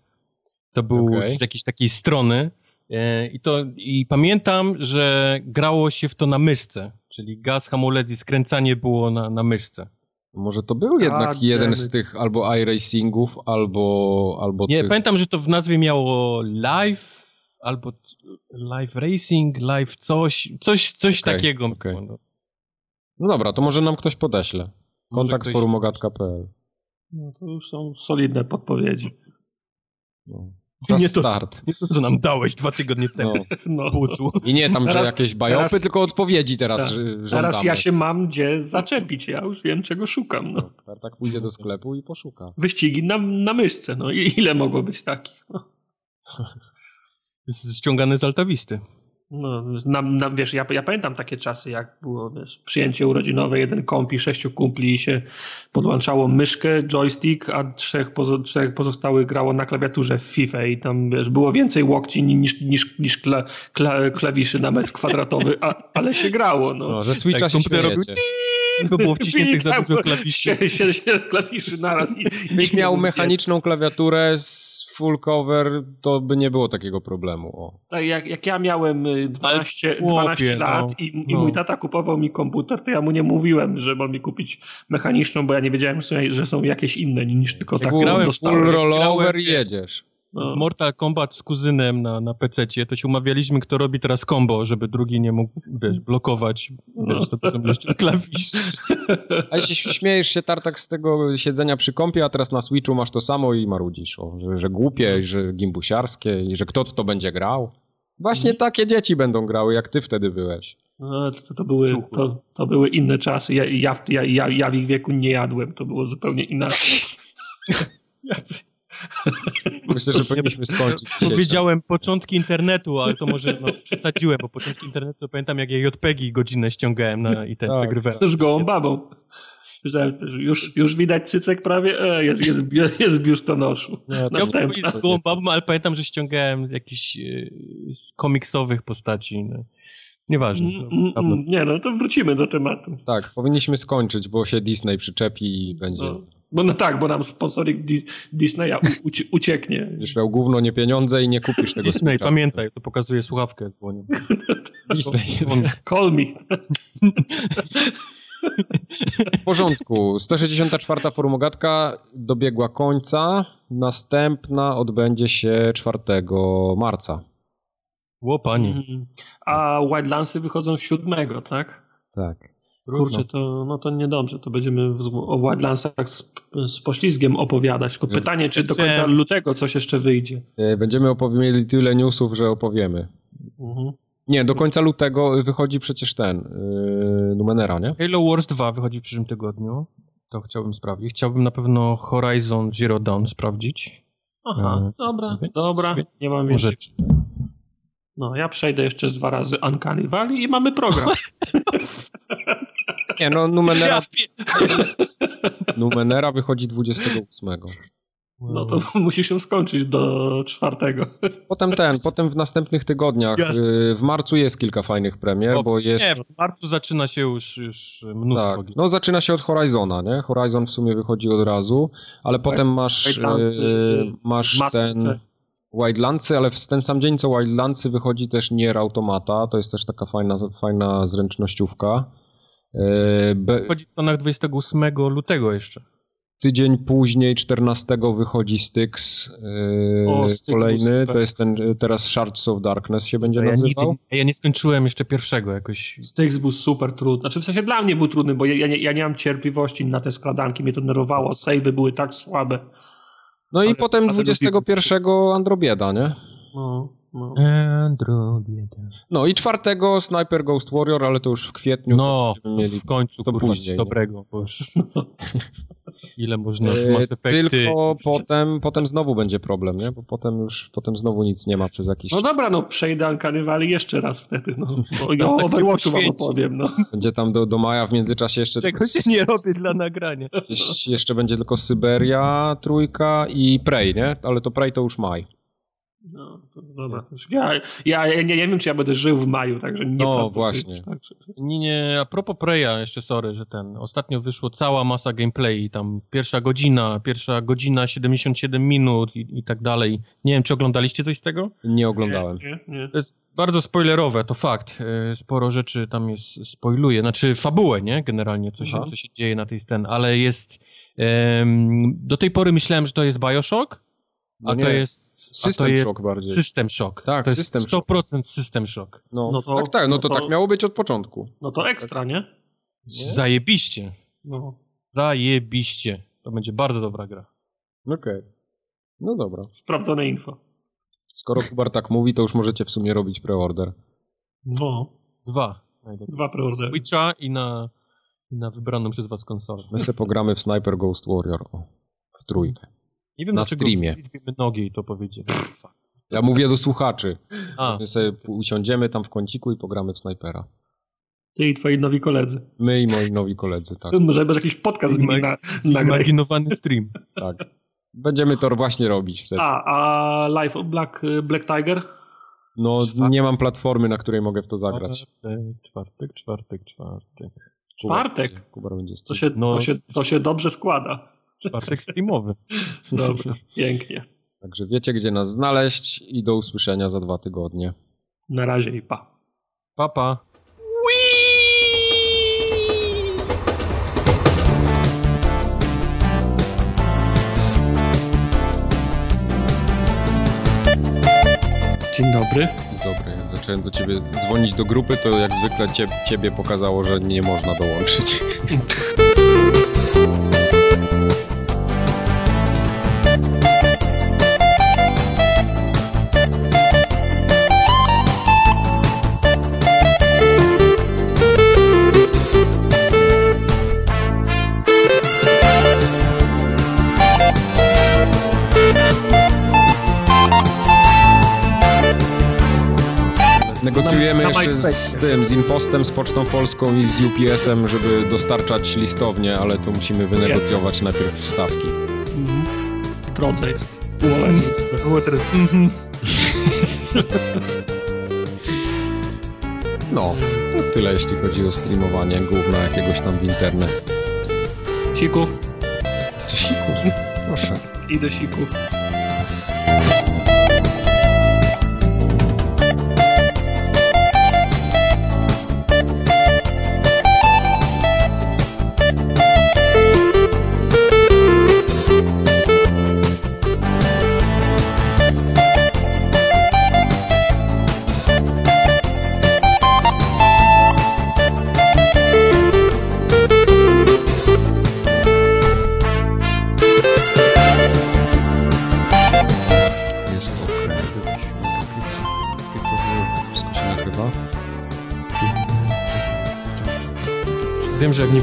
To był okay. z jakiejś takiej strony. E, I, to, I pamiętam, że grało się w to na myszce, czyli gaz, hamulec i skręcanie było na, na myszce. Może to był jednak jeden z tych albo iRacingów, albo, albo Nie, tych... pamiętam, że to w nazwie miało live, albo live racing, live coś, coś, coś okay, takiego. Okay. No dobra, to może nam ktoś podeśle. Kontakt ktoś... forumogatka.pl No to już są solidne podpowiedzi. No. Na Nie to- start. Nie to, co nam dałeś dwa tygodnie temu. No. No. I nie tam, że Teraz- jakieś bajopy, teraz- tylko odpowiedzi teraz Tak. y, żądamy. Teraz ja się mam gdzie zaczepić, ja już wiem czego szukam. No. Tartak pójdzie do sklepu i poszuka. Wyścigi na, na myszce, no i ile mogło być takich? No. Jest ściągany z altawisty. No, na, na, wiesz, ja, ja pamiętam takie czasy, jak było wiesz, przyjęcie urodzinowe, jeden kompi, sześciu kumpli i się podłączało myszkę, joystick, a trzech, pozo, trzech pozostałych grało na klawiaturze w FIFA i tam wiesz, było więcej łokci niż, niż, niż kla, kla, klawiszy na metr kwadratowy, a, ale się grało. No. No, ze Switcha Tak, się komputer robił. Bo było wciśniętych za dużo klawiszy. się klawiszy naraz i, Gdybyś miał mechaniczną klawiaturę z full cover, to by nie było takiego problemu. O. Tak, jak, jak ja miałem y, 12, Ale chłopie, 12 lat no, i, i no. mój tata kupował mi komputer, to ja mu nie mówiłem, że ma mi kupić mechaniczną, bo ja nie wiedziałem, że, są jakieś inne niż tylko taką grałem full rollover jedziesz. No. W Mortal Kombat z kuzynem na, na PC-cie, to się umawialiśmy, kto robi teraz combo, żeby drugi nie mógł, wiesz, blokować, wiesz, to jeszcze klawisz. A jeśli śmiejesz się, Tartak, z tego siedzenia przy kąpie, a teraz na Switchu masz to samo i marudzisz, o, że, że głupie, że gimbusiarskie i że kto w to będzie grał. Właśnie takie dzieci będą grały, jak ty wtedy byłeś. No, to, to, były, to, to były inne czasy. Ja, ja, w- ja, ja, ja w ich wieku nie jadłem, to było zupełnie inaczej. Myślę, że powinniśmy skończyć. Powiedziałem początki internetu, ale to może no, przesadziłem, bo początki internetu to pamiętam, jak ja JPEGi godzinę ściągałem na, i ten Tak. Z gołą babą. Myślałem, że Już, już widać cycek prawie, e, jest, jest, jest biustonoszu. Nie, to Chciałbym Następna. powiedzieć z gołą babą, ale pamiętam, że ściągałem jakiś e, z komiksowych postaci. No. Nieważne. Mm, to mm, Nie no, to wrócimy do tematu. Tak, powinniśmy skończyć, bo się Disney przyczepi i będzie... No. Bo no tak, bo nam sponsoring Di Disneya ucieknie. Będziesz miał gówno, nie pieniądze i nie kupisz tego Disney, pamiętaj, to pokazuje słuchawkę. Bo nie... Disney. Call me. W porządku. 164. formogatka dobiegła końca. Następna odbędzie się 4 marca. Ło, pani. Mhm. A Wildlandsy wychodzą siódmego, tak? Tak. Kurczę, to, no to niedobrze, to będziemy w, o Wildlandsach z, z poślizgiem opowiadać. Tylko pytanie, czy do końca lutego coś jeszcze wyjdzie. E, Będziemy mieli tyle newsów, że opowiemy. Mhm. Nie, do końca lutego wychodzi przecież ten yy, Numenera, nie? Halo Wars 2 wychodzi w przyszłym tygodniu. To chciałbym sprawdzić. Chciałbym na pewno Horizon Zero Dawn sprawdzić. Aha, Mhm. dobra, Więc- dobra, więc nie mam więcej. No, ja przejdę jeszcze z dwa razy Uncanny Valley i mamy program. Nie, no Numenera, Ja Numenera wychodzi 28. No to musi się skończyć do czwartego. Potem ten, potem w następnych tygodniach. Jasne. yy, W marcu jest kilka fajnych premier, O, bo jest... Nie, w marcu zaczyna się już, już mnóstwo Tak, no zaczyna się od Horizona, nie? Horizon w sumie wychodzi od razu, ale potem masz, Wildlandsy, yy, masz ten. Wildlandsy, ale w ten sam dzień co Wildlandsy wychodzi też Nier Automata, to jest też taka fajna, fajna zręcznościówka. Yy, Be, Wychodzi w Stanach 28 lutego jeszcze. Tydzień później, 14 wychodzi Styx, yy, O, Styx kolejny, super. to jest ten, teraz Shards of Darkness się będzie Ja nigdy, nazywał. ja nie skończyłem jeszcze pierwszego jakoś. Styx był super trudny. Znaczy w sensie dla mnie był trudny, bo ja, ja, nie, ja nie mam cierpliwości na te skradanki, mnie to nerwowało, savey były tak słabe. No i Ale- potem ale 21 Androbieda, nie? No, no. Androbieda. No i czwartego Sniper Ghost Warrior, ale to już w kwietniu. No, mieli w końcu, to kurwa, później, dobrego, bo już... Ile można w E, Mass Effecty... Tylko potem, potem znowu będzie problem, nie? Bo potem już potem znowu nic nie ma przez jakiś no dobra, no przejdę Valley jeszcze raz wtedy. No. O, ja No, o tak się Overwatchu wam opowiem. No. Będzie tam do, do maja w międzyczasie jeszcze... Czego się nie robię dla nagrania. Jeszcze, jeszcze będzie tylko Syberia, trójka i Prey, nie? Ale to Prey to już maj. No, to dobra. Ja, ja, ja nie, nie wiem, czy ja będę żył w maju, także nie No, właśnie. Także. Nie, nie, a propos Preya, jeszcze sorry, że ten, ostatnio wyszło cała masa gameplay, tam pierwsza godzina, pierwsza godzina, 77 minut i, i tak dalej. Nie wiem, czy oglądaliście coś z tego? Nie oglądałem. Nie, nie, nie. To jest bardzo spoilerowe, to fakt. E, Sporo rzeczy tam jest, spoiluje, znaczy fabułę, nie? Generalnie, co się, Aha. co się dzieje na tej scenie, ale jest... do tej pory myślałem, że to jest Bioshock, No a nie. to jest... a to System jest Shock bardziej. System Shock. Tak, to System jest 100% System Shock. No, No to- tak, tak, no to, no to- tak miało być od początku. No to ekstra, nie? Zajebiście. No. Zajebiście. To będzie bardzo dobra gra. Okej. No dobra. Sprawdzone info. Skoro Kubar tak mówi, to już możecie w sumie robić preorder. No, Dwa. dwa preordery. Switcha i na, i na wybraną przez was konsolę. My se pogramy w Sniper Ghost Warrior. O, w trójkę. Nie wiem, na streamie. w liczbie nogi to powiedzieli. Ja mówię do słuchaczy. A, My sobie usiądziemy tam w kąciku i pogramy w Snipera. Ty i twoi nowi koledzy. My i moi nowi koledzy, tak. Może będziesz jakiś podcast z nimi na, imaginowany stream. tak. Będziemy to właśnie robić wtedy. A, a Life of Black, Black Tiger? No, Czwartek. nie mam platformy, na której mogę w to zagrać. Czwartek, czwartek, czwartek, czwartek. Czwartek? Kubar będzie To się, No. to, się, to się dobrze składa. Czwartek streamowy. Dobra, pięknie. Także wiecie, gdzie nas znaleźć i do usłyszenia za dwa tygodnie. Na razie i pa. Papa. Dzień dobry. Dobry, jak zacząłem do ciebie dzwonić do grupy, to jak zwykle cie, ciebie pokazało, że nie można dołączyć. Na- z tym, z Impostem, z Pocztą Polską i z UPS-em, żeby dostarczać listownie, ale to musimy wynegocjować najpierw stawki. Mhm. W drodze jest. Mhm. No, to tyle jeśli chodzi o streamowanie gówna jakiegoś tam w internet. Siku. Czy siku? Proszę. Idę siku.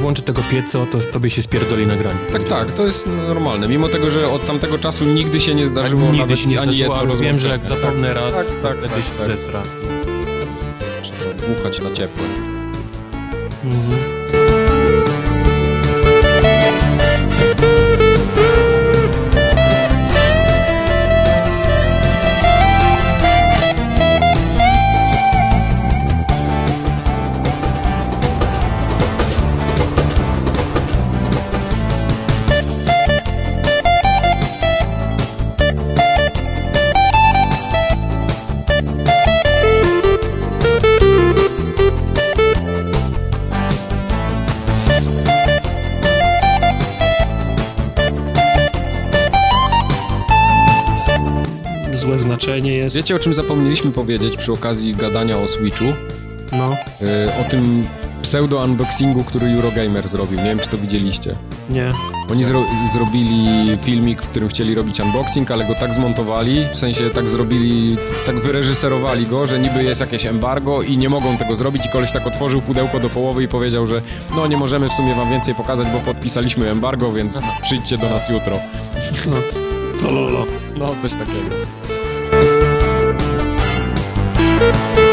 Włączę tego pieca, to tobie się spierdoli nagranie. Tak, tak, to jest normalne. Mimo tego, że od tamtego czasu nigdy się nie zdarzyło Nigdy nawet się nie ani zdarzyło, jedno ale wiem, że jak zapomnę raz, tak, tak, wtedy tak, się tak. zesra. Trzeba dmuchać na ciepło. Mhm. Jest. Wiecie, o czym zapomnieliśmy powiedzieć przy okazji gadania o Switchu? No, Yy, o tym pseudo-unboxingu, który Eurogamer zrobił. Nie wiem, czy to widzieliście. nie. Oni zro zrobili filmik, w którym chcieli robić unboxing, ale go tak zmontowali, w sensie tak zrobili, tak wyreżyserowali go, że niby jest jakieś embargo i nie mogą tego zrobić i koleś tak otworzył pudełko do połowy i powiedział, że no nie możemy w sumie wam więcej pokazać, bo podpisaliśmy embargo, więc przyjdźcie do nas jutro. To lolo. No, coś takiego. Música